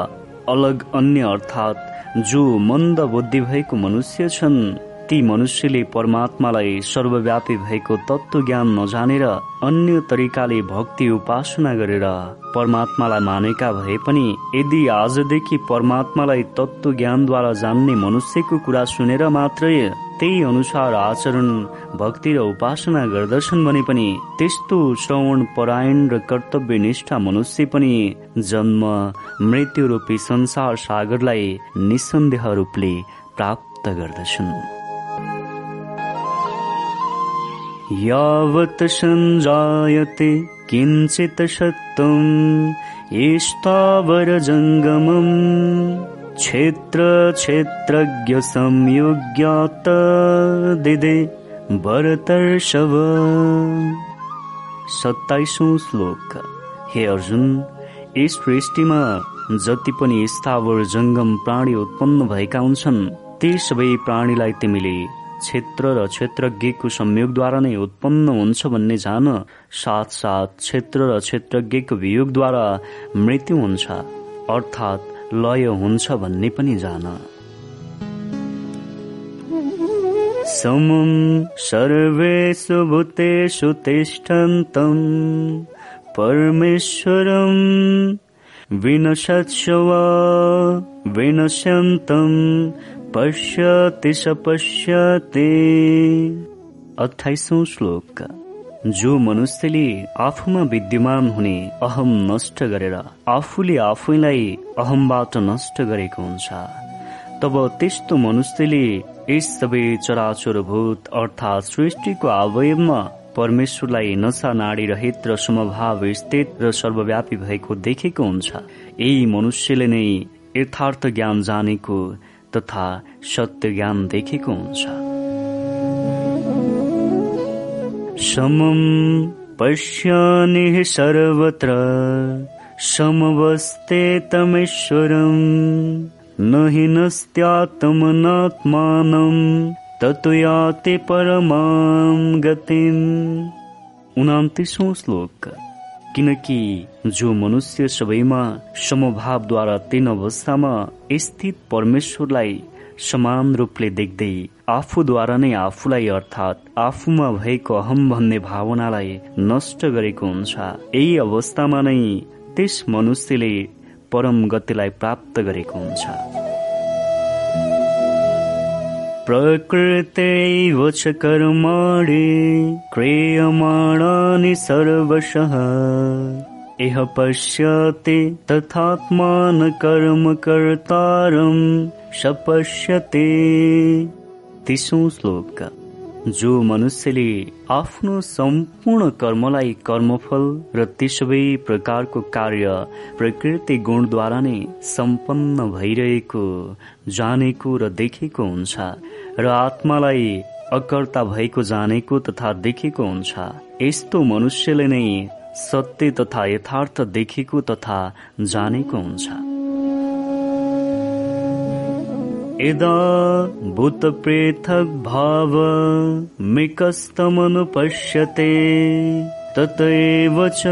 अलग अन्य अर्थात् जो मन्द बुद्धि भएको मनुष्य छन् ती मनुष्यले परमात्मालाई सर्वव्यापी भएको तत्व ज्ञान नजानेर अन्य तरिकाले भक्ति उपासना गरेर परमात्मालाई मानेका भए पनि यदि आजदेखि परमात्मालाई तत्व ज्ञानद्वारा जान्ने मनुष्यको कुरा सुनेर मात्रै त्यही अनुसार आचरण भक्ति र उपासना गर्दछन् भने पनि त्यस्तो श्रवण परायण र कर्तव्य निष्ठा मनुष्य पनि जन्म मृत्यु रूपी संसार सागरलाई निसन्देह रूपले प्राप्त गर्दछन्। यावत् सञ्जायते किञ्चित् सत्त्वम् जङ्गमम् क्षेत्र क्षेत्रज्ञ संयोग्यात दिदे भरतर्षव सत्ताइसौँ श्लोक। हे अर्जुन यस सृष्टिमा जति पनि स्थावर जङ्गम प्राणी उत्पन्न भएका हुन्छन् ती सबै प्राणीलाई तिमीले क्षेत्र र क्षेत्रज्ञको संयोगद्वारा नै उत्पन्न हुन्छ भन्ने जान साथ साथ क्षेत्र र क्षेत्रज्ञको वियोगद्वारा मृत्यु हुन्छ अर्थात् लय हुन्छ भन्ने पनि जान। समम सर्वेषु भूतेषु तिष्ठन्तम् परमेश्वरम् विनशत्स्व विनश्यन्तम् पश्यति स पश्यति। अठाइसौँ श्लोक। जो मनुष्यले आफूमा विद्यमान हुने अहम नष्ट गरेर आफूले आफैलाई अहमबाट नष्ट गरेको हुन्छ। तब त्यस्तो मनुष्यले यस सबै चराचर भूत अर्थात् सृष्टिको अवयवमा परमेश्वरलाई नशा नाडी रहित र समभाव स्थित र सर्वव्यापी भएको देखेको हुन्छ। यही मनुष्यले नै यथार्थ ज्ञान जानेको तथा सत्य ज्ञान देखेको हुन्छ। समम पश्यानि सर्वत्र समवस्ते तमेश्वरम् न हि नस्त्यात्मनात्मानम् ततो याति परमां गतिम्। उनातिसौँ श्लोक। किनकि जो मनुष्य सबैमा समभावद्वारा तीन अवस्थामा स्थित परमेश्वरलाई समान रूपले देख्दै आफूद्वारा नै आफूलाई अर्थात् आफूमा भएको अहम भन्ने भावनालाई नष्ट गरेको हुन्छ। यही अवस्थामा नै त्यस मनुष्यले परम गतिलाई प्राप्त गरेको हुन्छ। प्रकृतैव च कर्माणि क्रियमाणानि सर्वशः। इह पश्यति तथात्मान कर्म कर्तारम् सपश्यते तिसौँ श्लोक जो मनुष्यले आफ्नो सम्पूर्ण कर्मलाई कर्मफल र ती सबै प्रकारको कार्य प्रकृति गुणद्वारा नै सम्पन्न भइरहेको जानेको र देखेको हुन्छ र आत्मालाई अकर्ता भएको जानेको तथा देखेको हुन्छ। यस्तो मनुष्यले नै सत्य तथा यथार्थ देखेको तथा जानेको हुन्छ। यदा भूतपृथक् भाव मिकस्तमनुपश्यते तत एव च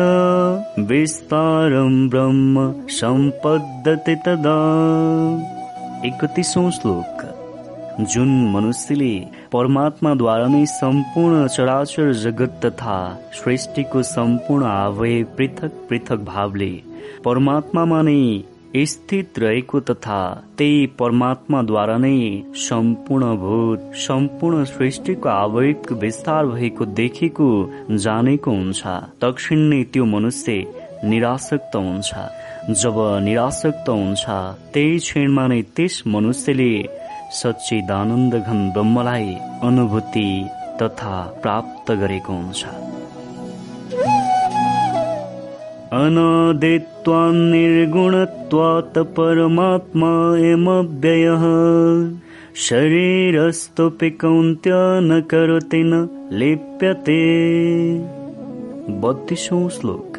विस्तारं ब्रह्म सम्पद्यते तदा। एकतिसौँ श्लोक। जुन मनुष्यले परमात्माद्वारा नै सम्पूर्ण चराचर जगत तथा सृष्टिको सम्पूर्ण आवय पृथक पृथक भावले परमात्मामा नै स्थित रहेको तथा त्यही परमात्माद्वारा नै सम्पूर्ण भूत सम्पूर्ण सृष्टिको आवयको विस्तार भएको देखेको जानेको हुन्छ। दक्षिण नै त्यो मनुष्य निराशक्त हुन्छ। जब निराशक्त हुन्छ त्यही क्षणमा नै त्यस मनुष्यले सच्चिदानन्द घन ब्रह्मलाई अनुभूति तथा प्राप्त गरेको हुन्छ। अनादित्वान्निर्गुणत्वात् परमात्मायमव्ययः शरीरस्तुपि कौन्त्य न करोति न लिप्यते। बत्तीसौँ श्लोक।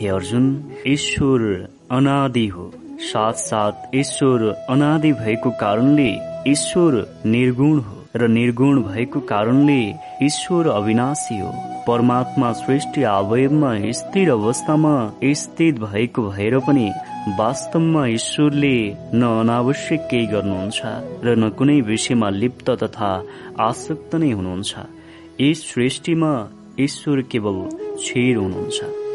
हे अर्जुन ईश्वर अनादि हो। साथ साथ ईश्वर अनादि भएको कारणले ईश्वर निर्गुण हो। र निर्गुण भएको कारणले ईश्वर अविनाशी हो। परमात्मा सृष्टि अवयवमा स्थिर अवस्थामा स्थित भएको भएर पनि वास्तवमा ईश्वरले न अनावश्यक केही गर्नुहुन्छ र न कुनै विषयमा लिप्त तथा आसक्त नै हुनुहुन्छ। यस सृष्टिमा ईश्वर केवल क्षीर हुनुहुन्छ।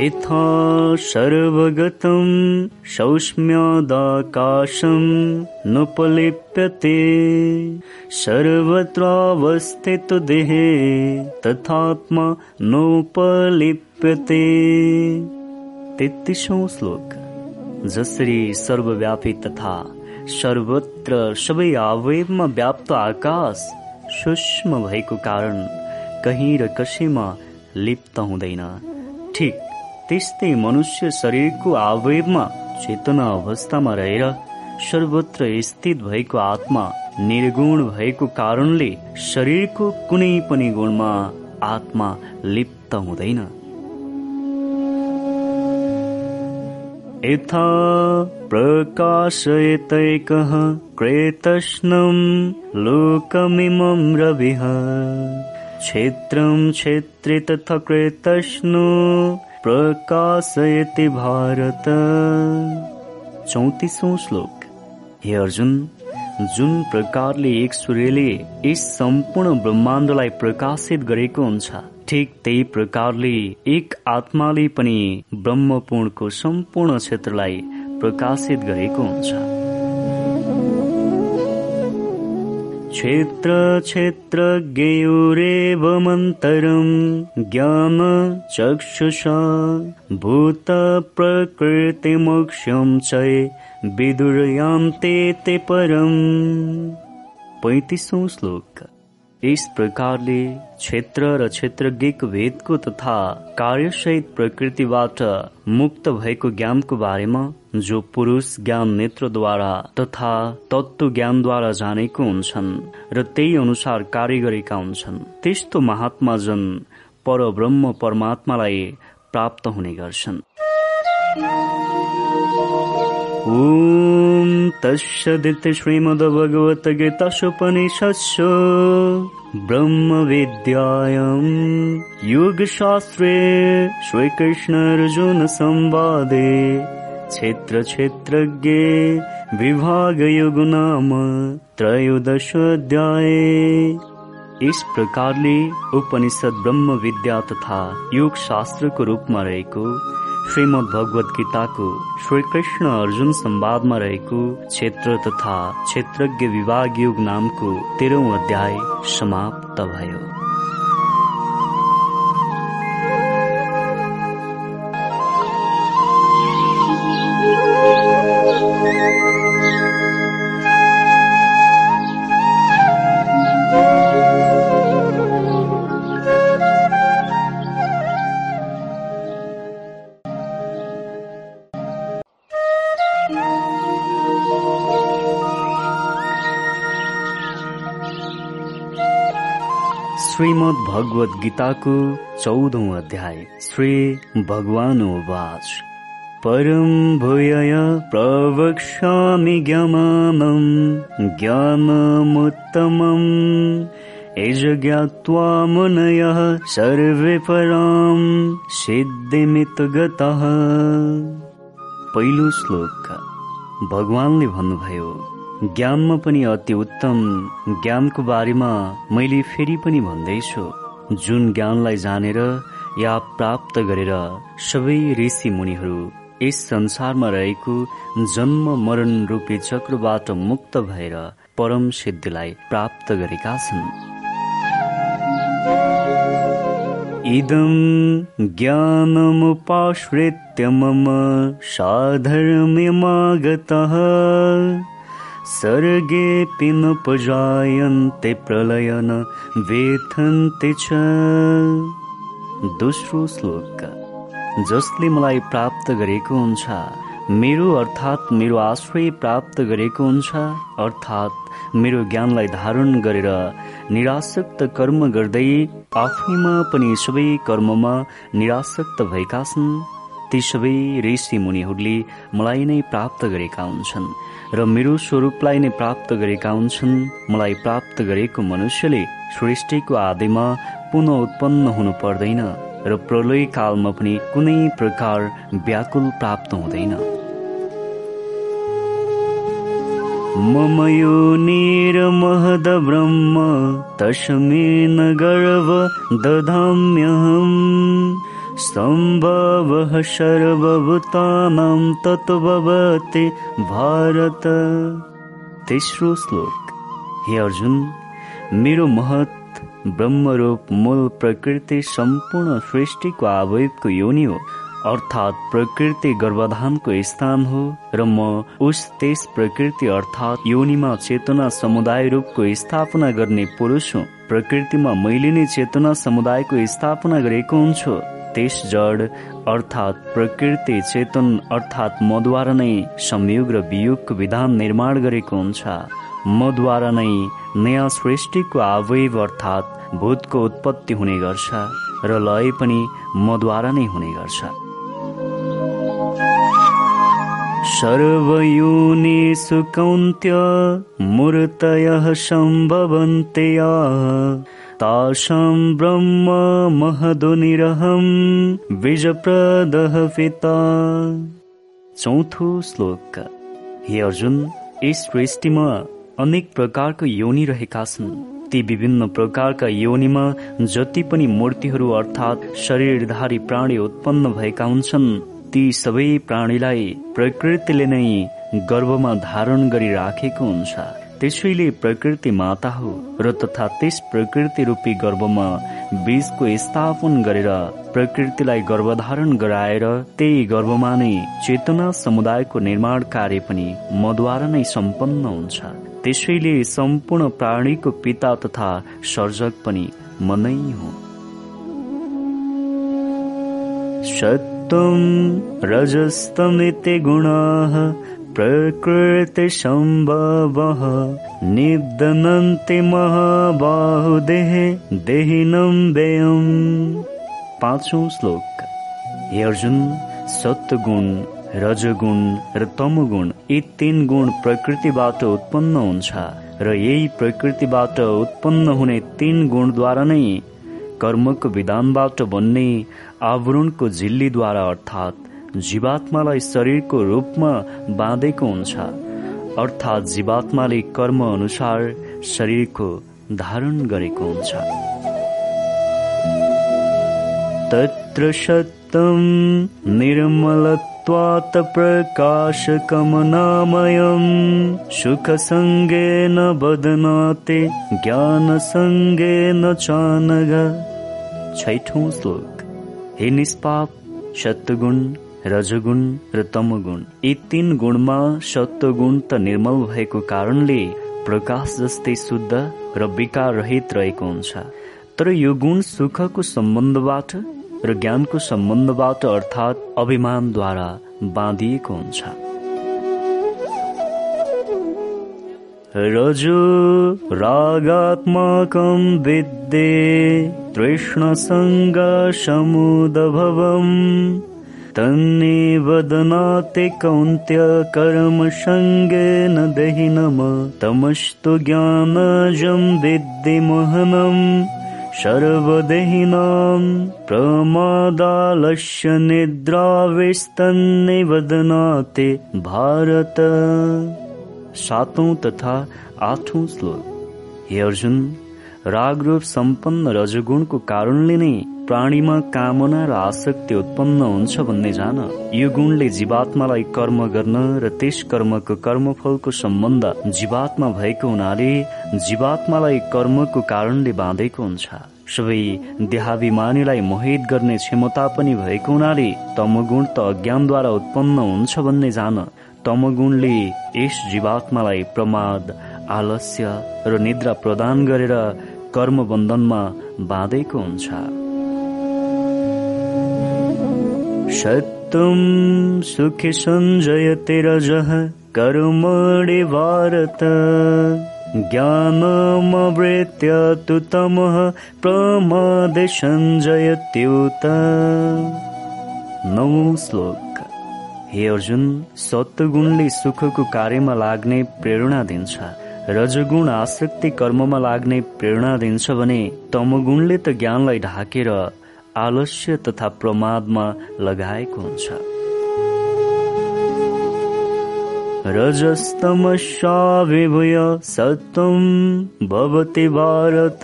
यथा सर्वगतं सौष्म्यादाकाशं नोपलिप्यते। सर्वत्रावस्थित देहे तथात्मा नोपलिप्यते। तेत्तिसौँ श्लोक। जसरी सर्वव्यापी तथा सर्वत्र सबै अवयवमा व्याप्त आकाश सूक्ष्म भएको कारण कहीँ र कसैमा लिप्त हुँदैन। ठिक। त्यस्तै मनुष्य शरीरको अवयवमा चेतना अवस्थामा रहेर सर्वत्र स्थित भएको आत्मा निर्गुण भएको कारणले शरीरको कुनै पनि गुणमा आत्मा लिप्त हुँदैन। यथा प्रकाशयतैकः क्रेतष्णम् लोकमिमं रविः। क्षेत्रं क्षेत्रे तथा क्रेतष्णु प्रकाशयति भारत। चौतिसौँ श्लोक। हे अर्जुन जुन प्रकारले एक सूर्यले यस सम्पूर्ण ब्रह्माण्डलाई प्रकाशित गरेको हुन्छ ठिक त्यही प्रकारले एक आत्माले पनि ब्रह्मपूर्णको सम्पूर्ण क्षेत्रलाई प्रकाशित गरेको हुन्छ। क्षेत्रक्षेत्रज्ञेयोरेवमन्तरम् ज्ञान चक्षुषा भूत प्रकृतिमोक्षं च विदुर्याम् ते ते परम्। पैतिसौ श्लोकः। यस प्रकारले क्षेत्र र क्षेत्रज्ञको भेदको तथा कार्यसहित प्रकृतिबाट मुक्त भएको ज्ञानको बारेमा जो पुरुष ज्ञान नेत्रद्वारा तथा तत्व ज्ञानद्वारा जानेको हुन्छन् र त्यही अनुसार कार्य गरेका हुन्छन् त्यस्तो महात्माजन पर ब्रह्म परमात्मालाई प्राप्त हुने गर्छन्। ॐ तस्सदिति श्रीमद्भगवद्गीतासुपनिषत्सु ब्रह्मविद्यायाम् योगशास्त्रे श्रीकृष्णार्जुनसंवादे क्षेत्रक्षेत्रज्ञे विभागयोग नाम त्रयोदशोऽध्याय यस प्रकारले उपनिषद ब्रह्म विद्या तथा योग शास्त्रको रूपमा रहेको श्रीमद भगवत गीताको श्रीकृष्ण अर्जुन संवादमा रहेको क्षेत्र तथा क्षेत्रज्ञ विभाग युग नामको तेह्रौं अध्याय समाप्त भयो। भगवत गीताको चौधौं अध्याय श्री भगवान् उवाच। परं भूय प्रवक्ष्यामि ज्ञानम् ज्ञानमुत्तमम्। यज ज्ञात्वा मुनयः सर्वे पराम् पहिलो श्लोक। भगवानले भन्नुभयो ज्ञानमा पनि अति उत्तम ज्ञानको बारेमा मैले फेरि पनि भन्दैछु। जुन ज्ञानलाई जानेर या प्राप्त गरेर सबै ऋषि मुनिहरू यस संसारमा रहेको जन्म मरण रूपी चक्रबाट मुक्त भएर परम सिद्धिलाई प्राप्त गरेका छन्। इदं ज्ञानमुपाश्रित्य मम साधर्म्यमागतः। सर्गेऽपि न पजायन्ते प्रलयन वेथन्ते छ दोस्रो श्लोक। जसले मलाई प्राप्त गरेको हुन्छ मेरो अर्थात् मेरो आश्रय प्राप्त गरेको हुन्छ अर्थात् मेरो ज्ञानलाई धारण गरेर निरासक्त कर्म गर्दै आफैमा पनि सबै कर्ममा निरासक्त भएका छन्। ती सबै ऋषि मुनिहरूले मलाई नै प्राप्त गरेका हुन्छन् र मेरो स्वरूपलाई नै प्राप्त गरेका हुन्छन्। मलाई प्राप्त गरेको मनुष्यले सृष्टिको आदिमा पुनः उत्पन्न हुनु पर्दैन र प्रलय कालमा पनि कुनै प्रकार व्याकुल प्राप्त हुँदैन। मम यो निरमहद ब्रह्म तस्मिन् गर्व दधाम्यहम्। सम्भवः सर्वभूतानां तत्त्ववति भारत। तेस्रो श्लोक। हे अर्जुन मेरो महत ब्रह्मरूप मूल प्रकृति सम्पूर्ण सृष्टिको आवयवको योनि हो अर्थात् प्रकृति गर्भधानको स्थान हो र म उस त्यस प्रकृति अर्थात् योनिमा चेतना समुदाय रूपको स्थापना गर्ने पुरुष हुँ। प्रकृतिमा मैले नै चेतना समुदायको स्थापना गरेको हुन्छु। त्यस जड अर्थात् प्रकृति चेतन अर्थात् मद्वारा नै संयोग र वियोगको विधान निर्माण गरेको हुन्छ। मद्वारा नै नयाँ सृष्टिको अवयव अर्थात् भूतको उत्पत्ति हुने गर्छ र लय पनि मद्वारा नै हुने गर्छ। सर्वयोनिषु कौन्त्य मूर्तयः सम्भवन्ते तासां ब्रह्म महदुनिरहं बीजप्रदः पिता। चौथो श्लोक। हे अर्जुन यस सृष्टिमा अनेक प्रकारको योनि रहेका छन्। ती विभिन्न प्रकारका योनिमा जति पनि मूर्तिहरू अर्थात् शरीरधारी प्राणी उत्पन्न भएका हुन्छन् ती सबै प्राणीलाई प्रकृतिले नै गर्भमा धारण गरिराखेको हुन्छ। त्यसैले प्रकृति माता हो र तथा त्यस प्रकृति रूपी गर्भमा बीजको स्थापन गरेर प्रकृतिलाई गर्भधारण गराएर त्यही गर्भमा नै चेतना समुदायको निर्माण कार्य पनि मद्वारा नै सम्पन्न हुन्छ। त्यसैले सम्पूर्ण प्राणीको पिता तथा सर्जक पनि मनै हो। सत्तम रजस्तमिते गुणाः प्रकृतिसम्भवः निदनन्ति महाबाहुदेहे देहिनं व्ययम्। पाँचौं श्लोक। हे अर्जुन सत्वगुण रजगुण र तमगुण यी तीन गुण प्रकृतिबाट उत्पन्न हुन्छ र यही प्रकृतिबाट उत्पन्न हुने तीन गुणद्वारा नै कर्मको विधानबाट बन्ने आवरणको झिल्लीद्वारा अर्थात् जीवात्मालाई शरीरको रूपमा बाँधेको हुन्छ। अर्थात् जीवात्माले कर्म अनुसार शरीरको धारण गरेको हुन्छ। तत्र सत्यम निर्मलत्वात् प्रकाशकमनामयम् सुखसङ्गेन बदनाते ज्ञानसङ्गेन चानग छैठौं श्लोक। हे निष्पाप सत्गुण रजगुण र तमगुण। यी तीन गुणमा सत्वगुण त निर्मल भएको कारणले प्रकाश जस्तै शुद्ध र विकार रहित रहेको हुन्छ। तर यो गुण सुखको सम्बन्धबाट र ज्ञानको सम्बन्धबाट अर्थात् अभिमानद्वारा बाँधिएको हुन्छ। रजो रागात्मकं विद्ये तृष्णसङ्ग समुदभवम्। तन्निवदनाते कौन्त्य कर्मसङ्गेन दहिनम तमस्तु ज्ञानजं विद्यमहनम् सर्वदेहिनां प्रमादालस्य निद्राविस्तन्निवदनाते भारत। सातौं तथा आठौं श्लोक। हे अर्जुन रागरूप सम्पन्न रजगुणको कारणले नै प्राणीमा कामना र आसक्ति उत्पन्न हुन्छ भन्ने जान यो गुणले जीवात्मालाई कर्म गर्न र त्यस कर्मको कर्मफलको सम्बन्ध जीवात्मा भएको हुनाले जीवात्मालाई कर्मको कारणले बाँधेको हुन्छ। सबै देहाभिमानीलाई मोहित गर्ने क्षमता पनि भएको हुनाले तमगुण त अज्ञानद्वारा उत्पन्न हुन्छ भन्ने जान तमगुणले यस जीवात्मालाई प्रमाद आलस्य र निद्रा प्रदान गरेर कर्म बन्धनमा बाँधेको हुन्छ। सत्तुं सुखि सञ्जयते रजः कर्मणि भारत ज्ञानमवृत्य तु तमः प्रमादे सञ्जयत्युत नौ श्लोक। हे अर्जुन सत्वगुणले सुखको कार्यमा लाग्ने प्रेरणा दिन्छ रजगुण आसक्ति कर्ममा लाग्ने प्रेरणा दिन्छ भने तमगुणले त ज्ञानलाई ढाकेर आलस्य तथा प्रमादमा लगाएको हुन्छ। रजस्तमशाविभूय सत्वं भवति भारत।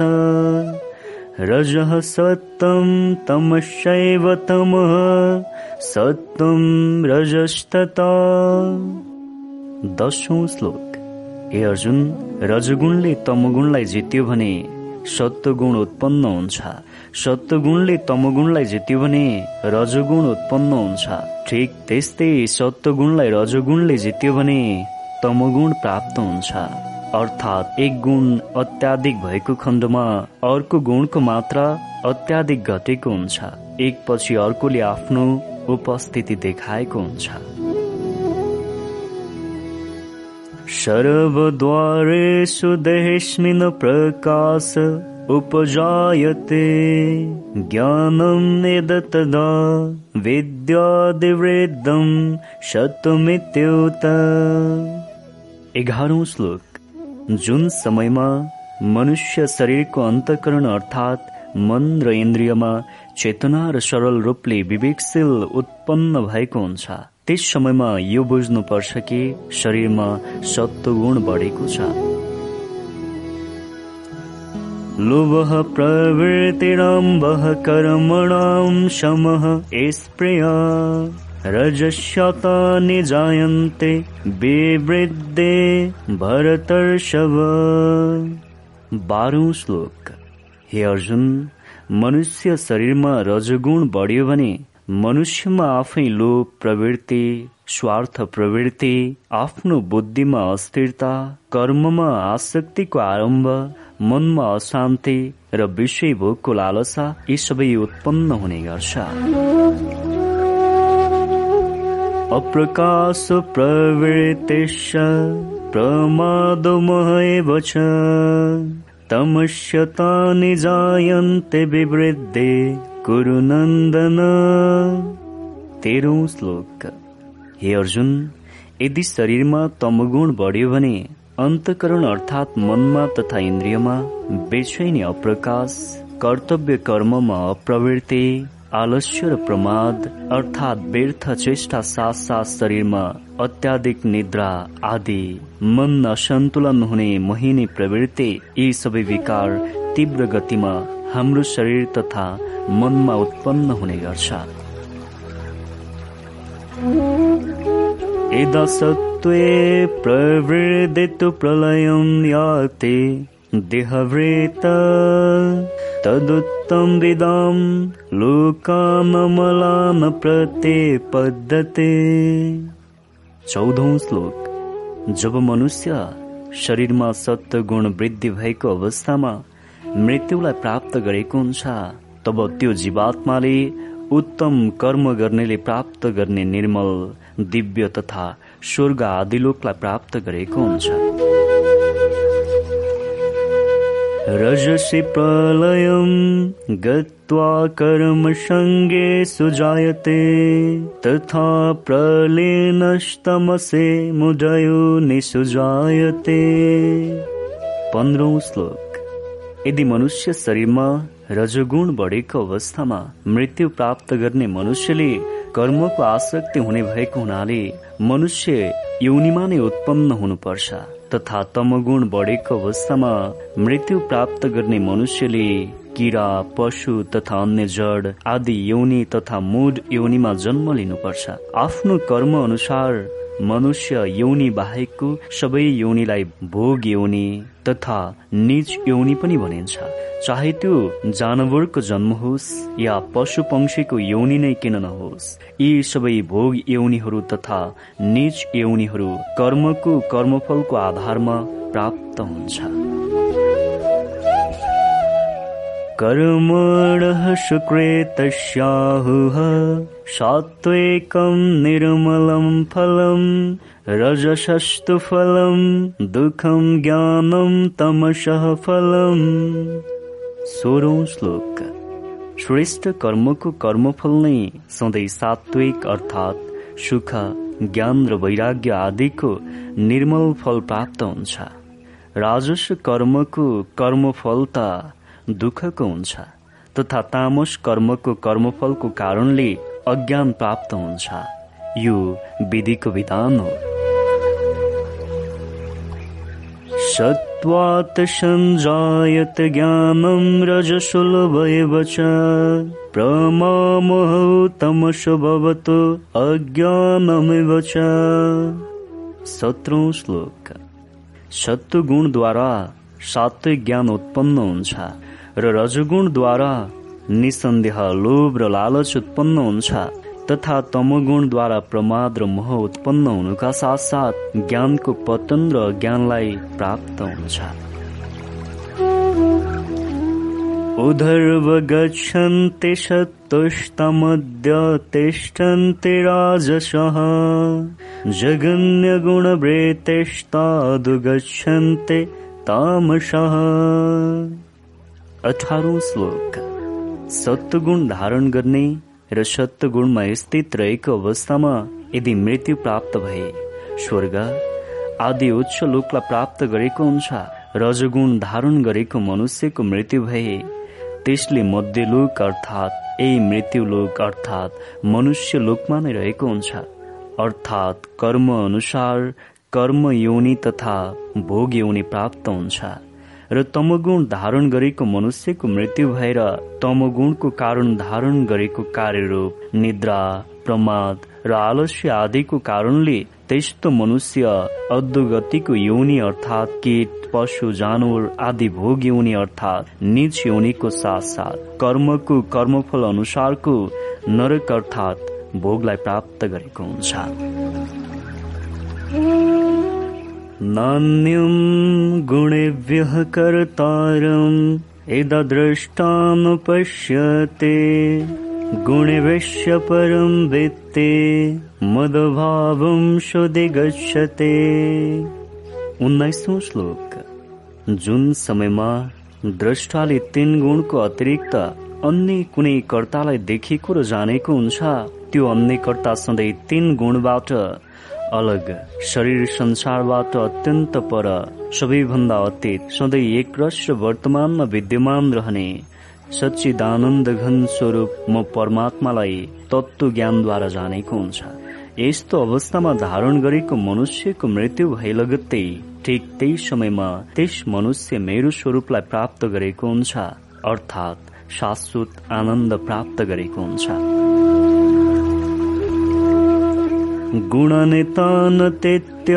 रजः सत्तं तमशैव तमः। सत्वं रजस्तता। दशौं श्लोक। हे अर्जुन रजगुणले तमगुणलाई जित्यो भने सत्वगुण उत्पन्न हुन्छ। सत्वगुणले तमगुणलाई जित्यो भने रजगुण उत्पन्न हुन्छ। ठिक त्यस्तै सत्वगुणलाई रजगुणले जित्यो भने तमगुण प्राप्त हुन्छ। अर्थात् एक गुण अत्याधिक भएको खण्डमा अर्को गुणको मात्रा अत्याधिक घटेको हुन्छ। एक पछि अर्कोले आफ्नो उपस्थिति देखाएको हुन्छ। सर्वद्वारेषु देहेस्मिन् प्रकाश उपजायते। ज्ञानं निदतदा विद्यादिवृद्धं शतमित्युत। एघारौँ श्लोक। जुन समयमा मनुष्य शरीरको अन्तकरण अर्थात् मन र इन्द्रियमा चेतना र सरल रूपले विवेकशील उत्पन्न भएको हुन्छ। त्यस समयमा यो बुझ्नुपर्छ कि शरीरमा सत्वगुण बढेको छ। लोभः प्रवृत्तिरम्बः कर्मणां शमः स्प्रिया रजस्यतानि जायन्ते विवृद्धे भरतर्षभ। बाह्रौँ श्लोक। हे अर्जुन मनुष्य शरीरमा रजगुण बढ्यो भने मनुष्यमा आफै लोभ प्रवृत्ति स्वार्थ प्रवृत्ति आफ्नो बुद्धिमा अस्थिरता कर्ममा आसक्तिको आरम्भ मनमा अशान्ति र विषय भोगको लालसा यी सबै उत्पन्न हुने गर्छ। अप्रकाश प्रवृत्तिश प्रमादमह एव च तमस्यतानि जायन्ते विवृद्धे कुरु नन्दन तेह्रौँ श्लोक। हे अर्जुन यदि शरीरमा तमगुण बढ्यो भने अन्तकरण अर्थात् मनमा तथा इन्द्रियमा बेचैनी अप्रकाश कर्तव्य कर्ममा अप्रवृत्ति आलस्य र प्रमाद अर्थात् व्यर्थ चेष्टा साथ साथ शरीरमा अत्याधिक निद्रा आदि। मन असन्तुलन हुने महिने प्रवृत्ति यी सबै विकार तीव्र गतिमा हाम्रो शरीर तथा मनमा उत्पन्न हुने गर्छ सत्त्वे प्रवृदितु प्रलयं याति देहवृत तदुत्तम विदां लोकानमलान पद्धते चौधौं श्लोक। जब मनुष्य शरीरमा सत्य गुण वृद्धि भएको अवस्थामा मृत्युलाई प्राप्त गरेको हुन्छ तब त्यो जीवात्माले उत्तम कर्म गर्नेले प्राप्त गर्ने निर्मल दिव्य तथा स्वर्ग आदि लोकलाई प्राप्त गरेको हुन्छ। रजसि प्रलयं गत्वा कर्मसङ्गे सुजायते तथा प्रलीनस्तमसे मुदयो निसुजायते। पन्ध्रौँ श्लोक। यदि मनुष्य शरीरमा रजगुण बढेको अवस्थामा मृत्यु प्राप्त गर्ने मनुष्यले कर्मको आसक्ति हुने भएको हुनाले मनुष्य यौनिमा नै उत्पन्न हुनुपर्छ तथा तमगुण बढेको अवस्थामा मृत्यु प्राप्त गर्ने मनुष्यले किरा पशु तथा अन्य जड आदि यौनी तथा मूड यौनीमा जन्म लिनुपर्छ। आफ्नो कर्म अनुसार मनुष्य यौनी बाहेकको सबै यौनीलाई भोग यौनी तथा निज यौनी पनि भनिन्छ। चाहे त्यो जानवरको जन्म होस् या पशु पंक्षीको यौनी नै किन नहोस् यी सबै भोग यौनीहरू तथा निज यौनीहरू कर्मको कर्मफलको आधारमा प्राप्त हुन्छ। कर्मणः सुकृतस्याहुः सात्त्विकं निर्मलं फलं रजसस्तु फलं दुःखं ज्ञानं तमसः फलम्। सोह्रौँ श्लोक। श्रेष्ठ कर्मको कर्मफल नै सधैँ सात्विक अर्थात् सुख ज्ञान र वैराग्य आदिको निर्मल फल प्राप्त हुन्छ। राजस कर्मको कर्मफल त दुःखको हुन्छ तथा तामस कर्मको कर्मफलको कारणले अज्ञान प्राप्त हुन्छ। यो विधिको विधान हो। सत्त्वात् सञ्जायत ज्ञानं रजसुलभैव च। प्रमामहौ तमस भवतु अज्ञानमेव च। सत्रौँ श्लोक। सत्वगुणद्वारा सात्विक ज्ञान उत्पन्न हुन्छ र रजगुणद्वारा निसन्देह लोभ र लालच उत्पन्न हुन्छ। तथा तमगुणद्वारा प्रमाद र मोह उत्पन्न हुनुका साथ ज्ञानको पतन र ज्ञानलाई प्राप्त हुन्छ। उधर्व गच्छन्ति सत्तुष्टमद्य तिष्ठन्ति राजसः। जगन्यगुणवृत्तिष्टादु गच्छन्ति तामसः। अठारौँ श्लोक। सत्वगुण धारण गर्ने र सत्वगुणमा स्थित रहेको अवस्थामा यदि मृत्यु प्राप्त भए स्वर्ग आदि उच्च लोकलाई प्राप्त गरेको हुन्छ रजगुण धारण गरेको मनुष्यको मृत्यु भए त्यसले मध्यलोक अर्थात् यही मृत्यु लोक अर्थात् मनुष्य लोकमा नै रहेको हुन्छ अर्थात् कर्म अनुसार कर्म योनि तथा भोग योनि प्राप्त हुन्छ। र तमगुण धारण गरेको मनुष्यको मृत्यु भएर तमगुणको कारण धारण गरेको कार्यरूप निद्रा प्रमाद र आलस्य आदिको कारणले त्यस्तो मनुष्य अधोगतिको योनि अर्थात् कीट पशु जानवर आदि भोग योनि अर्थात् निज योनिको साथ साथ कर्मको कर्मफल अनुसारको नरक अर्थात् भोगलाई प्राप्त गरेको हुन्छ। नान्यं गुणेभ्यः कर्तारम् इददृष्टानुपश्यते गुणेभ्यश्च परं वित्ते मदभावं शुद्धि गच्छते उन्नाइसौँ श्लोक। जुन समयमा द्रष्टाले तीन गुणको अतिरिक्त अन्य कुनै कर्तालाई देखेको र जानेको हुन्छ त्यो अन्य कर्ता सधैँ तीन गुणबाट अलग। शरीर संसारबाट अत्यन्त पर सबैभन्दा अतीत सधैँ एक रस वर्तमानमा विद्यमान रहने। सच्चिदानन्द घन स्वरूप म परमात्मालाई तत्व ज्ञानद्वारा जानेको हुन्छ। यस्तो अवस्थामा धारण गरेको मनुष्यको मृत्यु भए लगत्तै ठिक त्यही समयमा त्यस मनुष्य मेरो स्वरूपलाई प्राप्त गरेको हुन्छ अर्थात् शाश्वत आनन्द प्राप्त गरेको हुन्छ। गुणनितानतेत्य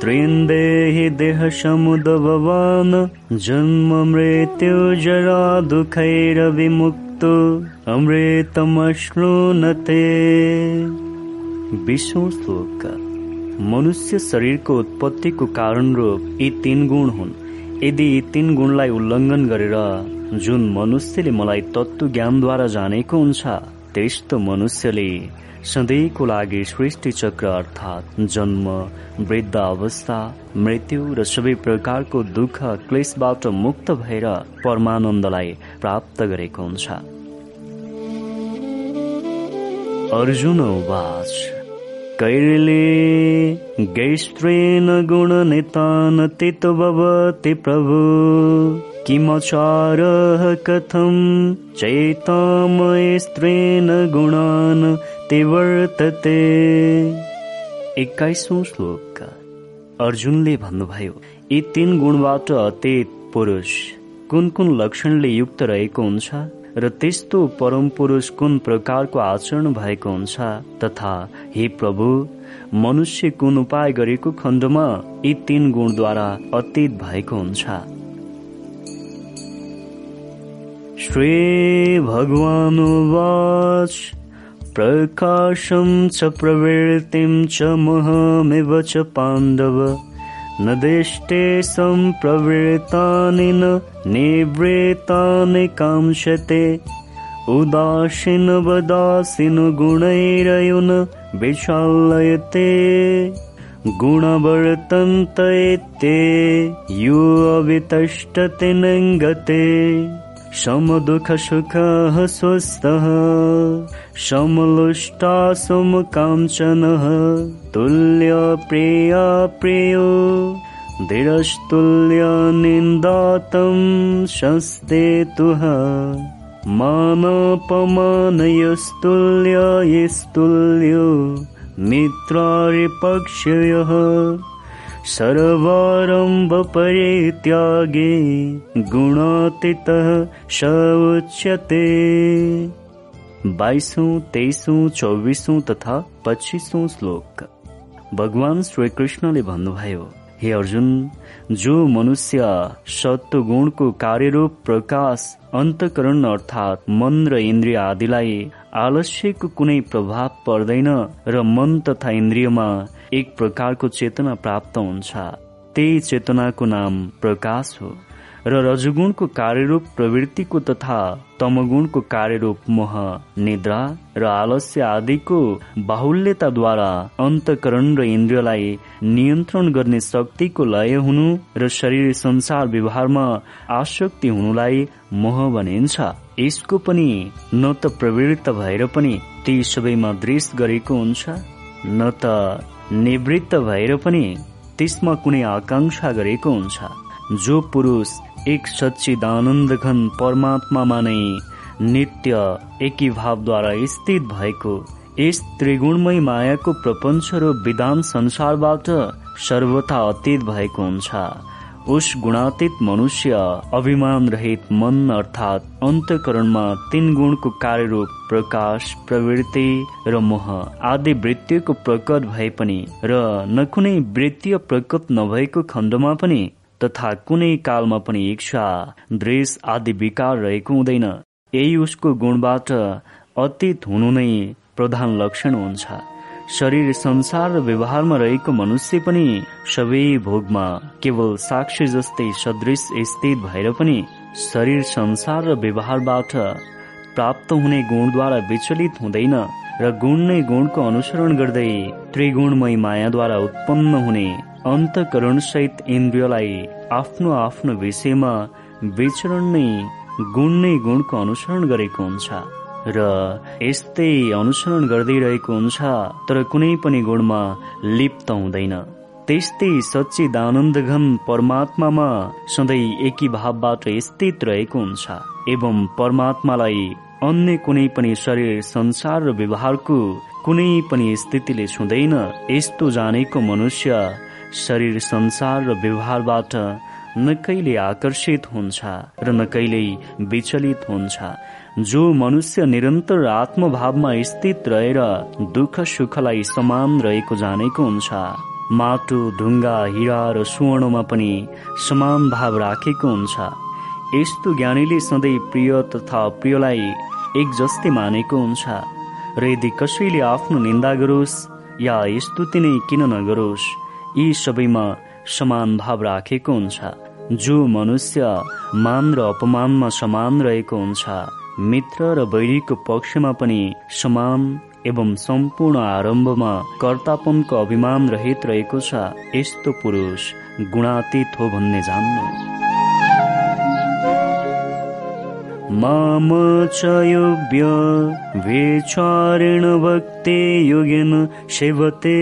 त्रेन्देहि देहसमुद्भवान् जन्म मृत्यु जरा दुःखैरविमुक्तो अमृतमश्नुनते। विश्व श्लोक मनुष्य शरीरको उत्पत्तिको कारण रूप यी तीन गुण हुन्। यदि यी तीन गुणलाई उल्लङ्घन गरेर जुन मनुष्यले मलाई तत्व ज्ञानद्वारा जानेको हुन्छ त्यस्तो मनुष्यले सधैँको लागि सृष्टि चक्र अर्थात् जन्म वृद्ध अवस्था मृत्यु र सबै प्रकारको दुःख क्लेशबाट मुक्त भएर परमानन्दलाई प्राप्त गरेको हुन्छ। अर्जुन उवाच कैरले गैस्त्रेण गुणनितानतित भवति प्रभु। किमचारः कथं चैतामयस्त्रेण गुणान् ते वर्तते। एक्काइसौँ श्लोक। अर्जुनले भन्नुभयो यी तीन गुणबाट अतीत पुरुष कुन कुन लक्षणले युक्त रहेको हुन्छ र त्यस्तो परम पुरुष कुन प्रकारको आचरण भएको हुन्छ तथा हे प्रभु मनुष्य कुन उपाय गरेको खण्डमा यी तीन गुणद्वारा अतीत भएको हुन्छ? श्री भगवानुवाच प्रकाशं च प्रवृत्तिं च महमिव च पाण्डव। न देष्टे सम्प्रवृत्तानि न निवृत्तानि कांक्षते उदासीन वदासीन गुणैरयुन विशालयते गुणवर्तन्त इत्ये यो अवितष्टते नङ्गते समदुःखसुखः स्वस्थः समलुष्टा समकाञ्चनः तुल्यप्रिया प्रियो धीरस्तुल्यनिन्दातं शस्ते तुः मानपमानयस्तुल्यस्तुल्यो मित्रारिपक्षयः सर्वारम्भपरित्यागे गुणातीतः स उच्यते बाइसौँ तेइसौँ चौबिसौँ तथा पच्चिसौँ श्लोक। भगवान श्री कृष्णले भन्नुभयो हे अर्जुन जो मनुष्य सत्व गुणको कार्यरूप प्रकाश अन्तकरण अर्थात् मन र इन्द्रिय आदिलाई आलस्यको कुनै प्रभाव पर्दैन र मन तथा इन्द्रियमा एक प्रकारको चेतना प्राप्त हुन्छ। त्यही चेतनाको नाम प्रकाश हो। र रजगुणको कार्यरूप प्रवृत्तिको तथा तमगुणको कार्यरूप मोह निद्रा र आलस्य आदिको बाहुल्यताद्वारा अन्तकरण र इन्द्रियलाई नियन्त्रण गर्ने शक्तिको लय हुनु र शरीर संसार व्यवहारमा आसक्ति हुनुलाई मोह भनिन्छ। यसको पनि न त प्रवृत्त भएर पनि ती सबैमा दृश गरेको हुन्छ। न त निवृत्त भएर पनि त्यसमा कुनै आकांक्षा गरेको हुन्छ। जो पुरुष एक सच्चिदानन्द घन परमात्मामा नै नित्य एकी भावद्वारा स्थित भएको यस त्रिगुणमय मायाको प्रपञ्च र विधान संसारबाट सर्वथा अतीत भएको हुन्छ। उस गुणातीत मनुष्य अभिमान रहित मन अर्थात् अन्तकरणमा तीन गुणको कार्यरूप प्रकाश प्रवृत्ति र मोह आदि वृत्तिको प्रकट भए पनि र न कुनै वृत्तीय प्रकट नभएको खण्डमा पनि तथा कुनै कालमा पनि इच्छा दृश आदि विकार रहेको हुँदैन। यही उसको गुणबाट अतीत हुनु नै प्रधान लक्षण हुन्छ। शरीर संसार र व्यवहारमा रहेको मनुष्य पनि सबै भोगमा केवल साक्षी जस्तै सदृश स्थित भएर पनि शरीर संसार र व्यवहारबाट प्राप्त हुने गुणद्वारा विचलित हुँदैन र गुण नै गुणको अनुसरण गर्दै त्रिगुणमय मायाद्वारा उत्पन्न हुने अन्तकरण सहित इन्द्रियलाई आफ्नो आफ्नो विषयमा विचरण नै गुण नै गुणको अनुसरण गरेको हुन्छ। र यस्तै अनुसरण गर्दै रहेको हुन्छ तर कुनै पनि गुणमा लिप्त हुँदैन। त्यस्तै सच्चिदानन्द घन परमात्मामा सधैँ एकी भावबाट स्थित रहेको हुन्छ एवं परमात्मालाई अन्य कुनै पनि शरीर संसार र व्यवहारको कुनै पनि स्थितिले छुँदैन यस्तो जानेको मनुष्य शरीर संसार र व्यवहारबाट न कहिले आकर्षित हुन्छ र न कहिल्यै विचलित हुन्छ। जो मनुष्य निरन्तर आत्मभावमा स्थित रहेर दुःख सुखलाई समान रहेको जानेको हुन्छ। माटो ढुङ्गा हिरा र सुवर्णमा पनि समान भाव राखेको हुन्छ। यस्तो ज्ञानीले सधैँ प्रिय तथा प्रियलाई एक जस्तै मानेको हुन्छ। र यदि कसैले आफ्नो निन्दा गरोस् या स्तुति नै किन नगरोस् यी सबैमा समान भाव राखेको हुन्छ। जो मनुष्य मान र अपमानमा समान रहेको हुन्छ। मित्र र बैरीको पक्षमा पनि समान एवं सम्पूर्ण आरम्भमा कर्तापनको अभिमान रहित रहेको छ यस्तो पुरुष गुणातीत हो भन्ने जान्नु। माम च योग्य भक्ति योगेन सेवते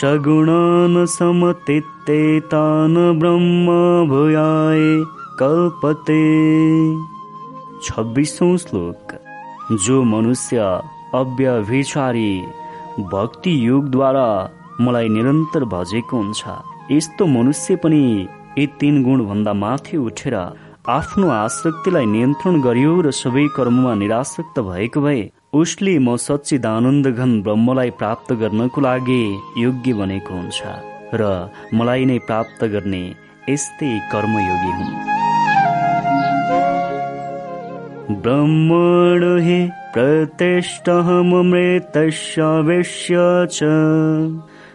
सगुणान समतित्ते ब्रह्म भूयाय कल्पते। छब्बिसौँ श्लोक। जो मनुष्य अव्यभिचारी भक्ति युगद्वारा मलाई निरन्तर भजेको हुन्छ। यस्तो मनुष्य पनि यी तीन गुण भन्दा माथि उठेर आफ्नो आसक्तिलाई नियन्त्रण गरियो र सबै कर्ममा निरासक्त भएको भए उसले म सच्चिदानन्द घन ब्रह्मलाई प्राप्त गर्नको लागि योग्य बनेको हुन्छ र मलाई नै प्राप्त गर्ने यस्तै कर्मयोगी हुन्। ब्रह्मण हि प्रतिष्ठमृतस्य विश्य च।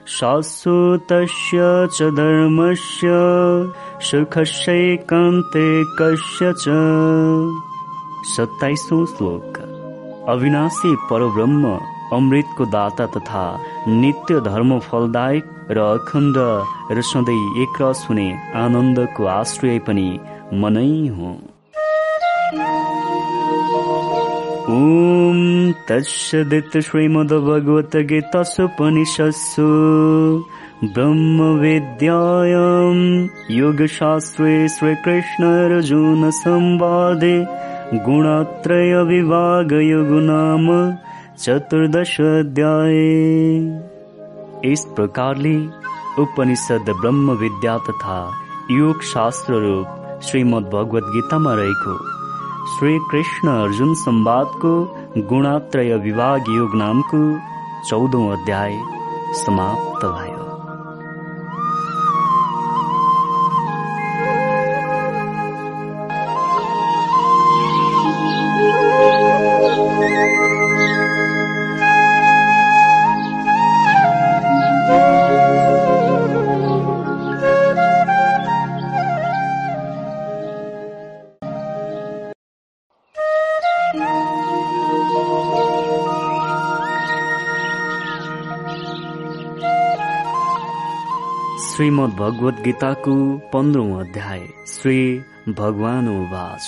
शाश्वतस्य च धर्मस्य सुखस्यैकान्ते कस्य च। सत्ताइसौँ श्लोक। अविनाशी परब्रह्म अमृतको दाता तथा नित्य धर्म फलदायक र अखण्ड र सधैँ एकरस हुने आनन्दको आश्रय पनि मनै हो ॐ तत्सदित श्रीमद्भगवद्गीतासुपनिषत्सु ब्रह्मविद्यायाम् योगशास्त्रे श्रीकृष्णार्जुनसंवादे गुणात्रयविभागयोगो नाम चतुर्दश अध्याय इस प्रकारले उपनिषद ब्रह्म विद्या तथा योग शास्त्र रूप श्रीमद् भगवत गीतामा रहेको श्री कृष्ण अर्जुन संवादको गुणात्रय विभाग योग नामको चौधौं अध्याय समाप्त भयो। भगवत गीताको पन्ध्रौं अध्याय श्री भगवान उवाच।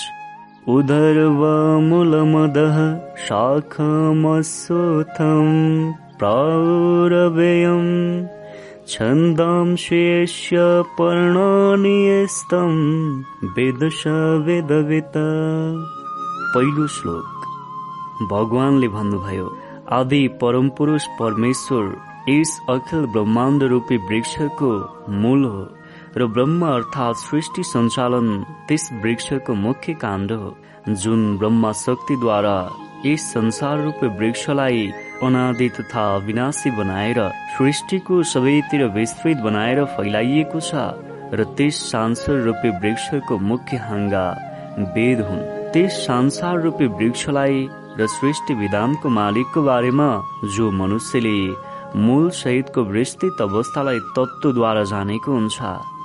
उदर्वमूलमदः शाखमसोथम् प्रारवेयम् छन्दांशेष्य पर्णानि यस्तम् वेदश वेदवित। पहिलो श्लोक। भगवानले भन्नुभयो आदि परमपुरुष परमेश्वर यस अखिल ब्रह्माण्ड रूपी वृक्षको मूल हो र ब्रह्म अर्थात् सृष्टि सञ्चालन त्यस वृक्षको मुख्य काण्ड हो जुन ब्रह्मा शक्तिद्वारा यस संसार रूपी वृक्षलाई अनादि तथा अविनाशी बनाएर सृष्टिको सबैतिर विस्तृत बनाएर फैलाइएको छ र त्यस सांसार रूपी वृक्षको मुख्य हाङ्गा वेद हुन्। त्यस संसार रूपी वृक्षलाई र सृष्टि विधानको मालिकको बारेमा जो मनुष्यले मूल सहितको विस्तृत अवस्थालाई तत्त्वद्वारा जानेको हुन्छ।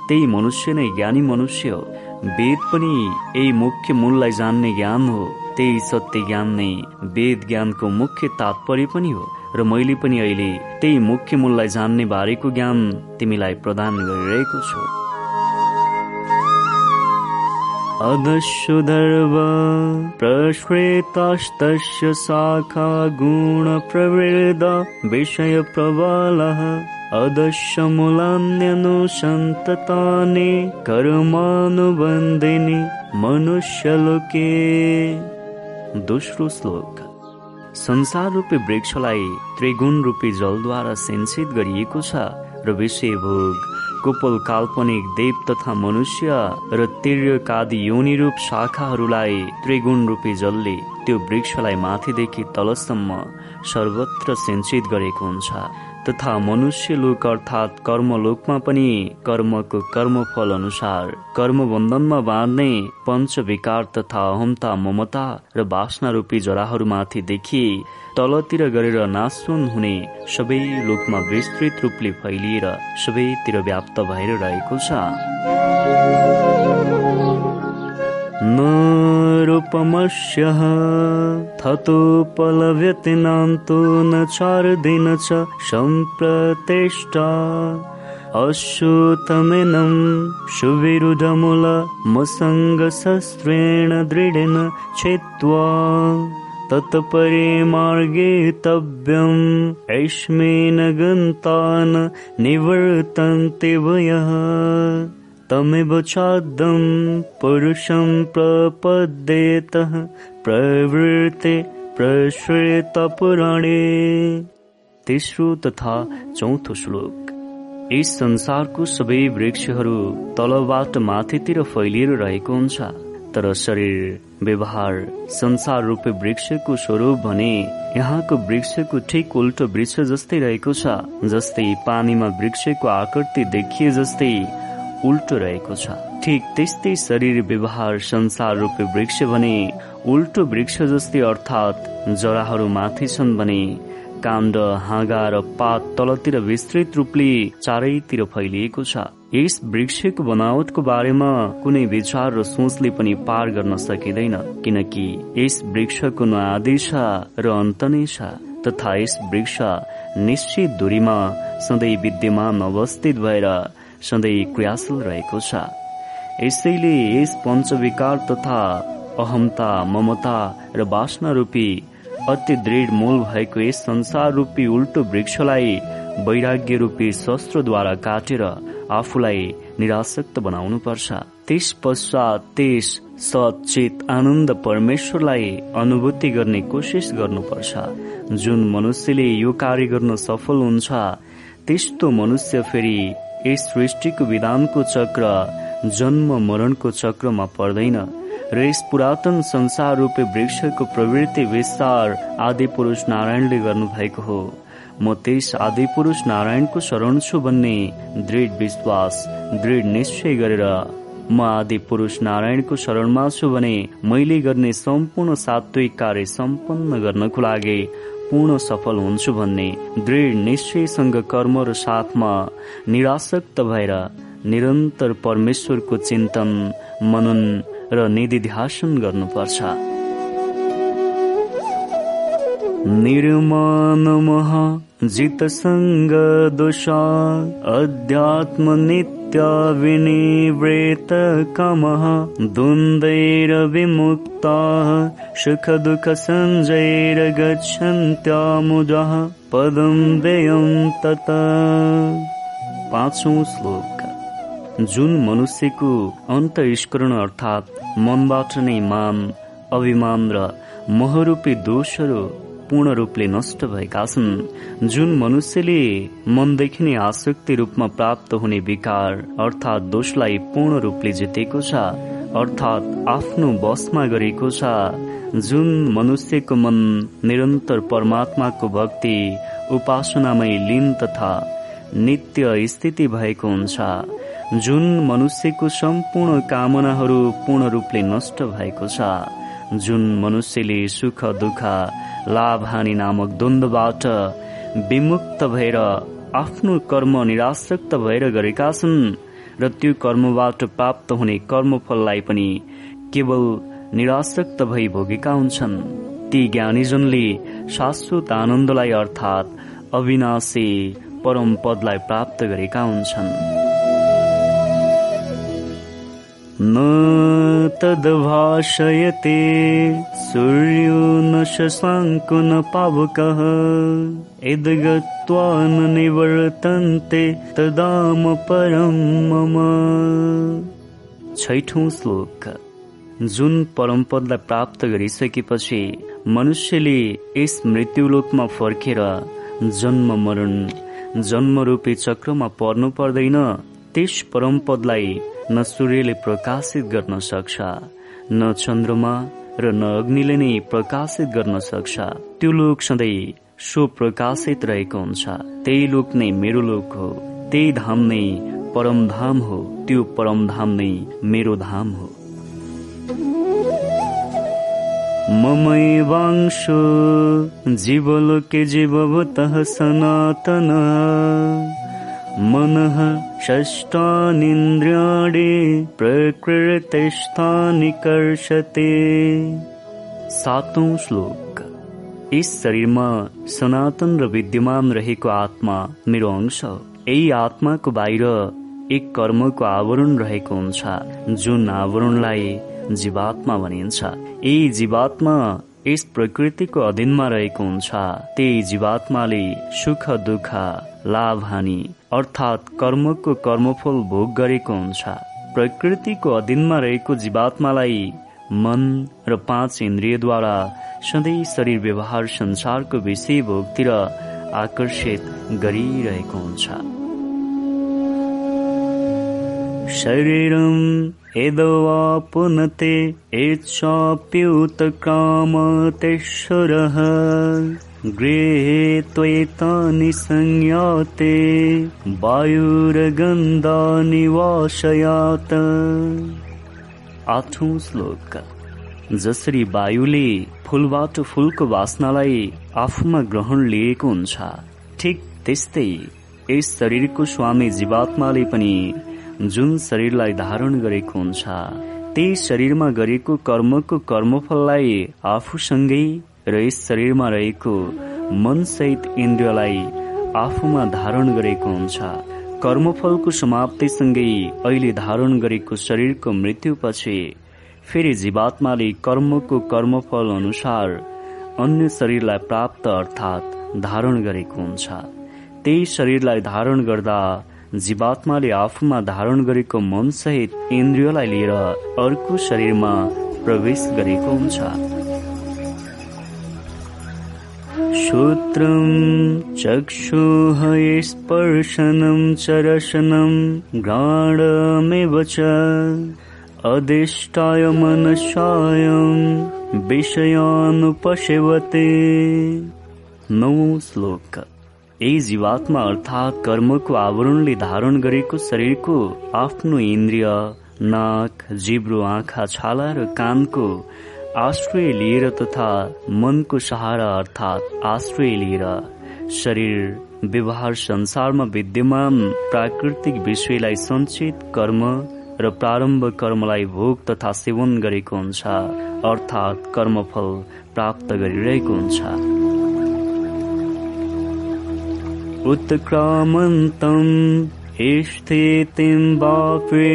त्यही मनुष्य नै ज्ञानी मनुष्य हो। वेद पनि यही मुख्य मूललाई जान्ने ज्ञान हो। त्यही सत्य ज्ञान नै वेद ज्ञानको मुख्य तात्पर्य पनि हो। र मैले पनि अहिले त्यही मुख्य मूललाई जान्ने बारेको ज्ञान तिमीलाई प्रदान गरिरहेको छु। अधशुधर्व प्रश्वेतास्तस्य शाखा गुणप्रवृद विषयप्रबलः। अदस्य मूलान्यनुसन्ततानि कर्मानुबन्धिनि मनुष्यलोके। दोस्रो श्लोक। संसार रूपी वृक्षलाई त्रिगुण रूपी जलद्वारा सिंचित गरिएको छ र विषय भोग कुपल काल्पनिक देव तथा मनुष्य र तिर्यकादि योनिरूप शाखाहरूलाई त्रिगुण रूपी जलले त्यो वृक्षलाई माथिदेखि तलसम्म सर्वत्र सिंचित गरेको हुन्छ। तथा मनुष्य लोक अर्थात् कर्मलोकमा पनि कर्मको कर्मफल अनुसार कर्म बन्धनमा बाँध्ने पञ्च विकार तथा अहमता ममता र बासना रूपी जराहरूमाथि देखिए तलतिर गरेर नाशुन हुने सबै लोकमा विस्तृत रूपले फैलिएर सबैतिर व्याप्त भएर रहेको छ। न रूपमस्यः थतोपलभ्यते नान्तो न चारदिन च सम्प्रतिष्ठा। अश्रुतमिनं सुविरुधमूलमसङ्गशस्त्रेण दृढेन छित्त्वा तत्परे मार्गे तव्यम् यस्मिन् गन्तान् निवर्तन्ते वयः तमेव चादं पुरुषं प्रपद्येतः प्रवृत्ते प्रश्वेतपुराणे। तेस्रो तथा चौथो श्लोक। यस संसारको सबै वृक्षहरू तलबाट माथितिर फैलिएर रहेको हुन्छ। तर शरीर व्यवहार संसार रूपी वृक्षको स्वरूप भने यहाँको वृक्षको ठिक उल्टो वृक्ष जस्तै रहेको छ जस्तै पानीमा वृक्षको आकृति देखिए जस्तै उल्टो रहेको छ। ठिक त्यस्तै शरीर व्यवहार संसार रूपी वृक्ष भने उल्टो वृक्ष जस्तै अर्थात् जराहरू माथि छन् भने काण्ड हाँगा र पात तलतिर विस्तृत रूपले चारैतिर फैलिएको छ। यस वृक्षको बनावटको बारेमा कुनै विचार र सोचले पनि पार गर्न सकिँदैन किनकि यस वृक्षको न आदि र अन्त नै छ तथा यस वृक्ष निश्चित दूरीमा सधैँ विद्यमान अवस्थित भएर सधैँ क्रियाशील रहेको छ। यसैले यस पञ्चविकार तथा अहमता ममता र बासना रूपी अति दृढ मूल भएको यस संसार रूपी उल्टो वृक्षलाई वैराग्य रूपी शस्त्रद्वारा काटेर आफूलाई निराशक्त बनाउनु पर्छ त्यस पश्चात त्यस सचेत आनन्द परमेश्वरलाई अनुभूति गर्ने कोसिस गर्नुपर्छ। जुन मनुष्यले यो कार्य गर्न सफल हुन्छ त्यस्तो मनुष्य फेरि यस सृष्टिको विधानको चक्र जन्म मरणको चक्रमा पर्दैन र यस पुरातन संसार रूपे वृक्षको प्रवृत्ति विस्तार आदि पुरुष नारायणले गर्नुभएको हो। म त्यस आदि पुरुष नारायणको शरण छु भन्ने दृढ विश्वास दृढ निश्चय गरेर म आदि पुरुष नारायणको शरणमा छु भने मैले गर्ने सम्पूर्ण सात्विक कार्य सम्पन्न गर्नको लागि पूर्ण सफल हुन्छु भन्ने दृढ निश्चयसँग कर्म र साथमा निराशक्त भएर निरन्तर परमेश्वरको चिन्तन मनन र निधिध्यासन गर्नुपर्छ। निर्माणमः जितसङ्गदोषा अध्यात्मनित्या विनिवृतकमः द्वन्द्वैरविमुक्ताः सुखदुःखसञ्जैर्गच्छन्त्यामुजः पदं व्ययं तत। पाँचौं श्लोक। जुन मनुष्यको अन्तस्करण अर्थात् मनबाट नै मान अभिमान र महरूपी दोषहरू पूर्ण रूपले नष्ट भएका छन् जुन मनुष्यले मनदेखि नै आसक्ति रूपमा प्राप्त हुने विकार अर्थात् दोषलाई पूर्ण रूपले जितेको छ अर्थात् आफ्नो बसमा गरेको छ जुन मनुष्यको मन निरन्तर परमात्माको भक्ति उपासनामै लिन तथा नित्य स्थिति भएको हुन्छ जुन मनुष्यको सम्पूर्ण कामनाहरू पूर्ण रूपले नष्ट भएको छ। जुन मनुष्यले सुख दुःख लाभ हानि नामक द्वन्द्वबाट विमुक्त भएर आफ्नो कर्म निराशक्त भएर गरेका छन् र त्यो कर्मबाट प्राप्त हुने कर्मफललाई पनि केवल निराशक्त भई भोगेका हुन्छन्। ती ज्ञानीजनले शाश्वत आनन्दलाई अर्थात् अविनाशी परम पदलाई प्राप्त गरेका हुन्छन्। न तद्भाषयते। सूर्यो न शशाङ्को न पावकः। यद्गत्वा न निवर्तन्ते तदाम परम मम। छैठौं श्लोक। जुन परमपदलाई प्राप्त गरिसकेपछि मनुष्यले यस मृत्युलोकमा फर्केर जन्म मरण जन्मरूपी चक्रमा पर्नु पर्दैन त्यस परमपदलाई न सूर्यले प्रकाशित गर्न सक्छ न चन्द्रमा र न अग्निले नै प्रकाशित गर्न सक्छ। त्यो लोक सधैँ सुप्रकाशित रहेको हुन्छ। त्यही लोक नै मेरो लोक हो। त्यही धाम नै परम धाम हो। त्यो परम धाम नै मेरो धाम हो। ममैवांशो जीवलोके जीवभूतः सनातन। मनः षष्ठानिन्द्रियाणि प्रकृतिस्थानि कर्षते। सातौं श्लोक। यस शरीरमा सनातन र विद्यमान रहेको आत्मा मेरो अंश यही आत्माको बाहिर एक कर्मको आवरण रहेको हुन्छ जुन आवरणलाई जीवात्मा भनिन्छ। यही जीवात्मा यस प्रकृतिको अधीनमा रहेको हुन्छ। त्यही जीवात्माले सुख दुःख लाभ हानि अर्थात् कर्मको कर्मफल भोग गरेको हुन्छ। प्रकृतिको अधीनमा रहेको जीवात्मालाई मन र पाँच इन्द्रियद्वारा सधैँ शरीर व्यवहार संसारको विषय भोगतिर आकर्षित गरिरहेको हुन्छ। शरीरम यदवा पुनते एच्छाप्युतकामतेश्वरः गृहे संयाते वाशयात। आठौं श्लोक। जसरी वायुले फूलबाट फूलको वासनालाई आफूमा ग्रहण लिएको हुन्छ ठिक त्यस्तै यस शरीरको स्वामी जीवात्माले पनि जुन शरीरलाई धारण गरेको हुन्छ त्यही शरीरमा गरेको कर्मको कर्मफललाई आफूसँगै र यस शरीरमा रहेको मनसहित इन्द्रियलाई आफूमा धारण गरेको हुन्छ। कर्मफलको समाप्तिसँगै अहिले धारण गरेको शरीरको मृत्युपछि फेरि जीवात्माले कर्मको कर्मफल अनुसार अन्य शरीरलाई प्राप्त अर्थात् धारण गरेको हुन्छ। त्यही शरीरलाई धारण गर्दा जीवात्माले आफूमा धारण गरेको मनसहित इन्द्रियलाई लिएर अर्को शरीरमा प्रवेश गरेको हुन्छ। श्रोत्रं चक्षुः स्पर्शनं च रशनं घ्राणमेव च। अधिष्ठाय मनसायं विषयानुपसेवते नौ श्लोक। यही जीवात्मा अर्थात् कर्मको आवरणले धारण गरेको शरीरको आफ्नो इन्द्रिय नाक जिब्रो आँखा छाला र कानको आश्रय लिएर तथा मनको सहारा अर्थात् आश्रय लिएर शरीर व्यवहार संसारमा विद्यमान प्राकृतिक विषयलाई सञ्चित कर्म र प्रारम्भ कर्मलाई भोग तथा सेवन गरेको हुन्छ अर्थात् कर्मफल प्राप्त गरिरहेको हुन्छ। उत्क्रामन्तम् स्थितिं वापे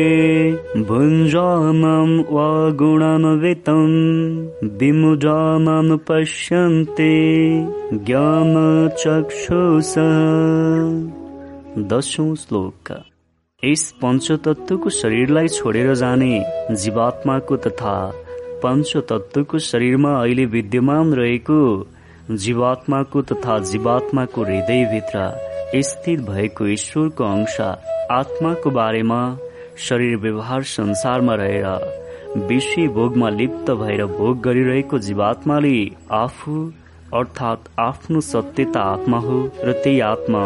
भुञ्जानां वा गुणान्वितम् विमुजानान् पश्यन्ते ज्ञानचक्षुष। दशौं श्लोक। यस पञ्चतत्वको शरीरलाई छोडेर जाने जीवात्माको तथा पञ्चतत्वको शरीरमा अहिले विद्यमान रहेको जीवात्माको तथा जीवात्माको हृदयभित्र स्थित भएको ईश्वरको अंश आत्माको बारेमा शरीर व्यवहार संसारमा रहेर विषय भोगमा लिप्त भएर भोग गरिरहेको जीवात्माले आफू अर्थात् आफ्नो सत्यता आत्मा हो र त्यही आत्मा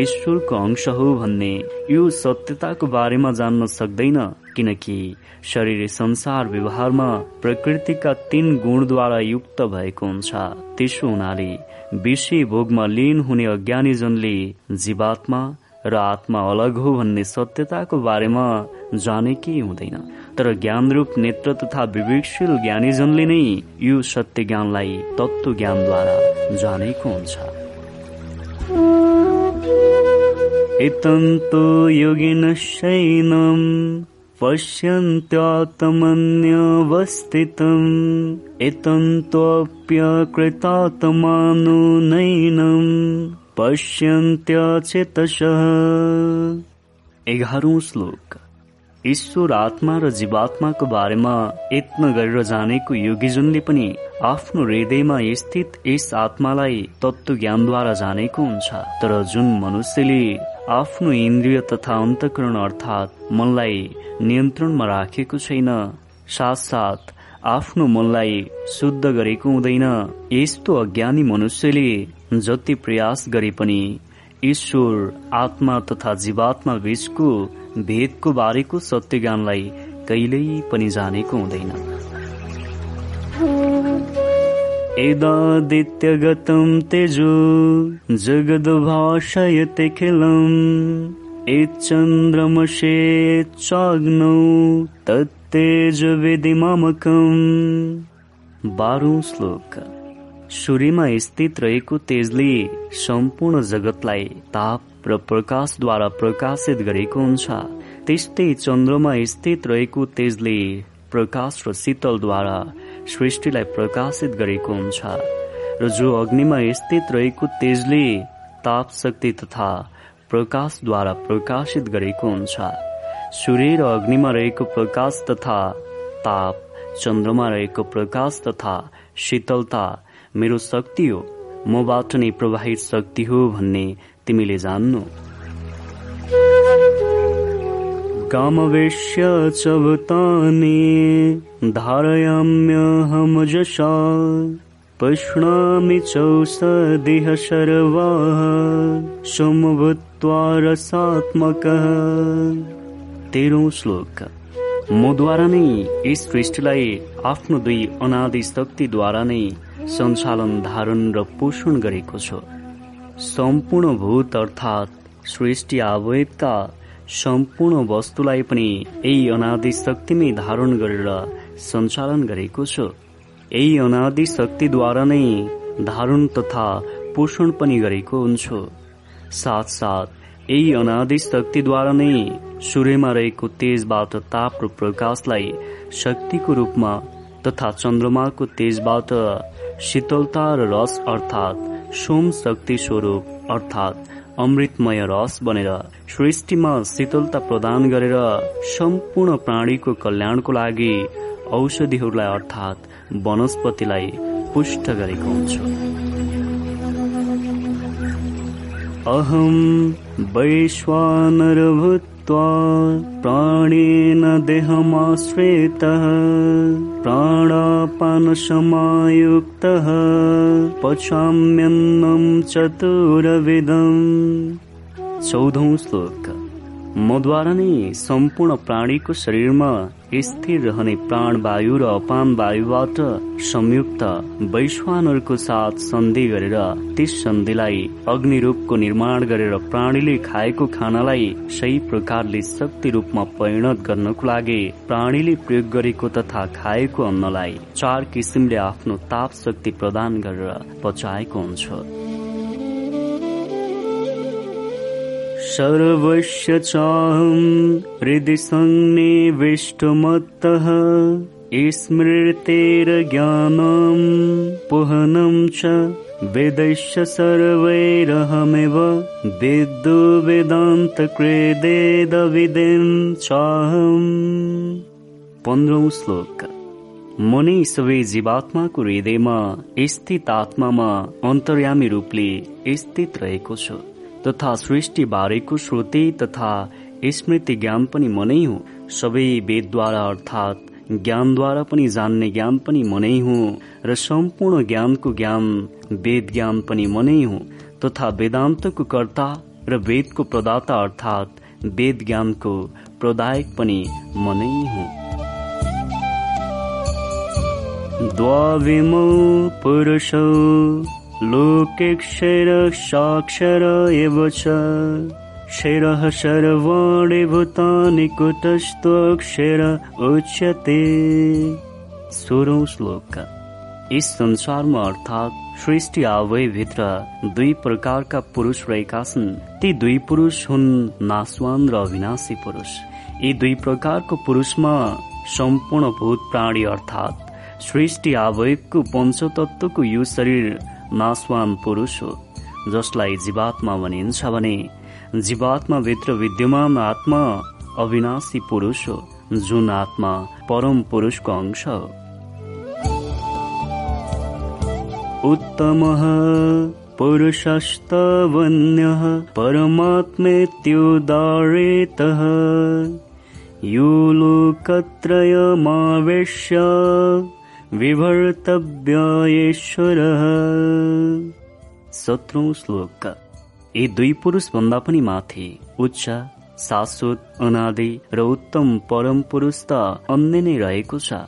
ईश्वरको अंश हो भन्ने यो सत्यताको बारेमा जान्न सक्दैन किनकि शरीर संसार व्यवहारमा प्रकृतिका तीन गुणद्वारा युक्त भएको हुन्छ। त्यसो हुनाले विषय भोगमा लीन हुने अज्ञानीजनले जीवात्मा र आत्मा अलग हो भन्ने सत्यताको बारेमा जानेकै हुँदैन। तर ज्ञानरूप नेत्र तथा विवेकशील ज्ञानीजनले नै यो सत्य ज्ञानलाई तत्व ज्ञानद्वारा जानेको हुन्छ। एतन्तो योगिनशैनम् पश्यन्त्यात्मन्यवस्थितम्। एतन्त्वप्यकृतात्मानो नैनम् पश्यन्त्यचेतसः। श्लोक। ईश्वर आत्मा र जीवात्माको बारेमा यत्न गरेर जानेको योगीजनले पनि आफ्नो हृदयमा स्थित यस आत्मालाई तत्व ज्ञानद्वारा जानेको हुन्छ। तर जुन मनुष्यले आफ्नो इन्द्रिय तथा अन्तकरण अर्थात् मनलाई नियन्त्रणमा राखेको छैन। साथ आफ्नो मनलाई शुद्ध गरेको हुँदैन। यस्तो अज्ञानी मनुष्यले जति प्रयास गरे पनि ईश्वर आत्मा तथा जीवात्मा बीचको भेदको बारेको सत्य ज्ञानलाई कहिल्यै पनि जानेको हुँदैन। एदादित्यगतं तेजो जगद्भाषयतिखिलम् एच्चन्द्रमशेच्चाग्नौ तत्तेजविधिमामकम् बाह्रौं श्लोक। सूर्यमा स्थित रहेको तेजले सम्पूर्ण जगतलाई ताप र प्रकाशद्वारा प्रकाशित गरेको हुन्छ। त्यस्तै चन्द्रमा स्थित रहेको तेजले प्रकाश र शीतलद्वारा सृष्टिलाई प्रकाशित गरेको हुन्छ। र जो अग्निमा स्थित रहेको तेजले ताप शक्ति तथा प्रकाशद्वारा प्रकाशित गरेको हुन्छ। सूर्य र अग्निमा रहेको प्रकाश तथा ताप चन्द्रमा रहेको प्रकाश तथा शीतलता मेरो शक्ति हो। मबाट नै प्रवाहित शक्ति हो भन्ने तिमीले जान्नु। कामवेश्य च भूतानि धारयाम्यहमजसा पुष्णामि चौषधिः सर्वाः। समभूत्वा रसात्मकः तेह्रौं श्लोक। मद्वारा नै यस सृष्टिलाई आफ्नो दुई अनादि शक्तिद्वारा नै सञ्चालन धारण र पोषण गरेको छ। सम्पूर्ण भूत अर्थात् सृष्टि अवयवका सम्पूर्ण वस्तुलाई पनि यही अनादि शक्तिमै धारण गरेर सञ्चालन गरेको छु। यही अनादि शक्तिद्वारा नै धारण तथा पोषण पनि गरेको हुन्छु। साथ साथ यही अनादि शक्तिद्वारा नै सूर्यमा रहेको तेजबाट ताप र प्रकाशलाई शक्तिको रूपमा तथा चन्द्रमाको तेजबाट शीतलता र रस अर्थात् सोम शक्ति स्वरूप अर्थात् अमृतमय रस बनेर सृष्टिमा शीतलता प्रदान गरेर सम्पूर्ण प्राणीको कल्याणको लागि औषधिहरूलाई अर्थात् वनस्पतिलाई पुष्ट गरेको हुन्छ। अहं वैश्वानरभूत्वा प्राणेन देहमाश्रितः प्राणापानसमायुक्तः पचाम्यन्नं चतुरविदम् चौधौं श्लोक मद्वारा नै सम्पूर्ण प्राणीको शरीरमा स्थिर रहने प्राणवायु र अपान वायुबाट संयुक्त वैश्वानहरूको साथ सन्धि गरेर त्यस सन्धिलाई अग्निरूपको निर्माण गरेर प्राणीले खाएको खानालाई सही प्रकारले शक्ति रूपमा परिणत गर्नको लागि प्राणीले प्रयोग गरेको तथा खाएको अन्नलाई चार किसिमले आफ्नो ताप शक्ति प्रदान गरेर पचाएको हुन्छ। सर्वस्य चाहम् हृदि सन्निविष्टमत्तः। स्मृतेर्ज्ञानम् पुहनं च वेदैश्च सर्वैरहमेव। विद्दु वेदान्तकृदेदविदिं चाहम् पन्ध्रौं श्लोक। मनै सबै जीवात्माको हृदयमा स्थित आत्मामा अन्तर्यामी रूपले स्थित रहेको छ। तथा सृष्टि बारेको श्रोते तथा स्मृति ज्ञान पनि मनै हो। सबै वेदद्वारा अर्थात् ज्ञानद्वारा पनि जान्ने ज्ञान पनि मनै हो र सम्पूर्ण ज्ञानको ज्ञान वेद ज्ञान पनि मनै हो तथा वेदान्तको कर्ता र वेदको प्रदाता अर्थात् वेद ज्ञानको प्रदायक पनि मनै हो। द्वाविमौ पुरुषौ लोकेक्षरसाक्षर एव च क्षरः सर्वाणि भूतानि कुटस्थोक्षर उच्यते। सोह्रौं श्लोक यस संसारमा अर्थात् सृष्टि भित्र दुई प्रकारका पुरुष रहेका छन्। ती दुई पुरुष हुन् नासवान र अविनाशी पुरुष। यी दुई प्रकारको पुरुषमा सम्पूर्ण भूत प्राणी अर्थात् सृष्टि आवयको पञ्चतत्वको यो शरीर नासवान पुरुष हो जसलाई जीवात्मा भनिन्छ भने जीवात्माभित्र विद्यमान आत्मा अविनाशी पुरुष हो जुन आत्मा परम पुरुषको अंश हो। उत्तमः पुरुषस्तवन्यः परमात्मेत्युदारेतः। यो लोकत्रयमावेश्य विभर्तव्यश्वरः सत्रौं श्लोक यी दुई पुरुष भन्दा पनि माथि उच्च शाश्वत अनादि र उत्तम परम पुरुष त अन्य नै रहेको छ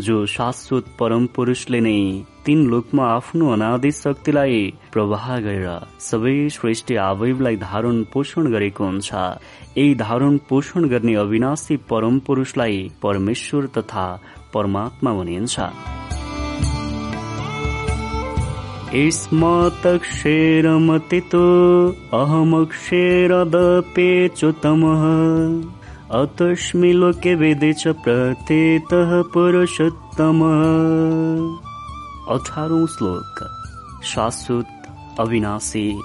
जो शाश्वत परम पुरुषले नै तीन लोकमा आफ्नो अनादि शक्तिलाई प्रवाह गरेर सबै श्रेष्ठ आवयवलाई धारण पोषण गरेको हुन्छ यही धारण पोषण गर्ने अविनाशी परम पुरुषलाई परमेश्वर तथा परमात्मा भनिन्छ। स्मतक्षेरमतितो अहमक्षेरदपेचुतमः अतस्मि लोके वेदे च प्रत्येतः पुरुषोत्तमः। अठारौं श्लोक। शाश्वत अविनाशी।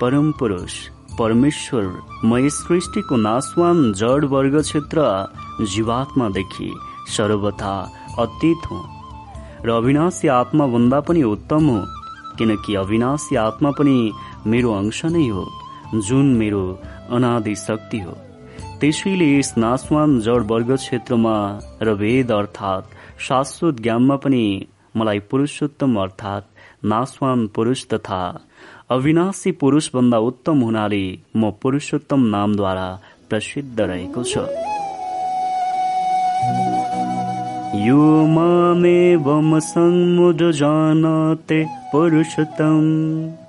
परम पुरुष परमेश्वर मय सृष्टिको नासवान जड वर्ग क्षेत्र जीवात्मादेखि सर्वथा अतीत हो। र अविनाशी आत्मा भन्दा पनि उत्तम हो किनकि अविनाशी आत्मा पनि मेरो अंश नै हो जुन मेरो अनादि शक्ति हो। त्यसैले यस नासवान जड वर्ग क्षेत्रमा र वेद अर्थात् शाश्वत ज्ञानमा पनि मलाई पुरुषोत्तम अर्थात् नासवान पुरुष तथा अविनाशी पुरुष भन्दा उत्तम हुनाले म पुरुषोत्तम नामद्वारा प्रसिद्ध रहेको छ। यो मामेवम जानाते पुरुषतम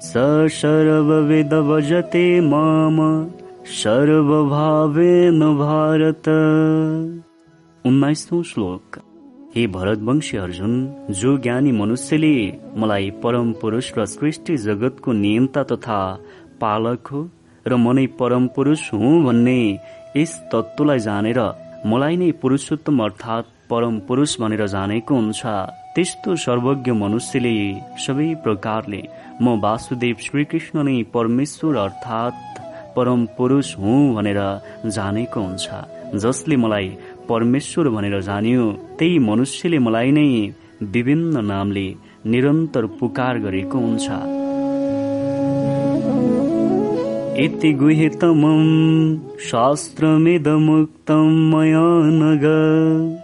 स सर्वविद भजते माम सर्वभावेन भारत। उन्नाइसौं श्लोक। हे भरतवंशी अर्जुन जो ज्ञानी मनुष्यले मलाई परम पुरुष र सृष्टि जगतको नियन्ता तथा पालक हो र म नै परम पुरुष हुँ भन्ने यस तत्त्वलाई जानेर मलाई नै पुरुषोत्तम अर्थात् परम पुरुष भनेर जानेको हुन्छ। त्यस्तो सर्वज्ञ मनुष्यले सबै प्रकारले म वासुदेव श्रीकृष्ण नै परमेश्वर अर्थात् परम पुरुष हुँ भनेर जानेको हुन्छ। जसले मलाई परमेश्वर भनेर जान्यो त्यही मनुष्यले मलाई नै विभिन्न नामले निरन्तर पुकार गरेको हुन्छ। इति गुहितमं शास्त्रमिदमुक्तं मया नग।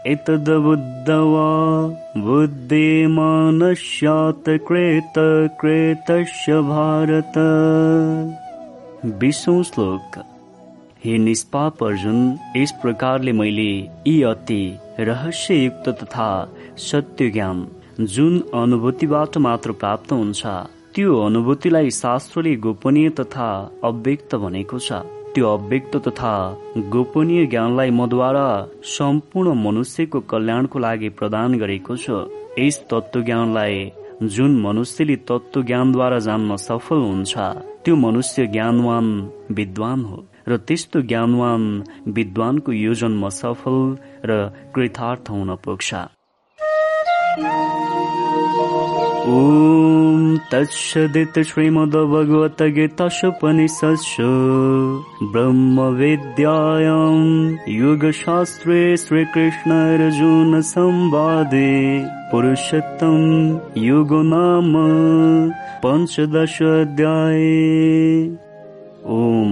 एतद्बुद्धवा बुद्धिमानस्यात् कृत कृतस्य भारत। विश्वौं श्लोक। हे निष्पाप अर्जुन यस प्रकारले मैले यी अति रहस्ययुक्त तथा सत्य ज्ञान जुन अनुभूतिबाट मात्र प्राप्त हुन्छ त्यो अनुभूतिलाई शास्त्रले गोपनीय तथा अव्यक्त भनेको छ। त्यो अव्यक्त तथा गोपनीय ज्ञानलाई मद्वारा सम्पूर्ण मनुष्यको कल्याणको लागि प्रदान गरेको छ। यस तत्व ज्ञानलाई जुन मनुष्यले तत्व ज्ञानद्वारा जान्न सफल हुन्छ त्यो मनुष्य ज्ञानवान विद्वान हो। र त्यस्तो ज्ञानवान विद्वानको यो जन्म सफल र कृतार्थ हुन पुग्छ। ॐ तत्सदित श्रीमद्भगवद्गीताशुपनिषत्सु ब्रह्मविद्यायां योगशास्त्रे श्रीकृष्णार्जुनसंवादे पुरुषोत्तम युगो नाम पञ्चदश अध्याय ओम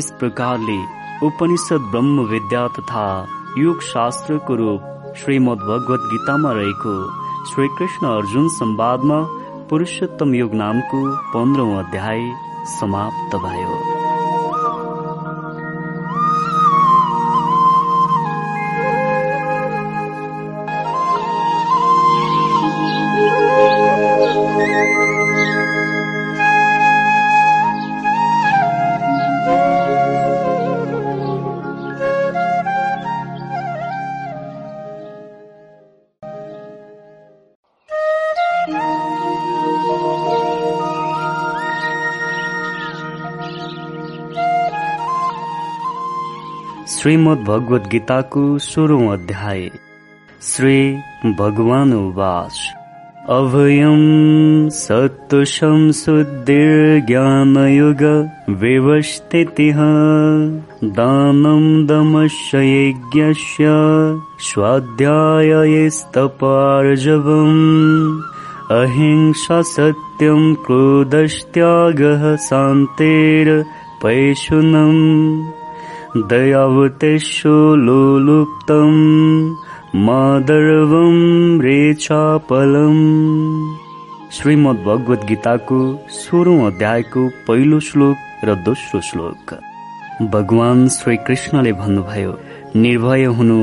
इस प्रकारले उपनिषद ब्रह्म विद्या तथा योग शास्त्रको रूप श्रीमद् भगवत गीतामा रहेको श्री कृष्ण अर्जुन संवादमा पुरुषोत्तम योग नामको पन्ध्रौं अध्याय समाप्त भयो श्रीमद् श्रीमद्भगवद्गीता कु शूरो अध्याय श्री भगवानुवास अभयम् सत्तु संशुद्धीर्ज्ञानयुग व्यवस्थितिः दानम् दमस्य यज्ञस्य स्वाध्याययैस्तपार्जवम् अहिंसा सत्यम् क्रोधस्त्यागः शान्तेर्पैशुनम्। दयावतेषु लोलुप्तम् मादर्वं रेचापलम् श्रीमद् भगवत गीताको सोह्रौं अध्यायको पहिलो श्लोक र दोस्रो श्लोक। भगवान श्री कृष्णले भन्नुभयो निर्भय हुनु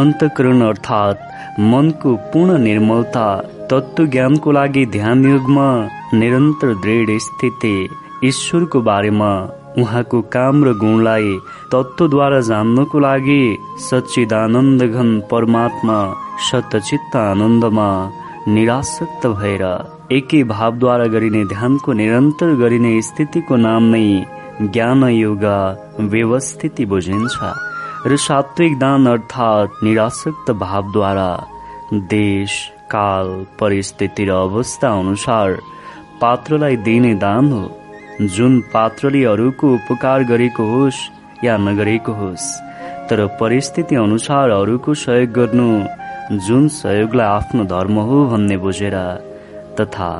अन्तकरण अर्थात् मनको पूर्ण निर्मलता तत्व ज्ञानको लागि ध्यान युगमा निरन्तर दृढ स्थिति ईश्वरको बारेमा उहाँको काम र गुणलाई तत्त्वद्वारा जान्नको लागि सच्चिदानन्द घन परमात्मा सत्यचित्त आनन्दमा निरासक्त भएर एकै भावद्वारा गरिने ध्यानको निरन्तर गरिने स्थितिको नाम नै ज्ञान योग व्यवस्थिति बुझिन्छ र सात्विक दान अर्थात् निरासक्त भावद्वारा देश काल परिस्थिति र अवस्था अनुसार पात्रलाई दिने दान हो। जुन पात्रले अरूको उपकार गरेको होस् या नगरेको होस् तर परिस्थिति अनुसार अरूको सहयोग गर्नु जुन सहयोगलाई आफ्नो धर्म हो भन्ने बुझेर तथा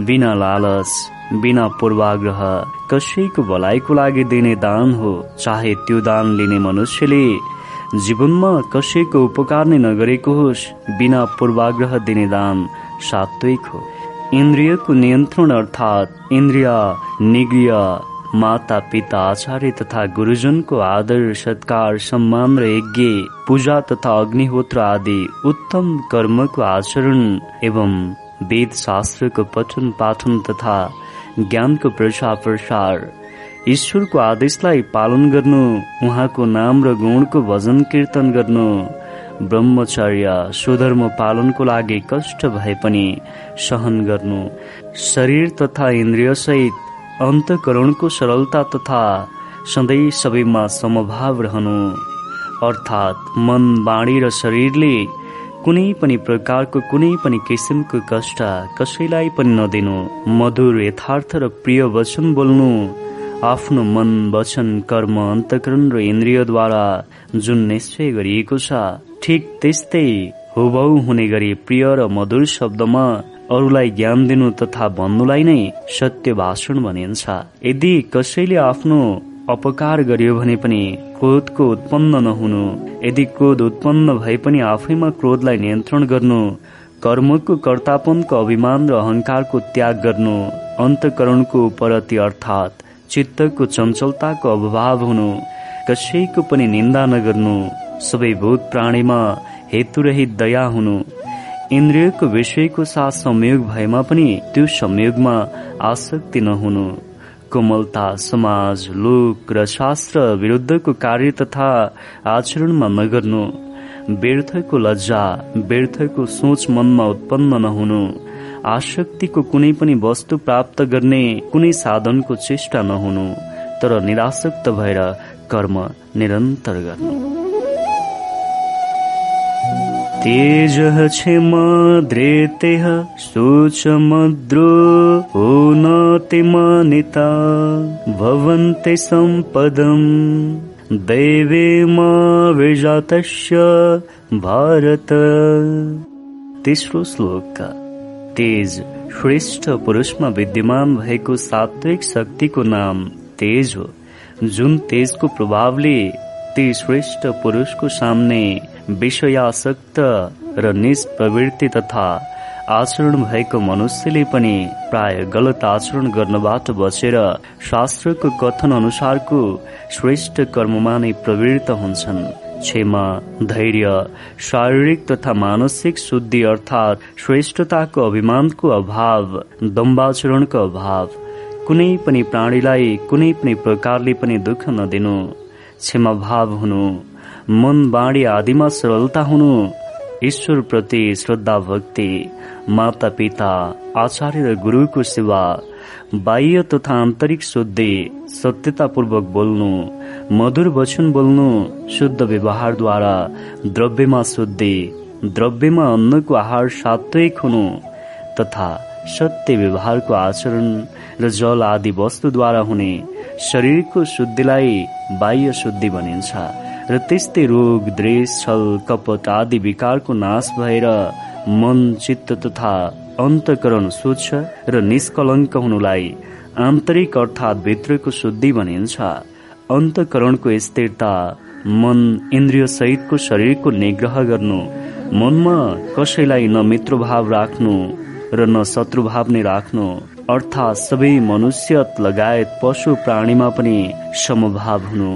बिना लालच बिना पूर्वाग्रह कसैको भलाइको लागि दिने दान हो चाहे त्यो दान लिने मनुष्यले जीवनमा कसैको उपकार नै नगरेको होस् बिना पूर्वाग्रह दिने दान सात्विक हो। इन्द्रियको नियन्त्रण अर्थात् इन्द्रिय निग्रिय माता पिता आचार्य तथा गुरुजनको आदर सत्कार सम्मान र यज्ञ पूजा तथा अग्निहोत्र आदि उत्तम कर्मको आचरण एवं वेद शास्त्रको पठन पाठन तथा ज्ञानको प्रसार प्रसार ईश्वरको आदेशलाई पालन गर्नु उहाँको नाम र गुणको भजन कीर्तन गर्नु ब्रह्मचर्य स्वधर्म पालनको लागि कष्ट भए पनि सहन गर्नु शरीर तथा इन्द्रिय सहित अन्तकरणको सरलता तथा सधैँ सबैमा समभाव रहनु अर्थात् मन बाणी र शरीरले कुनै पनि प्रकारको कुनै पनि किसिमको कष्ट कसैलाई पनि नदिनु। मधुर यथार्थ र प्रिय वचन बोल्नु आफ्नो मन वचन कर्म अन्तकरण र इन्द्रियद्वारा जुन निश्चय गरिएको छ ठिक त्यस्तै हुबहु हुने गरी प्रिय र मधुर शब्दमा अरूलाई ज्ञान दिनु तथा भन्नुलाई नै सत्य भाषण भनिन्छ। यदि कसैले आफ्नो अपकार गरियो भने पनि क्रोधको उत्पन्न नहुनु। यदि क्रोध उत्पन्न भए पनि आफैमा क्रोधलाई नियन्त्रण गर्नु कर्मको कर्तापनको अभिमान र अहंकारको त्याग गर्नु अन्तकरणको उपरति अर्थात् चित्तको चञ्चलताको अभाव हुनु कसैको पनि निन्दा नगर्नु सबै भूत प्राणीमा हेतुरहित दया हुनु। इन्द्रियको विषयको साथ संयोग भएमा पनि त्यो संयोगमा आसक्ति नहुनु। कोमलता समाज लोक र शास्त्र विरुद्धको कार्य तथा आचरणमा नगर्नु। व्यर्थको लज्जा व्यर्थको सोच मनमा उत्पन्न नहुनु। आसक्तिको कुनै पनि वस्तु प्राप्त गर्ने कुनै साधनको चेष्टा नहुनु। तर निरासक्त भएर कर्म निरन्तर गर्नु। तेजः क्षमद्रेतेः शोचमद्रो ऊनतिमानिता भवन्ति सम्पदम् दैवे मा भारत। तेस्रो श्लोक तेज श्रेष्ठ पुरुषमा विद्यमान भएको सात्विक शक्तिको नाम तेज हो। जुन तेजको प्रभावले ती श्रेष्ठ पुरुषको सामने विषयासक्त र निष्प्रवृत्ति तथा आचरण भएको मनुष्यले पनि प्राय गलत आचरण गर्नबाट बचेर शास्त्रको कथन अनुसारको श्रेष्ठ कर्ममा नै प्रवृत्त हुन्छन्। क्षमा धैर्य शारीरिक तथा मानसिक शुद्धि अर्थात् श्रेष्ठताको अभिमानको अभाव दम्बाचरणको अभाव। कुनै पनि प्राणीलाई कुनै पनि प्रकारले पनि दुःख नदिनु। क्षमा भाव हुनु। मन बाणी आदिमा सरलता हुनु। ईश्वर प्रति श्रद्धा भक्ति माता पिता आचार्य र गुरुको सेवा बाह्य तथा आन्तरिक शुद्धि सत्यतापूर्वक बोल्नु मधुर वचन बोल्नु शुद्ध व्यवहारद्वारा द्रव्यमा शुद्धि द्रव्यमा अन्नको आहार सात्विक हुनु तथा सत्य व्यवहारको आचरण र जल आदि वस्तुद्वारा हुने शरीरको शुद्धिलाई बाह्य शुद्धि भनिन्छ। र त्यस्तै रोग द्वेष छल कपट आदि विकारको नाश भएर मन चित्त तथा अन्तकरण स्वच्छ र निष्कलङ्क हुनुलाई आन्तरिक अर्थात् भित्रको शुद्धि भनिन्छ। अन्तकरणको स्थिरता मन इन्द्रिय सहितको शरीरको निग्रह गर्नु मनमा कसैलाई न मित्रभाव राख्नु र न शत्रुभाव नै राख्नु अर्थात् सबै मनुष्य लगायत पशु प्राणीमा पनि समभाव हुनु।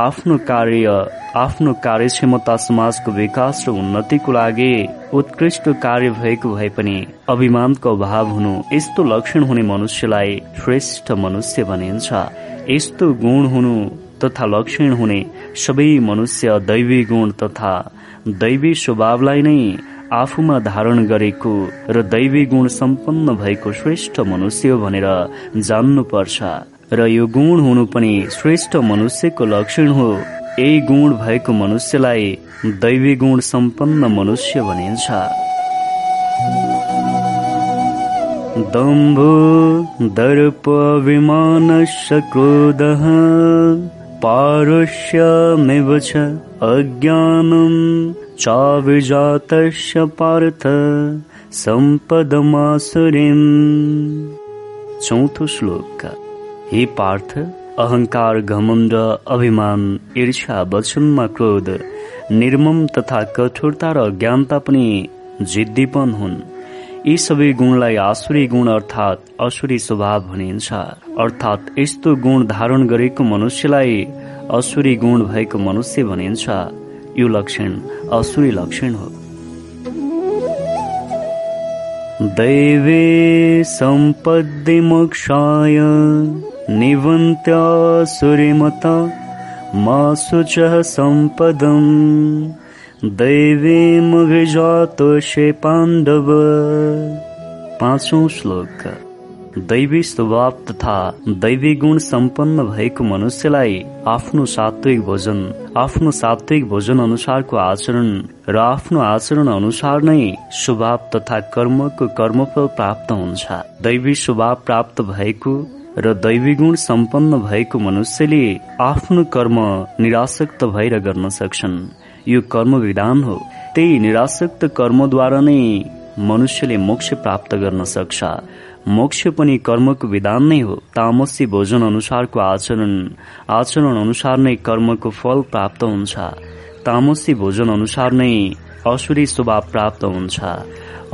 आफ्नो कार्य आफ्नो कार्यक्षमता समाजको विकास र उन्नतिको लागि उत्कृष्ट कार्य भएको भए पनि अभिमानको अभाव हुनु यस्तो लक्षण हुने मनुष्यलाई श्रेष्ठ मनुष्य भनिन्छ। यस्तो गुण हुनु तथा लक्षण हुने सबै मनुष्य दैवी गुण तथा दैवी स्वभावलाई नै आफूमा धारण गरेको र दैवी गुण सम्पन्न भएको श्रेष्ठ मनुष्य भनेर जान्नुपर्छ। र यो गुण हुनु पनि श्रेष्ठ मनुष्यको लक्षण हो। यही गुण भएको मनुष्यलाई दैवी गुण सम्पन्न मनुष्य भनिन्छ। दम्भो दर्प विमानस्य क्रोधः पारुष्यमेव च अज्ञानम् चाविजातस्य पार्थ सम्पदमासुरीम् चौथो श्लोक। हे पार्थ अहंकार घमण्ड अभिमान ईर्ष्या वचनमा क्रोध निर्मम तथा कठोरता र अज्ञानता पनि जिद्दीपन हुन्। यी सबै गुणलाई आसुरी गुण अर्थात् असुरी स्वभाव भनिन्छ। अर्थात् यस्तो गुण धारण गरेको मनुष्यलाई असुरी गुण भएको मनुष्य भनिन्छ। यो लक्षण असुरी लक्षण हो। दैवे सम्पद्विमोक्षाय निवन्त्यासुरिमत मा शुचः सम्पदम्। दैवीमभिजातोषे पाण्डव। पाँचौं श्लोक। दैवी स्वभाव तथा दैवी गुण सम्पन्न भएको मनुष्यलाई आफ्नो सात्विक भोजन आफ्नो सात्विक भोजन अनुसारको आचरण र आफ्नो आचरण अनुसार नै स्वभाव तथा कर्मको कर्मफल प्राप्त हुन्छ। दैवी स्वभाव प्राप्त भएको र दैवी गुण सम्पन्न भएको मनुष्यले आफ्नो कर्म निरासक्त भएर गर्न सक्छन्। यो कर्म विधान हो। त्यही निरासक्त कर्मद्वारा नै मनुष्यले मोक्ष प्राप्त गर्न सक्छ। मोक्ष पनि कर्मको विधान नै हो। तामसी भोजन अनुसारको आचरण। आचरण अनुसार नै कर्मको फल प्राप्त हुन्छ। तामसी भोजन अनुसार नै असुरी स्वभाव प्राप्त हुन्छ।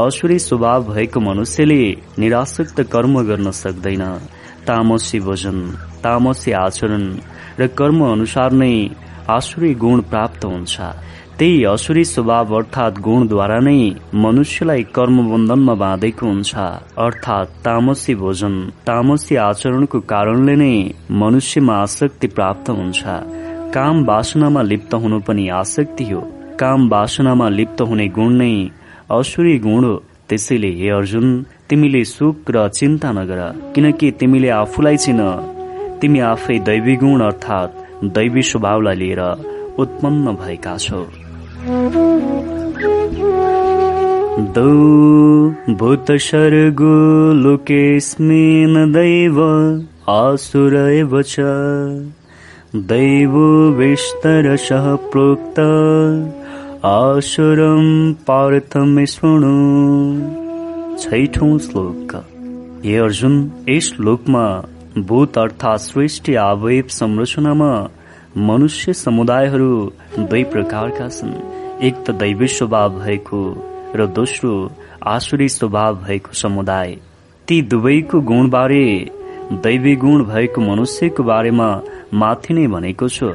असुरी स्वभाव भएको मनुष्यले निरासक्त कर्म गर्न सक्दैन। तामसी भोजन तामसी आचरण र कर्म अनुसार नै आसुरी गुण प्राप्त हुन्छ। त्यही असुरी स्वभाव अर्थात गुणद्वारा नै मनुष्यलाई कर्मबन्धनमा बाँधेको हुन्छ। अर्थात तामसी भोजन तामसी आचरणको कारणले नै मनुष्यमा आसक्ति प्राप्त हुन्छ। काम वासनामा लिप्त हुनु पनि आसक्ति हो। काम वासनामा लिप्त हुने गुण नै असुरी गुण हो। त्यसैले हे अर्जुन तिमीले सुख र चिन्ता नगर किनकि तिमीले आफूलाई चिन। तिमी आफै दैवी गुण अर्थात दैवी स्वभावलाई लिएर उत्पन्न भएका छौ। दौ भूतशर्गो लोकेऽस्मिन् दैव आसुर एव च। दैवो विस्तरशः प्रोक्त आसुरं पार्थमे शृणु। छैठौं श्लोक हे अर्जुन यस श्लोकमा भूत अर्थात् सृष्टि अवयव संरचनामा मनुष्य समुदायहरू दुई प्रकारका छन्। एक त दैवी स्वभाव भएको र दोस्रो आसुरी स्वभाव भएको समुदाय। ती दुवैको गुणबारे दैवी गुण भएको मनुष्यको बारेमा माथि नै भनेको छु।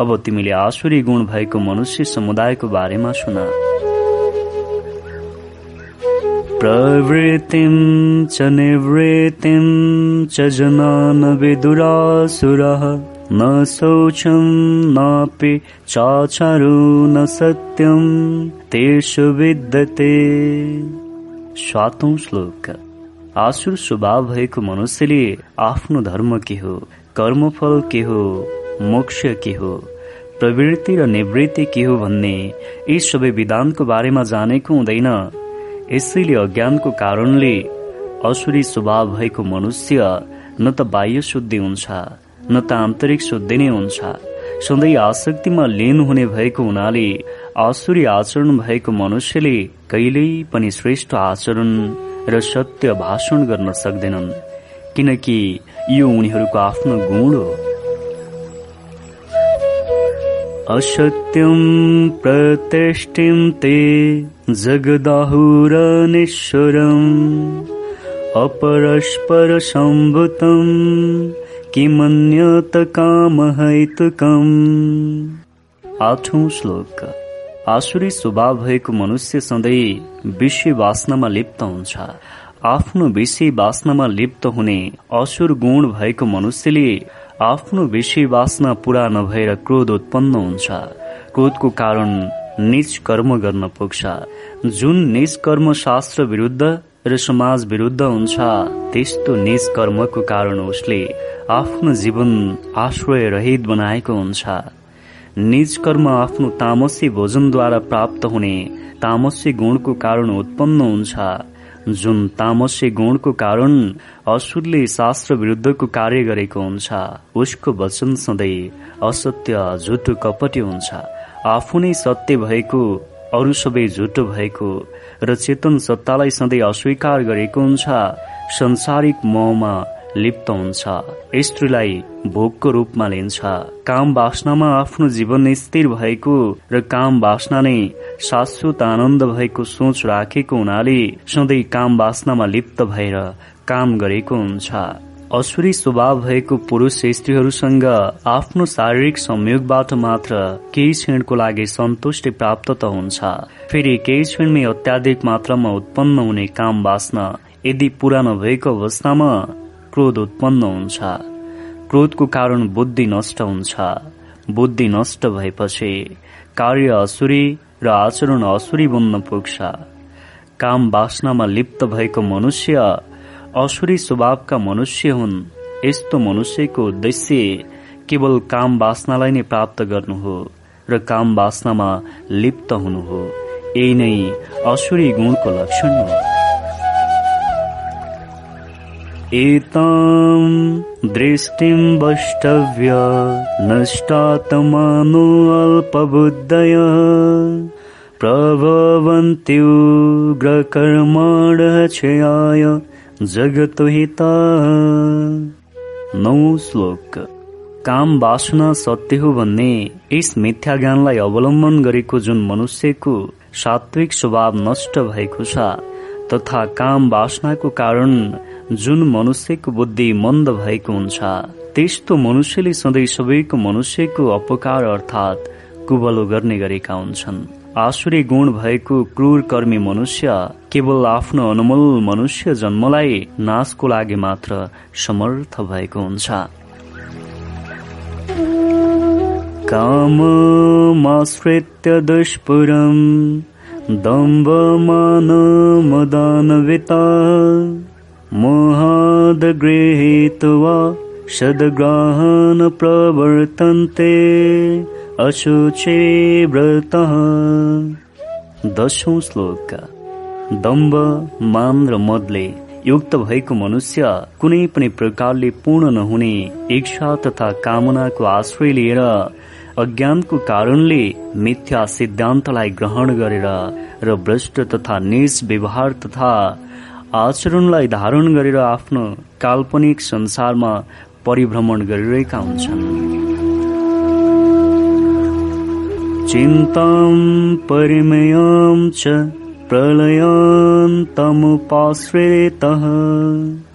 अब तिमीले आसुरी गुण भएको मनुष्य समुदायको बारेमा सुन। प्रवृत्तिं च निवृत्तिं च जनान विदुरासुरः न नापि चाचारो न सत्यं तेषु विद्यते। सातौं श्लोक। आसुर स्वभाव भएको मनुष्यले आफ्नो धर्म के हो कर्मफल के हो मोक्ष के हो प्रवृत्ति र निवृत्ति के हो भन्ने यी सबै विधानको बारेमा जानेको हुँदैन। यसैले अज्ञानको कारणले असुरी स्वभाव भएको मनुष्य न त बाह्य शुद्धि हुन्छ न त आन्तरिक शुद्धि नै हुन्छ। सधैँ आसक्तिमा लिन हुने भएको हुनाले आसुरी आचरण भएको मनुष्यले कहिल्यै पनि श्रेष्ठ आचरण र सत्य भाषण गर्न सक्दैनन् किनकि यो उनीहरूको आफ्नो गुण हो। असत्यम प्रतिष्ठिम ते जगदाहुरनिश्वरम् अपरस्पर सम्भुतम् किमन्यत कामहैतुकम् आठौं श्लोक। आसुरी स्वभाव भएको मनुष्य सधैँ विषय वासनामा लिप्त हुन्छ। आफ्नो विषय वासनामा लिप्त हुने असुर गुण भएको मनुष्यले आफ्नो विषय वासना पूरा नभएर क्रोध उत्पन्न हुन्छ। क्रोधको कारण निज कर्म गर्न पुग्छ। जुन निज कर्म शास्त्र विरुद्ध र समाज विरुद्ध हुन्छ त्यस्तो निज कर्मको कारण उसले आफ्नो जीवन आश्रय रहित बनाएको हुन्छ। निज कर्म आफ्नो तामसी भोजनद्वारा प्राप्त हुने तामसी गुणको कारण उत्पन्न हुन्छ। जुन तामसी गुणको कारण असुरले शास्त्र विरुद्धको कार्य गरेको हुन्छ उसको वचन सधैँ असत्य झुटो कपटी हुन्छ। आफू नै सत्य भएको अरू सबै झुटो भएको र चेतन सत्तालाई सधैँ अस्वीकार गरेको हुन्छ संसारिक मोहमा लिप्त हुन्छ। स्त्रीलाई भोगको रूपमा लिन्छ। काम वासनामा आफ्नो जीवन स्थिर भएको र काम वासना नै शाश्वत आनन्द भएको सोच राखेको हुनाले सधैँ काम वासनामा लिप्त भएर काम गरेको हुन्छ। असुरी स्वभाव भएको पुरुष स्त्रीहरूसँग आफ्नो शारीरिक संयोगबाट मात्र केही क्षणको लागि सन्तुष्टि प्राप्त त हुन्छ। फेरि केही क्षणमै अत्याधिक मात्रामा उत्पन्न हुने काम बाँच्न यदि पूरा नभएको अवस्थामा क्रोध उत्पन्न हुन्छ। क्रोधको कारण बुद्धि नष्ट हुन्छ। बुद्धि नष्ट भएपछि कार्य असुरी र आचरण असुरी बन्न पुग्छ। काम बाँच्नमा लिप्त भएको मनुष्य असुरी स्वभावका मनुष्य हुन् यस्तो मनुष्यको उद्देश्य केवल काम वासनालाई नै प्राप्त गर्नु हो र काम वासनामा लिप्त हुनु हो। यही नै असुरी गुणको लक्षण हो। एतां दृष्टिं वष्टव्य नष्टात्मानो अल्पबुद्धय प्रभवन्त्युग्रकर्माणः क्षयाय जगतो हिता नौ श्लोक। काम वासना सत्य हो भन्ने यस मिथ्या ज्ञानलाई अवलम्बन गरेको जुन मनुष्यको सात्विक स्वभाव नष्ट भएको छ तथा काम वासनाको कारण जुन मनुष्यको बुद्धि मन्द भएको हुन्छ त्यस्तो मनुष्यले सधैँ सबैको मनुष्यको अपकार अर्थात् कुबलो गर्ने गरेका हुन्छन्। आसुरी गुण भएको क्रूर कर्मी मनुष्य केवल आफ्नो अनमोल मनुष्य जन्मलाई नाशको लागि मात्र समर्थ भएको हुन्छ। काममाश्रित्य दुष्पुरम् दम्बमानमदानविता मोहादगृहीत्वा सद्ग्राहन प्रवर्तन्ते। अशुचे व्रतः। दशौं श्लोक। दम्ब मान र मदले। युक्त भएको मनुष्य कुनै पनि प्रकारले पूर्ण नहुने इच्छा तथा कामनाको आश्रय लिएर अज्ञानको कारणले मिथ्या सिद्धान्तलाई ग्रहण गरेर र भ्रष्ट तथा निज व्यवहार तथा आचरणलाई धारण गरेर आफ्नो काल्पनिक संसारमा परिभ्रमण गरिरहेका हुन्छन्। चिन्तां परिमयं च प्रलयान्तमुपाश्रितः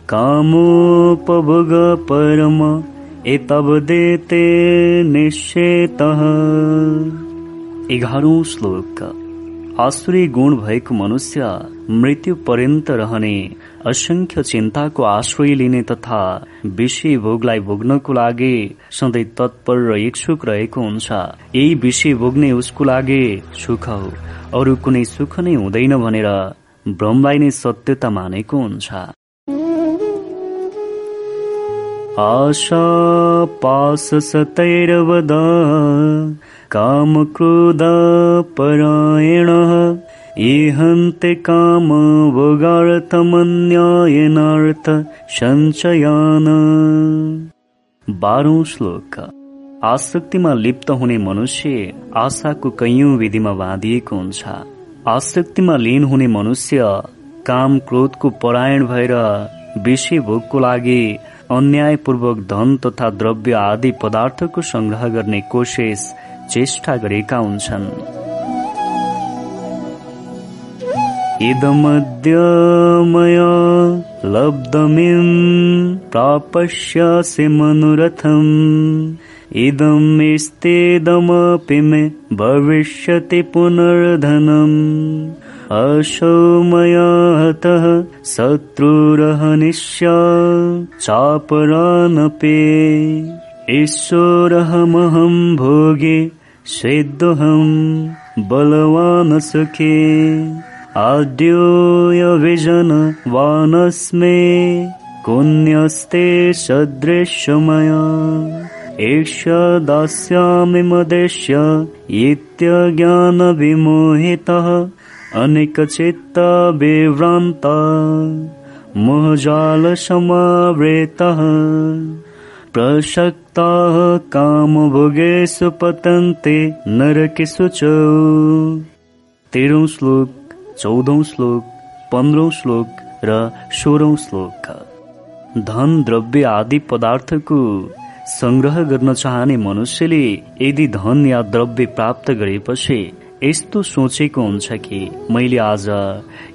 कामोपभोग परम एतवदेते निश्चेतः एघारौं श्लोक। आसुरी गुण भएको मनुष्य मृत्यु पर्यन्त रहने असंख्य चिन्ताको आश्रय लिने तथा विषय भोगलाई भोग्नको लागि सधैँ तत्पर र इच्छुक रहेको हुन्छ। यही विषय भोग्ने उसको लागि सुख हो। अरू कुनै सुख नै हुँदैन भनेर ब्रह्मलाई नै सत्यता मानेको हुन्छ। आशा पास सतैरवद परायणः इहन्ते काम भोगार्थमन्यायनार्थ सञ्चयान बाह्रौं श्लोक। आसक्तिमा लिप्त हुने मनुष्य आशाको कैयौं विधिमा बाँधिएको हुन्छ। आसक्तिमा लीन हुने मनुष्य काम क्रोधको परायण भएर विषय भोगको लागि अन्यायपूर्वक धन तथा द्रव्य आदि पदार्थको संग्रह गर्ने कोसिस चेष्टा गरेका हुन्छन्। इदमद्य मया लब्धमिम् प्रापश्यासि मनोरथम्। इदमेस्तेदमपि मे भविष्यति पुनर्धनम्। असौ मया हतः शत्रुरहनिष्या चापरानपे। ईश्वरहमहं भोगे स्वेदोऽहम् बलवान् सुखे आडोय विजनवानस्मे कुण्यस्ते सदृश मया एष्य दास्यामि मदेश्य इत्य अनेकचित्ता विभ्रान्ता मोहजालसमावृतः। प्रसक्ताः कामभोगेषु पतन्ति नरकेषु च। तिरुश्लोक चौधौं श्लोक पन्ध्रौं श्लोक र सोह्रौं श्लोक। धन द्रव्य आदि पदार्थको संग्रह गर्न चाहने मनुष्यले यदि धन या द्रव्य प्राप्त गरेपछि यस्तो सोचेको हुन्छ कि मैले आज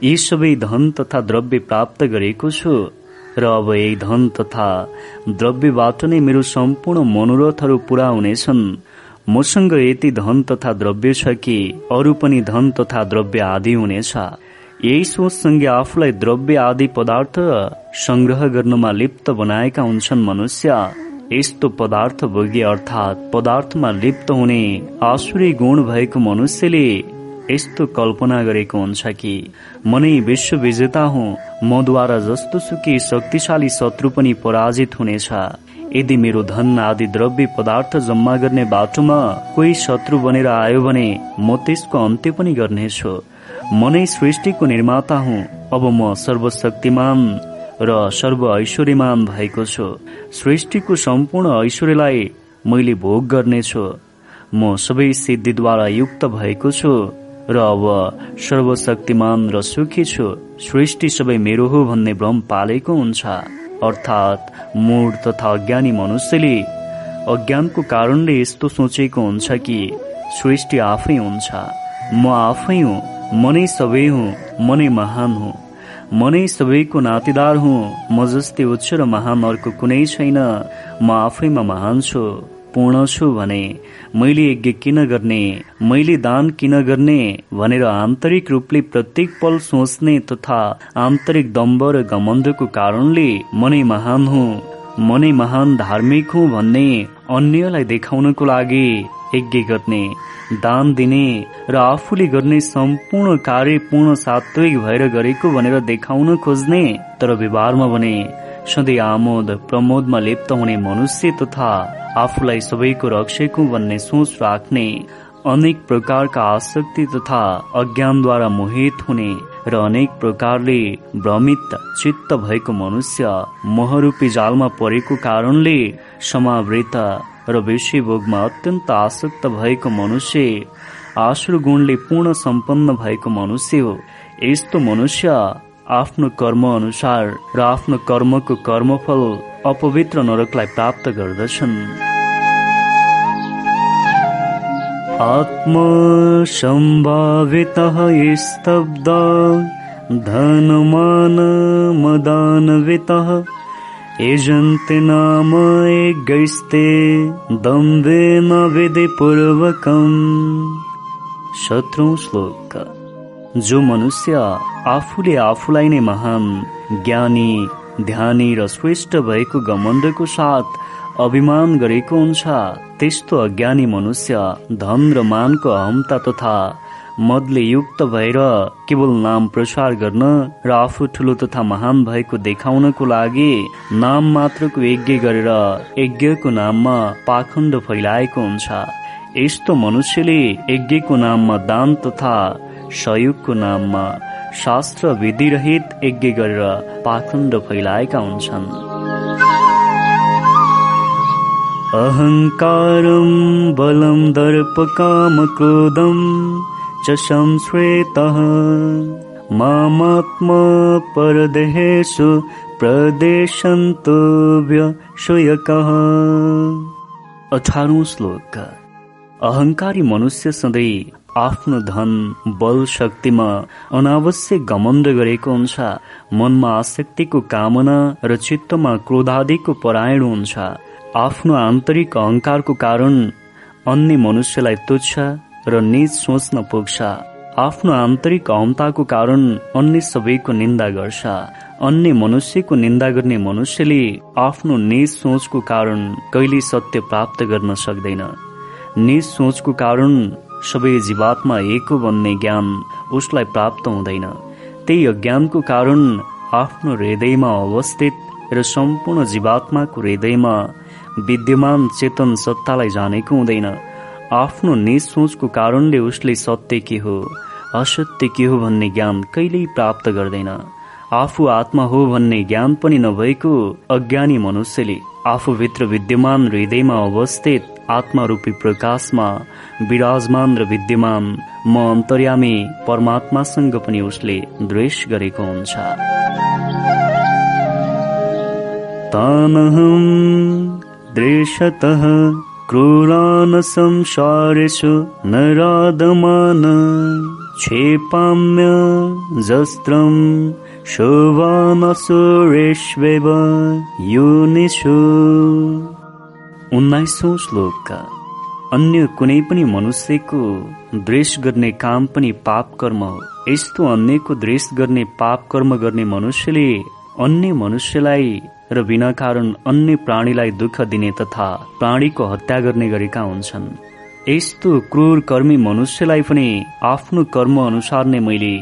यी सबै धन तथा द्रव्य प्राप्त गरेको छु र अब यही धन तथा द्रव्यबाट नै मेरो सम्पूर्ण मनोरथहरू पूरा हुनेछन्। मसँग यति धन तथा द्रव्य छ कि अरू पनि धन तथा द्रव्य आदि हुनेछ। यही सोचसँगै आफूलाई द्रव्य आदि पदार्थ संग्रह गर्नमा लिप्त बनाएका हुन्छन् मनुष्य। यस्तो पदार्थ भोगी अर्थात् पदार्थमा लिप्त हुने आसुरी गुण भएको मनुष्यले यस्तो कल्पना गरेको हुन्छ कि म नै विश्व विजेता हुँ मद्वारा जस्तो सुकी शक्तिशाली शत्रु पनि पराजित हुनेछ। यदि मेरो धन आदि द्रव्य पदार्थ जम्मा गर्ने बाटोमा कोही शत्रु बनेर आयो भने म त्यसको अन्त्य पनि गर्नेछु। म नै सृष्टिको निर्माता हुँ। अब म सर्वशक्तिमान र सर्व ऐश्वर्यमान भएको छु। सृष्टिको सम्पूर्ण ऐश्वर्यलाई मैले भोग गर्नेछु। म सबै सिद्धिद्वारा युक्त भएको छु र अब सर्वशक्तिमान र सुखी छु। सृष्टि सबै मेरो हो भन्ने भ्रम पालेको हुन्छ। अर्थात् मूढ तथा अज्ञानी मनुष्यले अज्ञानको कारणले यस्तो सोचेको हुन्छ कि सृष्टि आफै हुन्छ। म आफै हुँ म नै सबै हुँ म नै महान हुँ। म नै सबैको नातेदार हुँ म जस्तै उच्च र महान अर्को कुनै छैन। म आफैमा महान छु। पूर्ण छु भने मैले यज्ञ किन गर्ने मैले दान किन गर्ने भनेर आन्तरिक रूपले प्रत्येक पल सोच्ने तथा आन्तरिक दम्ब र घमण्डको कारणले मनै महान हुँ। मनै महान धार्मिक हुँ भन्ने अन्यलाई देखाउनको लागि यज्ञ गर्ने दान दिने र आफूले गर्ने सम्पूर्ण कार्य पूर्ण सात्विक भएर गरेको भनेर देखाउन खोज्ने तर व्यवहारमा भने सधैँ आमोद प्रमोदमा लिप्त हुने मनुष्य तथा आफूलाई सबैको रक्षकु भन्ने सोच राख्ने अनेक प्रकारका आसक्ति तथा अज्ञानद्वारा मोहित हुने र अनेक प्रकारले भ्रमित चित्त भएको मनुष्य महरूपी जालमा परेको कारणले समावृत र विषयभोगमा अत्यन्त आसक्त भएको मनुष्य आश्रु गुणले पूर्ण सम्पन्न भएको मनुष्य हो। यस्तो मनुष्य आफ्नो कर्म अनुसार र आफ्नो कर्मको कर्मफल अपवित्र नरकलाई प्राप्त गर्दछन्। आत्मसम्भावितः स्तब्ध धनमान मदानवितः यजन्ति नाम गैस्ते दम्बेन विधिपूर्वकम्। शत्रु श्लोक। जो मनुष्य आफूले आफूलाई नै महान ज्ञानी ध्यानी र श्रेष्ठ भएको घमण्डको साथ अभिमान गरेको हुन्छ त्यस्तो अज्ञानी मनुष्य धन र मानको अहमता तथा मदले युक्त भएर केवल नाम प्रचार गर्न र आफू ठुलो तथा महान भएको देखाउनको लागि नाम मात्रको यज्ञ गरेर यज्ञको नाममा पाखण्ड फैलाएको हुन्छ। यस्तो मनुष्यले यज्ञको नाममा दान तथा सहयोगको नाममा शास्त्र विधिरहित यज्ञ गरेर पाखण्ड फैलाएका हुन्छन्। अहङ्कारं बलं दर्प काम क्रोधं च संश्रेतः मामात्म परदेहेषु प्रदेशन्तो व्यशुयकः अठारौँ श्लोक। अहङ्कारी मनुष्य सधैँ आफ्नो धन बल शक्तिमा अनावश्यक घमण्ड गरेको हुन्छ। मनमा आसक्तिको कामना र चित्तमा क्रोधादिको परायण हुन्छ। आफ्नो आन्तरिक अहङ्कारको कारण अन्य मनुष्यलाई तुच्छ र निज सोच्न पुग्छ। आफ्नो आन्तरिक अहमताको कारण अन्य सबैको निन्दा गर्छ। अन्य मनुष्यको निन्दा गर्ने मनुष्यले आफ्नो निज सोचको कारण कहिले सत्य प्राप्त गर्न सक्दैन। निज सोचको कारण सबै जीवात्मा एक हो भन्ने ज्ञान उसलाई प्राप्त हुँदैन। त्यही अज्ञानको कारण आफ्नो हृदयमा अवस्थित र सम्पूर्ण जीवात्माको हृदयमा विद्यमान चेतन सत्तालाई जानेको हुँदैन। आफ्नो निज सोचको कारणले उसले सत्य के हो असत्य के हो भन्ने ज्ञान कहिल्यै प्राप्त गर्दैन। आफू आत्मा हो भन्ने ज्ञान पनि नभएको अज्ञानी मनुष्यले आफूभित्र विद्यमान हृदयमा अवस्थित आत्मारूपी प्रकाशमा विराजमान र विद्यमान म अन्तर्यामी परमात्मासँग पनि उसले द्वेष गरेको हुन्छ। तानहं दृशतः क्रूरान् संसारेषु नरादमान क्षेपाम्य जस्त्रम् शोभानसुरेष्वेव योनिषु। उन्नाइसौँ श्लोकका। अन्य कुनै पनि मनुष्यको द्वेष गर्ने काम पनि पाप कर्म हो। यस्तो अन्यको द्वेष गर्ने पाप कर्म गर्ने मनुष्यले अन्य मनुष्यलाई र बिना कारण अन्य प्राणीलाई दुःख दिने तथा प्राणीको हत्या गर्ने गरेका हुन्छन्। यस्तो क्रूर कर्मी मनुष्यलाई पनि आफ्नो कर्म अनुसार नै मैले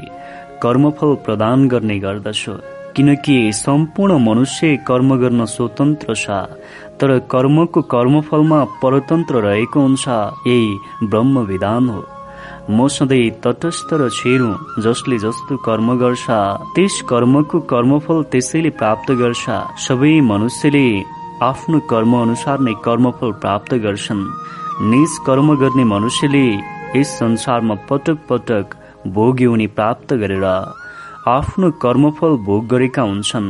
कर्मफल प्रदान गर्ने गर्दछु। किनकि सम्पूर्ण मनुष्य कर्म गर्न स्वतन्त्र छ तर कर्मको कर्मफलमा परतन्त्र रहेको हुन्छ यही ब्रह्म विधान हो। म सधैँ तटस्थ र छेरु जसले जस्तो कर्म गर्छ त्यस कर्मको कर्मफल त्यसैले प्राप्त गर्छ। सबै मनुष्यले आफ्नो कर्म अनुसार नै कर्मफल प्राप्त गर्छन्। निज कर्म गर्ने मनुष्यले यस संसारमा पटक पटक भोग्यौनी प्राप्त गरेर आफ्नो कर्मफल भोग गरेका हुन्छन्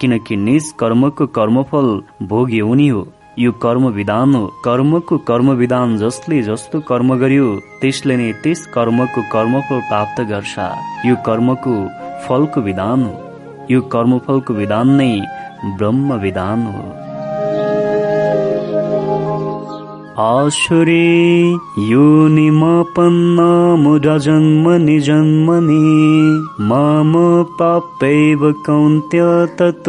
किनकि निज कर्मको कर्मफल भोग हुने हो। यो कर्म विधान हो। कर्मको कर्म विधान जसले जस्तो कर्म गर्यो त्यसले नै त्यस कर्मको कर्मफल प्राप्त गर्छ। यो कर्मको फलको विधान हो। यो कर्मफलको विधान नै ब्रह्म विधान हो। आशुरे योनिमपन्ना मुरजन्मनि जन्मनि माम प्राप्यैव कौन्त्य तत्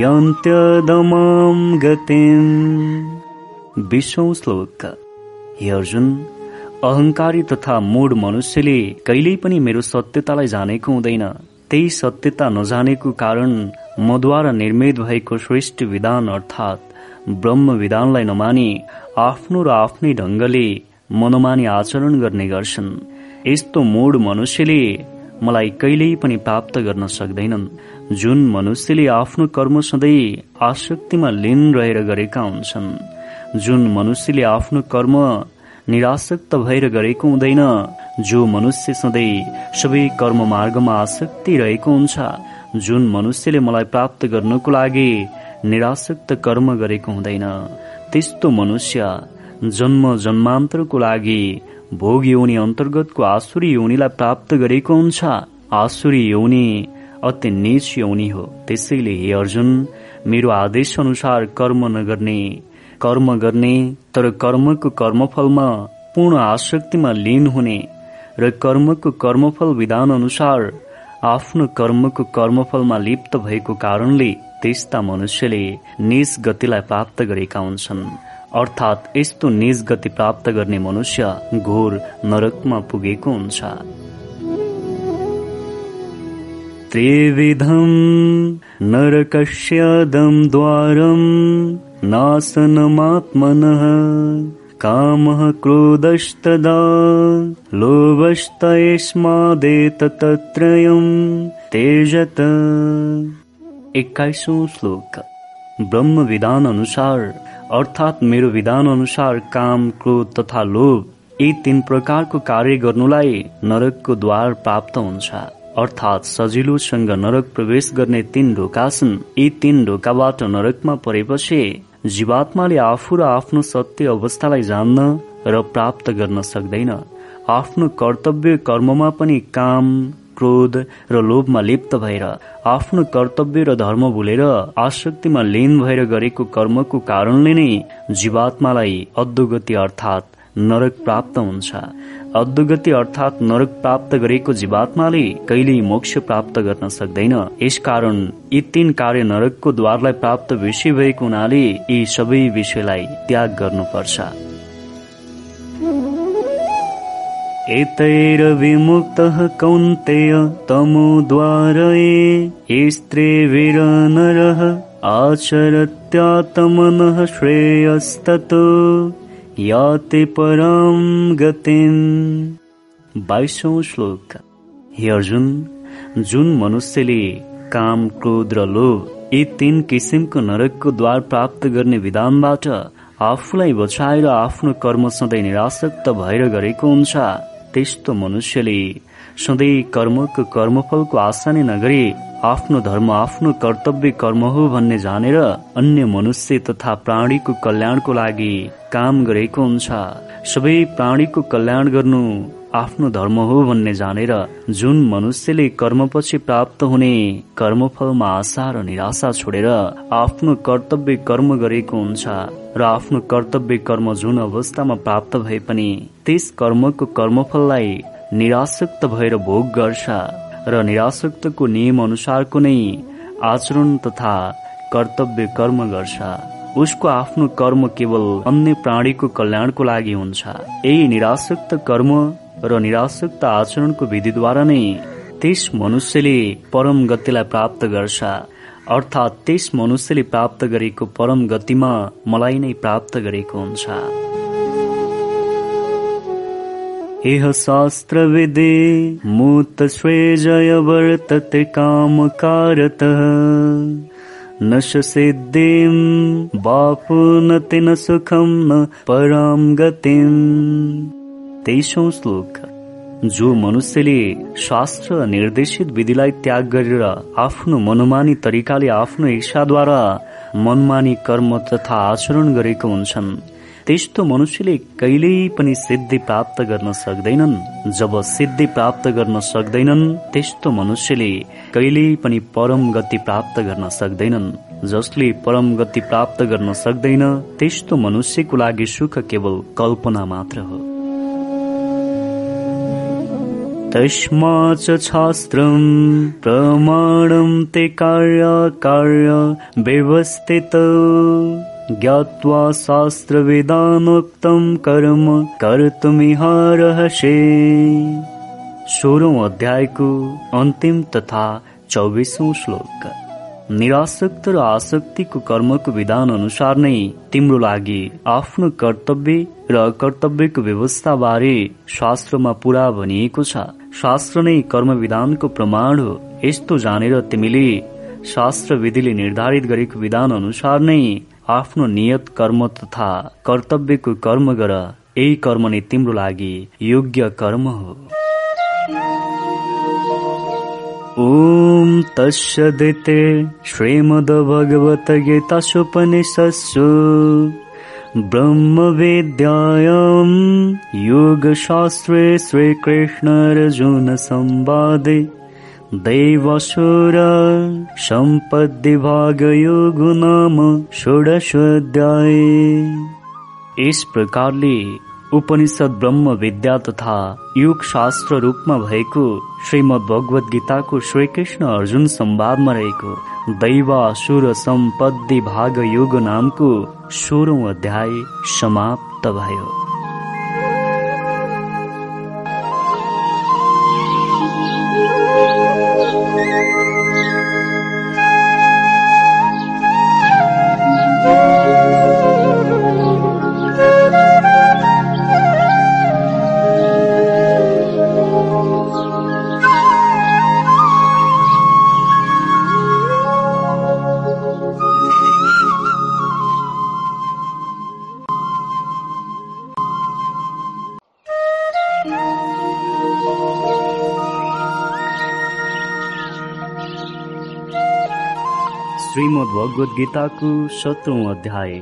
यन्त्यदमां गतिम्। विश्वौं श्लोक। हे अर्जुन अहंकारी तथा मूढ मनुष्यले कहिल्यै पनि मेरो सत्यतालाई जानेको हुँदैन। त्यही सत्यता नजानेको कारण मद्वारा निर्मित भएको श्रेष्ठ विधान अर्थात् ब्रह्म विधानलाई नमानी आफ्नो र आफ्नै ढङ्गले मनमानी आचरण गर्ने गर्छन्। यस्तो मूढ मनुष्यले मलाई कहिल्यै पनि प्राप्त गर्न सक्दैनन्। जुन मनुष्यले आफ्नो कर्म सधैँ आसक्तिमा लिन रहेर गरेका हुन्छन्। जुन मनुष्यले आफ्नो कर्म निरासक्त भएर गरेको हुँदैन जो मनुष्य सधैँ सबै कर्म मार्गमा आसक्ति रहेको हुन्छ जुन मनुष्यले मलाई प्राप्त गर्नको लागि निरासक्त कर्म गरेको हुँदैन। त्यस्तो मनुष्य जन्म जन्मान्तरको लागि भोग योनि अन्तर्गतको आसुरी योनिलाई प्राप्त गरेको हुन्छ। आसुरी योनि अति निच योनि हो। त्यसैले हे अर्जुन मेरो आदेश अनुसार कर्म नगर्ने कर्म गर्ने तर कर्मको कर्मफलमा पूर्ण आसक्तिमा लीन हुने र कर्मको कर्मफल विधान अनुसार आफ्नो कर्मको कर्मफलमा लिप्त भएको कारणले त्यस्ता मनुष्यले निज गतिलाई प्राप्त गरेका हुन्छन्। अर्थात् यस्तो निज गति प्राप्त गर्ने मनुष्य घोर नरकमा पुगेको हुन्छ। त्रिविधम् नरकस्य दम् द्वारम् नाशनमात्मनः कामः क्रोधस्तदा लोभस्त यस्मादेतत्रयम् तेजत एक्काइसौँ श्लोक। ब्रह्म विधान अनुसार अर्थात् मेरो विधान अनुसार काम क्रोध तथा लोभ यी तीन प्रकारको कार्य गर्नुलाई नरकको द्वार प्राप्त हुन्छ। अर्थात् सजिलोसँग नरक प्रवेश गर्ने तीन ढोका छन्। यी तीन ढोकाबाट नरकमा परेपछि जीवात्माले आफू र आफ्नो सत्य अवस्थालाई जान्न र प्राप्त गर्न सक्दैन। आफ्नो कर्तव्य कर्ममा पनि काम क्रोध र लोभमा लिप्त भएर आफ्नो कर्तव्य र धर्म भुलेर आसक्तिमा लीन भएर गरेको कर्मको कारणले नै जीवात्मालाई अद्धोगति अर्थात् नरक प्राप्त हुन्छ। अद्धोगति अर्थात् नरक प्राप्त गरेको जीवात्माले कहिल्यै मोक्ष प्राप्त गर्न सक्दैन। यसकारण यी तीन कार्य नरकको द्वारलाई प्राप्त विषय भएको हुनाले यी सबै विषयलाई त्याग गर्नुपर्छ। एतैरविमुक्तः कौन्तेय तमोद्वारये स्त्रीविरनरः आचरत्यात्मनः श्रेयस्ततो। याति परां गतिम्। बाइसौं श्लोक। हे अर्जुन जुन मनुष्यले काम क्रोध र लोभ यी तीन किसिमको नरकको द्वार प्राप्त गर्ने विधानबाट आफूलाई बचाएर आफ्नो कर्म सधैँ निरासक्त भएर गरेको हुन्छ। त्यस्तो मनुष्यले सधैँ कर्मको कर्मफलको आशा नै नगरी आफ्नो धर्म आफ्नो कर्तव्य कर्म हो भन्ने जानेर अन्य मनुष्य तथा प्राणीको कल्याणको लागि काम गरेको हुन्छ। सबै प्राणीको कल्याण गर्नु आफ्नो धर्म हो भन्ने जानेर जुन मनुष्यले कर्मपछि प्राप्त हुने कर्मफलमा आशा र निराशा छोडेर आफ्नो कर्तव्य कर्म गरेको हुन्छ र आफ्नो कर्तव्य कर्म जुन अवस्थामा प्राप्त भए पनि त्यस कर्मको कर्मफललाई निरासक्त भएर भोग गर्छ र निरासक्तको नियम अनुसारको नै आचरण तथा कर्तव्य कर्म गर्छ। उसको आफ्नो कर्म केवल अन्य प्राणीको कल्याणको लागि हुन्छ। यही निराशक्त कर्म र निराशक्त आचरणको विधिद्वारा नै त्यस मनुष्यले परम गतिलाई प्राप्त गर्छ। अर्थात् त्यस मनुष्यले प्राप्त गरेको परम गतिमा मलाई नै प्राप्त गरेको हुन्छ। इह शास्त्र विदे मूत वर्तते काम कारत न सिद्धिम् बापुनति न सुखम न पराम गतिम। तेइसौँ श्लोक। जो मनुष्यले शास्त्र निर्देशित विधिलाई त्याग गरेर आफ्नो मनमानी तरिकाले आफ्नो इच्छाद्वारा मनमानी कर्म तथा आचरण गरेको हुन्छन् त्यस्तो मनुष्यले कहिल्यै पनि सिद्धि प्राप्त गर्न सक्दैनन्। जब सिद्धि प्राप्त गर्न सक्दैनन् त्यस्तो मनुष्यले कहिल्यै पनि परम गति प्राप्त गर्न सक्दैनन्। जसले परम गति प्राप्त गर्न सक्दैन त्यस्तो मनुष्यको लागि सुख केवल कल्पना मात्र हो। तस्माच शास्त्रम् प्रमाणं ते कार्य व्यवस्थित। ज्ञात्वा शास्त्रविधानोक्तं कर्म कर्तुमिहारहसे। सोह्रौं अध्यायको अन्तिम तथा चौबिसौं श्लोक। निरासक्त र आसक्तिको कर्मको विधान अनुसार नै तिम्रो लागि आफ्नो कर्तव्य र कर्तव्यको व्यवस्था बारे शास्त्रमा पूरा भनिएको छ। शास्त्र नै कर्म विधानको प्रमाण हो यस्तो जानेर तिमीले शास्त्र विधिले निर्धारित गरेको विधान अनुसार नै आफ्नो नियत कर्म तथा कर्तव्यको कर्म गर यही कर्म नै तिम्रो लागि योग्य कर्म हो ओम तस्सदिते श्रीमद्भगवद्गीतासुपनिषत्सु ब्रह्मविद्यायाम् योगशास्त्रे श्रीकृष्णार्जुनसंवादे दैवासुर सम्पद्विभागयोगो नाम षोडशोऽध्याय यस प्रकारले उपनिषद ब्रह्म विद्या तथा युग शास्त्र रूपमा भएको श्रीमद भगवत गीताको श्रीकृष्ण अर्जुन संवादमा रहेको दैवासुर सम्पद्दी भाग योग नामको सोह्रौं अध्याय समाप्त भयो। सत्रौं अध्याय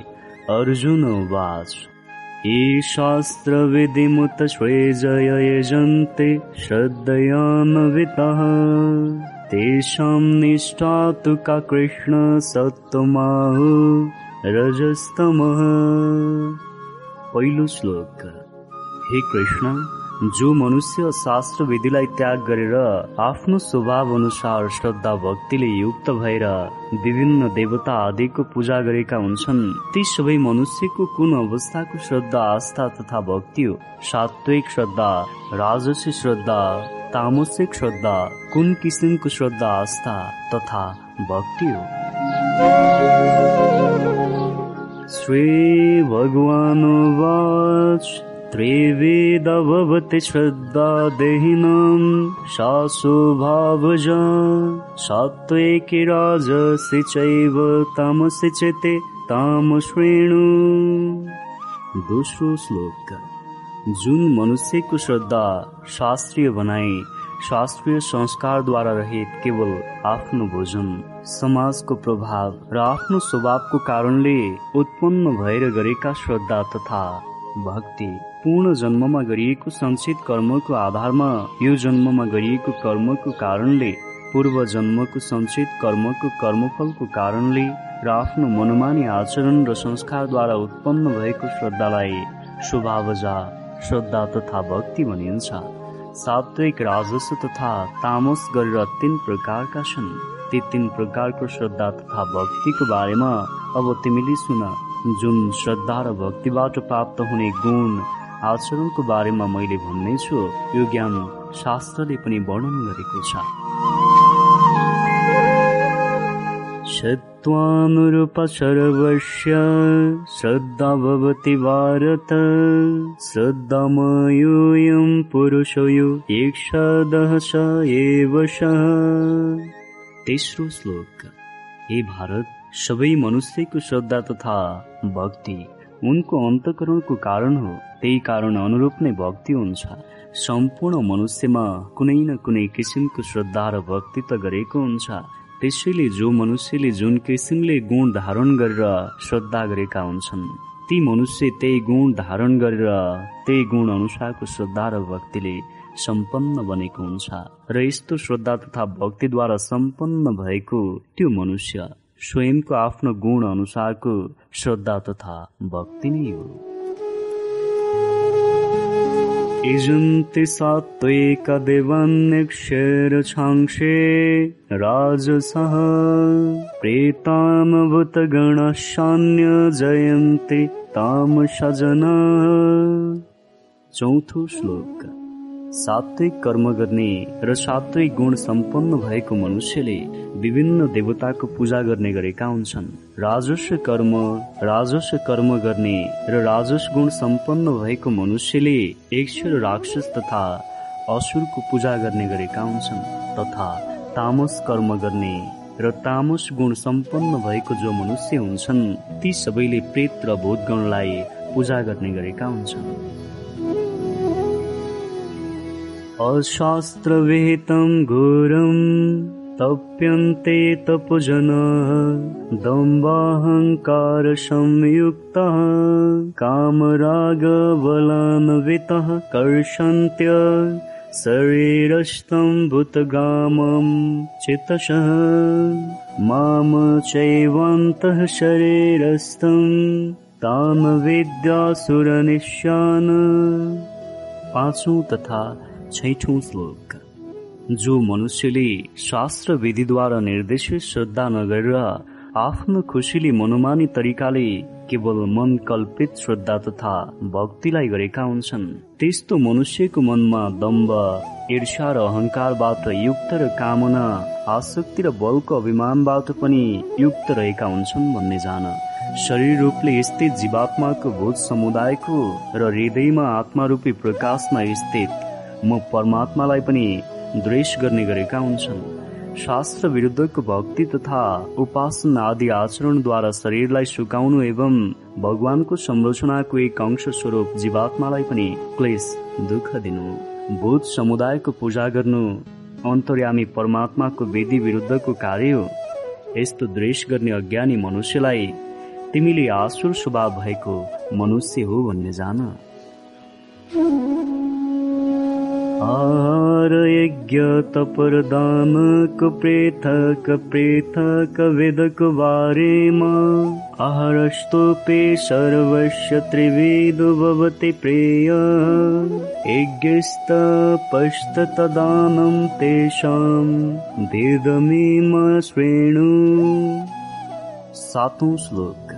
अर्जुन वाच ये शास्त्र विधिमुत श्वेजय यजन्ते श्रद्धयान्वितः तेषां निष्ठा तु का कृष्ण सत्तमाहु रजस्तमः। पहिलो श्लोक। हे कृष्ण जो मनुष्य शास्त्र विधिलाई त्याग गरेर आफ्नो स्वभाव अनुसार श्रद्धा भक्तिले युक्त भएर विभिन्न देवता आदिको पूजा गरेका हुन्छन् ती सबै मनुष्यको कुन अवस्थाको श्रद्धा आस्था तथा भक्ति हो? सात्विक श्रद्धा राजसी श्रद्धा तामसिक श्रद्धा कुन किसिमको श्रद्धा आस्था तथा भक्ति हो? श्री भगवान वाच। त्रिवेदभवति श्रद्धा देहिनां शासो भावजा सात्त्विकी राजसि चैव तामसि चिते ताम श्रेणु। दोस्रो श्लोक। जुन मनुष्यको श्रद्धा शास्त्रीय बनाई शास्त्रीय संस्कारद्वारा रहित केवल आफ्नो भोजन समाजको प्रभाव र आफ्नो स्वभावको कारणले उत्पन्न भएर गरेका श्रद्धा तथा भक्ति पूर्ण जन्ममा गरिएको संचित कर्मको आधारमा यो जन्ममा गरिएको कर्मको कारणले पूर्व जन्मको संचित कर्मको कर्मफलको कारणले र आफ्नो मनमानी आचरण र संस्कारद्वारा उत्पन्न भएको श्रद्धालाई शुभावजा श्रद्धा तथा भक्ति भनिन्छ। सात्विक राजस्व तथा तामस गरेर तीन प्रकारका छन्। ती तीन प्रकारको श्रद्धा तथा भक्तिको बारेमा अब तिमीले सुन। जुन श्रद्धा र भक्तिबाट प्राप्त हुने गुण आचरणको बारेमा मैले भन्नेछु यो ज्ञान शास्त्रले पनि वर्णन गरेको छ। सत्त्वानुरूप सर्वस्य श्रद्धा भवति भारत। श्रद्धामयोऽयं पुरुषयो एकदः स एव तेस्रो श्लोक। हे भारत सबै मनुष्यको श्रद्धा तथा भक्ति उनको अन्तकरणको कारण हो। त्यही कारण अनुरूप नै भक्ति हुन्छ। सम्पूर्ण मनुष्यमा कुनै न कुनै किसिमको श्रद्धा र भक्ति त गरेको हुन्छ। त्यसैले जो मनुष्यले जुन किसिमले गुण धारण गरेर श्रद्धा गरेका हुन्छन् ती मनुष्य त्यही गुण धारण गरेर त्यही गुण अनुसारको श्रद्धा र भक्तिले सम्पन्न बनेको हुन्छ। र यस्तो श्रद्धा तथा भक्तिद्वारा सम्पन्न भएको त्यो मनुष्य स्वयंको आफ्नो गुण अनुसारको श्रद्धा तथा भक्ति नै हो। इजन्ति सात्त्वे राजसः प्रेतामवृतगणशान्यजयन्ति जयन्ति सजन चौथो श्लोक। सात्विक कर्म गर्ने र सात्विक गुण सम्पन्न भएको मनुष्यले विभिन्न देवताको पूजा गर्ने गरेका हुन्छन्। राजस्व कर्म राजस्व कर्म गर्ने र राजस गुण सम्पन्न भएको मनुष्यले एकश्वर राक्षस तथा असुरको पूजा गर्ने गरेका हुन्छन् तथा तामस कर्म गर्ने र तामस गुण सम्पन्न भएको जो मनुष्य हुन्छन् ती सबैले प्रेत र भूतगणलाई पूजा गर्ने गरेका हुन्छन्। अशास्त्रविहितं घोरं तप्यन्ते तपजनः दम्बाहङ्कारसंयुक्तः कामरागबलान्वितः कर्षन्त्य शरीरस्थं भूतगामं चितशः। माम चैवान्तः शरीरस्थं तान् विद्यासुरनिशान। पाँचौँ तथा छैठौँ श्लोक जो मनुष्यले शास्त्र विधिद्वारा निर्देशित श्रद्धा नगरेर आफ्नो खुसीले मनोमानी तरिकाले केवल मन कल्पित श्रद्धा तथा भक्तिलाई गरेका हुन्छन् त्यस्तो मनुष्यको मनमा दम्ब ईर्षा र अहङ्कारबाट युक्त र कामना आसक्ति र बलको अभिमानबाट पनि युक्त रहेका हुन्छन् भन्ने जान शरीर रूपले स्थित जीवात्माको भूत समुदायको र हृदयमा आत्मारूपी प्रकाशमा स्थित म परमात्मालाई पनि द्वेष गर्ने गरेका हुन्छन्। शास्त्र विरुद्धको भक्ति तथा उपासना आदि आचरणद्वारा शरीरलाई सुकाउनु एवं भगवानको संरचनाको एक अंश स्वरूप जीवात्मालाई पनि क्लेश दुःख दिनु भूत समुदायको पूजा गर्नु अन्तर्यामी परमात्माको वेदी विरुद्धको कार्य हो। यस्तो द्वेष गर्ने अज्ञानी मनुष्यलाई तिमीले आसुर स्वभाव भएको मनुष्य हो भन्ने जान। आहार यज्ञ तपरदानक पृथक पृथक वेदक बारेमा आहारस्तोपे सर्वस्य त्रिवेद भवति प्रेय। यज्ञस्तपस्तदानं तेषां वेदमेम श्रेणु सातौं श्लोक।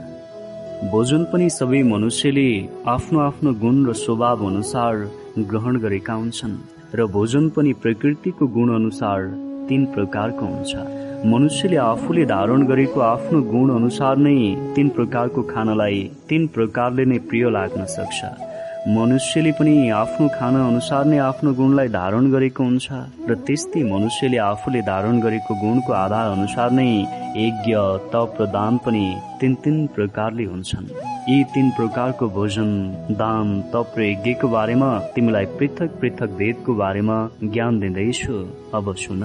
भोजन पनि सबै मनुष्यले आफ्नो आफ्नो गुण र स्वभाव अनुसार ग्रहण गरेका हुन्छन् र भोजन पनि प्रकृतिको गुण अनुसार तीन प्रकारको हुन्छ। मनुष्यले आफूले धारण गरेको आफ्नो गुण अनुसार नै तीन प्रकारको खानालाई तीन प्रकारले नै प्रिय लाग्न सक्छ। मनुष्यले पनि आफ्नो खाना अनुसार नै आफ्नो गुणलाई धारण गरेको हुन्छ र त्यस्तै मनुष्यले आफूले धारण गरेको गुणको आधार अनुसार नै यज्ञ तप र दान पनि तिन तिन प्रकारले हुन्छन्। यी तीन प्रकारको भोजन दान तप र यज्ञको बारेमा तिमीलाई पृथक पृथक वेदको बारेमा ज्ञान दिँदैछु। अब सुन।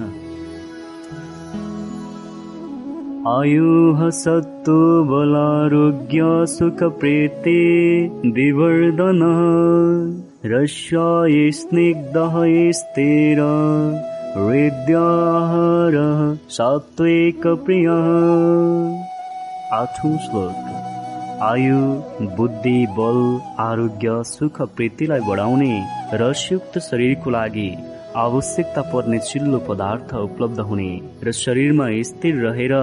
आयुः सत्तु बलारोग्य सुखप्रीति विवर्धनः। रस्याय स्निग्धः स्थिर। हृद्याहारः सात्विकप्रियः आठौँ श्लोक। आयु बुद्धि बल आरोग्य सुख प्रीतिलाई बढाउने रसयुक्त शरीरको लागि आवश्यकता पर्ने चिल्लो पदार्थ उपलब्ध हुने र शरीरमा स्थिर रहेर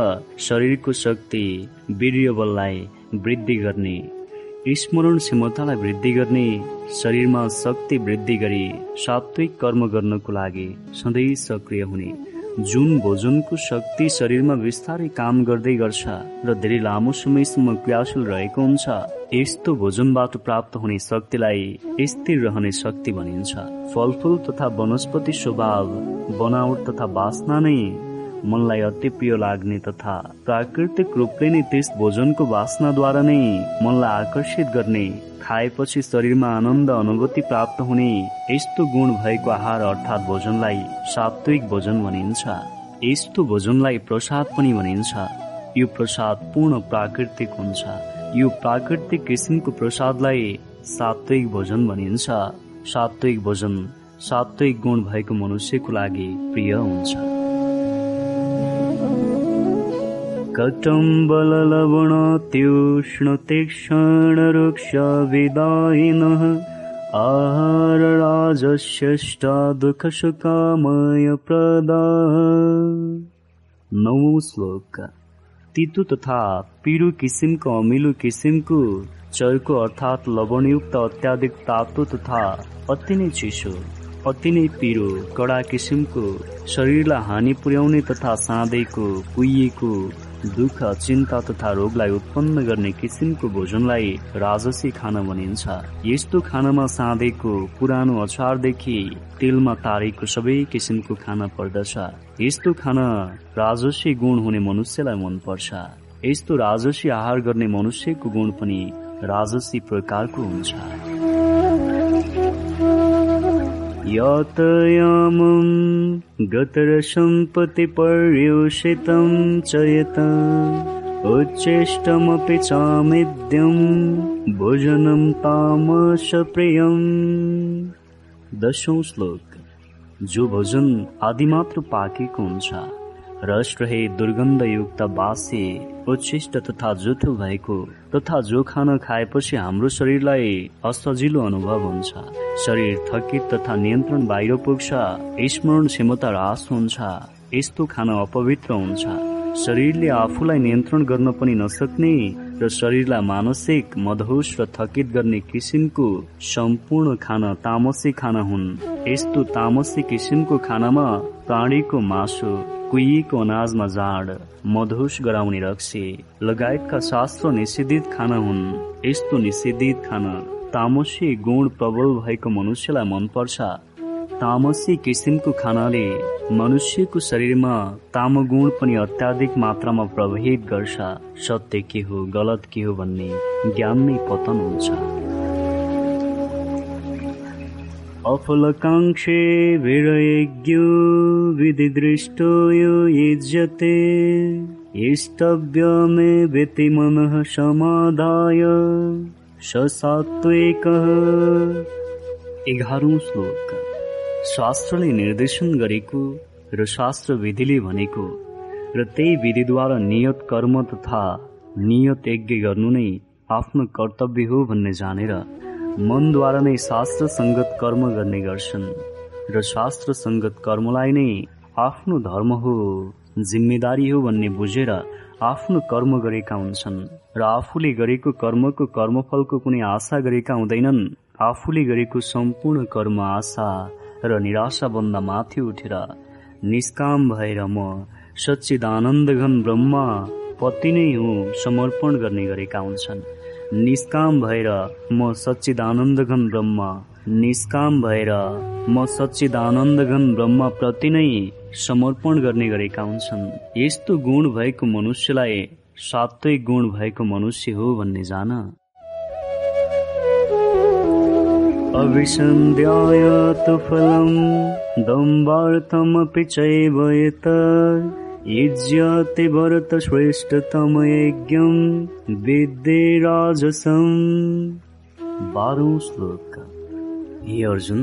शरीरको शक्ति वीर्य बललाई वृद्धि गर्ने स्मरण क्षमतालाई वृद्धि गर्ने शरीरमा शक्ति वृद्धि गरी सात्विक कर्म गर्नको लागि सधैँ सक्रिय हुने। जुन भोजनको शक्ति शरीरमा बिस्तारै काम गर्दै गर्छ र धेरै लामो समयसम्म क्रियाशील रहेको हुन्छ यस्तो भोजनबाट प्राप्त हुने शक्तिलाई स्थिर रहने शक्ति भनिन्छ। फलफुल तथा वनस्पति स्वभाव बनावट तथा बासना नै मनलाई अति प्रिय लाग्ने तथा प्राकृतिक रूपले नै त्यस भोजनको वासनाद्वारा नै मनलाई आकर्षित गर्ने खाएपछि शरीरमा आनन्द अनुभूति प्राप्त हुने यस्तो गुण भएको आहार अर्थात् भोजनलाई सात्विक भोजन भनिन्छ। यस्तो भोजनलाई प्रसाद पनि भनिन्छ। यो प्रसाद पूर्ण प्राकृतिक हुन्छ। यो प्राकृतिक किसिमको प्रसादलाई सात्विक भोजन भनिन्छ। सात्विक भोजन सात्विक गुण भएको मनुष्यको लागि प्रिय हुन्छ। कटम्बललवणत्युष्णतीक्ष्णरुक्षविदायिनः आहारराजस्यष्टा दुःखसुकामयप्रदा नौ श्लोक। तितु तथा पिरो किसिमको अमिलो किसिमको चर्को अर्थात् लवणयुक्त अत्याधिक तातो तथा अति नै चिसो अति नै पिरो कडा किसिमको शरीरलाई हानि पुर्याउने तथा साँधेको कुहिएको दुःख चिन्ता तथा रोगलाई उत्पन्न गर्ने किसिमको भोजनलाई राजसी खाना भनिन्छ। यस्तो खानामा साँधेको पुरानो अचारदेखि तेलमा तारेको सबै किसिमको खाना पर्दछ। यस्तो खाना राजसी गुण हुने मनुष्यलाई मनपर्छ। यस्तो राजसी आहार गर्ने मनुष्यको गुण पनि राजसी प्रकारको हुन्छ। यातयामं गतरसम्पत्तिपर्युषितं च यत उच्चेष्टमपि चामिद्यं भोजनं तामसप्रियम्। दशौं श्लोक। जो भोजन आदि मात्र पाकेको हुन्छ रस रहे दुर्गन्धयुक्त बासे उच्छिष्ट तथा जुठो भएको तथा जो खाना खाएपछि हाम्रो शरीरलाई असजिलो अनुभव हुन्छ। शरीर थकित तथा नियन्त्रण बाहिर पुग्छ स्मरण क्षमता ह्रास हुन्छ यस्तो खाना अपवित्र हुन्छ। शरीरले आफूलाई नियन्त्रण गर्न पनि नसक्ने र शरीरलाई मानसिक मधोस र थकित गर्ने किसिमको सम्पूर्ण खाना तामसी खाना हुन्। यस्तो तामसी किसिमको खानामा प्राणीको मासु कुहिएको अनाजमा जाड मधुस गराउने रक्सी लगायतका शास्त्र निषेधित खाना हुन् यस्तो निषेधित खाना। तामसी गुण प्रबल भएको मनुष्यलाई मनपर्छ तामसी किसिमको खानाले मनुष्यको शरीरमा तामगुण पनि अत्याधिक मात्रामा प्रभावित गर्छ सत्य के हो गलत के हो भन्ने ज्ञान नै पतन हुन्छ। अफलकाङ्क्षे विरयज्ञो विधिदृष्टो यो युज्यते इष्टव्यमे व्यति मनः समाधाय। ससात्विकः एघारौँ श्लोक। शास्त्रले निर्देशन गरेको र शास्त्र विधिले भनेको र त्यही विधिद्वारा नियत कर्म तथा नियत यज्ञ गर्नु नै आफ्नो कर्तव्य हो भन्ने जानेर मनद्वारा नै शास्त्र सङ्गत कर्म गर्ने गर्छन् र शास्त्र सङ्गत कर्मलाई नै आफ्नो धर्म हो जिम्मेदारी हो भन्ने बुझेर आफ्नो कर्म गरेका हुन्छन् र आफूले गरेको कर्मको कर्मफलको कुनै आशा गरेका हुँदैनन्। आफूले गरेको सम्पूर्ण कर्म आशा र निराशाभन्दा माथि उठेर निष्काम भएर म सच्चिदानन्दघन ब्रह्म पति नै हुँ समर्पण गर्ने गरेका हुन्छन्। निष्काम भएर म सच्चिदानन्दघन ब्रह्म। निष्काम भएर म सच्चिदानन्दघन ब्रह्म प्रति नै समर्पण गर्ने गरेका हुन्छन्। यस्तो गुण भएको मनुष्यलाई सात्विक गुण भएको मनुष्य हो भन्ने जान। अविसन्ध्याय तु फलम् दम्बार्थमपि चैव युज्यते भरत श्रेष्ठतम यज्ञम विद्ये राजसम बाह्रौँ श्लोक हे अर्जुन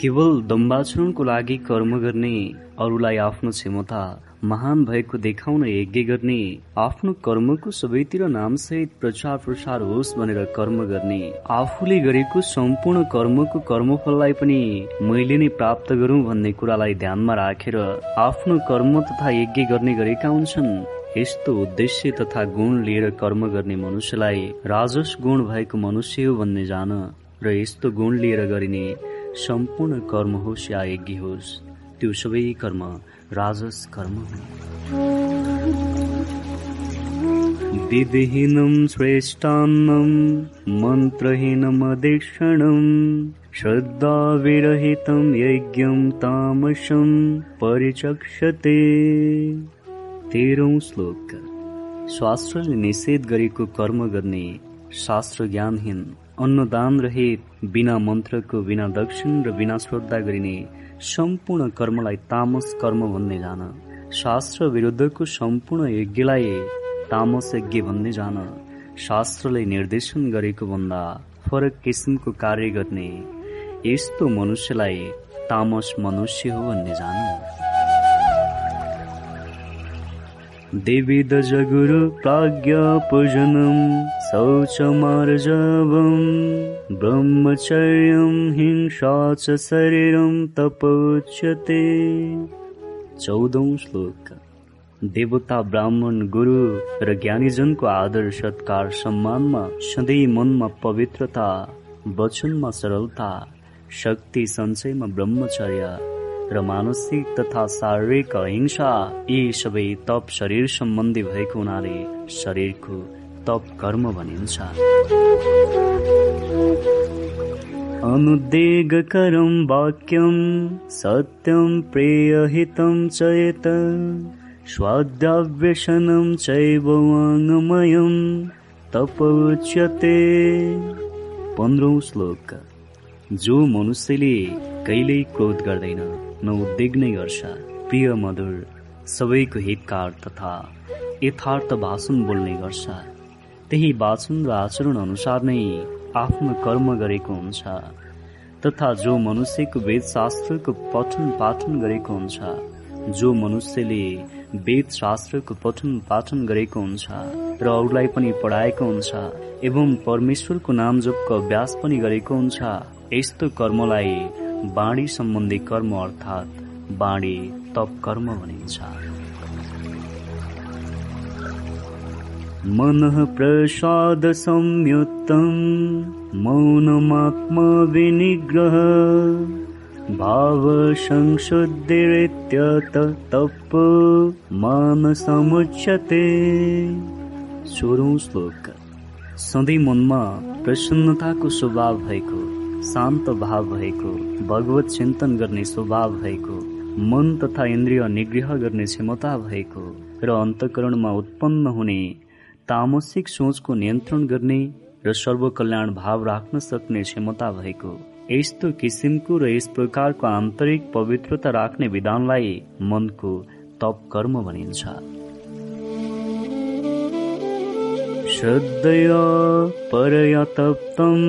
केवल दम्बाचरणको लागि कर्म गर्ने अरूलाई आफ्नो क्षमता महान भएको देखाउन यज्ञ गर्ने आफ्नो कर्मको सबैतिर नामसहित प्रचार प्रसार होस् भनेर कर्म गर्ने आफूले गरेको सम्पूर्ण कर्मको कर्मफललाई पनि मैले नै प्राप्त गरौँ भन्ने कुरालाई ध्यानमा राखेर आफ्नो कर्म तथा यज्ञ गर्ने गरेका हुन्छन्। यस्तो उद्देश्य तथा गुण लिएर कर्म गर्ने मनुष्यलाई राजस गुण भएको मनुष्य हो भन्ने जान र यस्तो गुण लिएर गरिने सम्पूर्ण कर्म होस् या यज्ञ होस् त्यो सबै कर्म राजस कर्म विधिहीनं श्रेष्ठान्नं मन्त्रहीनमदीक्षणम् श्रद्धाविरहितं यज्ञं तामसं परिचक्षते। तेह्रौँ श्लोक। शास्त्रले निषेध गरेको कर्म गर्ने शास्त्र ज्ञानहीन अन्नदान रहित बिना मन्त्रको बिना दक्षिण र बिना श्रद्धा गरिने सम्पूर्ण कर्मलाई तामस कर्म भन्ने जान। शास्त्र विरुद्धको सम्पूर्ण यज्ञलाई तामस यज्ञ भन्ने जान। शास्त्रले निर्देशन गरेको भन्दा फरक किसिमको कार्य गर्ने यस्तो मनुष्यलाई तामस मनुष्य हो भन्ने जानु। देवी दजगुरु प्राज्ञापूजनम् शौचमार्जवम् ब्रह्मचर्यं हिंसा च शरीरं तपोच्यते। चौधौँ श्लोक। देवता ब्राह्मण गुरु र ज्ञानीजनको आदर सत्कार सम्मानमा सधैँ मनमा पवित्रता वचनमा सरलता शक्ति सञ्चयमा ब्रह्मचर्य र मानसिक तथा शारीरिक अहिंसा यी सबै तप शरीर सम्बन्धी भएको हुनाले शरीरको तप कर्म भनिन्छ। अनुदेगकरं वाक्यं सत्यं प्रेयहितं च यत् स्वाद्याव्यसनं चैव वाङ्मयं तपोच्यते पन्ध्रौँ श्लोक। जो मनुष्यले कहिल्यै क्रोध गर्दैन। न उद्विग्नै गर्छ प्रिय मधुर सबैको हितकार तथा यथार्थ भाषण बोल्ने गर्छ। त्यही वाचन र आचरण अनुसार नै आफ्नो कर्म गरेको हुन्छ तथा जो मनुष्यको वेद शास्त्रको पठन पाठन गरेको हुन्छ जो मनुष्यले वेद शास्त्रको पठन पाठन गरेको हुन्छ र अरूलाई पनि पढाएको हुन्छ एवं परमेश्वरको नाम जपको अभ्यास पनि गरेको हुन्छ यस्तो कर्मलाई बाणी सम्बन्धी कर्म अर्थात् बाणी तप कर्म भनिन्छ। मन प्रसाद संयुक्तं विनिग्रह भाव संशुद्धिरित्यत तप समुच्यते। सोह्रौँ श्लोक। सधैँ मनमा प्रसन्नताको स्वभाव भएको शान्त भाव भएको भगवत चिन्तन गर्ने स्वभाव भएको मन तथा इन्द्रिय निग्रह गर्ने क्षमता भएको र अन्तकरणमा उत्पन्न हुने तामसिक सोचको नियन्त्रण गर्ने र सर्वकल्याण भाव राख्न सक्ने क्षमता भएको यस्तो किसिमको र यस प्रकारको आन्तरिक पवित्रता राख्ने विधानलाई मनको तप कर्म भनिन्छ। श्रद्धया परया तप्तं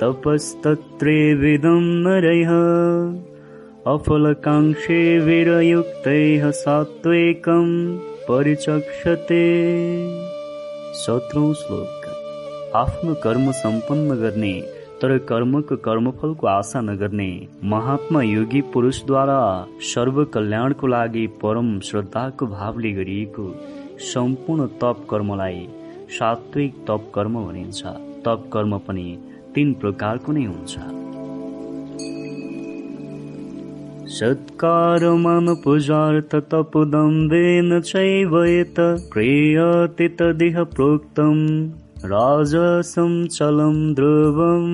तपस्तत्रेविदं नरैः अफलकाङ्क्षे वीरयुक्तैः सात्त्वेकं परिचक्षते। सत्रौँ श्लोक आफ्नो कर्म सम्पन्न गर्ने तर कर्मको कर्मफलको आशा नगर्ने महात्मा योगी पुरुषद्वारा सर्व कल्याणको लागि परम श्रद्धाको भावले गरिएको सम्पूर्ण तप कर्मलाई सात्विक तप कर्म भनिन्छ। तप कर्म पनि तीन प्रकारको नै हुन्छ। सत्कारमान पूजार्थ तपदम्बेन चैव यत क्रियते तदिह प्रोक्तम राजसं चलम ध्रुवम।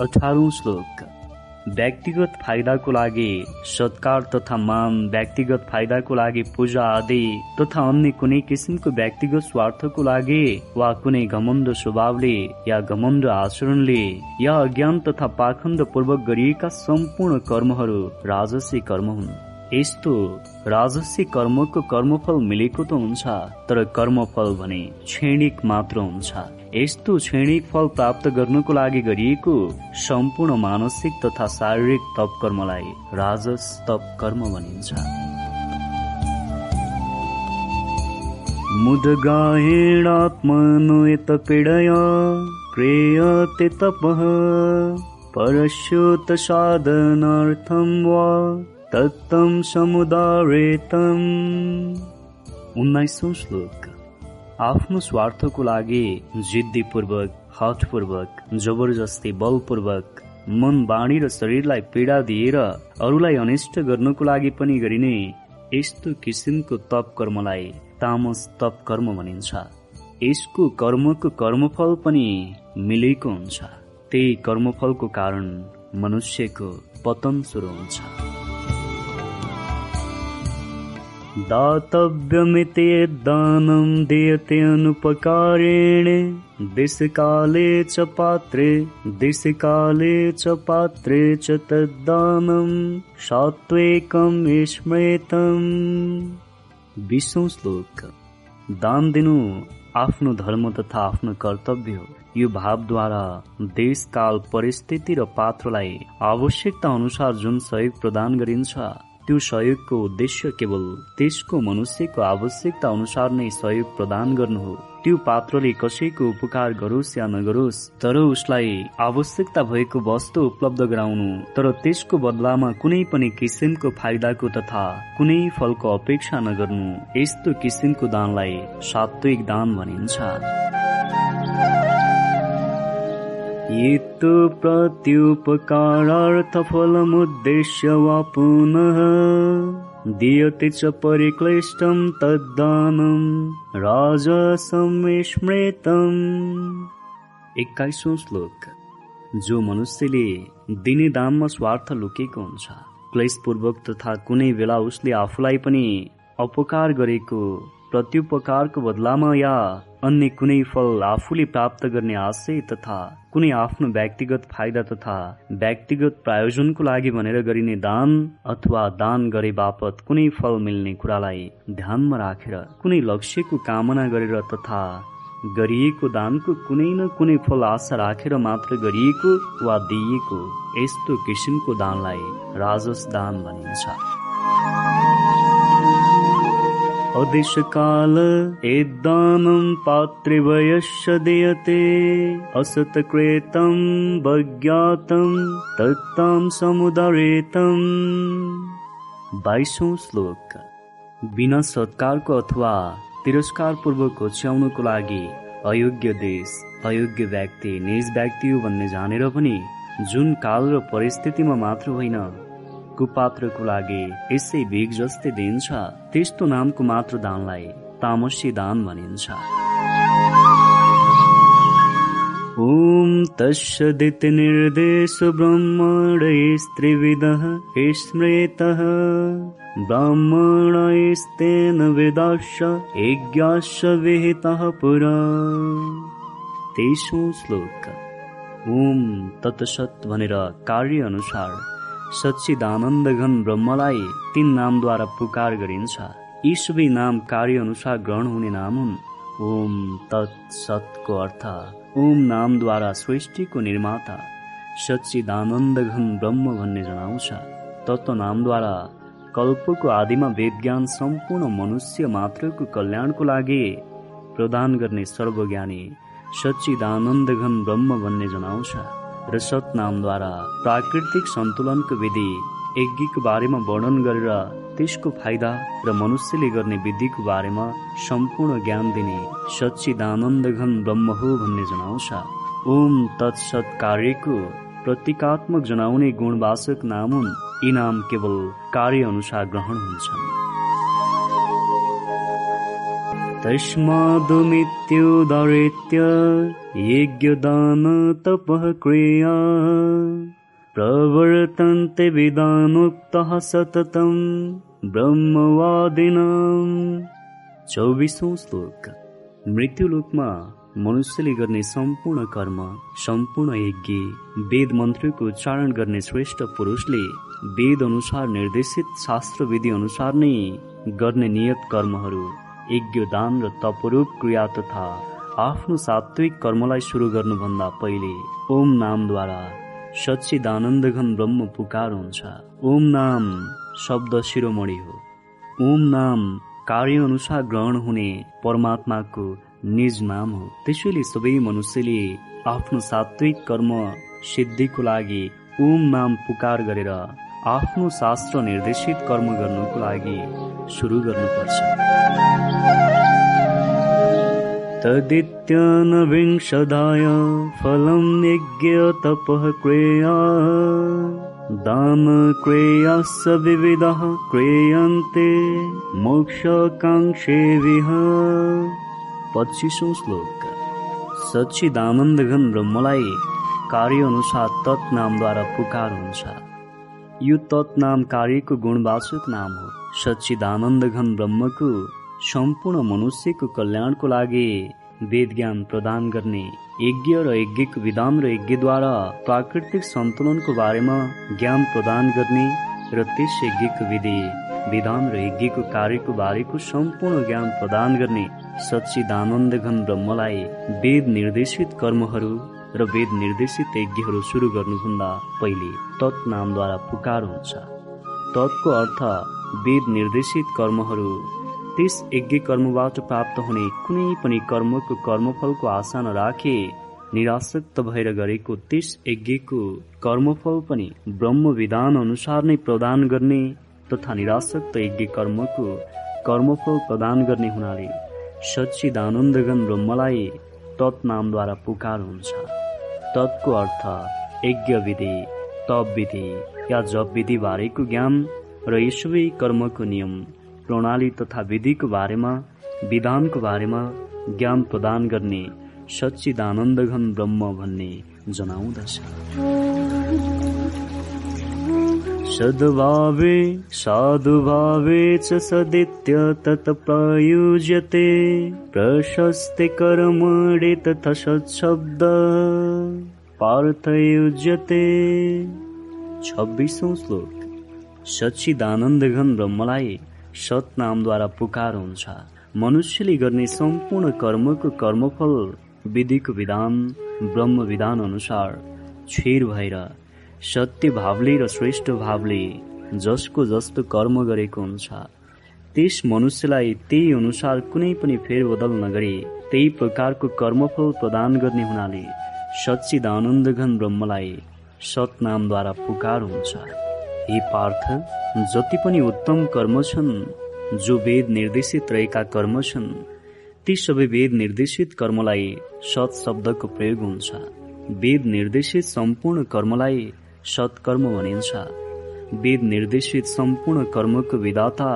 अठारौँ श्लोक। व्यक्तिगत फाइदाको लागि सत्कार तथा मान व्यक्तिगत फाइदाको लागि पूजा आदि तथा अन्य कुनै किसिमको व्यक्तिगत स्वार्थको लागि वा कुनै घमण्ड स्वभावले या घमण्ड आचरणले या अज्ञान तथा पाखण्ड पूर्वक गरिएका सम्पूर्ण कर्महरू राजसी कर्म हुन्। यस्तो राजसी कर्मको कर्मफल मिलेको त हुन्छ तर कर्मफल भने क्षणिक मात्र हुन्छ। यस्तो क्षणिक फल प्राप्त गर्नको लागि गरिएको सम्पूर्ण मानसिक तथा शारीरिक तप कर्मलाई राजस तप कर्म भनिन्छ। मुदगाहेणात्मनो यत पीडया क्रियते तपः परस्योत साधनार्थं वा तत्तं समुदारेतम् उन्नाइसौँ श्लोक। आफ्नो स्वार्थको लागि जिद्दीपूर्वक हठपूर्वक जबरजस्ती बलपूर्वक मन बाणी र शरीरलाई पीडा दिएर अरूलाई अनिष्ट गर्नको लागि पनि गरिने यस्तो किसिमको तप कर्मलाई तामस तप कर्म भनिन्छ। यसको कर्मको कर्मफल पनि मिलेको हुन्छ। त्यही कर्मफलको कारण मनुष्यको पतन सुरु हुन्छ। दातव्यमिति दानं दीयते अनुपकारेण। दिशकाले च पात्रे दिशकाले च पात्रे च तद्दानं। सात्वेकं स्मृतम् विश्वौँ श्लोक। दान दिनु आफ्नो धर्म तथा आफ्नो कर्तव्य हो यो भावद्वारा देशकाल परिस्थिति र पात्रलाई आवश्यकता अनुसार जुन सहयोग प्रदान गरिन्छ त्यो सहयोगको उद्देश्य केवल त्यसको मनुष्यको आवश्यकता अनुसार नै सहयोग प्रदान गर्नु हो। त्यो पात्रले कसैको उपकार गरोस् या नगरोस् तर उसलाई आवश्यकता भएको वस्तु उपलब्ध गराउनु तर त्यसको बदलामा कुनै पनि किसिमको फाइदाको तथा कुनै फलको अपेक्षा नगर्नु यस्तो किसिमको दानलाई सात्विक दान भनिन्छ। यत् प्रत्युपकारार्थफलमुद्देश्य वा पुनः दीयते च परिक्लिष्टं तद्दानं राजसंस्मृतम् एक्काइसौँ श्लोक। जो मनुष्यले दिने दानमा स्वार्थ लुकेको हुन्छ क्लेशपूर्वक तथा कुनै बेला उसले आफूलाई पनि अपकार गरेको प्रत्युपकारको बदलामा या अन्य कुनै फल आफूले प्राप्त गर्ने आशय तथा कुनै आफ्नो व्यक्तिगत फाइदा तथा व्यक्तिगत प्रायोजनको लागि भनेर गरिने दान अथवा दान गरे बापत कुनै फल मिल्ने कुरालाई ध्यानमा राखेर कुनै लक्ष्यको कामना गरेर तथा गरिएको दानको कुनै न कुनै फल आशा राखेर मात्र गरिएको वा दिइएको यस्तो किसिमको दानलाई राजस दान भनिन्छ। अदिशकाल एदानं पातृवयस्य दीयते। असत्कृतं वज्ञातं तत्तां समुदारेतम् बाइसौँ श्लोक। बिना सत्कारको अथवा तिरस्कारपूर्वक होच्याउनको लागि अयोग्य देश अयोग्य व्यक्ति निज व्यक्ति हो भन्ने जानेर पनि जुन काल र परिस्थितिमा मात्र होइन कुपात्रको लागि यसै भिग जस्तै दिन्छ त्यस्तो नामको मात्र दानलाई तामसी दान भनिन्छ। निर्देश ब्रह्मणैस्त्रिविदः स्मृतः। ब्राह्मणैस्तेन वेदाश्च यज्ञाश्च विहितः पुरा। तेषु श्लोक। ओम तत्सत भनेर कार्य अनुसार सच्चिदानन्द घन ब्रह्मलाई तीन नामद्वारा पुकार गरिन्छ। यी सबै नाम कार्य अनुसार ग्रहण हुने नाम हुन्। ओम तत् सतको अर्थ ओम नामद्वारा सृष्टिको निर्माता। सच्चिदानन्द घन ब्रह्म भन्ने जनाउँछ। तत्व नामद्वारा कल्पको आदिमा वेद सम्पूर्ण मनुष्य मात्रको कल्याणको लागि प्रदान गर्ने सर्वज्ञानी सच्चिदानन्द घन ब्रह्म भन्ने जनाउँछ। र सत नामद्वारा प्राकृतिक सन्तुलनको विधि यज्ञको बारेमा वर्णन गरेर त्यसको फाइदा र मनुष्यले गर्ने विधिको बारेमा सम्पूर्ण ज्ञान दिने सच्चिदानन्द घन ब्रह्म हो भन्ने जनाउँछ। ओम तत्सत कार्यको प्रतीकात्मक जनाउने गुणवासक नाम हुन् यी नाम केवल कार्य अनुसार ग्रहण हुन्छन्। तस्मादुमित्युदारित्य यज्ञदान तपः क्रिया प्रवर्तन्ते विधानोक्तः सततं ब्रह्मवादिनाम्। चौबिसौँ श्लोक। मृत्युलोकमा मनुष्यले गर्ने सम्पूर्ण कर्म सम्पूर्ण यज्ञ वेद मन्त्रको उच्चारण गर्ने श्रेष्ठ पुरुषले वेद अनुसार निर्देशित शास्त्र विधि अनुसार नै गर्ने नियत कर्महरू। यज्ञदान र तपरूप क्रिया तथा आफ्नो सात्विक कर्मलाई सुरु गर्नुभन्दा पहिले ओम नामद्वारा सच्चिदानन्दघन ब्रह्म पुकार हुन्छ। ओम नाम शब्द शिरोमणि हो। ओम नाम कार्य अनुसार ग्रहण हुने परमात्माको निज नाम हो। त्यसैले सबै मनुष्यले आफ्नो सात्विक कर्म सिद्धिको लागि ओम नाम पुकार गरेर आफ्नो शास्त्र निर्देशित कर्म गर्नुको लागि सुरु गर्नुपर्छ। तदित्यनविंशदाय फलं यज्ञ तपः क्रिया दान क्रियास विविधः क्रियन्ते मोक्षकाङ्क्षेभिः पच्चिसौँ श्लोक। सच्चिदानन्दघन ब्रह्मलाई कार्य अनुसार तत् नामद्वारा पुकार हुन्छ यो तत् नाम कार्यको गुणवाचक नाम हो। सच्चिदानन्द घन ब्रह्मको सम्पूर्ण मनुष्यको कल्याणको लागि वेद ज्ञान प्रदान गर्ने यज्ञ र यज्ञको विधान र यज्ञद्वारा प्राकृतिक सन्तुलनको बारेमा ज्ञान प्रदान गर्ने र त्यस यज्ञको विधि विधान र यज्ञको कार्यको बारेको सम्पूर्ण ज्ञान प्रदान गर्ने सच्चिदानन्द घन ब्रह्मलाई वेद निर्देशित कर्महरू र वेद निर्देशित यज्ञहरू सुरु गर्नुभन्दा पहिले तत् नामद्वारा पुकार हुन्छ। तत्को अर्थ वेद निर्देशित कर्महरू त्यस यज्ञ कर्मबाट प्राप्त हुने कुनै पनि कर्मको कर्मफलको आशा नराखे निराशक्त भएर गरेको त्यस यज्ञको कर्मफल पनि ब्रह्म विधान अनुसार नै प्रदान गर्ने तथा निराशक्त यज्ञ कर्मको कर्मफल प्रदान गर्ने हुनाले सच्चिदानन्दगन ब्रह्मलाई तत् नामद्वारा पुकार हुन्छ। तत्को अर्थ यज्ञ विधि तप विधि या जप विधि बारेको ज्ञान र यसुबै कर्मको नियम प्रणाली तथा विधिको बारेमा विधानको बारेमा ज्ञान प्रदान गर्ने सच्चिदानन्दघन ब्रह्म भन्ने जनाउँदछ। सद्भावे साधुभावे च सदित्य तत् प्रयुज्यते। प्रशस्ते कर्मणे तथा सत्शब्द पार्थयुज्यते। छब्बिसौँ श्लोक। सच्चिदानन्द घन ब्रह्मलाई सत नामद्वारा पुकार हुन्छ। मनुष्यले गर्ने सम्पूर्ण कर्मको कर्मफल विधिको विधान ब्रह्म विधान अनुसार छेर भएर सत्य भावले र श्रेष्ठ भावले जसको जस्तो कर्म गरेको हुन्छ। त्यस मनुष्यलाई त्यही अनुसार कुनै पनि फेरबदल नगरी त्यही प्रकारको कर्मफल प्रदान गर्ने हुनाले सच्चिदानन्दघन ब्रह्मलाई सतनामद्वारा पुकार हुन्छ। हे पार्थ जति पनि उत्तम कर्म छन् जो वेद निर्देशित रहेका कर्म छन् ती सबै वेद निर्देशित कर्मलाई सत शब्दको प्रयोग हुन्छ। वेद निर्देशित सम्पूर्ण कर्मलाई सत्कर्म भनिन्छ। वेद निर्देशित सम्पूर्ण कर्मको विधाता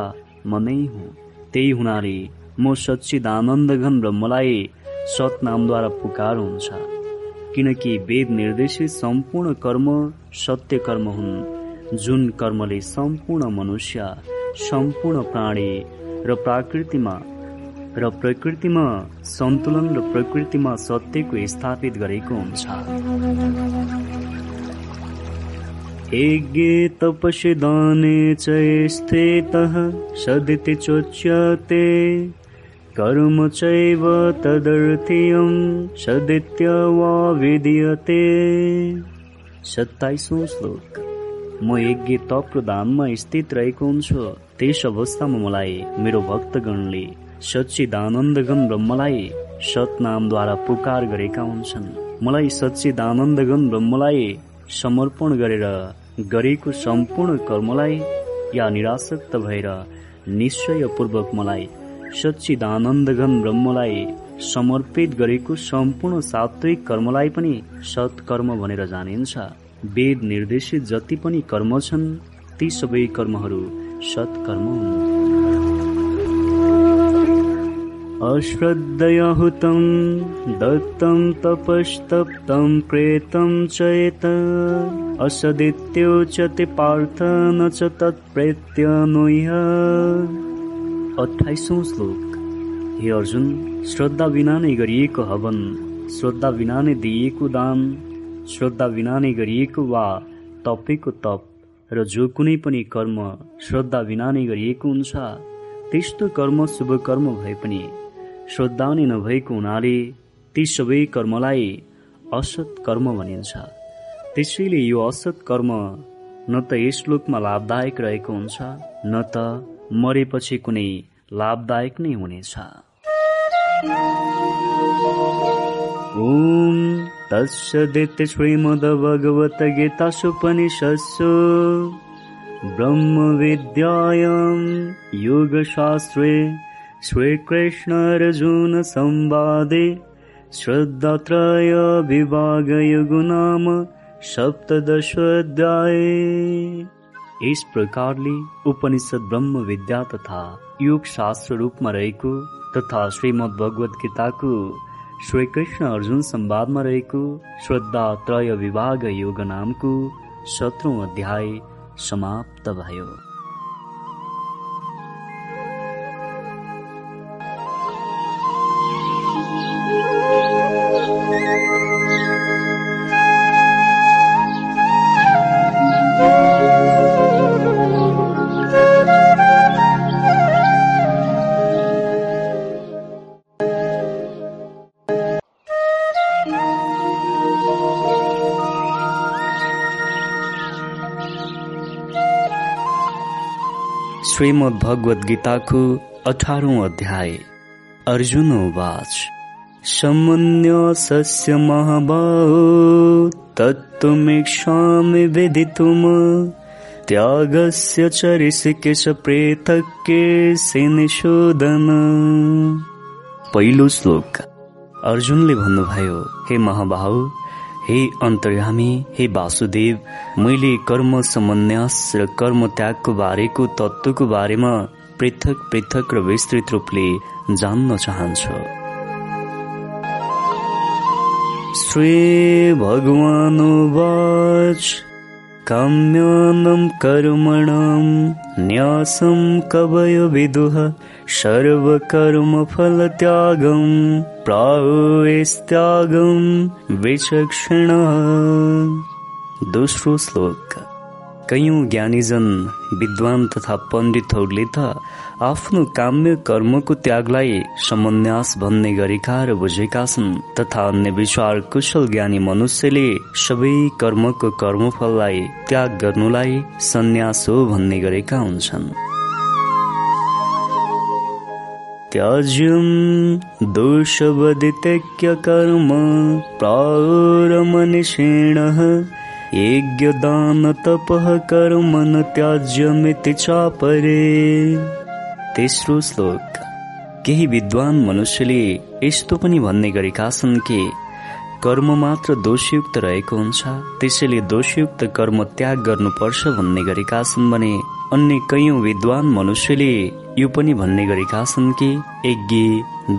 म नै हुँ। त्यही हुनाले म सच्चिदानन्दघन ब्रह्मलाई सत नामद्वारा पुकार हुन्छ। किनकि वेद निर्देशित सम्पूर्ण कर्म सत्य कर्म हुन्। जुन कर्मले सम्पूर्ण मनुष्य सम्पूर्ण प्राणी र प्रकृतिमा र प्रकृतिमा सन्तुलन र प्रकृतिमा सत्यको स्थापित गरेको हुन्छ। यज्ञे तपसि दाने च स्थितः सदिति चोच्यते। कर्म चैव तदर्थीयं सदित्य वा विधीयते। सत्ताइसौँ श्लोक। म यज्ञ तप र दानमा स्थित रहेको हुन्छु। त्यस अवस्थामा मलाई मेरो भक्तगणले सच्चिदानन्दगन ब्रह्मलाई सत नामद्वारा पुकार गरेका हुन्छन्। मलाई सच्चिदानन्दगन ब्रह्मलाई समर्पण गरेर गरेको सम्पूर्ण कर्मलाई या निराशक्त भएर निश्चयपूर्वक मलाई सच्चिदानन्दघन ब्रह्मलाई समर्पित गरेको सम्पूर्ण सात्विक कर्मलाई पनि सत्कर्म भनेर जानिन्छ। वेद निर्देशित जति पनि कर्म छन् ती सबै कर्महरू सत्कर्म हुन्। अश्रद्धया हुतं दत्तं तपस्तप्तं प्रेतं चेत असदित्योच्यते पार्थ न च तत्प्रेत्य अठाइसौँ श्लोक। हे अर्जुन श्रद्धा बिना नै गरिएको हवन श्रद्धा बिना नै दिइएको दान श्रद्धा बिना नै गरिएको वा तपेको तप र जो कुनै पनि कर्म श्रद्धा बिना नै गरिएको हुन्छ त्यस्तो कर्म शुभ कर्म भए पनि श्रद्धा नै नभएको हुनाले ती सबै कर्मलाई असत कर्म भनिन्छ। त्यसैले यो असत कर्म न त यस लोकमा लाभदायक रहेको हुन्छ न त मरेपछि कुनै लाभदायक नै हुनेछ। ओम तत्सदित श्रीमद्भगवद्गीतासुपनिषत्सु ब्रह्मविद्यायां योगशास्त्रे श्रीकृष्णार्जुनसंवादे श्रद्धात्रय नाम सप्तदशोध्याय यस प्रकारले उपनिषद ब्रह्म विद्या तथा योग शास्त्र रूपमा रहेको तथा श्रीमद् भगवत गीताको श्रीकृष्ण अर्जुन संवादमा रहेको श्रद्धा त्रय विभाग योग नामको सत्रौं अध्याय समाप्त भयो। श्रीमद् भगवत गीताको अठारौं अध्याय। अर्जुन उवाच समन्य सस्य महाबाहो तत्त्वमीक्षामि विदितुम्। त्यागस्य च प्रेतके निषोधन पहिलो श्लोक। अर्जुनले भन्नुभयो हे महाबाहु हे अन्तर्यामी हे वासुदेव मैले कर्म समन्यास र कर्म त्यागको बारेको तत्त्वको बारेमा पृथक पृथक र विस्तृत रूपले जान्न चाहन्छु। श्री भगवान काम्यानं कर्मणां न्यासं कवय विदुः सर्वकर्मफलत्यागं प्राहुस्त्यागं विचक्षण। दोस्रो श्लोक। कैयौं ज्ञानीजन विद्वान तथा पण्डितहरूले त आफ्नो काम्य कर्मको त्यागलाई समन्यास भन्ने गरेका र बुझेका छन् तथा अन्य विचार कुशल ज्ञानी मनुष्यले सबै कर्मको कर्मफललाई त्याग गर्नुलाई सन्यास हो भन्ने गरेका हुन्छन्। त्याज्यं दोषवदित्यक्य कर्म प्रारमनिषेणः यज्ञदान तपः कर्म न त्याज्यमिति चापरे तेस्रो श्लोक केही विद्वान मनुष्यले यस्तो पनि भन्ने गरेका छन् कि कर्म मात्र दोषयुक्त रहेको हुन्छ त्यसैले दोषयुक्त कर्म त्याग गर्नुपर्छ भन्ने गरेका छन् भने अन्य कैयौं विद्वान मनुष्यले यो पनि भन्ने गरेका छन् कि यज्ञ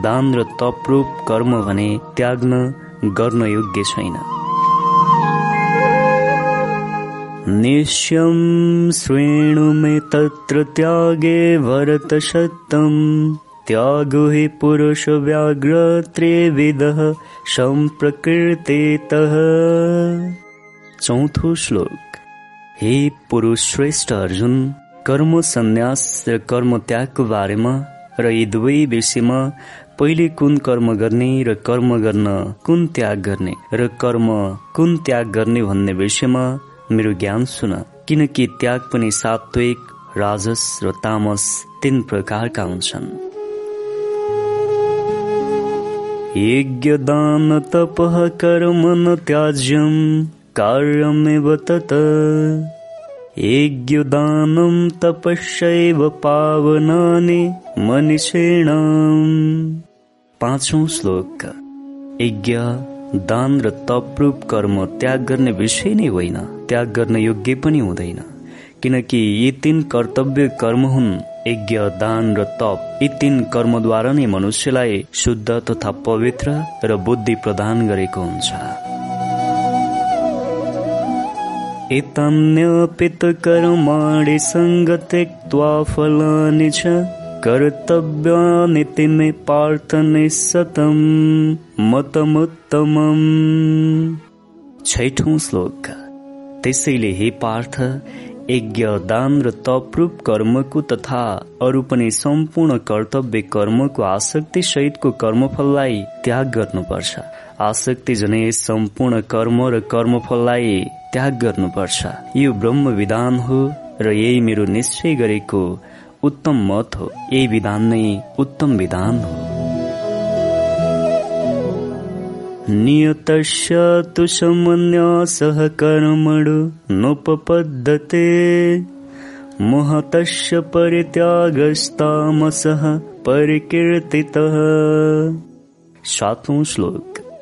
दान र तपरूप कर्म भने त्याग्न गर्न योग्य छैन। निश्यं श्रेणु मे तत्र त्यागे भरतशतम् त्यागो हि पुरुषव्याघ्र त्रिविधः सम्प्रकृतेतः चौथो श्लोक। हे पुरुष श्रेष्ठ अर्जुन कर्म सन्यास र कर्म त्यागको बारेमा र यी दुवै विषयमा पहिले कुन कर्म गर्ने र कर्म गर्न कुन त्याग गर्ने र कर्म कुन त्याग गर्ने भन्ने विषयमा मेरो ज्ञान सुन। किनकि त्याग पनि सात्विक राजस र तामस तीन प्रकारका हुन्छन्। यज्ञ दान तपः कर्म न त्याज्यम कार्यमेव तत। यज्ञ दानं तपस्यैव पावनानि मनिषेणाम्। पाँचौं श्लोक। यज्ञ दान र तपरूप कर्म त्याग गर्ने विषय नै होइन त्याग गर्न योग्य पनि हुँदैन। किनकि यी तीन कर्तव्य कर्म हुन् यज्ञ दान र तप। यी तीन कर्मद्वारा नै मनुष्यलाई शुद्ध तथा पवित्र र बुद्धि प्रदान गरेको हुन्छ। एतान्यपित कर्माणि सङ्गत्यक्त्वा फलानि च कर्तव्यानिति मे पार्थ निसतम मतमुत्तमम् छैठौं श्लोक त्यसैले हे पार्थ यज्ञ दान र तपरूप कर्मको तथा अरू पनि सम्पूर्ण कर्तव्य कर्मको आसक्ति सहितको कर्मफललाई त्याग गर्नुपर्छ आसक्ति जनै सम्पूर्ण कर्म र कर्मफललाई त्याग गर्नुपर्छ। यो ब्रह्म विधान हो र यही मेरो निश्चय गरेको उत्तम मत हो। यही विधान नै उत्तम विधान हो। नियतस्य तु समन्यासः कर्मणु महतस्य परित्यागस्तामसः परिकीर्तितः। सातौं श्लोक।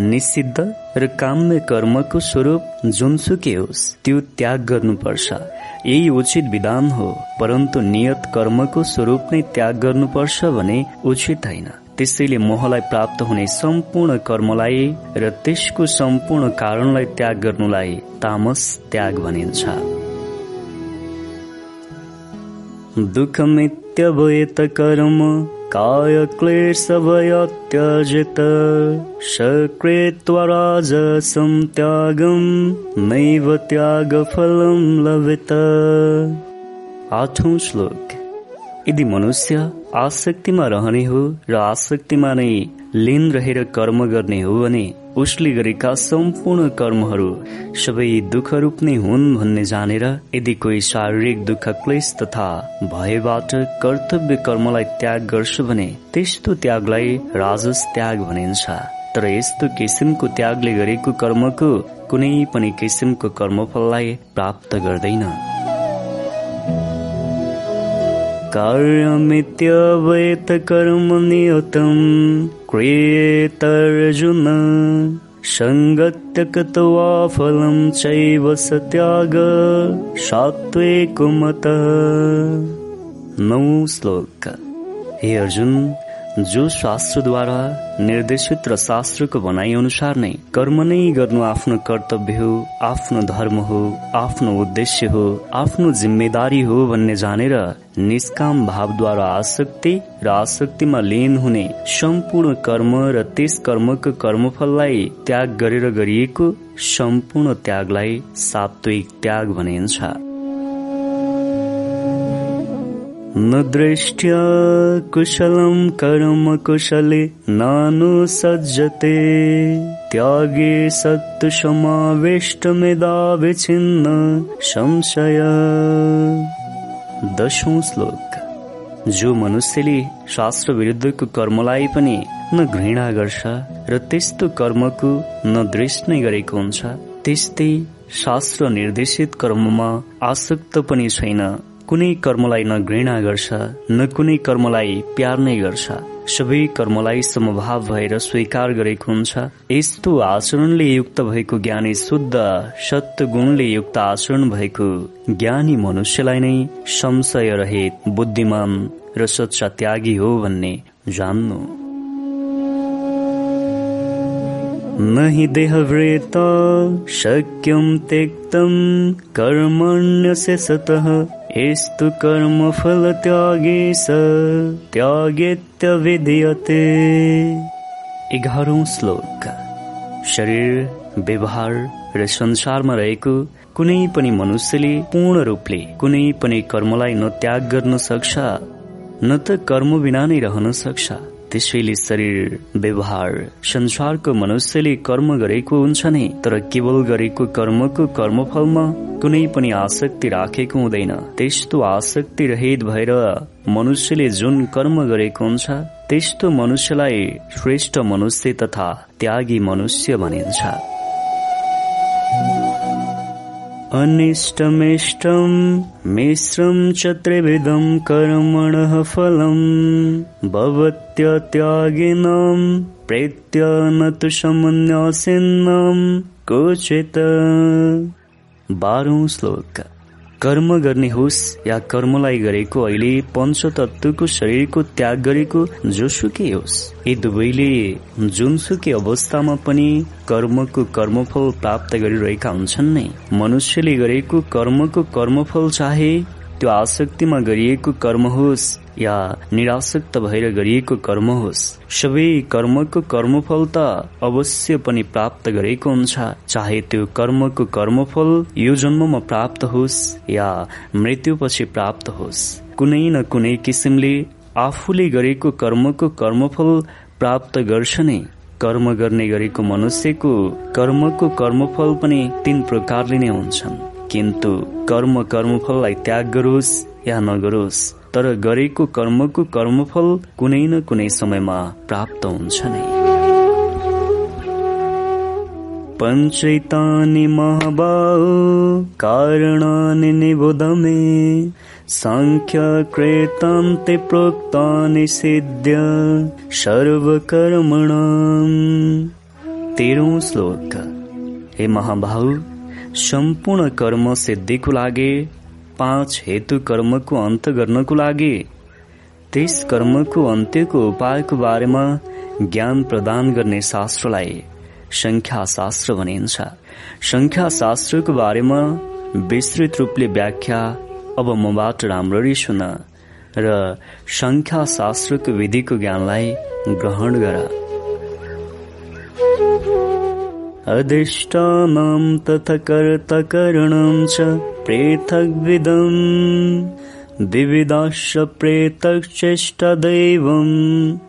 निषिद्ध र काम्य कर्मको स्वरूप जुनसुकै होस् त्यो त्याग गर्नुपर्छ। यही उचित विधान हो परन्तु नियत कर्मको स्वरूप नै त्याग गर्नुपर्छ भने उचित होइन। त्यसैले मोहलाई प्राप्त हुने सम्पूर्ण कर्मलाई र त्यसको सम्पूर्ण कारणलाई त्याग गर्नुलाई तामस त्याग भनिन्छ। दुःखमित्यवयत कर्म काय क्लेशभयत्यजित सकृत्वा राजसं त्यागं नैव त्यागफलं लभित आठौं श्लोक। यदि मनुष्य आसक्तिमा रहने हो र आसक्तिमा नै लिन रहेर कर्म गर्ने हो भने उसले गरेका सम्पूर्ण कर्महरू सबै दुःख रूप नै हुन् भन्ने जानेर यदि कोही शारीरिक दुःख क्लेश तथा भयबाट कर्तव्य कर्मलाई त्याग गर्छ भने त्यस्तो त्यागलाई राजस त्याग भनिन्छ। तर यस्तो किसिमको त्यागले गरेको कर्मको कुनै पनि किसिमको कर्मफललाई प्राप्त गर्दैन। कार्यमित्यवैतकर्म नियतम्। क्रियेतर्जुन सङ्गत्यकत्वा फलं चैव स त्याग सात्विकमतः नौ श्लोक। हे अर्जुन जो शास्त्रद्वारा निर्देशित र शास्त्रको भनाइ अनुसार नै कर्म नै गर्नु आफ्नो कर्तव्य हो आफ्नो धर्म हो आफ्नो उद्देश्य हो आफ्नो जिम्मेदारी हो भन्ने जानेर निष्काम भावद्वारा आसक्ति र आसक्तिमा लिन हुने सम्पूर्ण कर्म र त्यस कर्मको कर्मफललाई त्याग गरेर गरिएको सम्पूर्ण त्यागलाई सात्विक त्याग भनिन्छ। न दृष्ट्या कुशलं कर्म कुशले नानुसज्जते त्यागे विच्छिन्न संशय। दशौं श्लोक। जो मनुष्यले शास्त्र विरुद्धको कर्मलाई पनि न घृणा गर्छ र त्यस्तो कर्मको न दृष्ट नै गरेको हुन्छ त्यस्तै शास्त्र निर्देशित कर्ममा आसक्त पनि छैन। कुनै कर्मलाई न घृणा गर्छ न कुनै कर्मलाई प्यार नै गर्छ। सबै कर्मलाई समभाव भएर स्वीकार गरेको हुन्छ। यस्तो आचरणले युक्त भएको ज्ञानी शुद्ध सत्य गुणले युक्त आचरण भएको ज्ञानी मनुष्यलाई नै संशय रहित बुद्धिमान र सच्चा त्यागी हो भन्ने जान्नु। न हि देहवृता शक्यं त्यक्तं कर्मण्यस्य सतः यस्तु कर्मफल त्यागे स त्यागेत्यविधीयते एघारौं श्लोक शरीर व्यवहार र संसारमा रहेको कुनै पनि मनुष्यले पूर्ण रूपले कुनै पनि कर्मलाई न त्याग गर्न सक्छ न त कर्म बिना नै रहन सक्छ त्यसैले शरीर व्यवहार संसारको मनुष्यले कर्म गरेको हुन्छ नै तर केवल गरेको कर्मको कर्मफलमा कुनै पनि आसक्ति राखेको हुँदैन। त्यस्तो आसक्ति रहित भएर मनुष्यले जुन कर्म गरेको हुन्छ त्यस्तो मनुष्यलाई श्रेष्ठ मनुष्य तथा त्यागी मनुष्य भनिन्छ। अनिष्टमिष्टं मिश्रं च त्रिविधं कर्मणः फलम् भवत्यत्यागिनां प्रेत्य न तु समन्यासिन्नां क्वचित् बाह्रौं श्लोक कर्म गर्ने होस् या कर्मलाई गरेको अहिले पञ्चतत्वको शरीरको त्याग गरेको जोसुकै होस्। यी दुवैले जुनसुकै अवस्थामा पनि कर्मको कर्मफल प्राप्त गरिरहेका हुन्छन् नै। मनुष्यले गरेको कर्मको कर्मफल चाहे त्यो आसक्तिमा गरिएको कर्म होस् या निरासक्त भएर गरिएको कर्म होस्। सबै कर्मको कर्मफल त अवश्य पनि प्राप्त गरेको हुन्छ। चाहे त्यो कर्मको कर्मफल यो जन्ममा प्राप्त होस् या मृत्युपछि प्राप्त होस्। कुनै न कुनै किसिमले आफूले गरेको कर्मको कर्मफल प्राप्त गर्छ नै। कर्म गर्ने गरेको मनुष्यको कर्मको कर्मफल पनि तीन प्रकारले नै हुन्छन्। किन्तु कर्म कर्मफललाई त्याग गरोस् या नगरोस् तर गरेको कर्मको कर्मफल कुनै न कुनै समयमा प्राप्त हुन्छ नै। पञ्चैतानि महाबाहु कारणानि निबुध मे साङ्ख्यकृतान्ते प्रोक्तानि सिद्ध्य सर्वकर्मणाम् तेह्रौं श्लोक। हे महाभाउ सम्पूर्ण कर्म सिद्धिको लागि पाँच हेतु कर्मको अन्त गर्नको लागि। त्यस कर्मको अन्त्यको उपायको बारेमा ज्ञान प्रदान गर्ने शास्त्रलाई संख्या शास्त्र भनिन्छ। संख्या शास्त्रको बारेमा विस्तृत रूपले व्याख्या अब मबाट राम्ररी सुन र संख्या शास्त्रको विधिको ज्ञानलाई ग्रहण गर। अधिष्ठानं तथा कर्तकरणं च पृथग्विदम् विविधाश्च प्रेतश्चेष्टदैवम्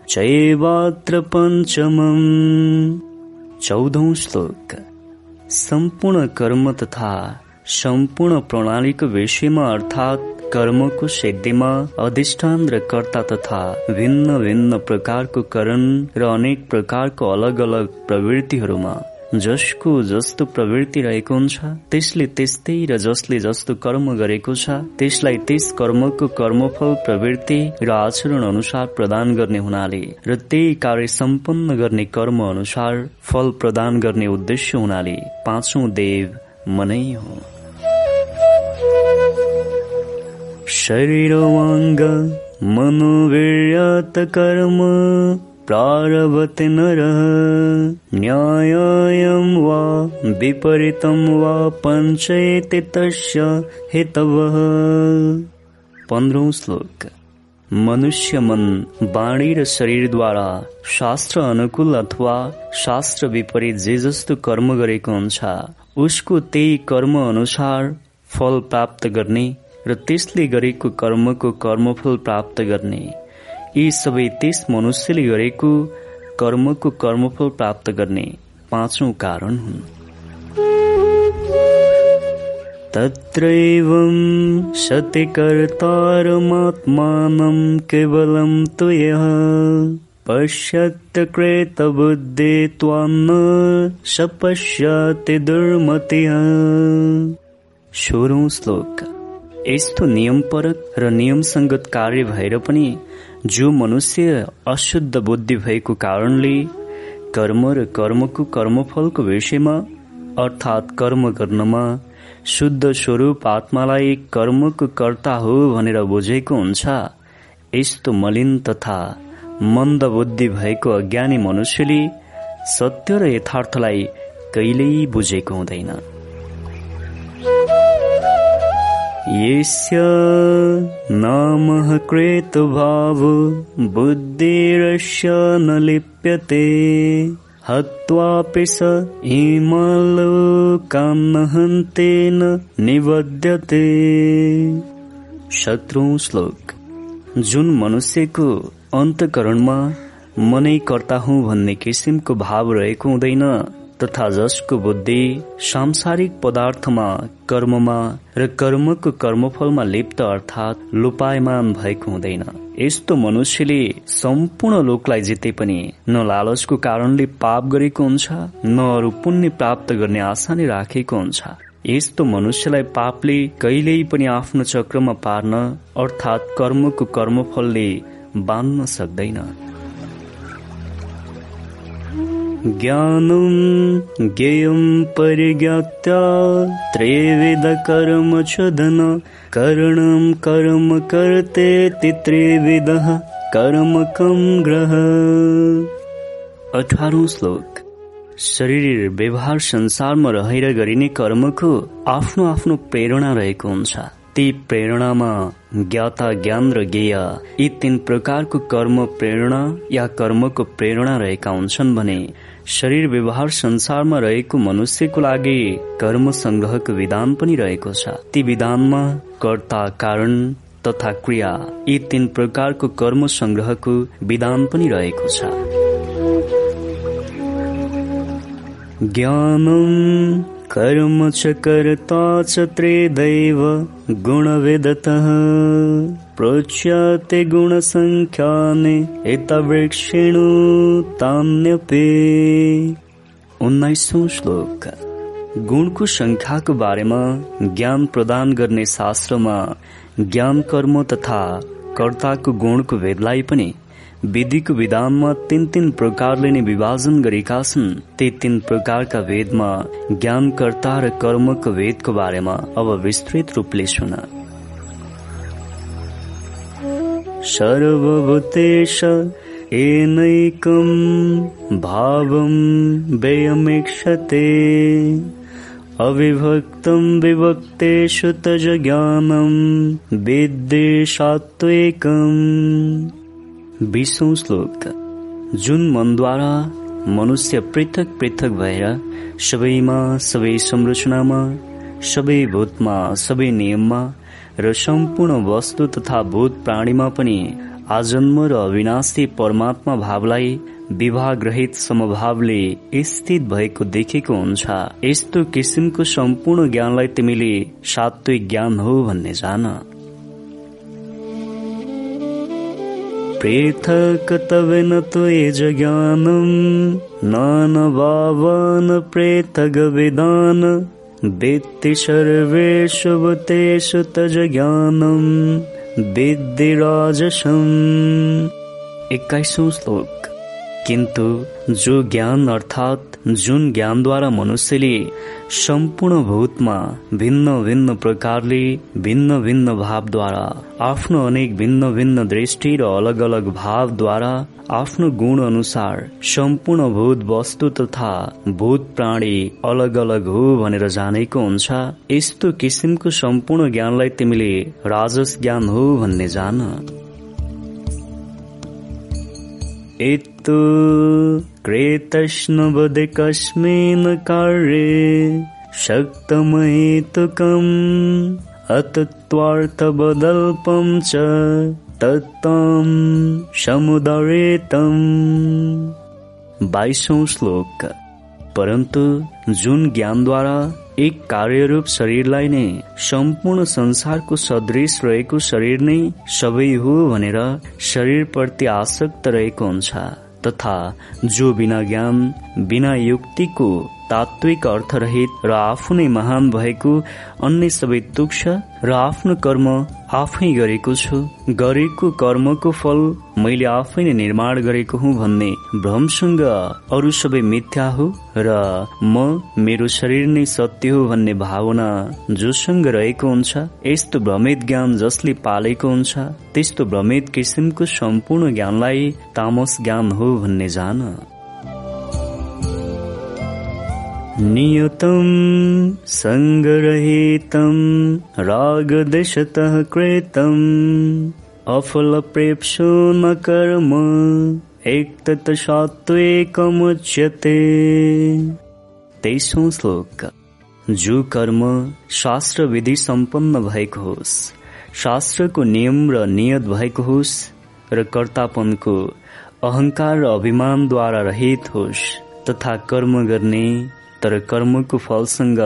चैवात्र पञ्चमम् चौधौं श्लोक। सम्पूर्ण कर्म तथा संपूर्ण सम्पूर्ण प्रणालीको विषयमा अर्थात् कर्मको सिद्धिमा अधिष्ठान र कर्ता तथा भिन्न भिन्न प्रकारको करण र अनेक प्रकारको अलग अलग प्रवृत्तिहरूमा जसको जस्तो प्रवृत्ति रहेको हुन्छ त्यसले त्यस्तै र जसले जस्तो कर्म गरेको छ त्यसलाई त्यस कर्मको कर्मफल प्रवृत्ति र आचरण अनुसार प्रदान गर्ने हुनाले र त्यही कार्य सम्पन्न गर्ने कर्म अनुसार फल प्रदान गर्ने उद्देश्य हुनाले पाँचौं देव मनै हो। शरीरवाङ्ग मनोवीर्यत कर्म। प्रारभते नरः न्यायं वा विपरीतं वा पञ्चेति तस्य हेतवः। पन्ध्रौं श्लोक। मनुष्य मन वाणी र शरीरद्वारा शास्त्र अनुकूल अथवा शास्त्र विपरीत जे जस्तो कर्म गरेको हुन्छ उसको त्यही कर्म अनुसार फल प्राप्त गर्ने र त्यसले गरेको कर्मको कर्मफल प्राप्त गर्ने। यी सबै त्यस मनुष्यले गरेको कर्मको कर्मफल प्राप्त गर्ने पाँचौं कारण हुन्। तत्रैवं सति कर्तारमात्मानं केवलं तु यः पश्यत्यकृतबुद्धि त्वान्न स पश्यति दुर्मतिः। सोह्रौं श्लोक। यस्तो नियमपरक र नियमसङ्गत कार्य भएर पनि जो मनुष्य अशुद्ध बुद्धि भएको कारणले कर्म र कर्मको कर्मफलको विषयमा अर्थात् कर्म गर्नमा शुद्ध स्वरूप आत्मालाई कर्मको कर्ता हो भनेर बुझेको हुन्छ यस्तो मलिन तथा मन्द बुद्धि भएको अज्ञानी मनुष्यले सत्य र यथार्थलाई कहिल्यै बुझेको हुँदैन। यस्य नामः कृतभाव बुद्धिरस्य न लिप्यते। हत्वापि स हिमलोकान्नहन्तेन निबध्यते। शत्रु श्लोक। जुन मनुष्यको अन्तकरणमा मनै कर्ता हुँ भन्ने किसिमको भाव रहेको हुँदैन। तथा जसको बुद्धि सांसारिक पदार्थमा कर्ममा र कर्मको कर्मफलमा लिप्त अर्थात् लुपायमान भएको हुँदैन। यस्तो मनुष्यले सम्पूर्ण लोकलाई जिते पनि न लालचको कारणले पाप गरेको हुन्छ न अरू पुण्य प्राप्त गर्ने आशा नै राखेको हुन्छ। यस्तो मनुष्यलाई पापले कहिल्यै पनि आफ्नो चक्रमा पार्न अर्थात् कर्मको कर्मफलले बाँध्न सक्दैन। ज्ञानं ज्ञेयं परिज्ञात्या चोदन करणं कर्म कर्तेति त्रिविधः कर्म कम ग्रह। अठारौं श्लोक। शरीर व्यवहार संसारमा रहेर गरिने कर्मको आफ्नो आफ्नो प्रेरणा रहेको हुन्छ। ती प्रेरणामा ज्ञाता ज्ञान र ज्ञेय यी तीन प्रकारको कर्म प्रेरणा या कर्मको प्रेरणा रहेका हुन्छन् भने शरीर व्यवहार संसारमा रहेको मनुष्यको लागि कर्म संग्रहको विधान पनि रहेको छ। ती विधानमा कर्ता कारण तथा क्रिया यी तीन प्रकारको कर्म संग्रहको विधान पनि रहेको छ। ज्ञानम कर्म च कर्ता च त्रिदैव गुणविदतः। प्रोच्यते गुणसङ्ख्याने एतवृक्षिणु तान्यपि उन्नाइसौँ श्लोक। गुणको संख्याको बारेमा ज्ञान प्रदान गर्ने शास्त्रमा ज्ञान कर्म तथा कर्ताको गुणको भेदलाई पनि विधिको विधानमा तीन तीन प्रकारले नै विभाजन गरेका छन्। ती तीन प्रकारका भेदमा ज्ञानकर्ता र कर्मको भेदको बारेमा अब विस्तृत रूपले सुन। सर्वभूतेश एनैकं भावं व्ययमीक्षते। अविभक्तं विभक्तेषु तज ज्ञानं विद्ये बिसौँ श्लोक। जुन मनद्वारा मनुष्य पृथक पृथक भएर सबैमा सबै संरचनामा सबै भूतमा सबै नियममा र सम्पूर्ण वस्तु तथा भूत प्राणीमा पनि आजन्म र अविनाशी परमात्मा भावलाई विभागरहित समभावले स्थित भएको देखेको हुन्छ। यस्तो किसिमको सम्पूर्ण ज्ञानलाई तिमीले सात्विक ज्ञान हो भन्ने जान। पृथक तवे न तु ये ज्ञानम् नानवान् प्रेथगवेदान् वेत्ति सर्वे शुभव तज ज्ञानम् विद्दि राजसम् श्लोक। किन्तु जो ज्ञान अर्थात् जुन ज्ञानद्वारा मनुष्यले सम्पूर्ण भूतमा भिन्न भिन्न प्रकारले भिन्न भिन्न भावद्वारा आफ्नो अनेक भिन्न भिन्न दृष्टि र अलग अलग भावद्वारा आफ्नो गुण अनुसार सम्पूर्ण भूत वस्तु तथा भूत प्राणी अलग अलग हो भनेर जानेको हुन्छ यस्तो किसिमको सम्पूर्ण ज्ञानलाई तिमीले राजस ज्ञान हो भन्ने जान। इत्तु क्रेतष्णवदे कस्मिन् कार्ये शक्तमहेतुकम् अतत्वार्थबदल्पं च। तत्त्वं समुदरेतम् बाइसौँ श्लोक। परन्तु जुन ज्ञानद्वारा एक कार्यरूप शरीरलाई नै सम्पूर्ण संसारको सदृश रहेको शरीर नै सबै हो भनेर शरीरप्रति आसक्त रहेको हुन्छ। तथा जो बिना ज्ञान बिना युक्तिको तात्विक अर्थरहित र आफू नै महान भएको अन्य सबै तुक्ष र आफ्नो कर्म आफै गरेको छु। गरेको कर्मको फल मैले आफै नै निर्माण गरेको हुँ भन्ने भ्रमसँग अरू सबै मिथ्या हो र म मेरो शरीर नै सत्य हो भन्ने भावना जोसँग रहेको हुन्छ। यस्तो भ्रमित ज्ञान जसले पालेको हुन्छ त्यस्तो भ्रमित किसिमको सम्पूर्ण ज्ञानलाई तामस ज्ञान हो भन्ने जान। नियतं सङ्गरहितं न कर्म श्लोक। जो कर्म शास्त्र विधि सम्पन्न भएको होस्। शास्त्रको नियम र नियत भएको होस् र कर्तापनको अहंकार र अभिमानद्वारा रहित होस् तथा कर्म गर्ने तर कर्मको फलसँग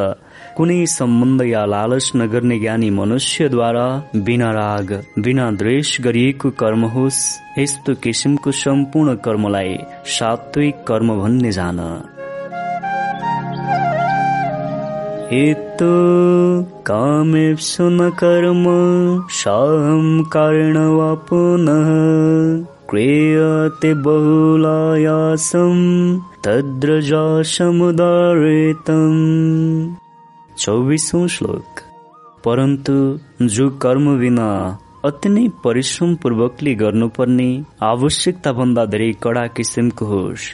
कुनै सम्बन्ध या लालच नगर्ने ज्ञानी मनुष्यद्वारा बिना राग बिना द्वेष गरिएको कर्म होस् यस्तो किसिमको सम्पूर्ण कर्मलाई सात्विक कर्म भन्ने जान। यतो कामेप्सु न कर्म वा पुनः क्रियते बहुलायासम् तद्रजा समुदारितम् चौबिसौँ श्लोक। परन्तु जो कर्म बिना अति नै परिश्रम पूर्वकले गर्नुपर्ने आवश्यकता भन्दा धेरै कडा किसिमको होस्।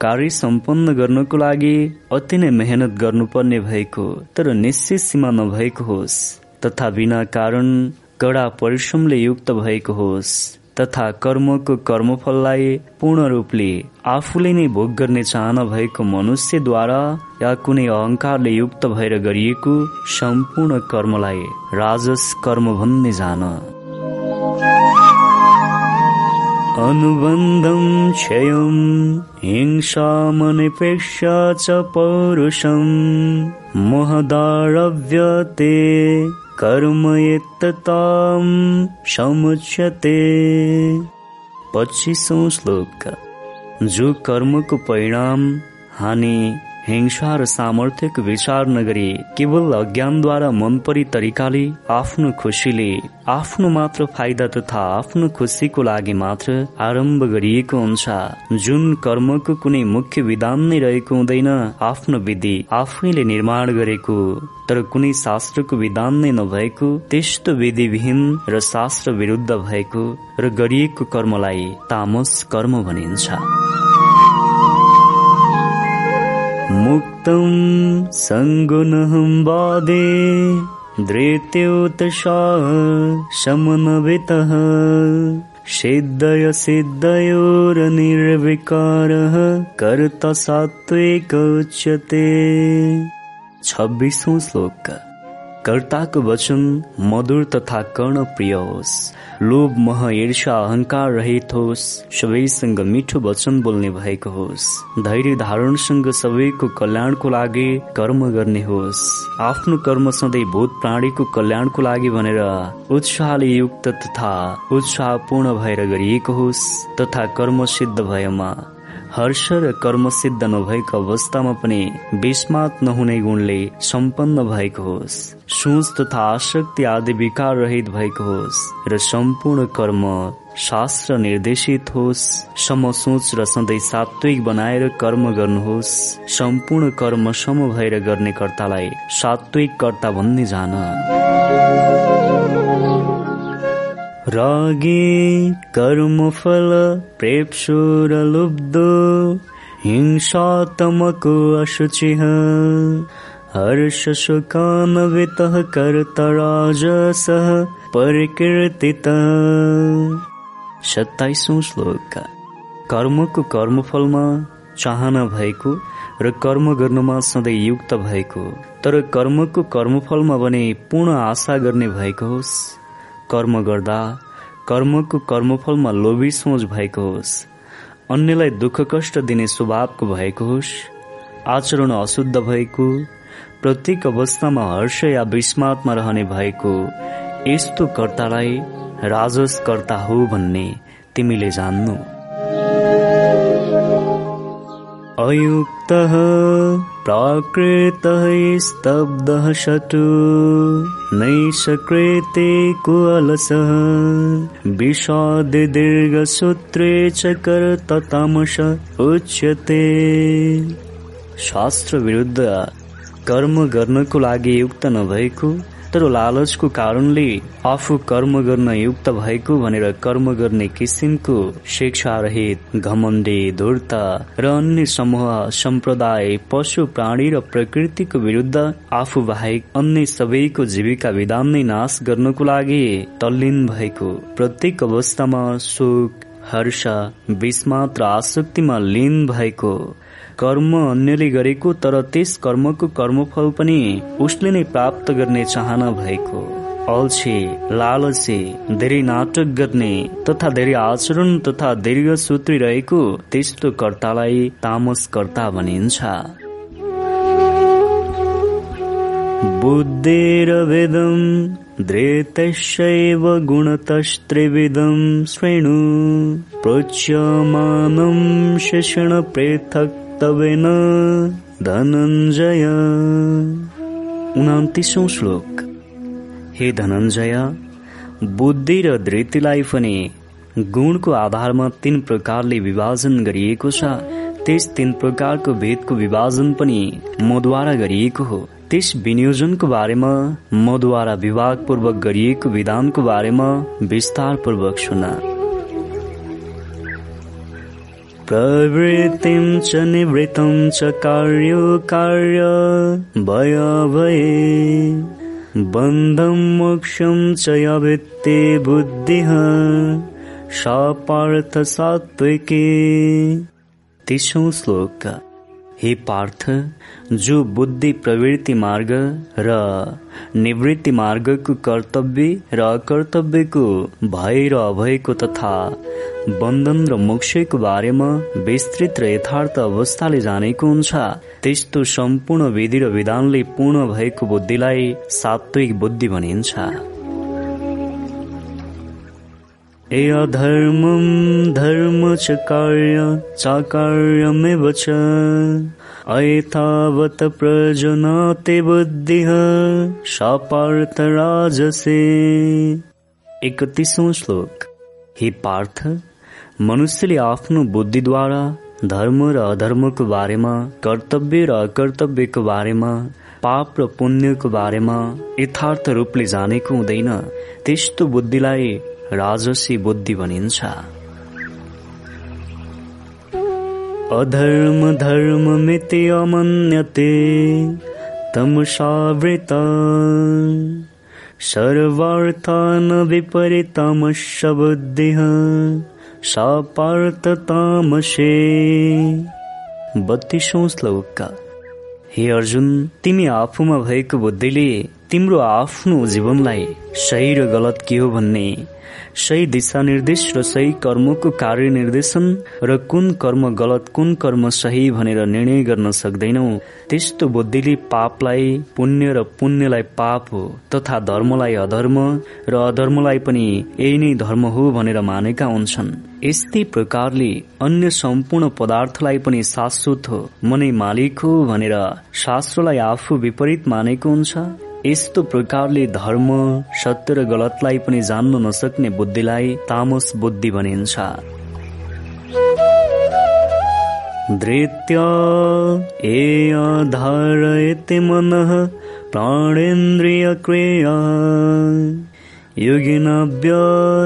कार्य सम्पन्न गर्नको लागि अति नै मेहनत गर्नुपर्ने भएको तर निश्चित सीमा नभएको होस्। तथा बिना कारण कडा परिश्रमले युक्त भएको होस्। तथा कर्मको कर्मफललाई पूर्ण रूपले आफूले नै भोग गर्ने चाहना भएको मनुष्यद्वारा या कुनै अहंकारले युक्त भएर गरिएको सम्पूर्ण कर्मलाई राजस कर्म भन्ने जान। अनुबन्धं क्षयम् हिंसामनिपेक्षा च पौरुषम् महदारभ्यते कर्म यत्तताम् समुच्यते। पच्चिसौँ श्लोक। जो कर्मको परिणाम हानि हिंसा र सामर्थ्यको विचार नगरी केवल अज्ञानद्वारा मनपरी तरिकाले आफ्नो खुसीले आफ्नो मात्र फाइदा तथा आफ्नो खुसीको लागि मात्र आरम्भ गरिएको हुन्छ। जुन कर्मको कुनै मुख्य विधान नै रहेको हुँदैन आफ्नो विधि आफैले निर्माण गरेको तर कुनै शास्त्रको विधान नै नभएको त्यस्तो विधिविहीन र शास्त्र विरुद्ध भएको र गरिएको कर्मलाई तामस कर्म भनिन्छ। मुक्तं हम वादे धृत्योतशा शमनवितः सिद्धय सिद्धयोरनिर्विकारः कर्ता सात्विक उच्यते। छब्बीसों श्लोक। कर्ताको वचन मधुर तथा कर्ण प्रिय होस् लोभ मह ईर्षा अहंकार रहित होस्। सबैसँग मिठो वचन बोल्ने भएको होस्। धैर्य धारणसँग सबैको कल्याणको लागि कर्म गर्ने होस्। आफ्नो कर्म सधैँ भूत प्राणीको कल्याणको लागि भनेर उत्साहले युक्त तथा उत्साहपूर्ण भएर गरिएको होस् तथा कर्म सिद्ध भएमा हर्ष र कर्म सिद्ध नभएको अवस्थामा पनि विस्मात नहुने गुणले सम्पन्न भएको होस्। सोच तथा आसक्ति आदि विकार रहित भएको होस् र सम्पूर्ण कर्म शास्त्र निर्देशित होस्। सम सोच र सधैँ सात्विक बनाएर कर्म गर्नुहोस्। सम्पूर्ण कर्म सम भएर गर्ने कर्तालाई सात्विक कर्ता भन्ने जान। रागे कर्मफल प्रेप्सुरलुब्धो हिंसातमको अशुचिः हर्षशोकान्वितः कर्तराजसः परिकीर्तितः। सत्ताइसौँ श्लोक। कर्मको कर्मफलमा चाहना भएको र कर्म गर्नुमा सधैँ युक्त भएको तर कर्मको कर्मफलमा भने पूर्ण आशा गर्ने भएको होस्। कर्म गर्दा कर्मको कर्मफलमा लोभी सोच भएको होस्। अन्यलाई दुःख कष्ट दिने स्वभावको भएको होस्। आचरण अशुद्ध भएको प्रत्येक अवस्थामा हर्ष या विस्मातमा रहने भएको यस्तो कर्तालाई राजस कर्ता हो भन्ने तिमीले जान्नु। अयुक्तः प्राकृतः स्तब्धः शतु। नैषकृते कुअलसः विषादे दीर्घसूत्रे च कर्ततामस उच्यते। शास्त्र विरुद्ध कर्म गर्नको लागि युक्त नभएको तर लालचको कारणले आफू कर्म गर्न युक्त भएको भनेर कर्म गर्ने किसिमको शिक्षा रहित घमण्डे धूर्ता र अन्य समूह सम्प्रदाय पशु प्राणी र प्रकृतिको विरुद्ध आफू बाहेक अन्य सबैको जीविका विधान नै नाश गर्नको लागि तल्लीन भएको। प्रत्येक अवस्थामा सुख हर्ष विस्मात र आसक्तिमा लीन भएको कर्म अन्यले गरेको तर त्यस कर्मको कर्मफल पनि उसले नै प्राप्त गर्ने चाहना भएको। अल्छे लालचे धेरै नाटक गर्ने तथा धेरै आचरण तथा दीर्घ सूत्री रहेको त्यस्तो कर्तालाई तामस कर्ता भनिन्छ। बुद्धिरवेदम धृतशैव गुणतस्त्रिविधं शृणु शिषण तवेन धनञ्जय उनातिसौँ श्लोक हे धनञ्जय बुद्धि र धृतिलाई पनि गुणको आधारमा तीन प्रकारले विभाजन गरिएको छ त्यस तीन प्रकारको भेदको विभाजन पनि मद्वारा गरिएको हो त्यस विनियोजनको बारेमा मद्वारा विभागपूर्वक गरिएको विधानको बारेमा विस्तारपूर्वक सुना प्रवृत्तिं च निवृत्तं च कार्यो कार्य भयाभये। बन्धं मोक्षं च यवित्ते बुद्धिः सा पार्थ सात्विके तिसौँ श्लोक। हे पार्थ जो बुद्धि प्रवृत्ति मार्ग र निवृत्ति मार्गको कर्तव्य र अकर्तव्यको भय र अभयको तथा बन्धन र मोक्षको बारेमा विस्तृत र यथार्थ अवस्थाले जानेको हुन्छ। त्यस्तो सम्पूर्ण विधि र विधानले पूर्ण भएको बुद्धिलाई सात्विक बुद्धि भनिन्छ। अधर्मं धर्म च कार्य चाकार्यमेव च। प्रजनाते बुद्धिः राजसे एकतिसौँ श्लोक। हे पार्थ मनुष्यले आफ्नो बुद्धिद्वारा धर्म र अधर्मको बारेमा कर्तव्य र अकर्तव्यको बारेमा पाप र पुण्यको बारेमा यथार्थ रूपले जानेको हुँदैन त्यस्तो बुद्धिलाई राजसी बुद्धि भनिन्छ। अधर्म धर्म मिति अमन्यते तमसावृत सर्वार्थान् विपरीतमश बुद्धिः सा पार्थतामसे बत्तीसौँ श्लोक। हे अर्जुन तिमी आफूमा भएको बुद्धिले तिम्रो आफ्नो जीवनलाई सही र गलत के हो भन्ने सही दिशा निर्देश र सही कर्मको कार्य निर्देशन र कुन कर्म गलत कुन कर्म सही भनेर निर्णय गर्न सक्दैनौ। त्यस्तो बुद्धिले पापलाई पुण्य र पुण्यलाई पाप हो तथा धर्मलाई अधर्म र अधर्मलाई पनि यही नै धर्म हो भनेर मानेका हुन्छन्। यस्तै प्रकारले अन्य सम्पूर्ण पदार्थलाई पनि शाश्वत हो। मनै मालिक हो भनेर शास्त्रलाई आफू विपरीत मानेको हुन्छ। यस्तो प्रकारले धर्म सत्य र गलतलाई पनि जान्न नसक्ने बुद्धिलाई तामस बुद्धि भनिन्छ। धृत्य ए धारयति मनः प्राणेन्द्रिय क्रिया युगिनव्य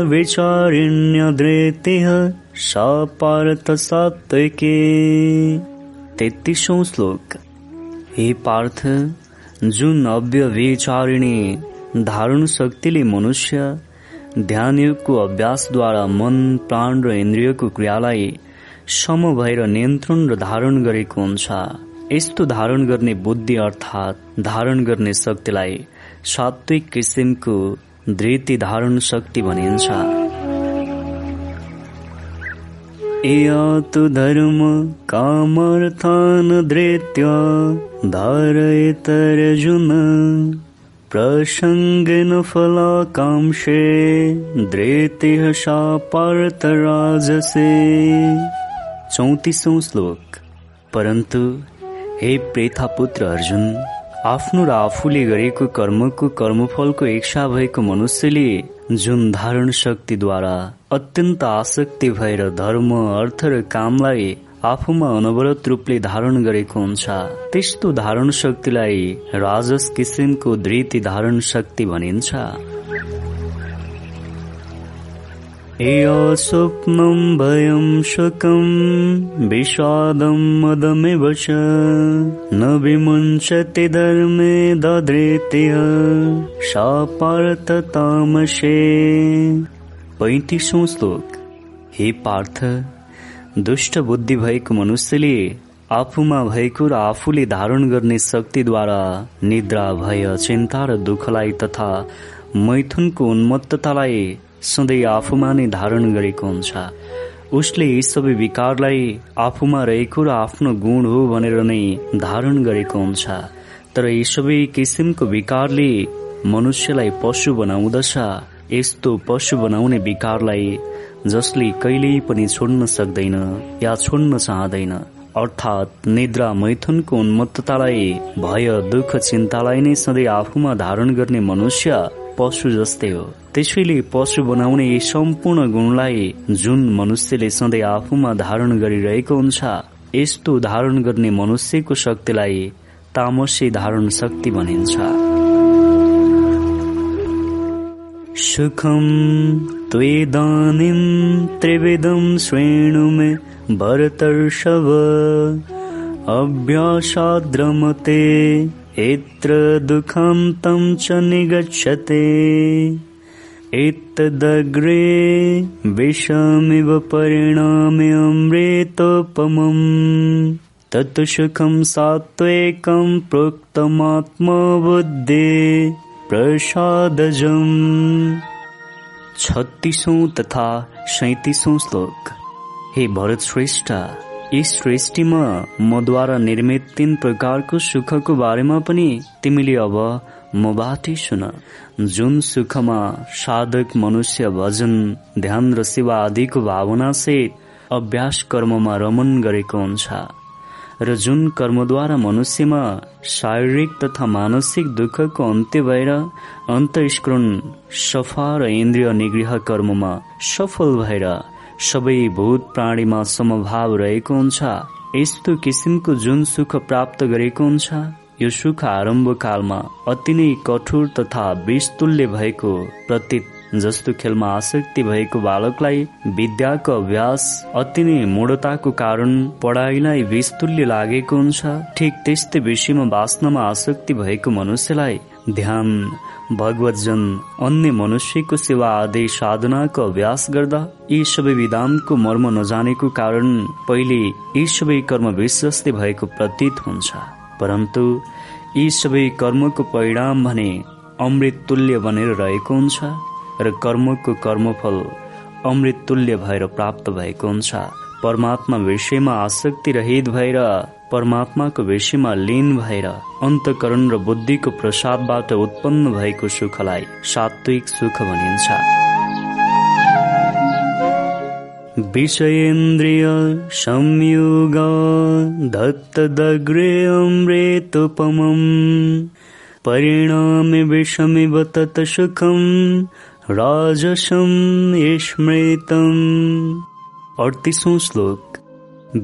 विचारिण्य धृतिः सा पार्थ सात्विके। तेत्तिसौँ श्लोक। हे पार्थ जुन अव्यविचारिणी धारण शक्तिले मनुष्य ध्यानयुगको अभ्यासद्वारा मन प्राण र इन्द्रियको क्रियालाई सम भएर नियन्त्रण र धारण गरेको हुन्छ। यस्तो धारण गर्ने बुद्धि अर्थात् धारण गर्ने शक्तिलाई सात्विक किसिमको धृति धारण शक्ति भनिन्छ। तु धर्म कामर्थान् धृत्य धारयतर्जुन प्रसङ्गेन फलाकांक्षे धृतिः सा पार्थराजसे चौतिसौँ श्लोक। परन्तु हे प्रेथापुत्र अर्जुन आफ्नो र आफूले गरेको कर्मको कर्मफलको इच्छा भएको मनुष्यले जुन धारण शक्तिद्वारा अत्यन्त आसक्ति भएर धर्म अर्थ र कामलाई आफूमा अनवरत रूपले धारण गरेको हुन्छ। त्यस्तो धारण शक्तिलाई राजस किसिमको धृति धारण शक्ति भनिन्छ स्वप्नं भयं सुखं विषादं मदमेव च न धर्मे पैतिसौँ श्लोक। हे पार्थ दुष्ट बुद्धि भएको मनुष्यले आफूमा भएको र आफूले धारण गर्ने शक्तिद्वारा निद्रा भय चिन्ता र दुःखलाई तथा मैथुनको उन्मत्ततालाई सधैँ आफूमा नै धारण गरेको हुन्छ। उसले यी सबै विकारलाई आफूमा रहेको र आफ्नो गुण हो भनेर नै धारण गरेको हुन्छ। तर यी सबै किसिमको विकारले मनुष्यलाई पशु बनाउँदछ। यस्तो पशु बनाउने विकारलाई जसले कहिल्यै पनि छोड्न सक्दैन या छोड्न चाहँदैन अर्थात् निद्रा मैथुनको उन्मत्ततालाई भय दुःख चिन्तालाई नै सधैँ आफूमा धारण गर्ने मनुष्य पशु जस्तै हो। त्यसैले पशु बनाउने यी सम्पूर्ण गुणलाई जुन मनुष्यले सधैँ आफूमा धारण गरिरहेको हुन्छ यस्तो धारण गर्ने मनुष्यको शक्तिलाई तामसी धारण शक्ति भनिन्छ। सुखम त्वेदानीं त्रिविधं श्रेणुमे भरतर्षव अभ्यासाद्रमते यत्र दुःखान्तं च निगच्छते। एतदग्रे विषमिव परिणामे अमृतोपमम् तत् सुखं सात्त्वेकं प्रोक्तमात्मबुद्धे प्रसादजम्। छत्तिसौँ तथा सैतिसौँ श्लोक। हे भरत श्रेष्ठ यस सृष्टिमा मद्वारा निर्मित तीन प्रकारको सुखको बारेमा पनि तिमीले अब मबाटै सुन। जुन सुखमा साधक मनुष्य भजन ध्यान र सेवा आदिको भावना सहित अभ्यास कर्ममा रमन गरेको हुन्छ। र जुन कर्मद्वारा मनुष्यमा शारीरिक तथा मानसिक दुःखको अन्त्य भएर अन्तस्करण सफा र इन्द्रिय निगृह कर्ममा सफल भएर सबै भूत प्राणीमा समभाव रहेको हुन्छ यस्तो किसिमको जुन सुख प्राप्त गरेको हुन्छ यो सुख आरम्भ कालमा अति नै कठोर तथा विषतुल्य भएको प्रतीत जस्तो खेलमा आसक्ति भएको बालकलाई विद्याको अभ्यास अति नै मूढताको कारण पढाइलाई विषतुल्य लागेको हुन्छ ठिक त्यस्तै विषयमा बाँच्नमा आसक्ति भएको मनुष्यलाई ध्यान भगवतजन अन्य मनुष्यको सेवा आदि साधनाको अभ्यास गर्दा यी सबै विधानको मर्म नजानेको कारण पहिले यी सबै कर्म विश्वस्तै भएको प्रतीत हुन्छ। परन्तु यी सबै कर्मको परिणाम भने अमृत तुल्य बनेर रहेको हुन्छ। र कर्मको कर्मफल अमृत तुल्य भएर प्राप्त भएको हुन्छ। परमात्मा विषयमा आसक्ति रहित भएर परमात्माको विषयमा लीन भएर अन्तकरण र बुद्धिको प्रसादबाट उत्पन्न भएको सुखलाई सात्विक सुख भनिन्छ। विषयेन्द्रिय संयोग दग्रे अमृतोपमम् परिणामे विषमिव तत् सुखम राजसम स्मृतम् अडतिसौँ श्लोक।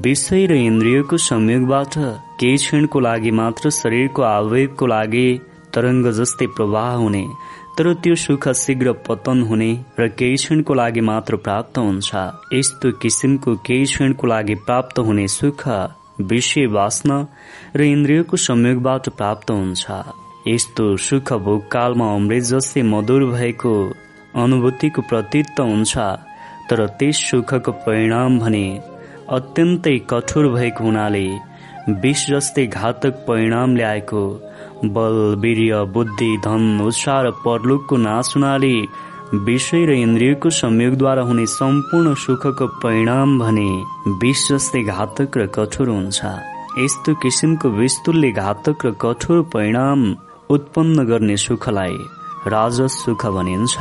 विषय र इन्द्रियको संयोगबाट केही क्षणको लागि मात्र शरीरको आवयवको लागि तरङ्ग जस्तै प्रवाह हुने तर त्यो सुख शीघ्र पतन हुने र केही क्षणको लागि मात्र प्राप्त हुन्छ। यस्तो किसिमको केही क्षणको लागि प्राप्त हुने सुख विषय वासना र इन्द्रियको संयोगबाट प्राप्त हुन्छ। यस्तो सुख भोगकालमा अमृत जस्तै मधुर भएको अनुभूतिको प्रतीत हुन्छ तर त्यस सुखको परिणाम भने अत्यन्तै कठोर भएको हुनाले विष जस्तै घातक परिणाम ल्याएको बल वीर्य बुद्धि धन उत्साह र परलोकको नाश हुनाले विषय र इन्द्रियको संयोगद्वारा हुने सम्पूर्ण सुखको परिणाम भने विष जस्तै घातक र कठोर हुन्छ। यस्तो किसिमको विस्तुल्य घातक र कठोर परिणाम उत्पन्न गर्ने सुखलाई राजस सुख भनिन्छ।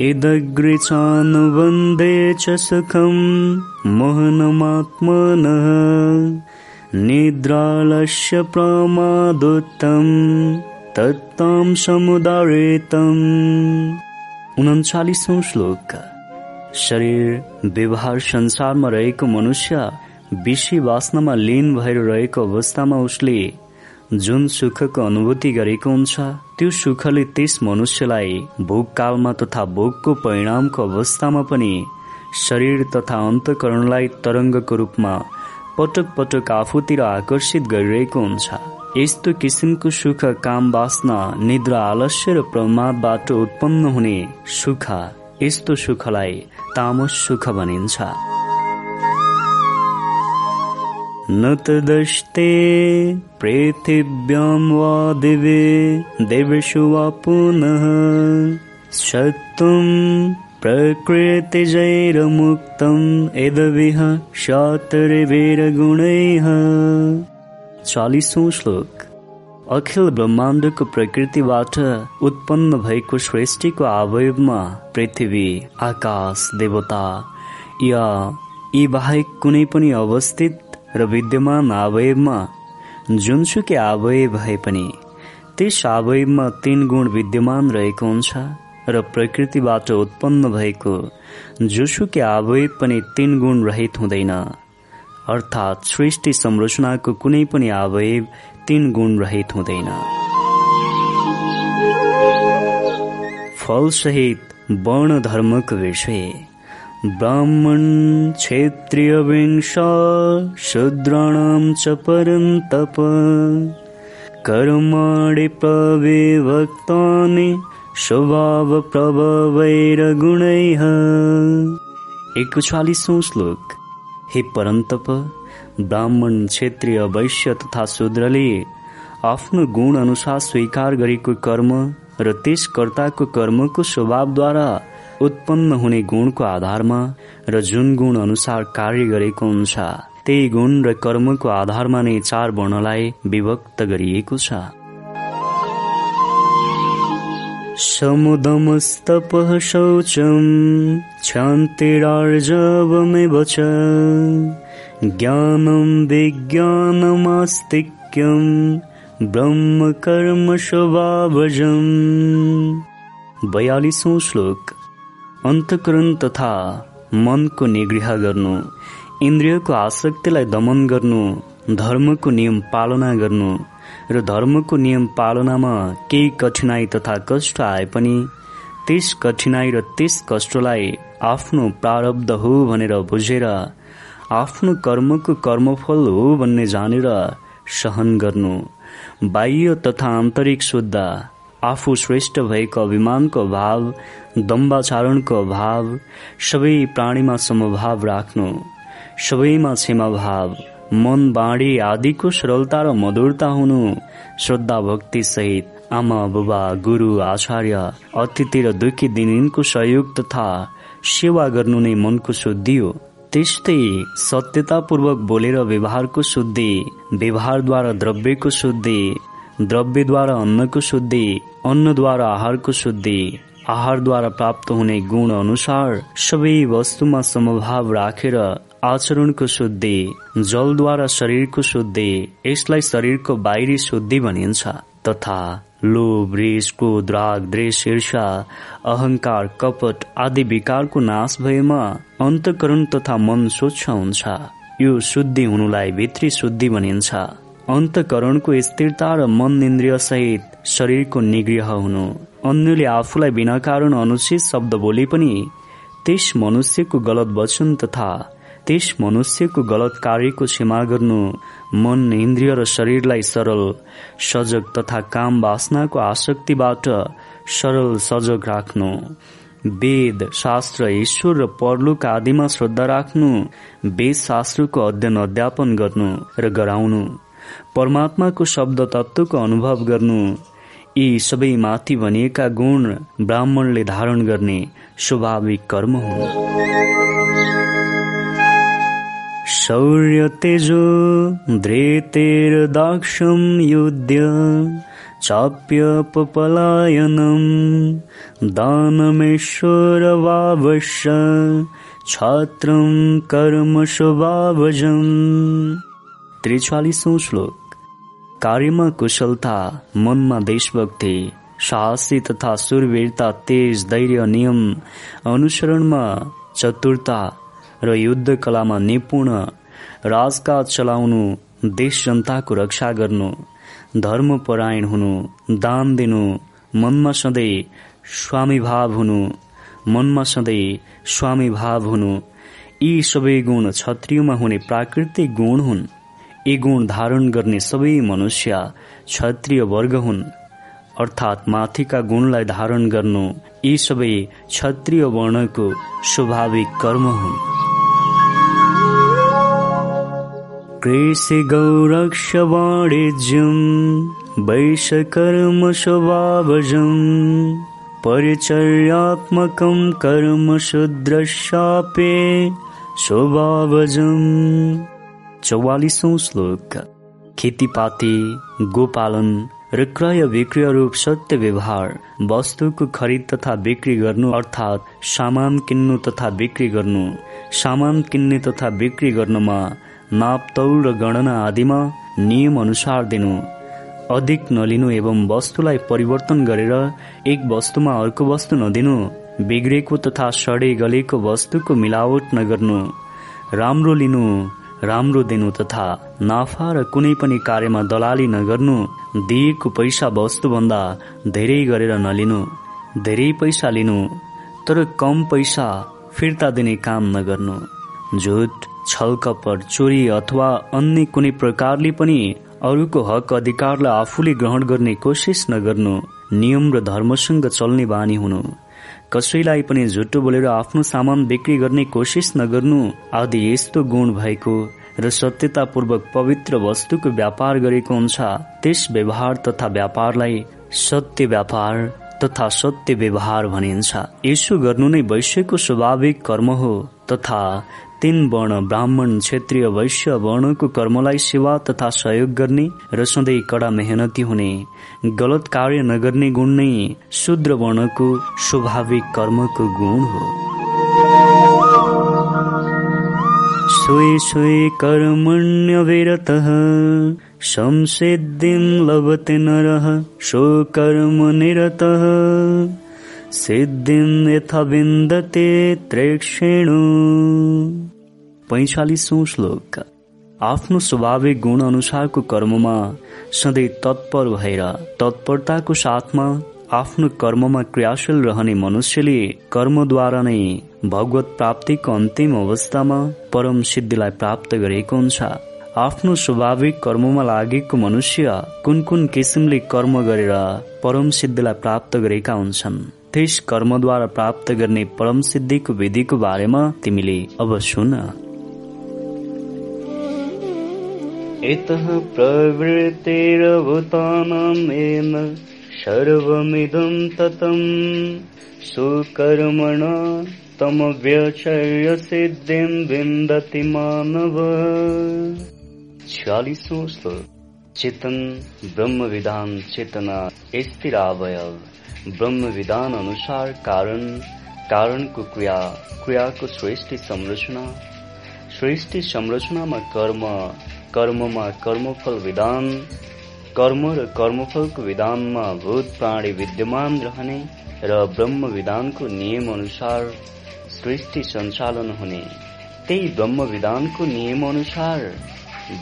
इदग्रे चानुबन्धे च सुखम् मोहनमात्मनः निद्रालस्य प्रमादोत्तम तत्ताम समुदारेतम उन्चालिसौँ श्लोक। शरीर व्यवहार संसारमा रहेको मनुष्य विषय वासनामा लीन भएर रहेको अवस्थामा उसले जुन सुखको अनुभूति गरेको हुन्छ त्यो सुखले त्यस मनुष्यलाई भोगकालमा तथा भोगको परिणामको अवस्थामा पनि शरीर तथा अन्तकरणलाई तरङ्गको रूपमा पटक पटक आफूतिर आकर्षित गरिरहेको हुन्छ। यस्तो किसिमको सुख काम बाँच्न निद्रा आलस्य र प्रमादबाट उत्पन्न हुने सुख यस्तो सुखलाई तामस सुख भनिन्छ। न तदस्ते पृथिव्यां वा दिवे देवेषु वा पुनः शक्तुं प्रकृतिजैरमुक्तम् यदविह शातरवीरगुणैः। चालिसौँ श्लोक। अखिल ब्रह्माण्डको प्रकृतिबाट उत्पन्न भएको सृष्टिको अवयवमा पृथ्वी आकाश देवता। या यी बाहेक कुनै पनि अवस्थित र विद्यमान अवयवमा जुनसुकै अवयव भए पनि त्यस अवयवमा तीन गुण विद्यमान रहेको हुन्छ र प्रकृतिबाट उत्पन्न भएको जोसुकै अवयव पनि तीन गुण रहित हुँदैन। अर्थात् सृष्टि संरचनाको कुनै पनि अवयव तीन गुण रहित हुँदैन। फलसहित वर्ण धर्मको विषय। ब्राह्मण क्षेत्रियविंशा शूद्राणां च परन्तप। कर्माणि प्रविभक्तानि स्वभावप्रभवैरगुणैः एकचालिसौँ श्लोक। हे परन्तप ब्राह्मण क्षेत्रीय वैश्य तथा शूद्रले आफ्नो गुण अनुसार स्वीकार गरेको कर्म र त्यस कर्ताको कर्मको स्वभावद्वारा उत्पन्न हुने गुणको आधारमा र जुन गुण अनुसार कार्य गरेको हुन्छ त्यही गुण र कर्मको आधारमा नै चार वर्णलाई विभक्त गरिएको छ। समुदमस्तपः शौचम् क्षान्तिरार्जवमेव च ज्ञानं ब्रह्म कर्म स्वभावजम् बयालिसौँ श्लोक। अन्तकरण तथा मनको निगृह गर्नु इन्द्रियको आसक्तिलाई दमन गर्नु धर्मको नियम पालना गर्नु र धर्मको नियम पालनामा केही कठिनाई तथा कष्ट आए पनि त्यस कठिनाई र त्यस कष्टलाई आफ्नो प्रारब्ध हो भनेर बुझेर आफ्नो कर्मको कर्मफल हो भन्ने जानेर सहन गर्नु बाह्य तथा आन्तरिक शुद्ध आफू श्रेष्ठ भएको अभिमानको भाव दम्बाचारणको अभाव सबै प्राणीमा समभाव राख्नु सबैमा क्षमा भाव मन बाँडी आदिको सरलता र मधुरता हुनु श्रद्धा भक्ति सहित आमा बुबा गुरु आचार्य अतिथि र दुखी दिनको सहयोग तथा सेवा गर्नु नै मनको शुद्धि हो। त्यस्तै सत्यतापूर्वक बोलेर व्यवहारको शुद्धि व्यवहारद्वारा द्रव्यको शुद्धि द्रव्यद्वारा अन्नको शुद्धि अन्नद्वारा आहारको शुद्धि आहारद्वारा प्राप्त हुने गुण अनुसार सबै वस्तुमा समभाव राखेर आचरणको शुद्धि जलद्वारा शरीरको शुद्धि यसलाई शरीरको बाहिरी शुद्धि भनिन्छ तथा लोभ रिस क्रोध राग द्वेष ईर्षा अहंकार कपट आदि विकारको नाश भएमा अन्तकरण तथा मन स्वच्छ हुन्छ यो शुद्धि हुनुलाई भित्री शुद्धि भनिन्छ अन्तकरणको स्थिरता र मन इन्द्रिय सहित शरीरको निगृह हुनु। अन्यले आफूलाई बिना कारण अनुचित शब्द बोले पनि त्यस मनुष्यको गलत वचन तथा त्यस मनुष्यको गलत कार्यको क्षमा गर्नु मन इन्द्रिय र शरीरलाई सरल सजग तथा काम वासनाको आसक्तिबाट सरल सजग राख्नु। वेद शास्त्र ईश्वर र परलोक आदिमा श्रद्धा राख्नु वेद शास्त्रको अध्ययन अध्यापन गर्नु र गराउनु। परमात्माको शब्द तत्वको अनुभव गर्नु। यी सबै माथि भनिएका गुण ब्राह्मणले धारण गर्ने स्वाभाविक कर्म हुन्। शौर्य तेजो द्रेतेर दाक्षम युद्ध चाप्यपलायनम् दानमेश्वर वावश्य छात्रं कर्म स्वभावजम्। त्रिचालिसौँ श्लोक। कार्यमा कुशलता मनमा देशभक्ति साहसी तथा सुरवीरता तेज धैर्य नियम अनुसरणमा चतुरता र युद्ध कलामा निपुण राजकाज चलाउनु देश जनताको रक्षा गर्नु धर्मपरायण हुनु दान दिनु मनमा सधैँ स्वामी भाव हुनु मनमा सधैँ स्वामी भाव हुनु यी सबै गुण क्षत्रियमा हुने प्राकृतिक गुण हुन्। यी गुण धारण गर्ने सबै मनुष्य क्षत्रिय वर्ग हुन्। अर्थात् माथिका गुणलाई धारण गर्नु यी सबै क्षत्रिय वर्णको स्वाभाविक कर्म हुन्। कृषि गौरक्ष वाणिज्यम् वैशकर्म स्वभावजम् परिचर्यात्मकं कर्म शूद्रशापे स्वभावजम्। चौवालिसौँ श्लोक। खेतीपाती गोपालन र क्रय विक्रय रूप सत्य व्यवहार वस्तुको खरिद तथा बिक्री गर्नु अर्थात् सामान किन्नु तथा बिक्री गर्नु सामान किन्ने तथा बिक्री गर्नुमा नापतौल र गणना आदिमा नियम अनुसार दिनु। अधिक नलिनु एवं वस्तुलाई परिवर्तन गरेर एक वस्तुमा अर्को वस्तु नदिनु बिग्रेको तथा सडे गलेको वस्तुको मिलावट नगर्नु। राम्रो लिनु राम्रो दिनु तथा नाफा र कुनै पनि कार्यमा दलाली नगर्नु दिएको पैसा वस्तुभन्दा धेरै गरेर नलिनु धेरै पैसा लिनु तर कम पैसा फिर्ता दिने काम नगर्नु। झुट छलकपट चोरी अथवा अन्य कुनै प्रकारले पनि अरूको हक अधिकारलाई आफूले ग्रहण गर्ने कोसिस नगर्नु नियम र धर्मसँग चल्ने बानी हुनु। कसैलाई पनि झुटो बोलेर आफ्नो सामान बिक्री गर्ने कोसिस नगर्नु आदि यस्तो गुण भएको र सत्यतापूर्वक पवित्र वस्तुको व्यापार गरेको हुन्छ। त्यस व्यवहार तथा व्यापारलाई सत्य व्यापार तथा सत्य व्यवहार भनिन्छ। यसो गर्नु नै वैश्यको स्वाभाविक कर्म हो तथा तीन वर्ण ब्राह्मण क्षेत्रीय वैश्य वर्णको कर्मलाई सेवा तथा सहयोग गर्ने र सधैँ कडा मेहनती हुने गलत कार्य नगर्ने गुण नै शूद्र वर्णको स्वाभाविक कर्मको गुण हो। स्वे स्वे कर्मण्यविरतः संसिद्धिं लभते नरः स्वकर्म निरतः। सिद्धिं यथा विन्दते त्रेक्षेणु। पैँचालिसौँ श्लोक। आफ्नो स्वाभाविक गुण अनुसारको कर्ममा सधैँ तत्पर भएर तत्परताको साथमा आफ्नो कर्ममा क्रियाशील रहने मनुष्यले कर्मद्वारा नै भगवत प्राप्तिको अन्तिम अवस्थामा परम सिद्धिलाई प्राप्त गरेको हुन्छ। आफ्नो स्वाभाविक कर्ममा लागेको मनुष्य कुन कुन किसिमले कर्म गरेर परम सिद्धिलाई प्राप्त गरेका हुन्छन् त्यस कर्मद्वारा प्राप्त गर्ने परम सिद्धिको विधिको बारेमा तिमीले अब सुन इतः प्रवृत्तिरभूतानामेन सर्वमिदं ततम् सुकर्मण तमव्यचर्यसिद्धिं विन्दति मानव। छियालीसों श्लोक। चेतन ब्रह्म विधान चेतना स्थिरावयव ब्रह्म विधान अनुसार कारण कारणको क्रिया क्रियाको सृष्टि संरचना। सृष्टि संरचनामा कर्म कर्ममा कर्मफल विधान कर्म र कर्मफलको विधानमा भूत प्राणी विद्यमान रहने र ब्रह्म विधानको नियम अनुसार सृष्टि सञ्चालन हुने। त्यही ब्रह्म विधानको नियम अनुसार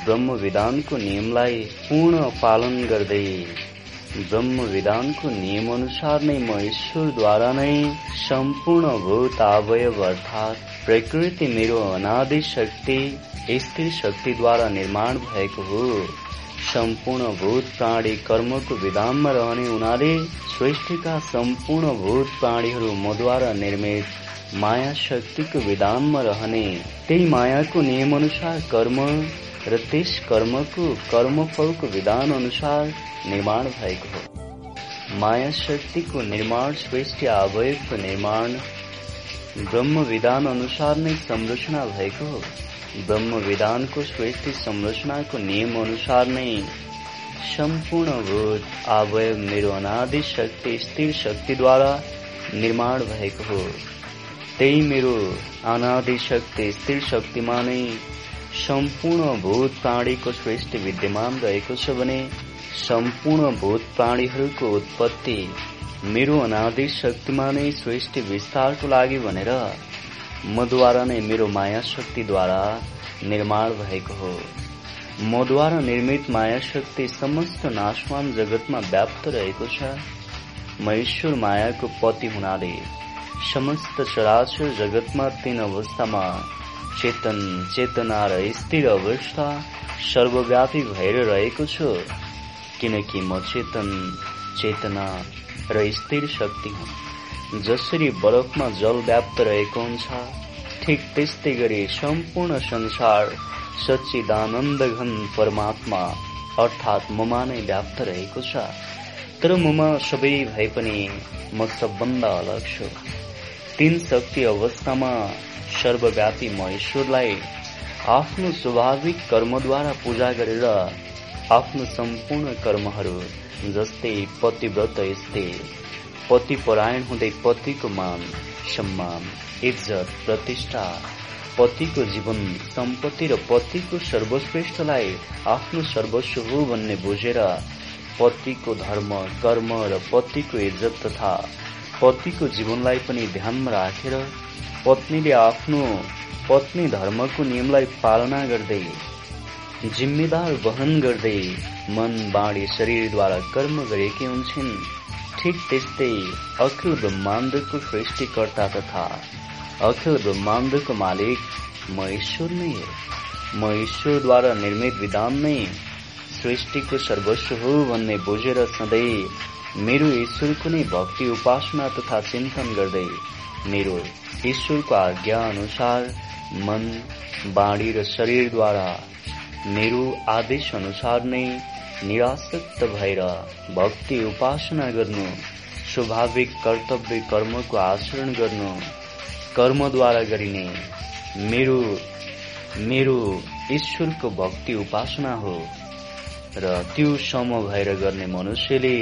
ब्रह्म विधानको नियमलाई पूर्ण पालन गर्दै ब्रह्म विधानको नियम अनुसार नै म ईश्वरद्वारा नै सम्पूर्ण भूत अवयव अर्थात् प्रकृति मेरो अनादि शक्ति स्थिर शक्तिद्वारा निर्माण भएको हो। सम्पूर्ण भूत प्राणी कर्मको विधानमा रहने हुनाले सृष्टिका सम्पूर्ण भूत प्राणीहरू मद्वारा निर्मित माया शक्तिको विधानमा रहने। त्यही मायाको नियम अनुसार कर्म र त्यस कर्मको कर्मफलको विधान अनुसार निर्माण हो माया शक्तिको निर्माण सृष्टि अवयवको निर्माण, ब्रह्म विधान अनुसार नै संरचना भएको हो ब्रह्म श्रेष्ठ संरचनाको नियम अनुसार नै सम्पूर्ण भूत अवयव मेरो अनादि शक्ति, स्थिर शक्तिद्वारा निर्माण भएको हो त्यही मेरो अनादि शक्ति, स्थिर शक्तिमा नै सम्पूर्ण भूत प्राणीको श्रेष्ठ विद्यमान रहेको छ भने सम्पूर्ण भूत प्राणीहरूको उत्पत्ति मेरो अनादि शक्तिमा नै श्रेष्ठ विस्तारको लागि भनेर मद्वारा नै मेरो माया शक्तिद्वारा निर्माण भएको हो मद्वारा निर्मित माया शक्ति समस्त नाशवान जगतमा व्याप्त रहेको छ म ईश्वर मायाको पति हुनाले समस्त चराचर जगतमा तीन अवस्थामा चेतन चेतना र स्थिर अवस्था सर्वव्यापी भएर रहेको छु। किनकि म चेतन चेतना र स्थिर शक्ति हुँ। जसरी बरफमा जल व्याप्त रहेको हुन्छ ठिक त्यस्तै गरी सम्पूर्ण संसार सच्चिदानन्द घन परमात्मा अर्थात् ममा नै व्याप्त रहेको छ। तर ममा सबै भए पनि म सबभन्दा अलग छु। तीन शक्ति अवस्थामा सर्वव्यापी म ईश्वरलाई आफ्नो स्वाभाविक कर्मद्वारा पूजा गरेर आफ्नो सम्पूर्ण कर्महरू जस्तै पतिव्रत स्थिर पति परायण हुँदै पतिको मान सम्मान इज्जत प्रतिष्ठा पतिको जीवन सम्पत्ति र पतिको सर्वश्रेष्ठलाई आफ्नो सर्वस्व हो भन्ने बुझेर पतिको धर्म कर्म र पतिको इज्जत तथा पतिको जीवनलाई पनि ध्यानमा राखेर पत्नीले आफ्नो पत्नी धर्मको नियमलाई पालना गर्दै जिम्मेदार वहन गर्दै मन बाणी शरीरद्वारा कर्म गरेकी हुन्छन्। ठिक त्यस्तै अखिल ब्रह्माण्डको सृष्टिकर्ता तथा अखिल ब्रह्माण्डको मालिक म ईश्वर नै हो। म ईश्वरद्वारा निर्मित विधान नै सृष्टिको सर्वस्व हो भन्ने बुझेर सधैँ मेरो ईश्वरको नै भक्ति उपासना तथा चिन्तन गर्दै मेरो ईश्वरको आज्ञा अनुसार मन बाणी र शरीरद्वारा मेरो आदेश अनुसार नै निरासक्त भएर भक्ति उपासना गर्नु स्वाभाविक कर्तव्य कर्मको आचरण गर्नु कर्मद्वारा गरिने मेरो मेरो ईश्वरको भक्ति उपासना हो। र त्यो सम भएर गर्ने मनुष्यले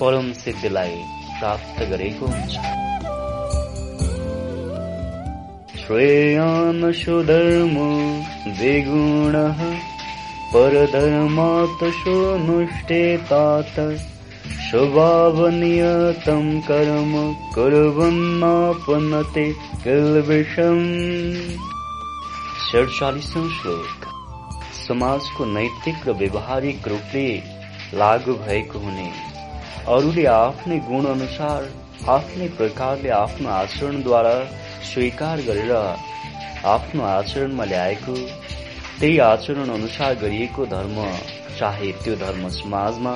परम सिद्धिलाई प्राप्त गरेको हुन्छ। श्रेयान सुधर्म द्विगुण परधर्मात् सुनुष्ठेतात स्वभावनियतं कर्म कुर्वन्नापनते किल्बिषम् सडचालिसौँ श्लोक। समाजको नैतिक र व्यवहारिक रूपले लागू भएको हुने अरूले आफ्नै गुण अनुसार आफ्नै प्रकारले आफ्नो आचरणद्वारा स्वीकार गरेर आफ्नो आचरणमा ल्याएको त्यही आचरण अनुसार गरिएको धर्म चाहे त्यो धर्म समाजमा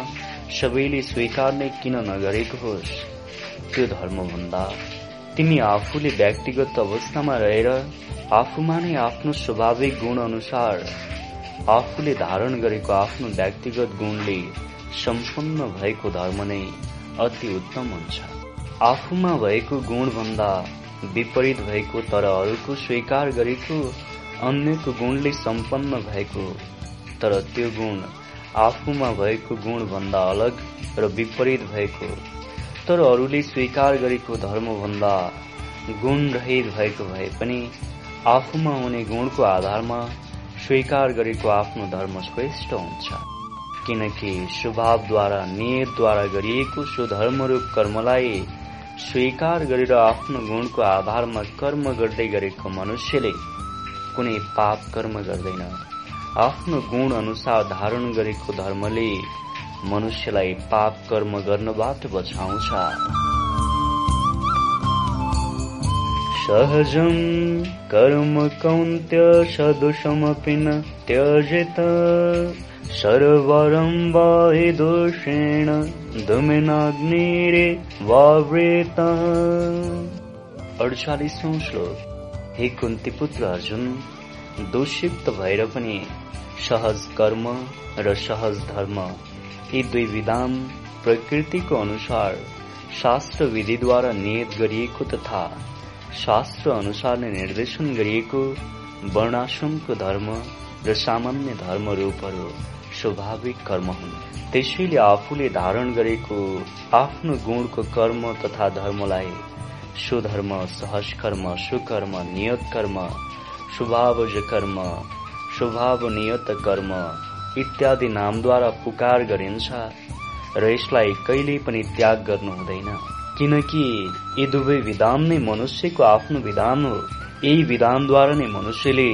सबैले स्वीकार नै किन नगरेको होस् त्यो धर्म भन्दा तिमी आफूले व्यक्तिगत अवस्थामा रहेर आफूमा नै आफ्नो स्वाभाविक गुण अनुसार आफूले धारण गरेको आफ्नो व्यक्तिगत गुणले सम्पन्न भएको धर्म नै अति उत्तम हुन्छ। आफूमा भएको गुण भन्दा विपरीत भएको तर अरूको स्वीकार गरेको अन्यको गुणले सम्पन्न भएको तर त्यो गुण आफूमा भएको गुण भन्दा अलग र विपरीत भएको तर अरूले स्वीकार गरेको धर्म भन्दा गुण रहित भएको भए पनि आफूमा हुने गुणको आधारमा स्वीकार गरेको आफ्नो धर्म श्रेष्ठ हुन्छ। किनकि स्वभावद्वारा नियतद्वारा गरिएको सुधर्मरूप कर्मलाई स्वीकार गरेर आफ्नो गुणको आधारमा कर्म गर्दै गरेको मनुष्यले कुनै पाप कर्म गर्दैन। आफ्नो गुण अनुसार धारण गरेको धर्मले मनुष्यलाई पाप कर्म गर्नबाट बचाउँछ। सहजं कर्म कौन्त्य सदृशमपि न त्यजेत। सर्वरं वा हि दोषेण धुमिनाग्निरे वावृत। अडचालिसौँ श्लोक। हे कुन्ती पुत्र अर्जुन दोषयुक्त भएर पनि सहज कर्म र सहज धर्म यी दुई विधान प्रकृतिको अनुसार शास्त्र विधिद्वारा नियत गरिएको तथा शास्त्र अनुसार नै निर्देशन गरिएको वर्णाश्रमको धर्म र सामान्य धर्म रूपहरू स्वाभाविक कर्म हुन्। त्यसैले आफूले धारण गरेको आफ्नो गुणको कर्म तथा धर्मलाई सुधर्म सहज कर्म सुकर्म नियत कर्म स्वभावज कर्म स्वभाव नियत कर्म इत्यादि नामद्वारा पुकार गरिन्छ र यसलाई कहिल्यै पनि त्याग गर्नु हुँदैन। किनकि यी दुवै विधान नै मनुष्यको आफ्नो विधान हो। यही विधानद्वारा नै मनुष्यले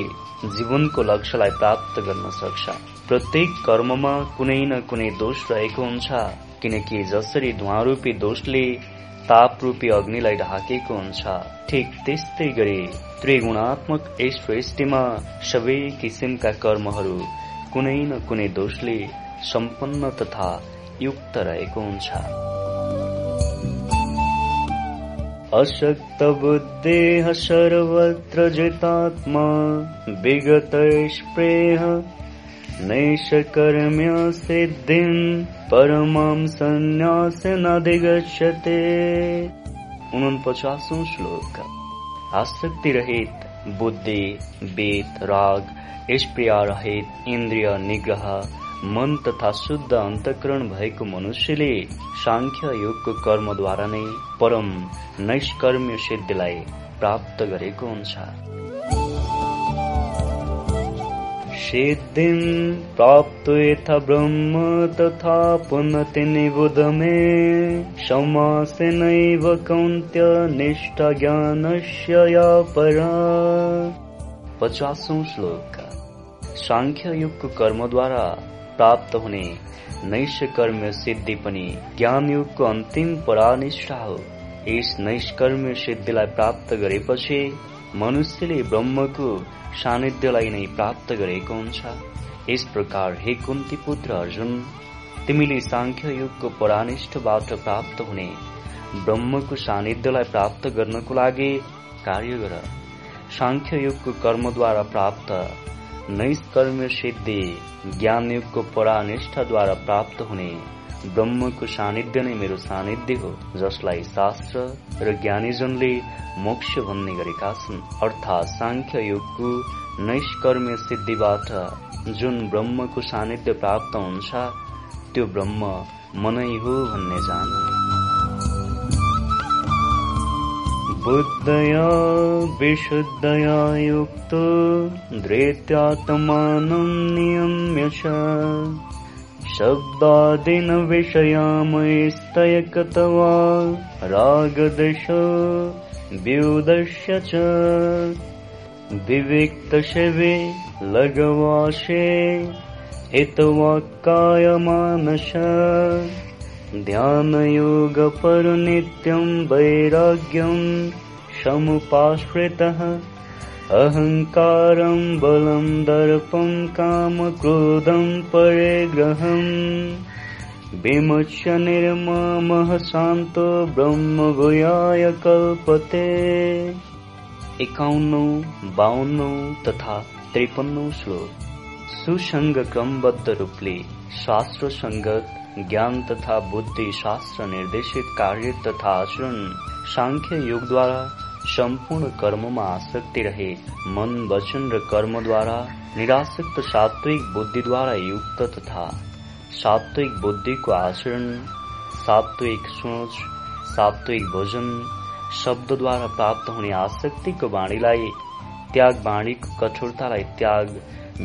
जीवनको लक्ष्यलाई प्राप्त गर्न सक्छ। प्रत्येक कर्ममा कुनै न कुनै दोष रहेको हुन्छ किनकि जसरी धुवारूपी दोषले ताप रूपी अग्निलाई ढाकेको हुन्छ ठिक त्यस्तै गरी त्रिगुणात्मक यस सबै किसिमका कर्महरू कुनै न कुनै दोषले सम्पन्न तथा युक्त रहेको हुन्छ। अशक्तबुद्धेः सर्वत्र जितात्मा विगतैष्प्रेह नैषकर्म्य सिद्धिम् परमां सन्न्यासेनाधिगच्छते उनपचासौं श्लोक। आसक्ति रहित बुद्धि वेद राग स्प्रिया रहित इन्द्रिय निग्रह मन तथा शुद्ध अन्तकरण भएको मनुष्यले साङ्ख्य योगको कर्मद्वारा नै परम नैष्कर्म्य सिद्धिलाई प्राप्त गरेको हुन्छ। सिद्धिं प्राप्त यथा ब्रह्म तथा पुनति निबुध मे समासेनैव कौन्त्य निष्ठा ज्ञानस्य या परा पचासौं श्लोक। साङ्ख्य युगको कर्मद्वारा प्राप्त हुने नैष्कर्म्य सिद्धि पनि ज्ञानयुगको अन्तिम परानिष्ठा हो। यस नैष्कर्म्य सिद्धिलाई प्राप्त गरेपछि मनुष्यले ब्रह्मको सानिध्यलाई नै प्राप्त गरेको हुन्छ। यस प्रकार हे कुन्ती पुत्र अर्जुन तिमीले साङ्ख्य युगको परानिष्ठबाट प्राप्त हुने ब्रह्मको सानिध्यलाई प्राप्त गर्नको लागि कार्य गर। साङ्ख्य युगको कर्मद्वारा प्राप्त नैष्कर्म्य सिद्धि ज्ञान युगको परानिष्ठद्वारा प्राप्त हुने ब्रह्मको सानिध्य नै मेरो सानिध्य हो जसलाई शास्त्र र ज्ञानीजनले मोक्ष भन्ने गरेका छन्। अर्थात् साङ्ख्य युगको नैष्कर्म्य सिद्धिबाट जुन ब्रह्मको सानिध्य प्राप्त हुन्छ त्यो ब्रह्म मनै हो भन्ने जान। बुद्धया विशुद्धया युक्तो धृत्यात्मानं नियम्य शब्दादिन विषयामयस्तयकतवा रागदश व्युदस्य च विविक्तशिवे लगवाशे हितवाक्कायमानश। ध्यानयोगपरनित्यं वैराग्यं समुपाश्रितः अहङ्कारं बलं दर्पं कामक्रोधं परिग्रहम् विमुच्य निर्ममः शान्तो ब्रह्मभूयाय कल्पते। एकाउन्नौ बाउन्नौ तथा त्रिपन्नौ श्लोक। सुसङ्ग क्रमबद्ध रूपले शास्त्र सङ्गत ज्ञान तथा बुद्धि शास्त्र निर्देशित कार्य तथा आचरण सांख्य युगद्वारा सम्पूर्ण कर्ममा आसक्ति रहे। मन वचन र कर्मद्वारा निरासक्त सात्विक बुद्धिद्वारा युक्त तथा सात्विक बुद्धिको आचरण सात्विक सोच सात्विक भोजन शब्दद्वारा प्राप्त हुने आसक्तिको बाणीलाई त्याग बाणीको कठोरतालाई त्याग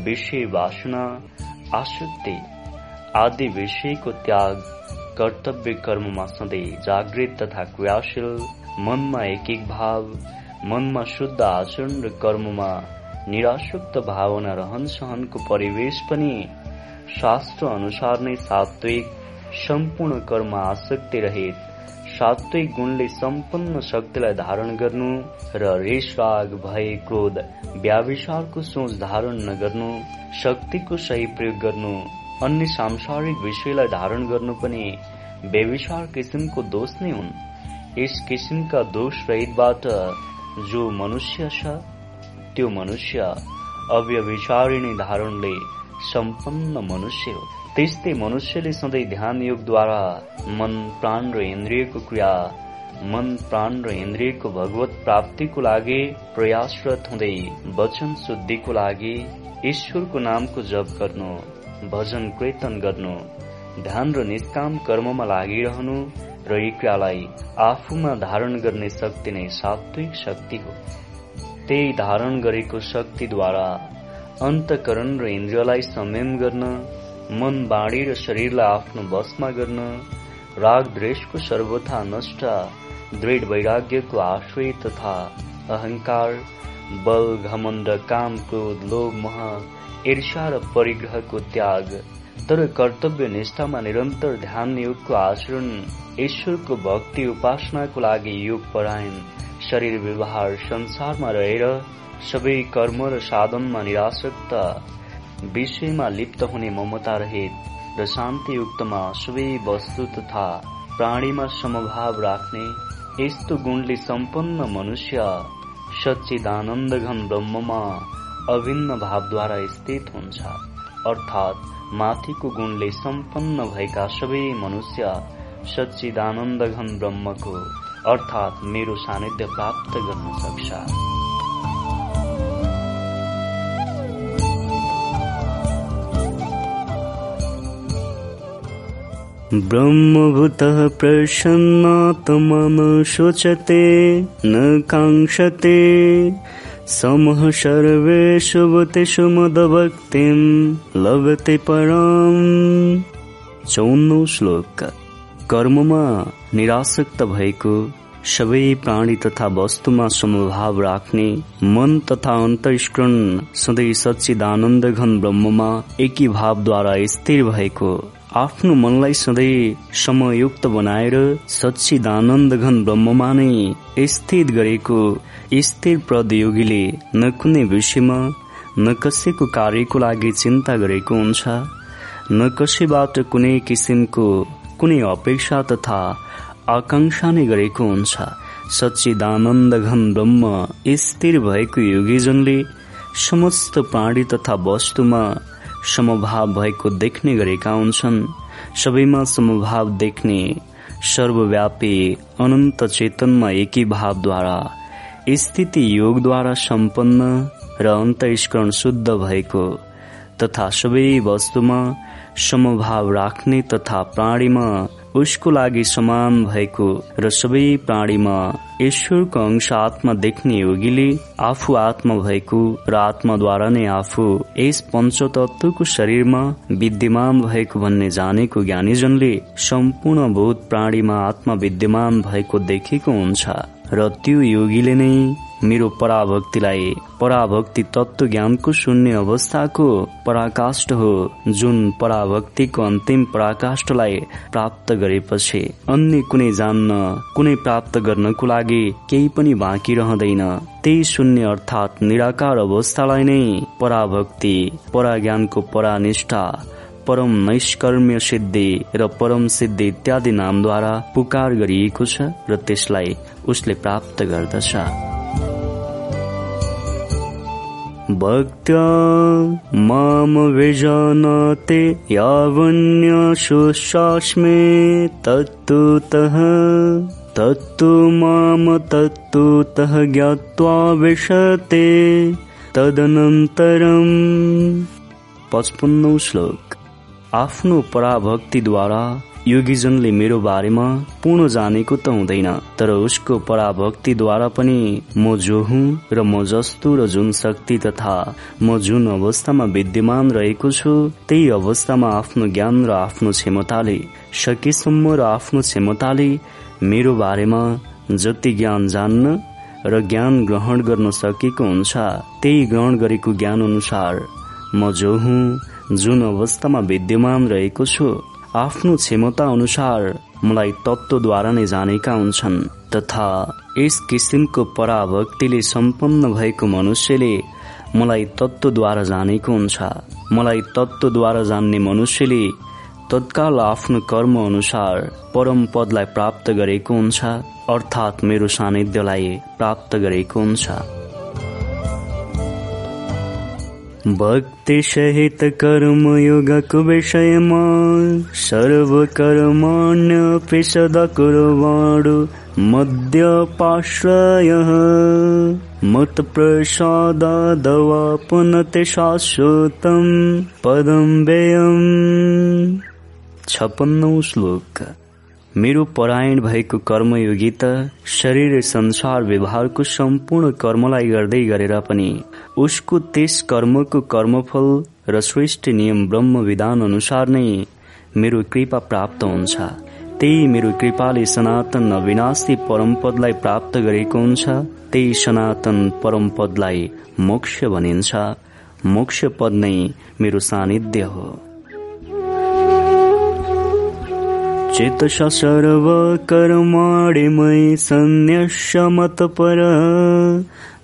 विषय वासना आसक्ति आदि विषयको त्याग कर्तव्य कर्ममा सधैँ जागृत तथा क्रियाशील मनमा एक एक भाव मनमा शुद्ध आचरण र कर्ममा निराशुक्त भावना रहन सहनको परिवेश पनि शास्त्र अनुसार नै सात्विक सम्पूर्ण कर्म आसक्ति रहित सात्विक गुणले सम्पन्न शक्तिलाई धारण गर्नु र रेस राग भय क्रोध व्याविचारको सोच धारण नगर्नु शक्तिको सही प्रयोग गर्नु अन्य सांसारिक विषयलाई धारण गर्नु पनि बेविचार किसिमको दोष नै हुन्। यस किसिमका दोष रहितबाट जो मनुष्य छ त्यो मनुष्य अव्यविचारिणी धारणले सम्पन्न मनुष्य हो। त्यस्तै मनुष्यले सधैँ ध्यान योगद्वारा मन प्राण र इन्द्रियको क्रिया मन प्राण र इन्द्रियको भगवत प्राप्तिको लागि प्रयासरत हुँदै वचन शुद्धिको लागि ईश्वरको नामको जप गर्नु भजन कीर्तन गर्नु ध्यान र निष्काम कर्ममा लागिरहनु र आफूमा धारण गर्ने शक्ति नै सात्विक शक्ति हो। त्यही धारण गरेको शक्तिद्वारा अन्तकरण र इन्द्रियलाई संयम गर्न मन बाणी र शरीरलाई आफ्नो बसमा गर्न राग द्वेषको सर्वथा नष्ट दृढ वैराग्यको आश्रय तथा अहंकार बल घमण्ड काम क्रोध लोभ मह ईर्षा र परिग्रहको त्याग तर कर्तव्य निष्ठामा निरन्तर ध्यान युगको आचरण ईश्वरको भक्ति उपासनाको लागि योग परायण शरीर व्यवहार संसारमा रहेर सबै कर्म र साधनमा निराशक्त विषयमा लिप्त हुने ममता रहित र शान्तियुक्तमा सबै वस्तु तथा प्राणीमा समभाव राख्ने यस्तो गुणले सम्पन्न मनुष्य सच्चिदानन्द घन ब्रह्ममा अभिन्न भावद्वारा स्थित हुन्छ अर्थात् माथिको गुणले सम्पन्न भएका सबै मनुष्य सच्चिदानन्द घन ब्रह्मको अर्थात् मेरो सानिध्य प्राप्त गर्न सक्छ। ब्रह्मभूतः प्रसन्नात्मन शोचते न काङ्क्षते समः सर्वेषु भूतेषु मदभक्तिं लभते परम्। श्लोक। कर्ममा निरासक्त भएको सबै प्राणी तथा वस्तुमा समभाव राख्ने मन तथा अन्तस्करण सधैँ सच्चिदानन्द घन ब्रह्ममा एकी भावद्वारा स्थिर भएको आफ्नो मनलाई सधैँ समयुक्त बनाएर सच्चिदानन्द घन ब्रह्ममा नै स्थित गरेको स्थिर प्रदयोगीले न कुनै विषयमा न कसैको कार्यको लागि चिन्ता गरेको हुन्छ न कसैबाट कुनै किसिमको कुनै अपेक्षा तथा आकांक्षा नै गरेको हुन्छ। सच्चिदानन्द घन ब्रह्म स्थिर भएको योगीजनले समस्त प्राणी तथा वस्तुमा समभाव भएको देख्ने गरेका हुन्छन्। सबैमा समभाव देख्ने सर्वव्यापी अनन्त चेतनमा एकी भावद्वारा स्थिति योगद्वारा सम्पन्न र अन्तस्करण शुद्ध भएको तथा सबै वस्तुमा समभाव राख्ने तथा प्राणीमा उसको लागि समान भएको र सबै प्राणीमा ईश्वरको अंश आत्मा देख्ने योगीले आफू आत्मा भएको र आत्माद्वारा नै आफू यस पञ्चतत्वको शरीरमा विद्यमान भएको भन्ने जानेको ज्ञानीजनले सम्पूर्ण भूत प्राणीमा आत्मा विद्यमान भएको देखेको हुन्छ। र त्यो योगीले नै मेरो पराभक्तिलाई पराभक्ति तत्व ज्ञानको शून्य अवस्थाको पराकाष्ठ हो जुन पराभक्तिको अन्तिम पराकाष्ठलाई प्राप्त गरेपछि अन्य कुनै जान्न कुनै प्राप्त गर्नको लागि केही पनि बाँकी रहँदैन। त्यही शून्य अर्थात् निराकार अवस्थालाई नै पराभक्ति पराज्ञानको परानिष्ठा परम नैष्कर्म्य सिद्धि र परम सिद्धि इत्यादि नामद्वारा पुकार गरिएको छ र त्यसलाई उसले प्राप्त गर्दछ। भक्त्या माम विजानाते यावन्यशुशास्मे तत्तुतः तत्तु माम तत्तुतः ज्ञात्वा विशते। तदनन्तरम् पचपन्नौ श्लोक। आफ्नो पराभक्तिद्वारा योगीजनले मेरो बारेमा पूर्ण जानेको त हुँदैन तर उसको पराभक्तिद्वारा पनि म जो हुँ र म जस्तो र जुन शक्ति तथा म जुन अवस्थामा विद्यमान रहेको छु त्यही अवस्थामा आफ्नो ज्ञान र आफ्नो क्षमताले सकेसम्म र आफ्नो क्षमताले मेरो बारेमा जति ज्ञान जान्न र ज्ञान ग्रहण गर्न सकेको हुन्छ त्यही ग्रहण गरेको ज्ञान अनुसार म जो हुँ जुन अवस्थामा विद्यमान रहेको छु आफ्नो क्षमता अनुसार मलाई तत्त्वद्वारा नै जानेका हुन्छन् तथा यस किसिमको पराभक्तिले सम्पन्न भएको मनुष्यले मलाई तत्त्वद्वारा जानेको हुन्छ। मलाई तत्त्वद्वारा जान्ने मनुष्यले तत्काल आफ्नो कर्म अनुसार परम पदलाई प्राप्त गरेको हुन्छ अर्थात् मेरो सानिध्यलाई प्राप्त गरेको हुन्छ। भक्ति सहित कर्म युगक विषयमा सर्व कर्माण्यपि सदा कुर्वाणु मद्यपाश्रय। मत प्रसादादवा पुनते शाश्वतम पदम व्ययम्। छपन्नौ श्लोक मेरो परायण भएको कर्मयोगी त शरीर संसार व्यवहारको सम्पूर्ण कर्मलाई गर्दै गरेर पनि उसको त्यस कर्मको कर्मफल र श्रेष्ठ नियम ब्रह्म विधान अनुसार नै मेरो कृपा प्राप्त हुन्छ। त्यही मेरो कृपाले सनातन अविनाशी परमपदलाई प्राप्त गरेको हुन्छ। त्यही सनातन परमपदलाई मोक्ष भनिन्छ। मोक्ष पद नै मेरो सानिध्य हो। चेतसा सर्वकर्माणि मयि सन्न्यस्य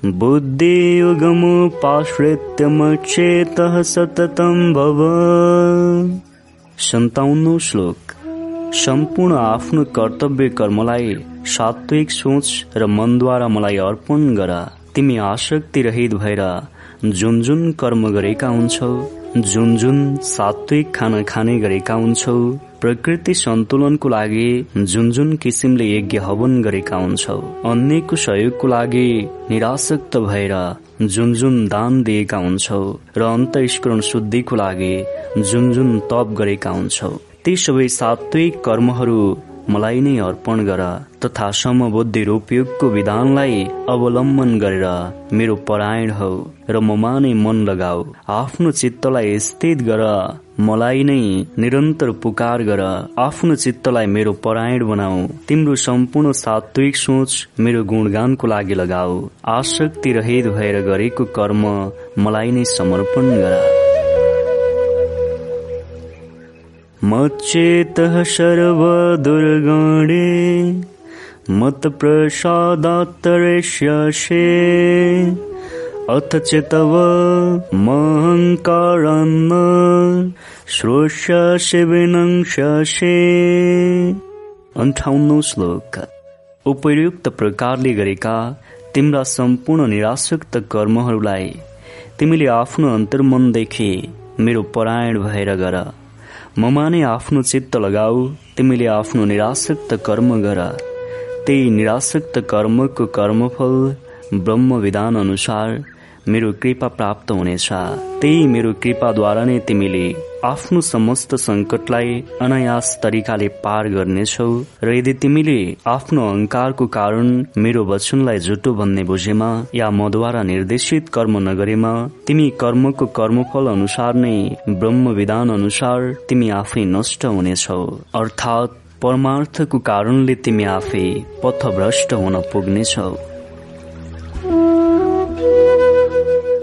बुद्धियुगमुपाश्रित्य मच्चेतः सततं भव। सन्ताउन्नौ श्लोक। सम्पूर्ण आफ्नो कर्तव्य कर्मलाई सात्विक सोच र मनद्वारा मलाई अर्पण गर। तिमी आसक्ति रहित भएर जुन जुन कर्म गरेका हुन्छौ। जुन जुन सात्विक खाना खाने गरेका हुन्छौ प्रकृति सन्तुलनको लागि जुन जुन किसिमले यज्ञ हवन गरेका हुन्छौ अन्यको सहयोगको लागि निराशक्त भएर जुन जुन दान दिएका हुन्छौ र अन्तस्करण शुद्धिको लागि जुन जुन तप गरेका हुन्छौ। ती सबै सात्विक कर्महरू मलाई नै अर्पण गर तथा समबुद्धि रूपयुगको विधानलाई अवलम्बन गरेर मेरो परायण हौ र ममा नै मन लगाऊ। आफ्नो चित्तलाई स्थित गर मलाई नै निरन्तर पुकार गर आफ्नो चित्तलाई मेरो परायण बनाऊ। तिम्रो सम्पूर्ण सात्विक सोच मेरो गुणगानको लागि लगाऊ। आसक्ति रहित भएर गरेको कर्म मलाई नै समर्पण गर। मच्चेतः सर्वदुर्गणे मत्प्रसादात्तरिष्यसे अथ चेतव महङ्कारन्न श्रोष्यसे विनङ्स्यसे अन्ठाउन्नौ श्लोक। उपयुक्त प्रकारले गरेका तिम्रा सम्पूर्ण निराशक्त कर्महरूलाई तिमीले आफ्नो अन्तर्मनदेखि मेरो परायण भएर गर। ममा नै आफ्नो चित्त लगाऊ तिमीले आफ्नो निराशक्त कर्म गर। त्यही निराशक्त कर्मको कर्मफल ब्रह्म विधान अनुसार मेरो कृपा प्राप्त हुनेछ। त्यही मेरो कृपाद्वारा नै तिमीले आफ्नो समस्त संकटलाई अनायास तरिकाले पार गर्नेछौ र यदि तिमीले आफ्नो अहंकारको कारण मेरो वचनलाई झुटो भन्ने बुझेमा या मद्वारा निर्देशित कर्म नगरेमा तिमी कर्मको कर्मफल अनुसार नै ब्रह्म विधान अनुसार तिमी आफै नष्ट हुनेछौ। अर्थात् परमार्थको कारणले तिमी आफै पथभ्रष्ट हुन पुग्नेछौ।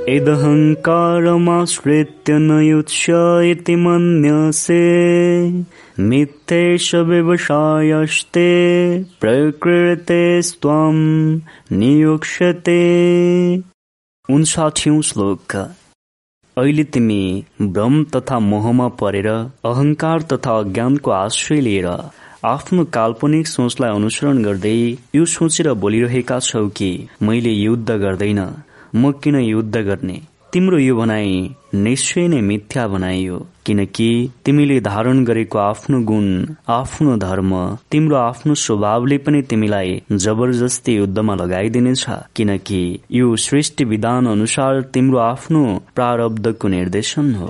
इदहङ्कारमाश्रित्य न युत्स इति मन्यसे मिथ्येष व्यवसायस्ते प्रकृतेस्त्वं नियुक्ष्यते। उन्साठौँ श्लोक अहिले तिमी भ्रम तथा मोहमा परेर अहंकार तथा अज्ञानको आश्रय लिएर आफ्नो काल्पनिक सोचलाई अनुसरण गर्दै यो सोचेर बोलिरहेका छौ कि मैले युद्ध गर्दैन। म किन युद्ध गर्ने? तिम्रो यो भनाइ निश्चय नै मिथ्या बनाइयो किनकि तिमीले धारण गरेको आफ्नो गुण आफ्नो धर्म तिम्रो आफ्नो स्वभावले पनि तिमीलाई जबरजस्ती युद्धमा लगाइदिनेछ किनकि यो सृष्टि विधान अनुसार तिम्रो आफ्नो प्रारब्धको निर्देशन हो।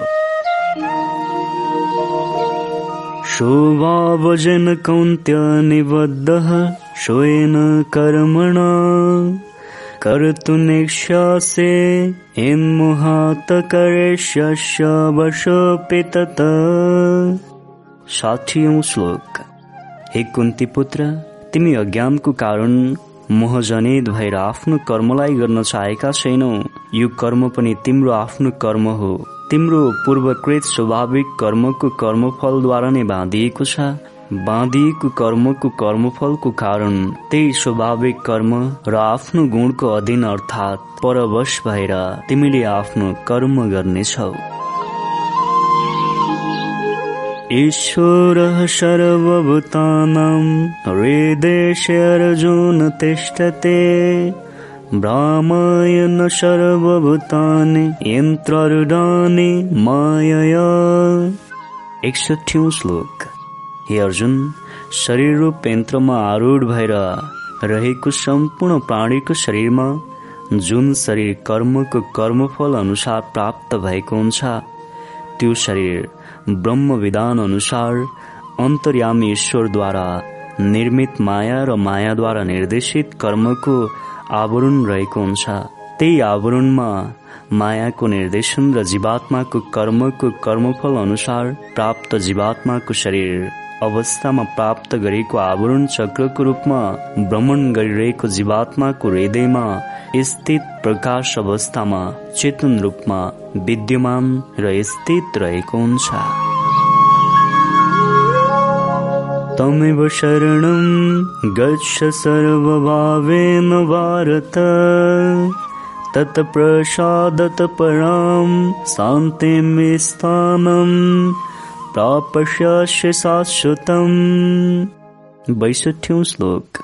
शोभावजन कौन्त्य निबद्ध स्वयं कर्मणा। कर्तुनिक्षसे हिन्मुहात करेष्यस्य वशोऽपि तत साठीौं श्लोक हे कुन्ती पुत्र तिमी अज्ञानको कारण मोहजनित भएर आफ्नो कर्मलाई गर्न चाहेका छैनौ। यो कर्म पनि तिम्रो आफ्नो कर्म हो। तिम्रो पूर्वकृत स्वाभाविक कर्मको कर्मफलद्वारा नै बाँधिएको छ। बाँधिएको कर्मको कर्मफलको कारण त्यही स्वाभाविक कर्म र आफ्नो गुणको अधीन अर्थात् परवश भएर तिमीले आफ्नो कर्म गर्नेछौ। ईश्वर सर्वभूतानां हृदेशे अर्जुन तिष्ठते भ्रामायण सर्वभूतानि यन्त्रारूढानि मायया। एकसठौँ श्लोक। हे अर्जुन शरीर रूप यन्त्रमा आरूढ भएर रहेको सम्पूर्ण प्राणीको शरीरमा जुन शरीर कर्मको कर्मफल अनुसार प्राप्त भएको हुन्छ त्यो शरीर ब्रह्म विधान अनुसार अन्तर्यामी ईश्वरद्वारा निर्मित माया र मायाद्वारा निर्देशित कर्मको आवरण रहेको हुन्छ। त्यही आवरणमा मायाको निर्देशन र जीवात्माको कर्मको कर्मफल अनुसार प्राप्त जीवात्माको शरीर अवस्थामा प्राप्त गरेको आवरण चक्रको रूपमा भ्रमण गरिरहेको जीवात्माको हृदयमा स्थित प्रकाश अवस्थामा चेतन रूपमा विद्यमान र स्थित रहेको हुन्छ। तमेव शरणं गच्छ सर्वभावेन भारत। तत्प्रसादत परां शान्तिं स्थानम् प्रापश्य शाश्वतम् बैसठ्यौं श्लोक।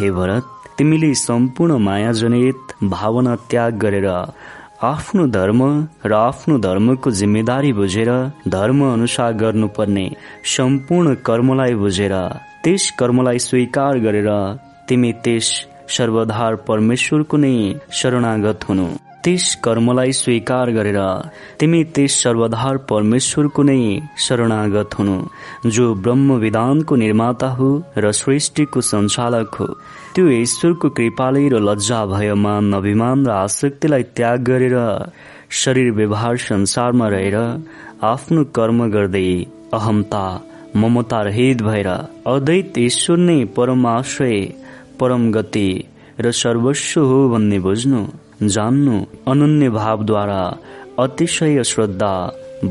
हे भरत तिमीले सम्पूर्ण मायाजनित भावना त्याग गरेर आफ्नो धर्म र आफ्नो धर्मको जिम्मेदारी बुझेर धर्म अनुसार गर्नुपर्ने सम्पूर्ण कर्मलाई बुझेर त्यस कर्मलाई स्वीकार गरेर तिमी त्यस सर्वधार परमेश्वरको नै शरणागत हुनु। त्यस कर्मलाई स्वीकार गरेर तिमी त्यस सर्वधार परमेश्वरको नै शरणागत हुनु जो ब्रह्म विधानको निर्माता हो र सृष्टिको सञ्चालक हो। त्यो ईश्वरको कृपाले र लज्जा भयमान अभिमान र आसक्तिलाई त्याग गरेर शरीर व्यवहार संसारमा रहेर आफ्नो कर्म गर्दै अहमता ममता रहित भएर अद्वैत ईश्वर नै परम आश्रय परम गति र सर्वस्व हो भन्ने बुझ्नु। जान्नु अनन्य भावद्वारा अतिशय श्रद्धा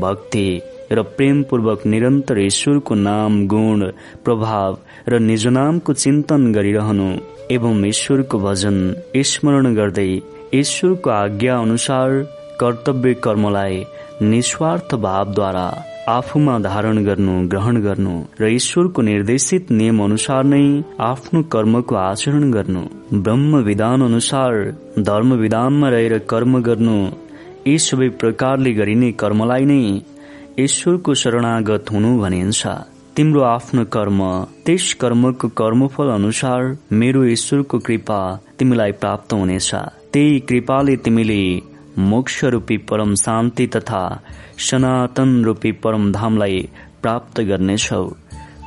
भक्ति र प्रेमपूर्वक निरन्तर ईश्वरको नाम गुण प्रभाव र निज नामको चिन्तन गरिरहनु एवं ईश्वरको भजन स्मरण गर्दै ईश्वरको आज्ञा अनुसार कर्तव्य कर्मलाई निस्वार्थ भावद्वारा आफूमा धारण गर्नु ग्रहण गर्नु र ईश्वरको निर्देशित नियम अनुसार नै आफ्नो कर्मको आचरण गर्नु। ब्रह्म विधान अनुसार धर्म विधानमा रहेर कर्म गर्नु यी सबै प्रकारले गरिने कर्मलाई नै ईश्वरको शरणागत हुनु भनिन्छ। तिम्रो आफ्नो कर्म त्यस कर्मको कर्मफल अनुसार मेरो ईश्वरको कृपा तिमीलाई प्राप्त हुनेछ। त्यही कृपाले तिमीले मोक्ष रूपी परम शान्ति तथा सनातन रूपी परम धामलाई प्राप्त गर्नेछौ।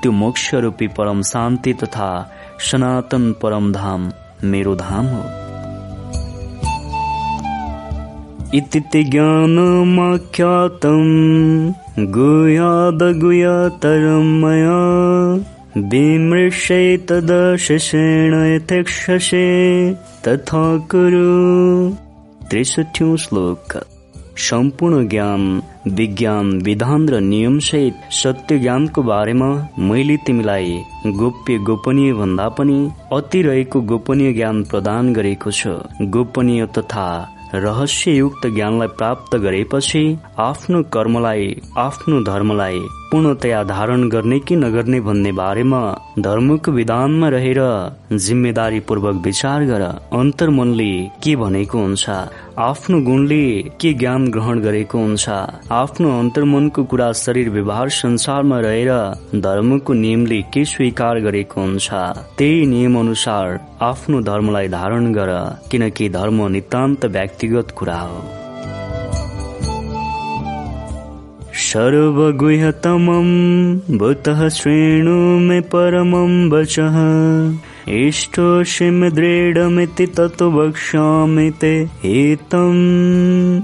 त्यो मोक्ष रूपी परम शान्ति तथा सनातन परम धाम मेरो धाम हो। इति ज्ञानमाख्यातम् गुह्यादगुह्यतरं मया विमृशे तदशेषेण यथेक्षसे तथा कुरु। त्रिसठ्यौं श्लोक सम्पूर्ण ज्ञान विज्ञान विधान र नियमसहित सत्य ज्ञानको बारेमा मैले तिमीलाई गोप्य गोपनीय भन्दा पनि अति रहेको गोपनीय ज्ञान प्रदान गरेको छु गोपनीय तथा रहस्ययुक्त ज्ञानलाई प्राप्त गरेपछि आफ्नो कर्मलाई आफ्नो धर्मलाई पूर्णतया धारण गर्ने कि नगर्ने भन्ने बारेमा धर्मको विधानमा रहेर जिम्मेदारी पूर्वक विचार गर। अन्तर्मनले के भनेको हुन्छ? आफ्नो गुणले के ज्ञान ग्रहण गरेको हुन्छ? आफ्नो अन्तर्मनको कुरा शरीर व्यवहार संसारमा रहेर धर्मको नियमले के स्वीकार गरेको हुन्छ? त्यही नियम अनुसार आफ्नो धर्मलाई धारण गर किनकि धर्म नितान्त व्यक्तिगत कुरा हो। सर्वगुह्यतमम् भूतः श्रेणु मे परमं वचः। इष्टोषिम दृढमिति ततो वक्ष्यामि ते। हेतम्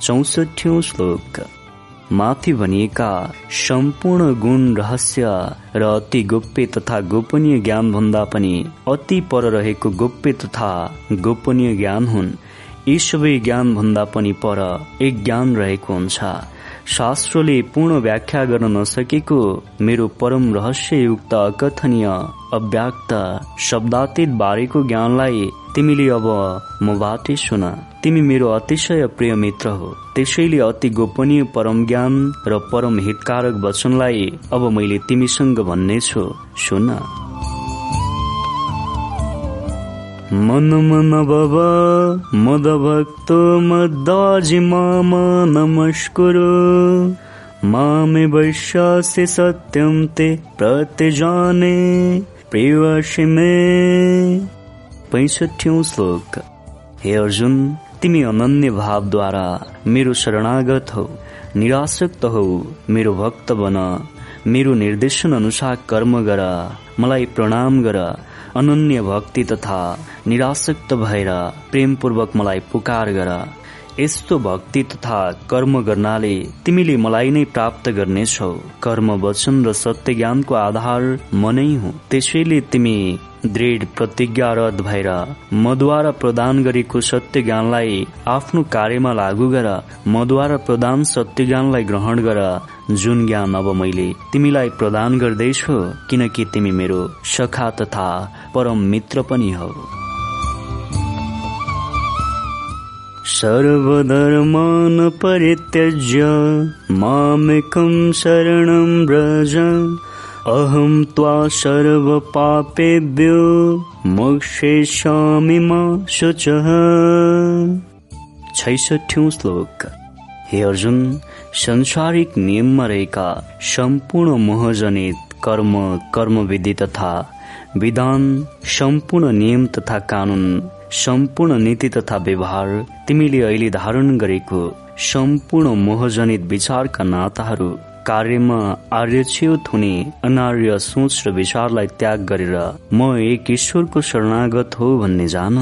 चौसठ्यौं श्लोक। माथि भनिएका सम्पूर्ण गुण रहस्य र अति गोप्य तथा गोपनीय ज्ञान भन्दा पनि अति पर रहेको गोप्य तथा गोपनीय ज्ञान हुन्। यी सबै ज्ञान भन्दा पनि पर एक ज्ञान रहेको हुन्छ। शास्त्रले पूर्ण व्याख्या गर्न नसकेको मेरो परम रहस्ययुक्त अकथनीय अव्याक्त शब्दातीत बारेको ज्ञानलाई तिमीले अब मबाटै सुन। तिमी मेरो अतिशय प्रिय मित्र हो। त्यसैले अति गोपनीय परम ज्ञान र परम हितकारक वचनलाई अब मैले तिमीसँग भन्नेछु। सुन। मन मन बाबा मद भक्तो मदाजि माम नमस्कुरु। मामे वैश्यासि सत्यं ते प्रतिजाने प्रियवशी मे। पैसठ्यौं श्लोक। हे अर्जुन तिमी अनन्य भावद्वारा मेरो शरणागत हौ निरासक्त हौ मेरो भक्त बन मेरो निर्देशन अनुसार कर्म गर मलाई प्रणाम गर अनन्य भक्ति तथा निरासक्त भएर प्रेमपूर्वक मलाई पुकार गर। यस्तो भक्ति तथा कर्म गर्नाले तिमीले मलाई नै प्राप्त गर्नेछौ। कर्म वचन र सत्य ज्ञानको आधार म नै हुँ। त्यसैले तिमी दृढ प्रतिज्ञारत भएर मद्वारा प्रदान गरेको सत्य ज्ञानलाई आफ्नो कार्यमा लागू गर मद्वारा प्रदान सत्य ज्ञानलाई ग्रहण गर। जुन ज्ञान अब मैले तिमीलाई प्रदान गर्दैछु किनकि तिमी मेरो सखा तथा परम मित्र पनि हौ। सर्वधर्मान परित्यज्य मामेकं शरणं व्रज। अहं त्वा सर्वपापेभ्यो मोक्षेष्यामि मा शुचः। छैसठ्यौं श्लोक। हे अर्जुन संसारिक नियममा रहेका सम्पूर्ण मोहजनित कर्म कर्मविधि तथा विधान सम्पूर्ण नियम तथा कानून सम्पूर्ण नीति तथा व्यवहार तिमीले अहिले धारण गरेको सम्पूर्ण मोहजनित विचारका नाताहरू कार्यमा आर्यच्युत हुने अनार्य सोच र विचारलाई त्याग गरेर म एक ईश्वरको शरणागत हो भन्ने जान।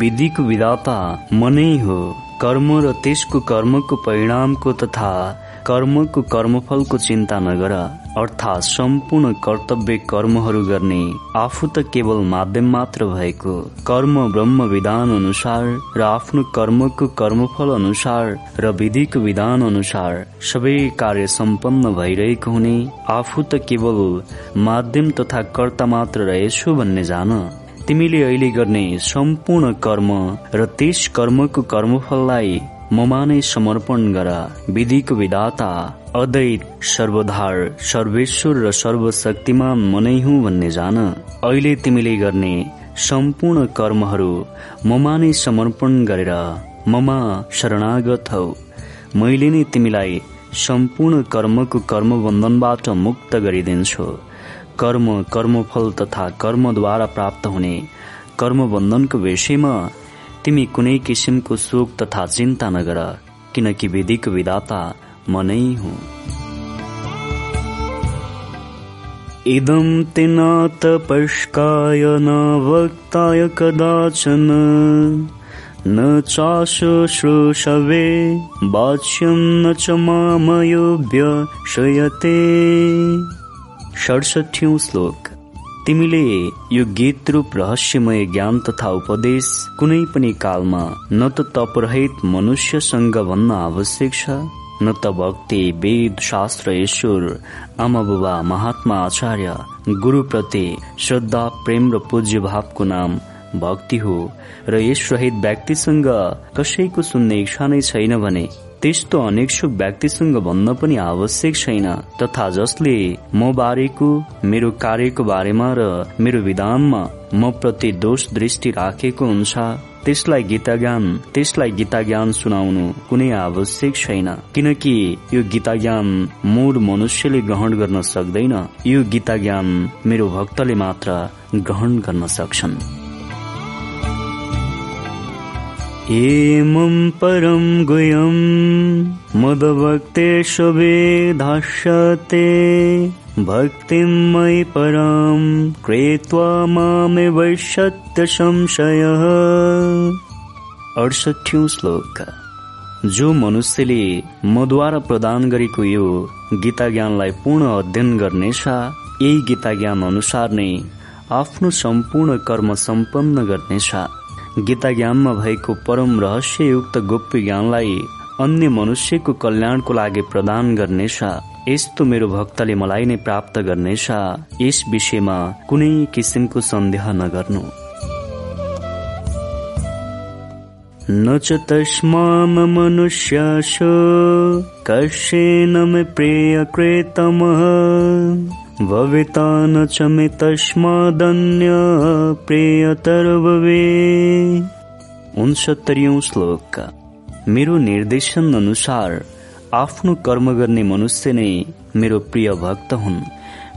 विधिको विधाता म नै हो। कर्म र त्यसको कर्मको परिणामको तथा कर्मको कर्मफलको चिन्ता नगर अर्थात् सम्पूर्ण कर्तव्य कर्महरू गर्ने आफू त केवल माध्यम मात्र भएको। कर्म ब्रह्म विधान अनुसार र आफ्नो कर्मको कर्मफल अनुसार र विधिको विधान अनुसार सबै कार्य सम्पन्न भइरहेको हुने आफू त केवल माध्यम तथा कर्ता मात्र रहेछु भन्ने जान। तिमीले अहिले गर्ने सम्पूर्ण कर्म र त्यस कर्मको कर्मफललाई ममा नै समर्पण गर विधिको विधाता अदैत सर्वधार सर्वेश्वर र सर्वशक्तिमान मनै हुँ भन्ने जान। अहिले तिमीले गर्ने सम्पूर्ण कर्महरू ममा नै समर्पण गरेर ममा शरणागत हौ। मैले नै तिमीलाई सम्पूर्ण कर्मको कर्मबन्धनबाट मुक्त गरिदिन्छु। कर्म कर्मफल तथा कर्मद्वारा प्राप्त हुने कर्मबन्धनको विषयमा तिमी कुनै किसिमको शोक तथा चिन्ता नगर किनकि विधिको विधाता म नै हुँ। इदं ते न न वक्ताय कदाचन न चाशुश्रूषवे वाच्यं न च मामयोभ्यशयते षड्सठ्यौं श्लोक। तिमीले यो गीत रूप रहस्यमय ज्ञान तथा उपदेश कुनै पनि कालमा न त तपरहित मनुष्यसँग भन्न आवश्यक छ न त भक्ति वेद शास्त्र ईश्वर आमा बुबा महात्मा आचार्य गुरुप्रति श्रद्धा प्रेम र पूज्य भावको नाम भक्ति हो। र यस रहित व्यक्तिसँग कसैको सुन्ने इच्छा नै छैन भने त्यस्तो अनेक व्यक्तिसँग भन्न पनि आवश्यक छैन। तथा जसले म बारेको मेरो कार्यको बारेमा र मेरो विधानमा म प्रति दोष दृष्टि राखेको हुन्छ त्यसलाई गीता ज्ञान त्यसलाई गीता ज्ञान सुनाउनु कुनै आवश्यक छैन। किनकि यो गीता ज्ञान मूड मनुष्यले ग्रहण गर्न सक्दैन यो गीता ज्ञान मेरो भक्तले मात्र ग्रहण गर्न सक्छन्। एमं परं गुयं मदभक्तेष्वेधास्यते भक्तिं मयि परां कृत्वा मामे संशयः। अडसठौँ श्लोक। जो मनुष्यले मद्वारा प्रदान गरेको यो गीता ज्ञानलाई पूर्ण अध्ययन गर्नेछ यही गीता ज्ञान अनुसार नै आफ्नो सम्पूर्ण कर्म सम्पन्न गर्नेछ गीता ज्ञानमा भएको परम रहस्ययुक्त गोप्य ज्ञानलाई अन्य मनुष्यको कल्याणको लागि प्रदान गर्नेछ। यस्तो मेरो भक्तले मलाई नै प्राप्त गर्नेछ। यस विषयमा कुनै किसिमको सन्देह नगर्नु। न च तस्माम मनुष्याशो कस्येन मे भविता न च मे तस्मादन्य प्रियतर भवे उन्सत्तरीौं श्लोक मेरो निर्देशन अनुसार आफ्नो कर्म गर्ने मनुष्य नै मेरो प्रिय भक्त हुन्।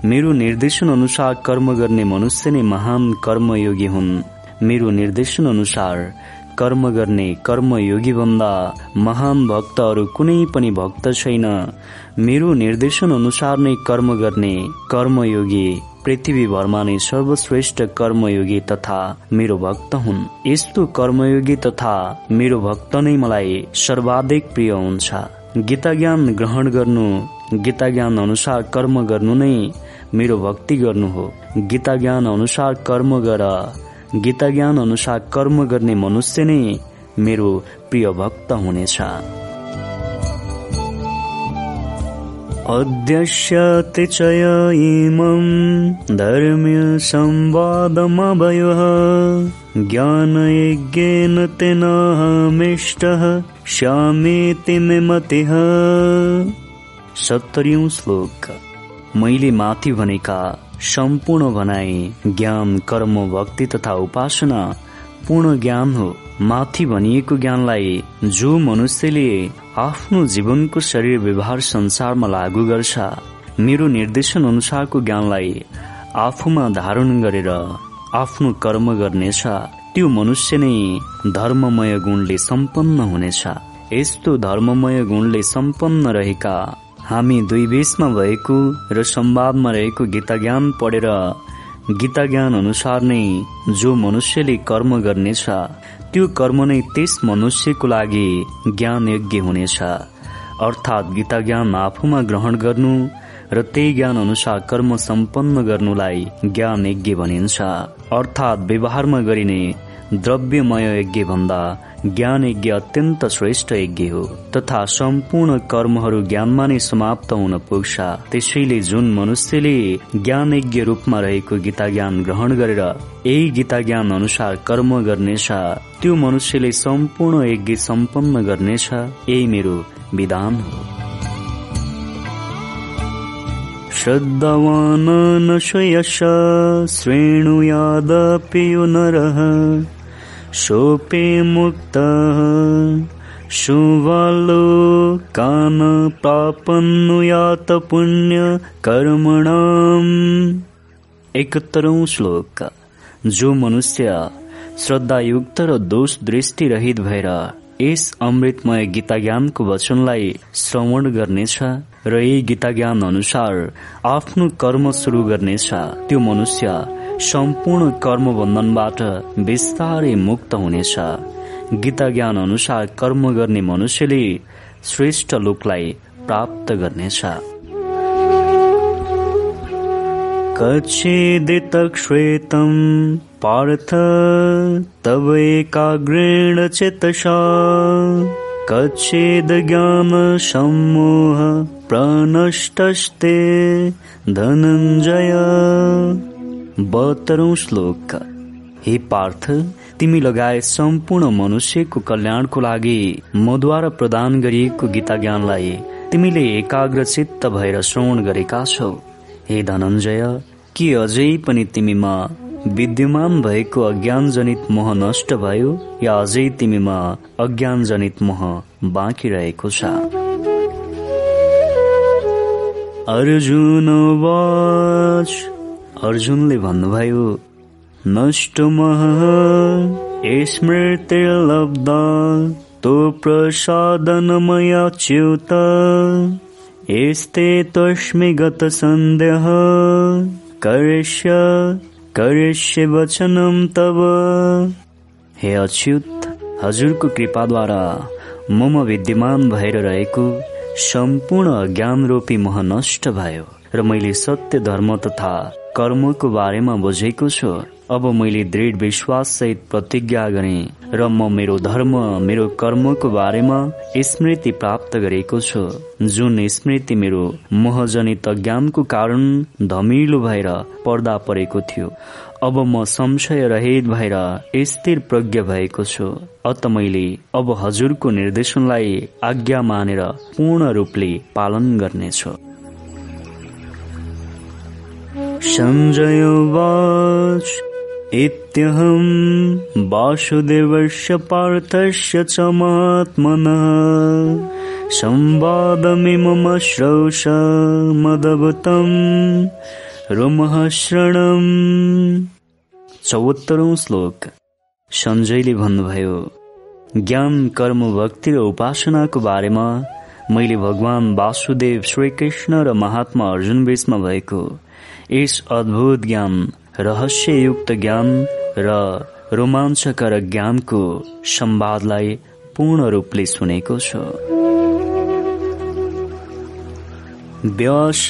मेरो निर्देशन अनुसार कर्म गर्ने मनुष्य नै महान कर्मयोगी हुन्। मेरो निर्देशन अनुसार कर्म गर्ने कर्मयोगी भन्दा महान भक्तहरू कुनै पनि भक्त छैन। मेरो निर्देशन अनुसार नै कर्म गर्ने कर्मयोगी पृथ्वीभरमा नै सर्वश्रेष्ठ कर्मयोगी तथा मेरो भक्त हुन्। यस्तो कर्मयोगी तथा मेरो भक्त नै मलाई सर्वाधिक प्रिय हुन्छ। गीता ज्ञान ग्रहण गर्नु गीता ज्ञान अनुसार कर्म गर्नु नै मेरो भक्ति गर्नु हो। गीता ज्ञान अनुसार कर्म गर गीता ज्ञान अनुसार कर्म गर्ने मनुष्य नै मेरो प्रिय भक्त हुनेछ। अध्यक्ष चय इमं धर्म्य संवादमभयः ज्ञानयज्ञेन तेनाहमिष्टः श्यामेति मे मतिः। सत्तरीौं श्लोक। मैले माथि भनेका सम्पूर्ण भनाई ज्ञान कर्म भक्ति तथा उपासना पूर्ण ज्ञान हो। माथि भनिएको ज्ञानलाई जो मनुष्यले आफ्नो जीवनको शरीर व्यवहार संसारमा लागू गर्छ मेरो निर्देशन अनुसारको ज्ञानलाई आफूमा धारण गरेर आफ्नो कर्म गर्नेछ। त्यो मनुष्य नै धर्ममय गुणले सम्पन्न हुनेछ। यस्तो धर्ममय गुणले सम्पन्न रहेका हामी दुई बिचमा भएको र संवादमा रहेको गीता ज्ञान पढेर गीता ज्ञान अनुसार नै जो मनुष्यले कर्म गर्नेछ त्यो कर्म नै त्यस मनुष्यको लागि ज्ञान यज्ञ हुनेछ। अर्थात् गीता ज्ञान आफूमा ग्रहण गर्नु र त्यही ज्ञान अनुसार कर्म सम्पन्न गर्नुलाई ज्ञान यज्ञ भनिन्छ। अर्थात् व्यवहारमा गरिने द्रव्यमय यज्ञ भन्दा ज्ञान यज्ञ अत्यन्त श्रेष्ठ यज्ञ हो तथा सम्पूर्ण कर्महरू ज्ञानमा नै समाप्त हुन पुग्छ त्यसैले जुन मनुष्यले ज्ञान यज्ञ रूपमा रहेको गीता ज्ञान ग्रहण गरेर यही गीता ज्ञान अनुसार कर्म गर्नेछ त्यो मनुष्यले सम्पूर्ण यज्ञ सम्पन्न गर्नेछ यही मेरो विधान हो श्रद्धावान श्रेणुयादपि नरः शोपे मुक्त शुवालो कान प्रापन्नुयात पुण्य कर्मणाम। एकहत्तरौं श्लोक। जो मनुष्य श्रद्धायुक्त र दोष दृष्टि रहित भएर यस अमृतमय गीता ज्ञानको वचनलाई श्रवण गर्नेछ र यही गीता ज्ञान अनुसार आफ्नो कर्म सुरु गर्नेछ त्यो मनुष्य सम्पूर्ण कर्म बन्धनबाट बिस्तारै मुक्त हुनेछ। गीता ज्ञान अनुसार कर्म गर्ने मनुष्यले श्रेष्ठ लोकलाई प्राप्त गर्नेछ। कच्छेदित श्वेतं पार्थ तव एकाग्रेण चितशा कच्छेद ज्ञान सम्मोह प्रणष्टस्ते धनञ्जय। बहत्तरौं श्लोक। हे पार्थ तिमी लगायत सम्पूर्ण मनुष्यको कल्याणको लागि मद्वारा प्रदान गरिएको गीता ज्ञानलाई तिमीले एकाग्र चित्त भएर श्रवण गरेका छौ। हे धनञ्जय के अझै पनि तिमीमा विद्यमान भएको अज्ञान जनित मोह नष्ट भयो या अझै तिमीमा अज्ञान जनित मोह बाँकी रहेको छ? अर्जुन अर्जुनले भन्नुभयो नष्ट मह स्मृतिर्लब्धा तो प्रसादनमया च्युत यस्ते तस्मै गत सन्देह करिष्य करिष्य वचनम तब हे अच्युत हजुरको कृपाद्वारा मम विद्यमान भएर रहेको सम्पूर्ण ज्ञान रूपी मोह नष्ट भयो र मैले सत्य धर्म तथा कर्मको बारेमा बुझेको छु। अब मैले दृढ विश्वास सहित प्रतिज्ञा गरे र म मेरो धर्म मेरो कर्मको बारेमा स्मृति प्राप्त गरेको छु। जुन स्मृति मेरो मोहजनित ज्ञानको कारण धमिलो भएर पर्दा परेको थियो अब म संशय रहित भएर स्थिर प्रज्ञ भएको छु। अत मैले अब हजुरको निर्देशनलाई आज्ञा मानेर पूर्ण रूपले पालन गर्नेछु। सञ्जयोवाच इत्यहं वासुदेवस्य पार्थस्य च महात्मनः संवादमिमम श्रौषमदवतम् रोमहश्रणम्। चौहत्तरौं श्लोक। सञ्जयले भन्नुभयो ज्ञान कर्म भक्ति र उपासनाको बारेमा मैले भगवान वासुदेव श्रीकृष्ण र महात्मा अर्जुन बीचमा भएको यस अद्भुत ज्ञान रहस्ययुक्त ज्ञान र रोमाञ्चकर ज्ञानको सम्वादलाई पूर्ण रूपले सुनेको छु। व्यास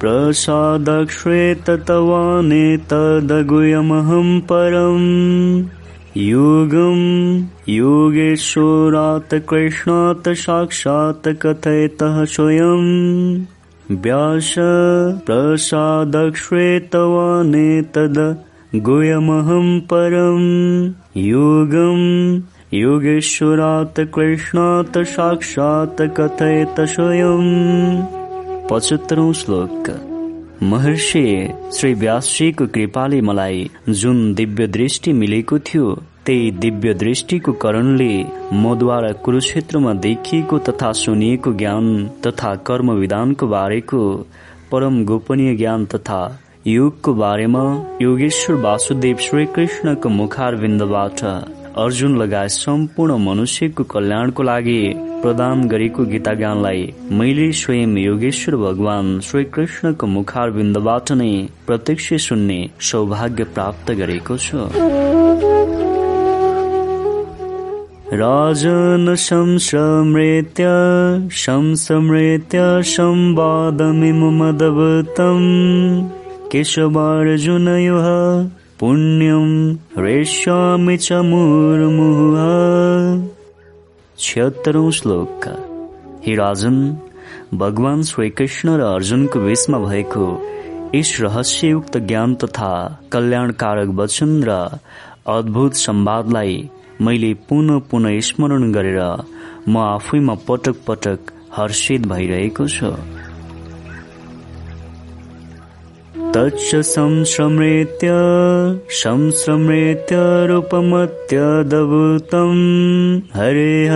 प्रसादश्वेततवानेतदगुयमहं परम्। योगम् योगेश्वरात् कृष्णात् साक्षात् कथयतः स्वयम्। व्यास प्रसादश्वेतवानेतद गुयमहं परम् योगम् योगेश्वरात् कृष्णात् साक्षात् कथयत स्वयम् पचहत्तरौं श्लोक। महर्षि श्री व्यासजीको कृपाले मलाई जुन दिव्य दृष्टि मिलेको थियो त्यही दिव्य दृष्टिको करणले मद्वारा कुरुक्षेत्रमा देखिएको तथा सुनिएको ज्ञान तथा कर्म विधानको बारेको परम गोपनीय ज्ञान तथा युगको बारेमा योगेश्वर वासुदेव श्रीकृष्णको मुखारविन्दबाट अर्जुन लगायत सम्पूर्ण मनुष्यको कल्याणको लागि प्रदान गरेको गीता ज्ञानलाई मैले स्वयं योगेश्वर भगवान श्रीकृष्णको मुखारविन्दबाट नै प्रत्यक्ष सुन्ने सौभाग्य प्राप्त गरेको छु। राजन संसमृत्य संसमृत्य संवादमिमदवतम् केशवार्जुनयोः पुण्यम रेष्यामि च मुर्मुः छिहत्तरौं श्लोक। हे राजन भगवान श्रीकृष्ण र अर्जुनको वेशमा भएको यस रहस्ययुक्त ज्ञान तथा कल्याणकारक वचन र अद्भुत संवादलाई मैले पुनः पुनः स्मरण गरेर म आफैमा पटक पटक हर्षित भइरहेको छु। तच्च संश्रमृत्य रूपमत्यदभूतम् हरेह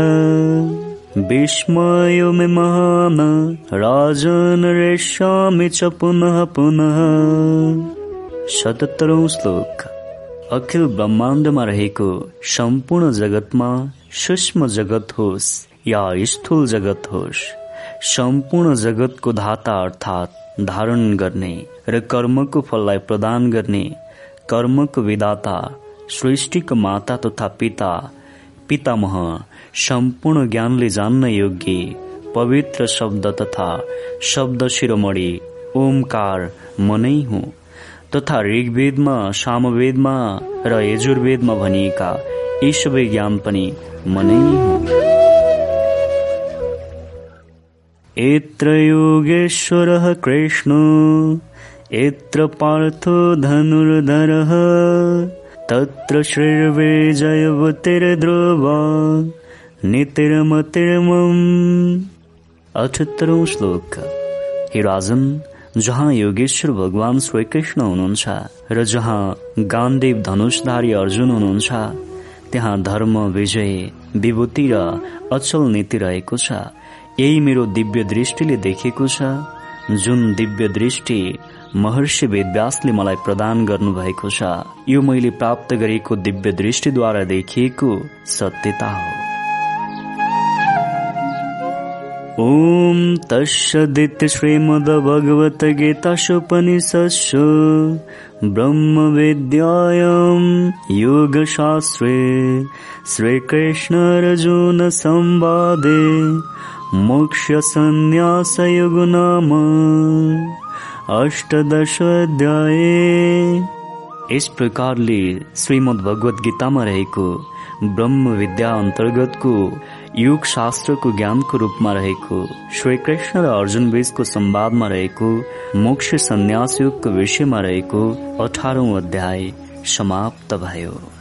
विस्मयो मे महान राजन रेष्यामि च पुनः पुनः। सतहत्तरौं श्लोक। अखिल ब्रह्माण्डमा रहेको सम्पूर्ण जगतमा सूक्ष्म जगत होस् या स्थूल जगत होस् सम्पूर्ण जगतको धाता अर्थात् धारण गर्ने र कर्मको फललाई प्रदान गर्ने कर्मको विदाता सृष्टिको माता तथा पिता पितामह सम्पूर्ण ज्ञानले जान्न योग्य पवित्र शब्द तथा शब्द शिरोमणि ओमकार मनै हुँ। तथा ऋग्वेदमा, सामवेदमा र यजुर्वेदमा भनिएका यी सबै ज्ञान पनि मनै हुँ यत्र योगेश्वरः कृष्ण, यत्र पार्थो धनुर्धरः, तत्र श्रीर्विजयवतिर्ध्रुवा नितिर्मतिर्मम्। अठहत्तरौं श्लोक। हे जहाँ योगेश्वर भगवान श्रीकृष्ण हुनुहुन्छ र जहाँ गान्देव धनुषधारी अर्जुन हुनुहुन्छ त्यहाँ धर्म विजय विभूति र अचल नीति रहेको छ। यही मेरो दिव्य दृष्टिले देखेको छ जुन दिव्य दृष्टि महर्षि वेदव्यासले मलाई प्रदान गर्नुभएको छ। यो मैले प्राप्त गरेको दिव्य दृष्टिद्वारा देखिएको सत्यता हो। ॐ तस्सदिति श्रीमद्भगवद्गीतासुपनिषत्सु ब्रह्मविद्यायाम् योगशास्त्रे श्रीकृष्णार्जुनसंवादे मोक्षसन्न्यासयुगो नाम अष्टदश अध्याय प्रकारले श्रीमद् भगवत गीतामा रहेको ब्रह्म विद्या अन्तर्गतको युग शास्त्रको ज्ञानको रूपमा रहेको श्रीकृष्ण र अर्जुन बीचको संवादमा रहेको मोक्ष सन्यास युगको विषयमा रहेको अठारौं अध्याय समाप्त भयो।